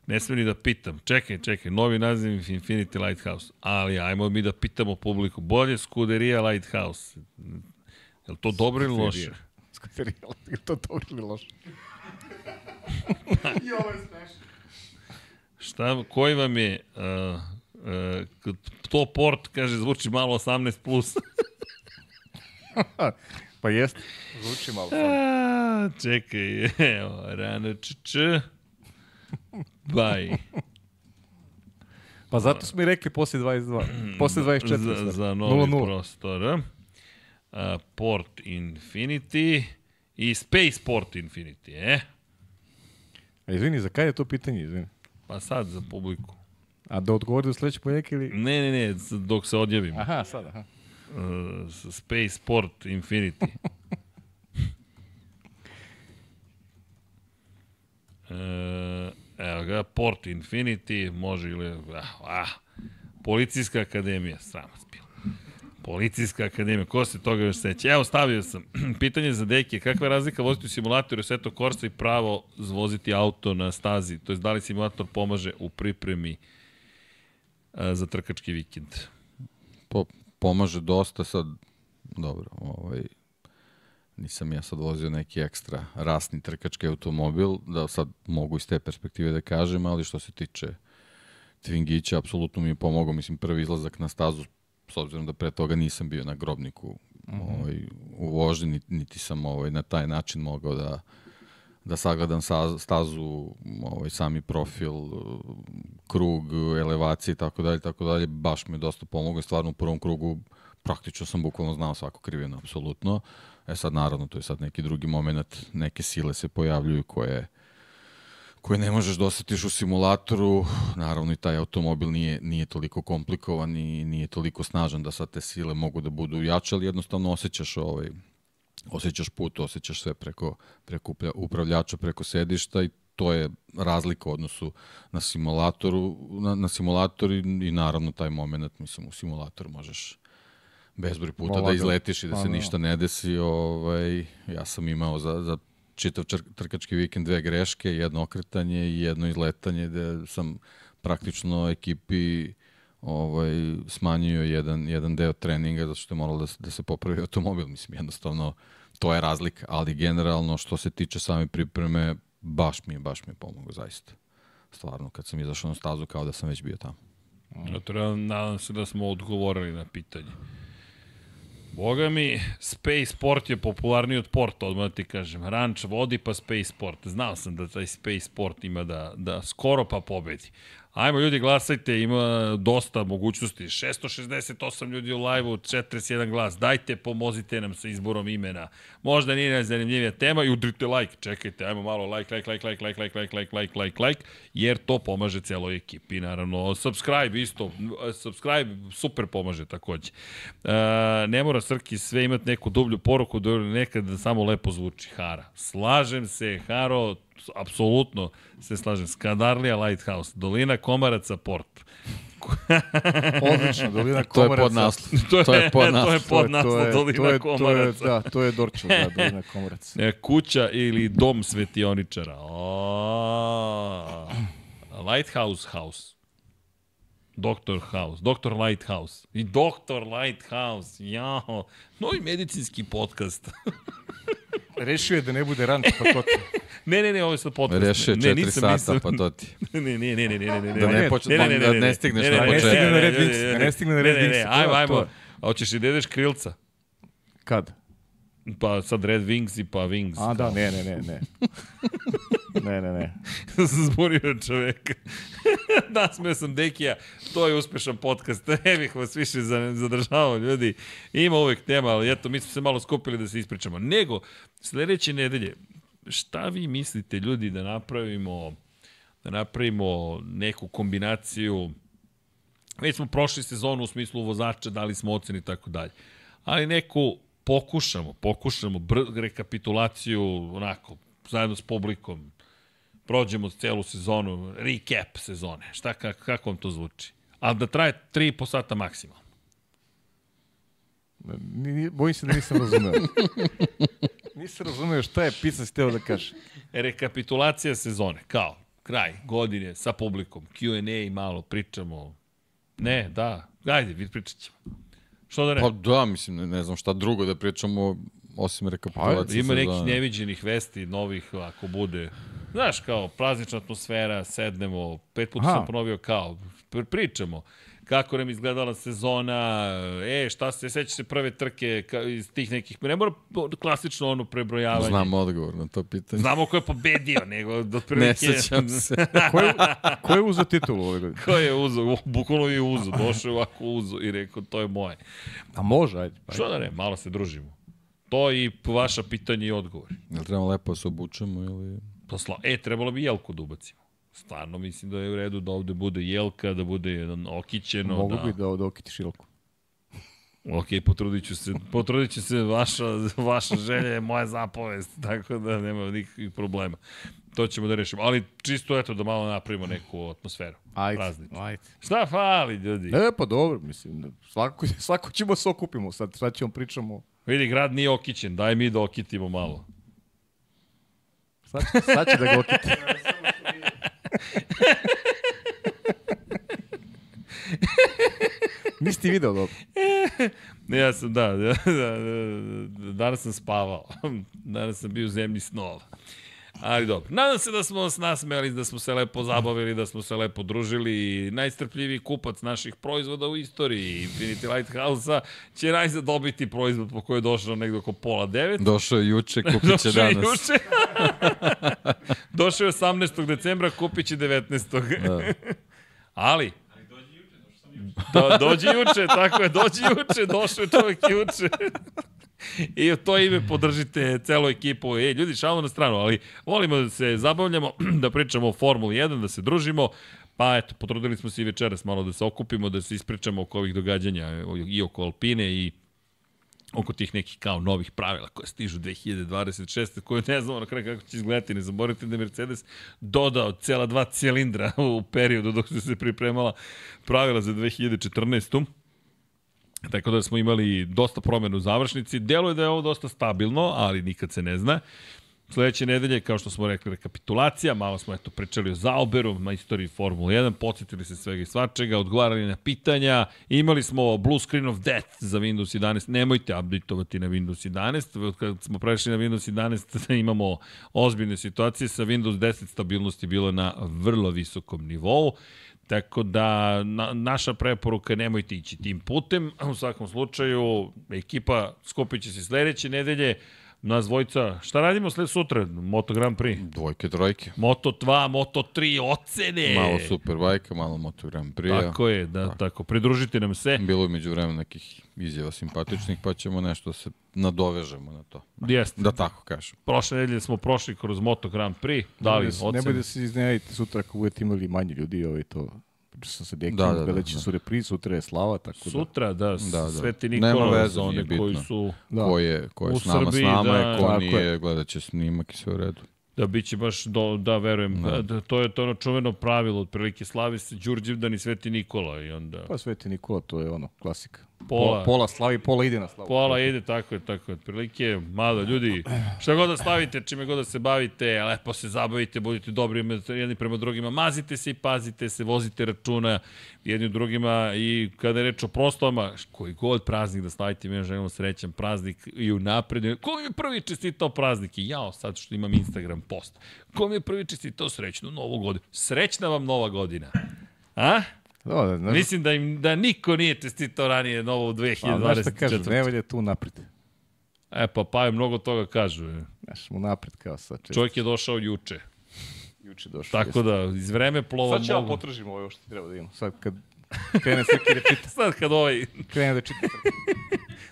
Ne smijem ni da pitam. Čekaj, čekaj, novi naziv Infinity Lighthouse. Ali ajmo mi da pitamo publiku. Bolje Skuderija Lighthouse. Je li to dobro ili loše? Skuterija, je to dobro ili loše? I ovo je smešno. Šta, koji vam je... Uh, uh, to port, kaže, zvuči malo 18+. Plus. <laughs> Pa jest. Zvuči malo. A, čekaj, <laughs> evo, rano č, č. Baj. Pa zato smo i rekli posle 22. Posle 24. za, za novi 0-0. prostor. Uh, Port Infinity i Space Port Infinity, e? A izvini, za kaj je to pitanje, izvini? Pa sad za publiku. A da odgovori do sledećeg ponedjeljka ili... Ne, ne, ne, dok se odjavim. Aha, sad, aha. Uh, Space Port Infinity. <laughs> E, evo ga, Port Infinity, može ili... Ah, ah, Policijska akademija, sram vas bilo. Policijska akademija, ko se toga još seća? Evo, stavio sam. <clears throat> Pitanje za deke, kakva je razlika voziti u simulatoru Seto Corsa i pravo voziti auto na stazi? To je da li simulator pomaže u pripremi a, za trkački vikend? Po, pomaže dosta sad, dobro, ovaj, nisam ja sad vozio neki ekstra rasni trkački automobil, da sad mogu iz te perspektive da kažem, ali što se tiče Twingića, apsolutno mi je pomogao, mislim, prvi izlazak na stazu, s obzirom da pre toga nisam bio na grobniku ovaj, u vožnji, niti, niti sam ovaj, na taj način mogao da, da sagledam sa, stazu, ovaj, sami profil, krug, elevacije i tako dalje, tako dalje, baš mi je dosta pomogao. Stvarno u prvom krugu praktično sam bukvalno znao svako krivino, apsolutno. E sad, naravno, to je sad neki drugi moment, neke sile se pojavljuju koje koje ne možeš da osetiš u simulatoru, naravno i taj automobil nije, nije toliko komplikovan i nije toliko snažan da sad te sile mogu da budu jače, ali jednostavno osjećaš ovaj, osjećaš put, osjećaš sve preko, preko upra- upravljača, preko sedišta i to je razlika u odnosu na simulatoru, na, na simulator i, i naravno taj moment, mislim, u simulatoru možeš bezbroj puta da Lagano. izletiš i da Pa se da. ništa ne desi. Ovaj, ja sam imao za, za čitav čr, trkački vikend dve greške, jedno okretanje i jedno izletanje gde sam praktično ekipi ovaj, smanjio jedan, jedan deo treninga zato što je moralo da, da se popravi automobil. Mislim, jednostavno, to je razlika. Ali generalno, što se tiče same pripreme, baš mi je, baš mi je pomogao, zaista. Stvarno, kad sam izašao na stazu, kao da sam već bio tamo. Ja nadam se da smo odgovorili na pitanje. Boga mi, Space Sport je popularniji od Porta, odmah da ti kažem. Ranč vodi pa Space Sport. Znao sam da taj Space Sport ima da, da skoro pa pobedi. Ajmo ljudi, glasajte, ima dosta mogućnosti. 668 ljudi u live-u, 41 glas. Dajte, pomozite nam sa izborom imena. Možda nije najzanimljivija tema i udrite like. Čekajte, ajmo malo like, like, like, like, like, like, like, like, like, like, like, jer to pomaže celoj ekipi. Naravno, subscribe isto, subscribe super pomaže takođe. Uh, ne mora Srki sve imati neku dublju poruku, da nekad samo lepo zvuči Hara. Slažem se, Haro, apsolutno se slažem. Skadarlija Lighthouse, Dolina Komaraca Port. <laughs> Odlično, Dolina To je Komaraca. pod naslov. <laughs> To je, To je pod to je naslov. pod to naslov je- Dolina to je, to je, Komaraca. da, to je Dorčel, da, Dolina <laughs> Komaraca. E, kuća ili dom svetioničara. O, Lighthouse House. Doktor House, Doktor Lighthouse. I Doktor Lighthouse, jao. Novi medicinski podcast. Rešio je da ne bude ranč, pa to. Ne, ne, ne, ovo je sad podcast. Rešio je ne, 4 nisam, sata, nisam. pa to ti. Ne, ne, ne, ne, ne, ne, ne, ne. Da ne ne, da ne stigneš na početak. Ne stigne na Red Wings, ne, da ne stigne na ne, Red ne, ne, Wings, to- Ajmo, ajmo. A hoćeš i da ideš krilca? Kad? Pa sad Red Wings i pa Wings. A, da, ne, ne, ne, ne. Ne, ne, ne. zbunio čoveka. Nasmeo sam Dekija, to je uspešan podcast, ne bih vas više za- zadržavao, ljudi. Ima uvek tema, ali eto, mi smo se malo skupili da se ispričamo. Nego, sledeće nedelje, šta vi mislite, ljudi, da napravimo da napravimo neku kombinaciju već smo prošli sezonu u smislu vozača, dali smo ocene i tako dalje. Ali neku pokušamo, pokušamo br rekapitulaciju onako, zajedno s publikom, prođemo celu sezonu, recap sezone. Šta, kako, kako vam to zvuči? Ali da traje 3,5 sata maksimalno. Bojim se da nisam razumeo. <laughs> nisam razumeo šta je pisac hteo da kaže. Rekapitulacija sezone, kao kraj godine sa publikom, Q&A malo pričamo. Ne, da, ajde, vi pričat ćemo. Što da ne? Pa da, mislim, ne, ne znam šta drugo da pričamo osim rekapitulacije. Ima nekih sezone. neviđenih vesti, novih, ako bude. Znaš, kao, praznična atmosfera, sednemo, pet puta Aha. sam ponovio kao, pr- pričamo kako nam izgledala sezona, e, šta se, seća se prve trke iz tih nekih, ne mora klasično ono prebrojavanje. Znam odgovor na to pitanje. Znamo ko je pobedio, <laughs> nego do prilike... Ne sećam se. <laughs> Ko je, ko je uzao titulu ove godine? ko je uzo, bukvalno je uzo, došao je ovako uzo i rekao, to je moje. A može, ajde. Pa, Što da ne, malo se družimo. To i vaša pitanja i odgovori. Jel trebamo lepo da se obučemo ili... To sla... E, trebalo bi jelku da ubacimo. Stvarno mislim da je u redu da ovde bude jelka, da bude jedan okićeno. Mogu da... bi da, da okiti šilku. Ok, potrudit ću se, potrudit ću se, vaša, vaša želja je moja zapovest, tako da nema nikakvih problema. To ćemo da rešimo, ali čisto eto da malo napravimo neku atmosferu. Ajde, Prazničnu. ajde. Šta fali, ljudi? E, pa dobro, mislim, da svako, <laughs> svako ćemo se okupimo sad, sad ćemo pričamo. Vidi, grad nije okićen, daj mi da okitimo malo. Sad, sad će da ga okiti. <laughs> Nisi video dobro. Ja sam, da, da, da, da, danas sam spavao. Danas sam bio u zemlji snova. Ali dobro. Nadam se da smo s nasmejali, da smo se lepo zabavili, da smo se lepo družili. Najstrpljiviji kupac naših proizvoda u istoriji, Infinity Lighthouse-a, će najzad dobiti proizvod po kojoj je došao negde oko pola devet. Došao je juče, <laughs> kupit će Došao je danas. juče. <laughs> Došao je 18. decembra, kupit će 19. Da. <laughs> Ali, Da, dođi juče, tako je, dođi juče, došao je čovjek juče. <laughs> I u to ime podržite celu ekipu. E, ljudi, šalno na stranu, ali volimo da se zabavljamo, <clears throat> da pričamo o Formuli 1, da se družimo. Pa eto, potrudili smo se i večeras malo da se okupimo, da se ispričamo oko ovih događanja i oko Alpine i oko tih nekih kao novih pravila koje stižu 2026. koje ne znamo na kraju kako će izgledati. Ne zaboravite da Mercedes dodao cela dva cilindra u periodu dok su se pripremala pravila za 2014. Tako da smo imali dosta promena u završnici. Deluje da je ovo dosta stabilno, ali nikad se ne zna. Sledeće nedelje, kao što smo rekli, rekapitulacija, malo smo eto pričali o Zauberu, na istoriji Formule 1, podsjetili se svega i svačega, odgovarali na pitanja, imali smo Blue Screen of Death za Windows 11, nemojte updateovati na Windows 11, Od kad smo prešli na Windows 11 <laughs> imamo ozbiljne situacije, sa Windows 10 stabilnost je bilo na vrlo visokom nivou, Tako da na, naša preporuka nemojte ići tim putem. U svakom slučaju ekipa skupit će se sledeće nedelje. Nas dvojica, šta radimo sled sutra? Moto Grand Prix. Dvojke, trojke. Moto 2, Moto 3, ocene. Malo Superbajka, malo Moto Grand Prix. Tako je, da, tako. Pridružite nam se. Bilo je među vremena nekih izjava simpatičnih, pa ćemo nešto da se nadovežemo na to. Jeste. Da tako kažem. Prošle nedelje smo prošli kroz Moto Grand Prix, dali da se- ocene. Nemoj da se iznenadite sutra ako budete imali manje ljudi, ovaj to sam sa Dekijem, Da, da, da, da, da, da. su repri, sutra je slava, tako da. Sutra, da, Da, da. Sveti Nema Nikola, veze, za one nije koji bitno. su, Da. Ko je, ko je U s nama, Srbiji, s nama da. je, ko nije, je. gledat će snimak i sve u redu. da biće baš, do, da, verujem, da. Da. da. to je to ono čuveno pravilo, otprilike slavi se Đurđevdan i Sveti Nikola i onda Pa Sveti Nikola, to je ono, klasika. Pola. Pola, slavi, pola ide na slavu. Pola ide, tako je, tako je, otprilike, malo ljudi, šta god da slavite, čime god da se bavite, lepo se zabavite, budite dobri jedni prema drugima, mazite se i pazite se, vozite računa jedni drugima i kada je reč o proslavama, koji god praznik da slavite, mi želimo srećan praznik i u napred. Ko mi je prvi čestitao praznik? I jao, sad što imam Instagram post. Ko mi je prvi čestitao srećnu novu godinu? Srećna vam nova godina. A? Da, da, znaš, Mislim da im da niko nije čestitao ranije novo u pa, znaš šta 2024. ne valja tu napred. E pa pa je mnogo toga kažu. e. Znaš, mu napred kao sad. Čest, Čovjek je došao juče. juče došao. Tako da, iz vreme plova Sad ću ja mogu. potražim ovo što treba da imam. Sad kad krene Srki da čita, Sad kad ovaj, krene da čita.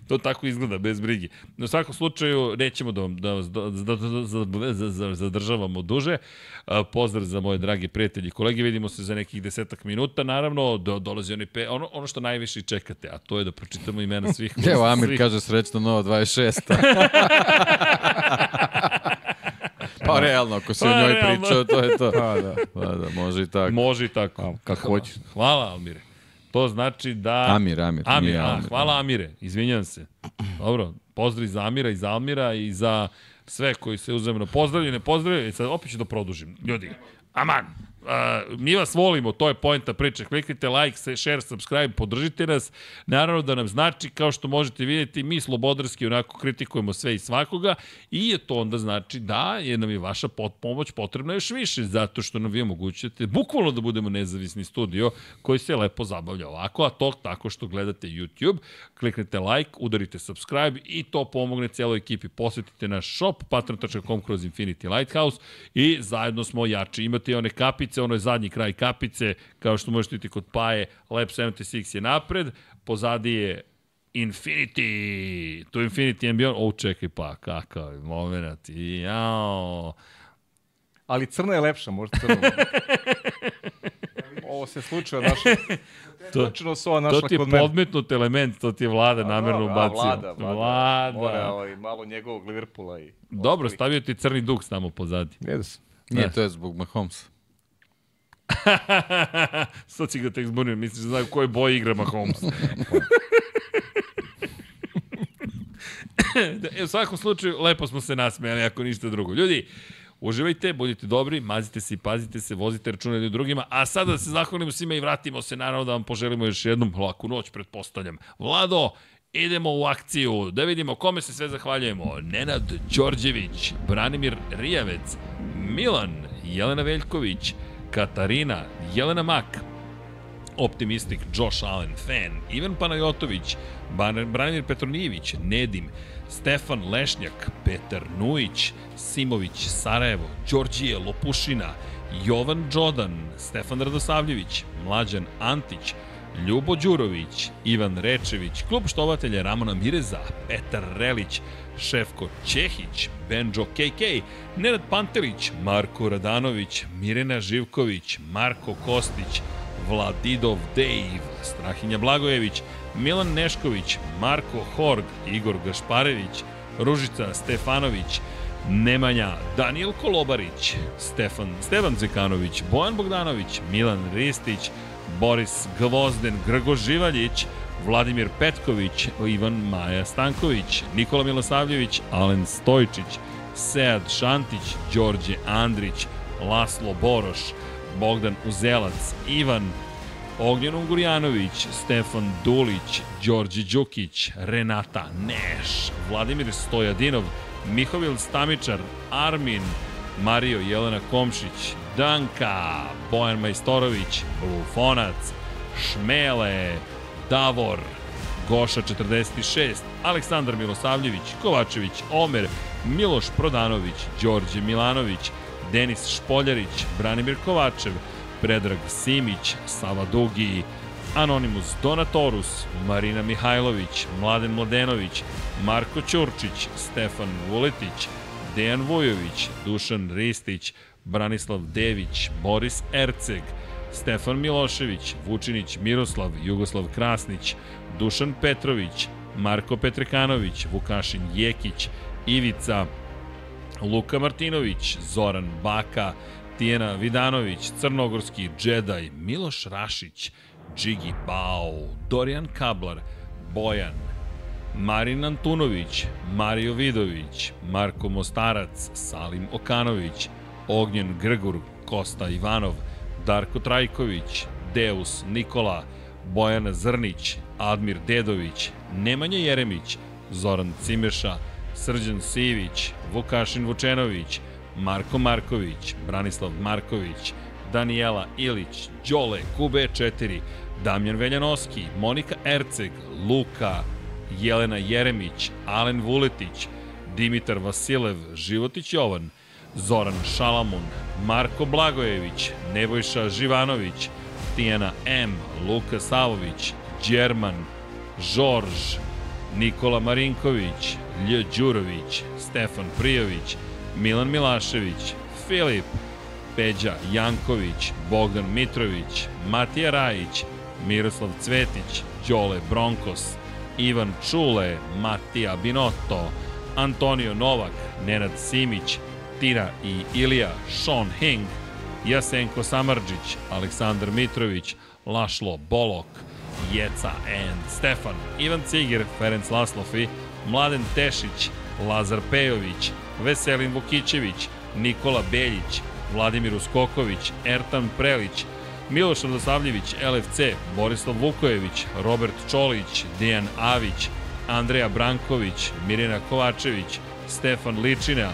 to tako izgleda, bez brigi. No, u svakom slučaju, nećemo da, vam- da vas da, da, da, da, da, da zadržavamo duže. A, Pozdrav za moje dragi prijatelji i kolege, vidimo se za nekih desetak minuta, naravno, do, dolazi onaj pe, ono, ono što najviše čekate, a to je da pročitamo imena svih. <laughs> Evo, Amir svih- kaže srećno nova 26. <laughs> pa realno, ako si Pa, o njoj realno. pričao, to je to. Pa da, Pa da, može i tako. Može i tako. pa, kako hoćeš. Hvala, Almire. To znači da... Amir, Amir, Amir, nije a, Amir. hvala Amire, izvinjam se. Dobro, pozdrav za Amira i za Almira i za sve koji se uzemno pozdravljaju, ne pozdravljaju. I sad opet ću da produžim. Ljudi, aman, Uh, mi vas volimo, to je poenta priče. Kliknite like, share, subscribe, podržite nas. Naravno da nam znači, kao što možete vidjeti, mi slobodarski onako kritikujemo sve i svakoga i je to onda znači da je nam je vaša pot pomoć potrebna još više, zato što nam vi omogućujete bukvalno da budemo nezavisni studio koji se lepo zabavlja ovako, a to tako što gledate YouTube, kliknete like, udarite subscribe i to pomogne cijeloj ekipi. Posetite naš shop, patron.com kroz Infinity Lighthouse i zajedno smo jači. Imate one kapice, ono je zadnji kraj kapice, kao što možete vidjeti kod Paje, Lab 76 je napred, pozadi je Infinity, to je Infinity and Beyond, o čekaj pa, kakav je moment, jao. Ali crna je lepša, možda crna. <laughs> Ovo se slučajno našla. To- Slučajno su ova To našla ti je kod mene. podmetnut element, to ti je vlada namerno ubacio. Vlada, vlada. vlada. Mora ovaj, malo njegovog Liverpoola i... Dobro, stavio ti crni dug tamo pozadi. Sam. Nije, to je zbog Mahomesa. <laughs> Sad si ga tek zbunio, misliš da znaju koje boje igra Mahomes. Da, <laughs> u svakom slučaju, lepo smo se nasmejali, ako ništa drugo. Ljudi, uživajte, budite dobri, mazite se i pazite se, vozite računa jedni drugima, a sada da se zahvalimo svima i vratimo se, naravno da vam poželimo još jednom laku noć, pretpostavljam. Vlado, idemo u akciju, da vidimo kome se sve zahvaljujemo. Nenad Đorđević, Branimir Rijavec, Milan, Jelena Veljković, Katarina, Jelena Mak, Optimistik, Josh Allen, Fan, Ivan Panajotović, Branimir Petronijević, Nedim, Stefan Lešnjak, Petar Nujić, Simović, Sarajevo, Đorđije Lopušina, Jovan Đodan, Stefan Radosavljević, Mlađan Antić, Ljubo Đurović, Ivan Rečević, klub štovatelja Ramona Mireza, Petar Relić, Šefko Ćehić, Benjo KK, Nenad Pantelić, Marko Radanović, Mirena Živković, Marko Kostić, Vladidov Dave, Strahinja Blagojević, Milan Nešković, Marko Horg, Igor Gašparević, Ružica Stefanović, Nemanja, Daniel Kolobarić, Stefan, Stevan Zekanović, Bojan Bogdanović, Milan Ristić, Boris Gvozden, Grgo Živaljić, Vladimir Petković, Ivan Maja Stanković, Nikola Milosavljević, Alen Stojčić, Sead Šantić, Đorđe Andrić, Laslo Boroš, Bogdan Uzelac, Ivan Ognjen Ungurjanović, Stefan Dulić, Đorđe Đukić, Renata Neš, Vladimir Stojadinov, Mihovil Stamičar, Armin, Mario Jelena Komšić, Danka, Bojan Majstorović, Lufonac, Šmele, Davor, Goša 46, Aleksandar Milosavljević, Kovačević, Omer, Miloš Prodanović, Đorđe Milanović, Denis Špoljarić, Branimir Kovačev, Predrag Simić, Sava Dugi, Anonimus Donatorus, Marina Mihajlović, Mladen Mladenović, Marko Ćurčić, Stefan Vuletić, Dejan Vujović, Dušan Ristić, Branislav Dević, Boris Erceg, Stefan Milošević, Vučinić Miroslav, Jugoslav Krasnić, Dušan Petrović, Marko Petrekanović, Vukašin Jekić, Ivica, Luka Martinović, Zoran Baka, Tijena Vidanović, Crnogorski Džedaj, Miloš Rašić, Džigi Bao, Dorijan Kablar, Bojan, Marin Antunović, Mario Vidović, Marko Mostarac, Salim Okanović, Ognjen Grgur, Kosta Ivanov, Darko Trajković, Deus Nikola, Bojana Zrnić, Admir Dedović, Nemanja Jeremić, Zoran Cimeša, Srđan Sivić, Vukašin Vučenović, Marko Marković, Branislav Marković, Danijela Ilić, Đole, QB4, Damjan Veljanoski, Monika Erceg, Luka, Jelena Jeremić, Alen Vuletić, Dimitar Vasilev, Životić Jovan, Zoran Šalamun, Marko Blagojević, Nebojša Živanović, Tijana M, Luka Savović, Đerman, Žorž, Nikola Marinković, Lj. Đurović, Stefan Prijović, Milan Milašević, Filip, Peđa Janković, Bogdan Mitrović, Matija Rajić, Miroslav Cvetić, Đole Bronkos, Ivan Čule, Matija Binotto, Antonio Novak, Nenad Simić, Tina i Ilija, Sean Hing, Jasenko Samarđić, Aleksandar Mitrović, Lašlo Bolok, Jeca and Stefan, Ivan Ciger, Ferenc Laslofi, Mladen Tešić, Lazar Pejović, Veselin Vukićević, Nikola Beljić, Vladimir Uskoković, Ertan Prelić, Miloš Radosavljević, LFC, Borislav Vukojević, Robert Čolić, Dejan Avić, Andreja Branković, Mirjana Kovačević, Stefan Ličina,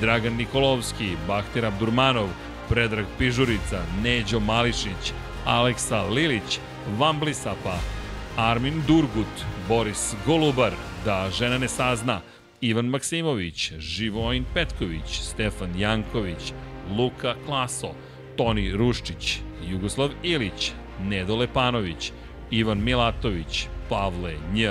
Dragan Nikolovski, Bahtir Abdurmanov, Predrag Pižurica, Neđo Mališić, Aleksa Lilić, Vamblisapa, Armin Durgut, Boris Golubar, Da žena ne sazna, Ivan Maksimović, Živojin Petković, Stefan Janković, Luka Klaso, Toni Ruščić, Jugoslav Ilić, Nedo Lepanović, Ivan Milatović, Pavle Nj,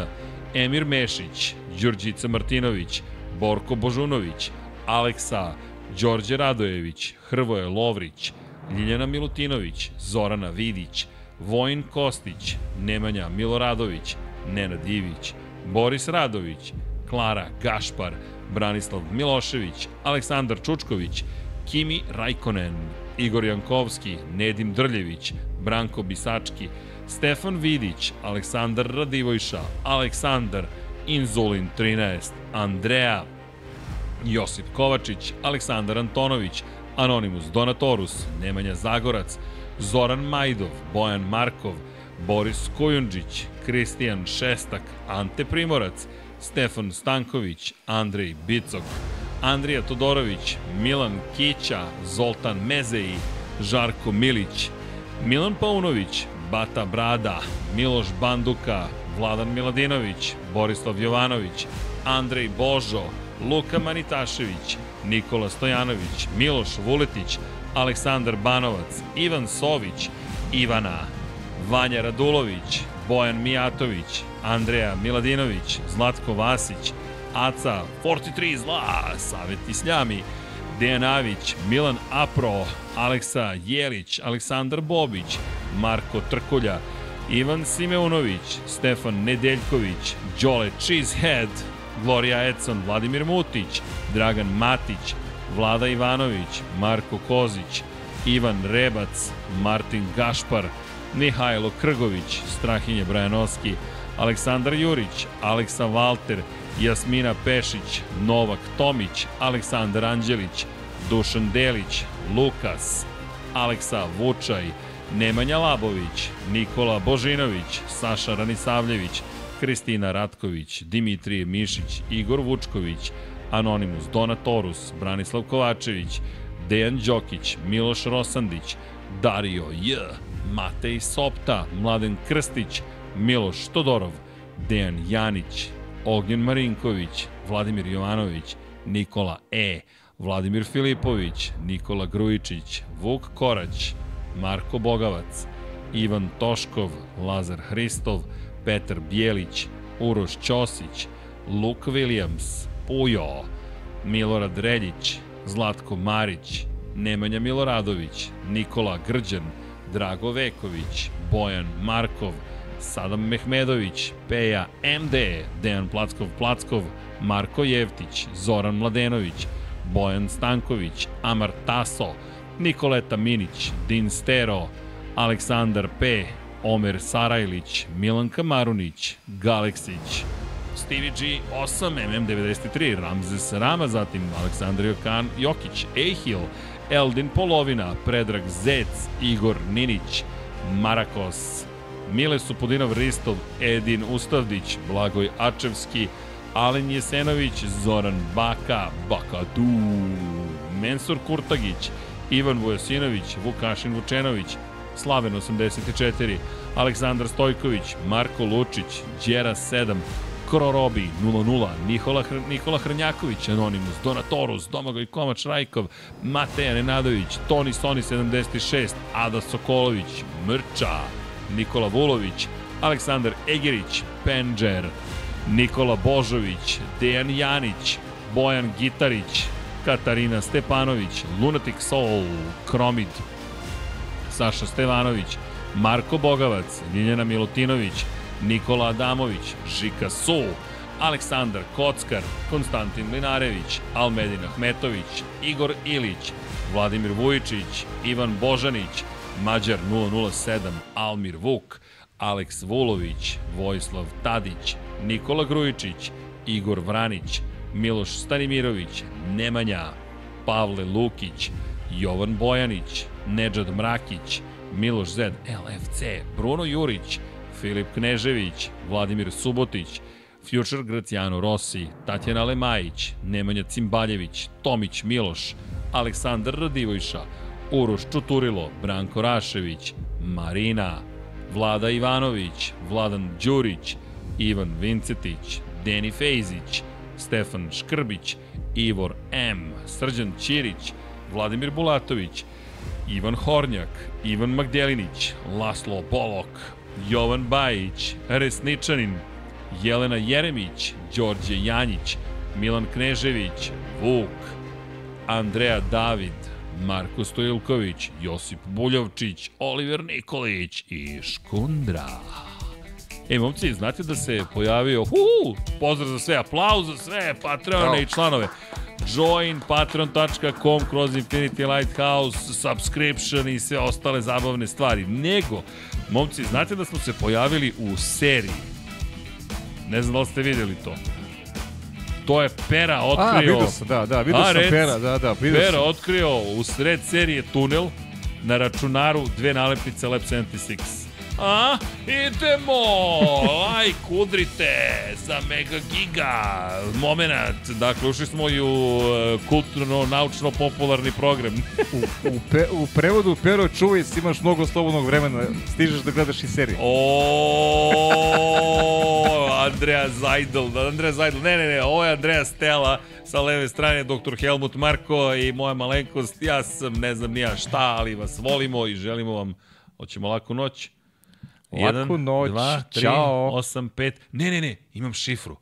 Emir Mešić, Đurđica Martinović, Borko Božunović, Aleksa, Đorđe Radojević, Hrvoje Lovrić, Ljiljana Milutinović, Zorana Vidić, Vojin Kostić, Nemanja Miloradović, Nenad Ivić, Boris Radović, Klara Gašpar, Branislav Milošević, Aleksandar Čučković, Kimi Rajkonen, Igor Jankovski, Nedim Drljević, Branko Bisački, Stefan Vidić, Aleksandar Radivojša, Aleksandar, Inzulin 13, Andreja, Josip Kovačić, Aleksandar Antonović, Anonimus Donatorus, Nemanja Zagorac, Zoran Majdov, Bojan Markov, Boris Kojundžić, Kristijan Šestak, Ante Primorac, Stefan Stanković, Andrej Bicok, Andrija Todorović, Milan Kića, Zoltan Mezeji, Žarko Milić, Milan Paunović, Bata Brada, Miloš Banduka, Vladan Miladinović, Borislav Jovanović, Andrej Božo, Luka Manitašević, Nikola Stojanović, Miloš Vuletić, Aleksandar Banovac, Ivan Sović, Ivana, Vanja Radulović, Bojan Mijatović, Andreja Miladinović, Zlatko Vasić, Aca, 43 zla, Saveti Sljami, Dejan Avić, Milan Apro, Aleksa Jelić, Aleksandar Bobić, Marko Trkulja, Ivan Simeunović, Stefan Nedeljković, Đole Cheesehead, Gloria Edson, Vladimir Mutić, Dragan Matić, Vlada Ivanović, Marko Kozić, Ivan Rebac, Martin Gašpar, Mihajlo Krgović, Strahinje Brajanoski, Aleksandar Jurić, Aleksa Valter, Jasmina Pešić, Novak Tomić, Aleksandar Anđelić, Dušan Delić, Lukas, Aleksa Vučaj, Nemanja Labović, Nikola Božinović, Saša Ranisavljević, Kristina Ratković, Dimitrije Mišić, Igor Vučković, Anonimus Donatorus, Branislav Kovačević, Dejan Đokić, Miloš Rosandić, Dario J, Matej Sopta, Mladen Krstić, Miloš Todorov, Dejan Janić, Ognjen Marinković, Vladimir Jovanović, Nikola E, Vladimir Filipović, Nikola Grujičić, Vuk Korać, Marko Bogavac, Ivan Toškov, Lazar Hristov, Petar Bijelić, Uroš Ćosić, Luke Williams, Pujo, Milorad Reljić, Zlatko Marić, Nemanja Miloradović, Nikola Grđan, Drago Veković, Bojan Markov, Sadam Mehmedović, Peja MD, Dejan Plackov-Plackov, Marko Jevtić, Zoran Mladenović, Bojan Stanković, Amar Taso, Nikoleta Minić, Din Stero, Aleksandar P, Omer Sarajlić, Milanka Marunić, Galeksić, Stevie G 8, MM93, Ramzes Rama, zatim Aleksandar Jokan Jokić, Ehil, Eldin Polovina, Predrag Zec, Igor Ninić, Marakos, Mile Supudinov Ristov, Edin Ustavdić, Blagoj Ačevski, Alen Jesenović, Zoran Baka, Bakadu, Mensur Kurtagić, Ivan Vujosinović, Vukašin Vučenović, Slaven 84, Aleksandar Stojković, Marko Lučić, Đera 7, Krorobi 00, Nikola, Hr Nikola Hrnjaković, Anonimus, Donatorus, Domagoj Komač Rajkov, Mateja Nenadović, Toni Soni 76, Ada Sokolović, Mrča, Nikola Vulović, Aleksandar Egerić, Penđer, Nikola Božović, Dejan Janić, Bojan Gitarić, Katarina Stepanović, Lunatic Soul, Kromid, Saša Stevanović, Marko Bogavac, Ljiljana Milutinović, Nikola Adamović, Žika Su, Aleksandar Kockar, Konstantin Linarević, Almedin Ahmetović, Igor Ilić, Vladimir Vujičić, Ivan Božanić, Mađar 007, Almir Vuk, Aleks Vulović, Vojislav Tadić, Nikola Grujičić, Igor Vranić, Miloš Stanimirović, Nemanja, Pavle Lukić, Jovan Bojanić, Nedžad Mrakić, Miloš Zed, LFC, Bruno Jurić, Filip Knežević, Vladimir Subotić, Future Graciano Rossi, Tatjana Lemajić, Nemanja Cimbaljević, Tomić Miloš, Aleksandar Radivojša, Uroš Čuturilo, Branko Rašević, Marina, Vlada Ivanović, Vladan Đurić, Ivan Vincetić, Deni Fejzić, Stefan Škrbić, Ivor M, Srđan Ćirić, Vladimir Bulatović, Ivan Hornjak, Ivan Magdelinić, Laslo Bolok, Jovan Bajić, Resničanin, Jelena Jeremić, Đorđe Janjić, Milan Knežević, Vuk, Andreja David, Marko Stojilković, Josip Buljovčić, Oliver Nikolić i Škundra. E, momci, znate da se pojavio, hu, pozdrav za sve, aplauz za sve, Patreone i članove. Join patreon.com kroz Infinity Lighthouse, subscription i sve ostale zabavne stvari. Nego, momci, znate da smo se pojavili u seriji. Ne znam da li ste videli to. To je Pera A, otkrio... vidio sam, da, da, vidio A, sam rec. Pera, da, da, vidio Pera sam. otkrio u sred serije tunel na računaru dve nalepnice Lab 76. A, idemo! Like, udrite za Mega Giga. Moment. Dakle, ušli smo i u e, kulturno-naučno-popularni program. U, u, pe, u prevodu Pero čuvaj imaš mnogo slobodnog vremena, stižeš da gledaš i serije. O, Andreja Zajdel, Andreja Zajdel, ne, ne, ne, ovo je Andreja Stela, sa leve strane dr. Helmut Marko i moja malenkost, ja sam ne znam nija šta, ali vas volimo i želimo vam, hoćemo laku noć. Laku noć, dva, tri, ćao. osam, pet, ne, ne, ne, imam šifru.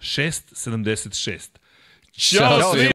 676. Ćao Ćao svima!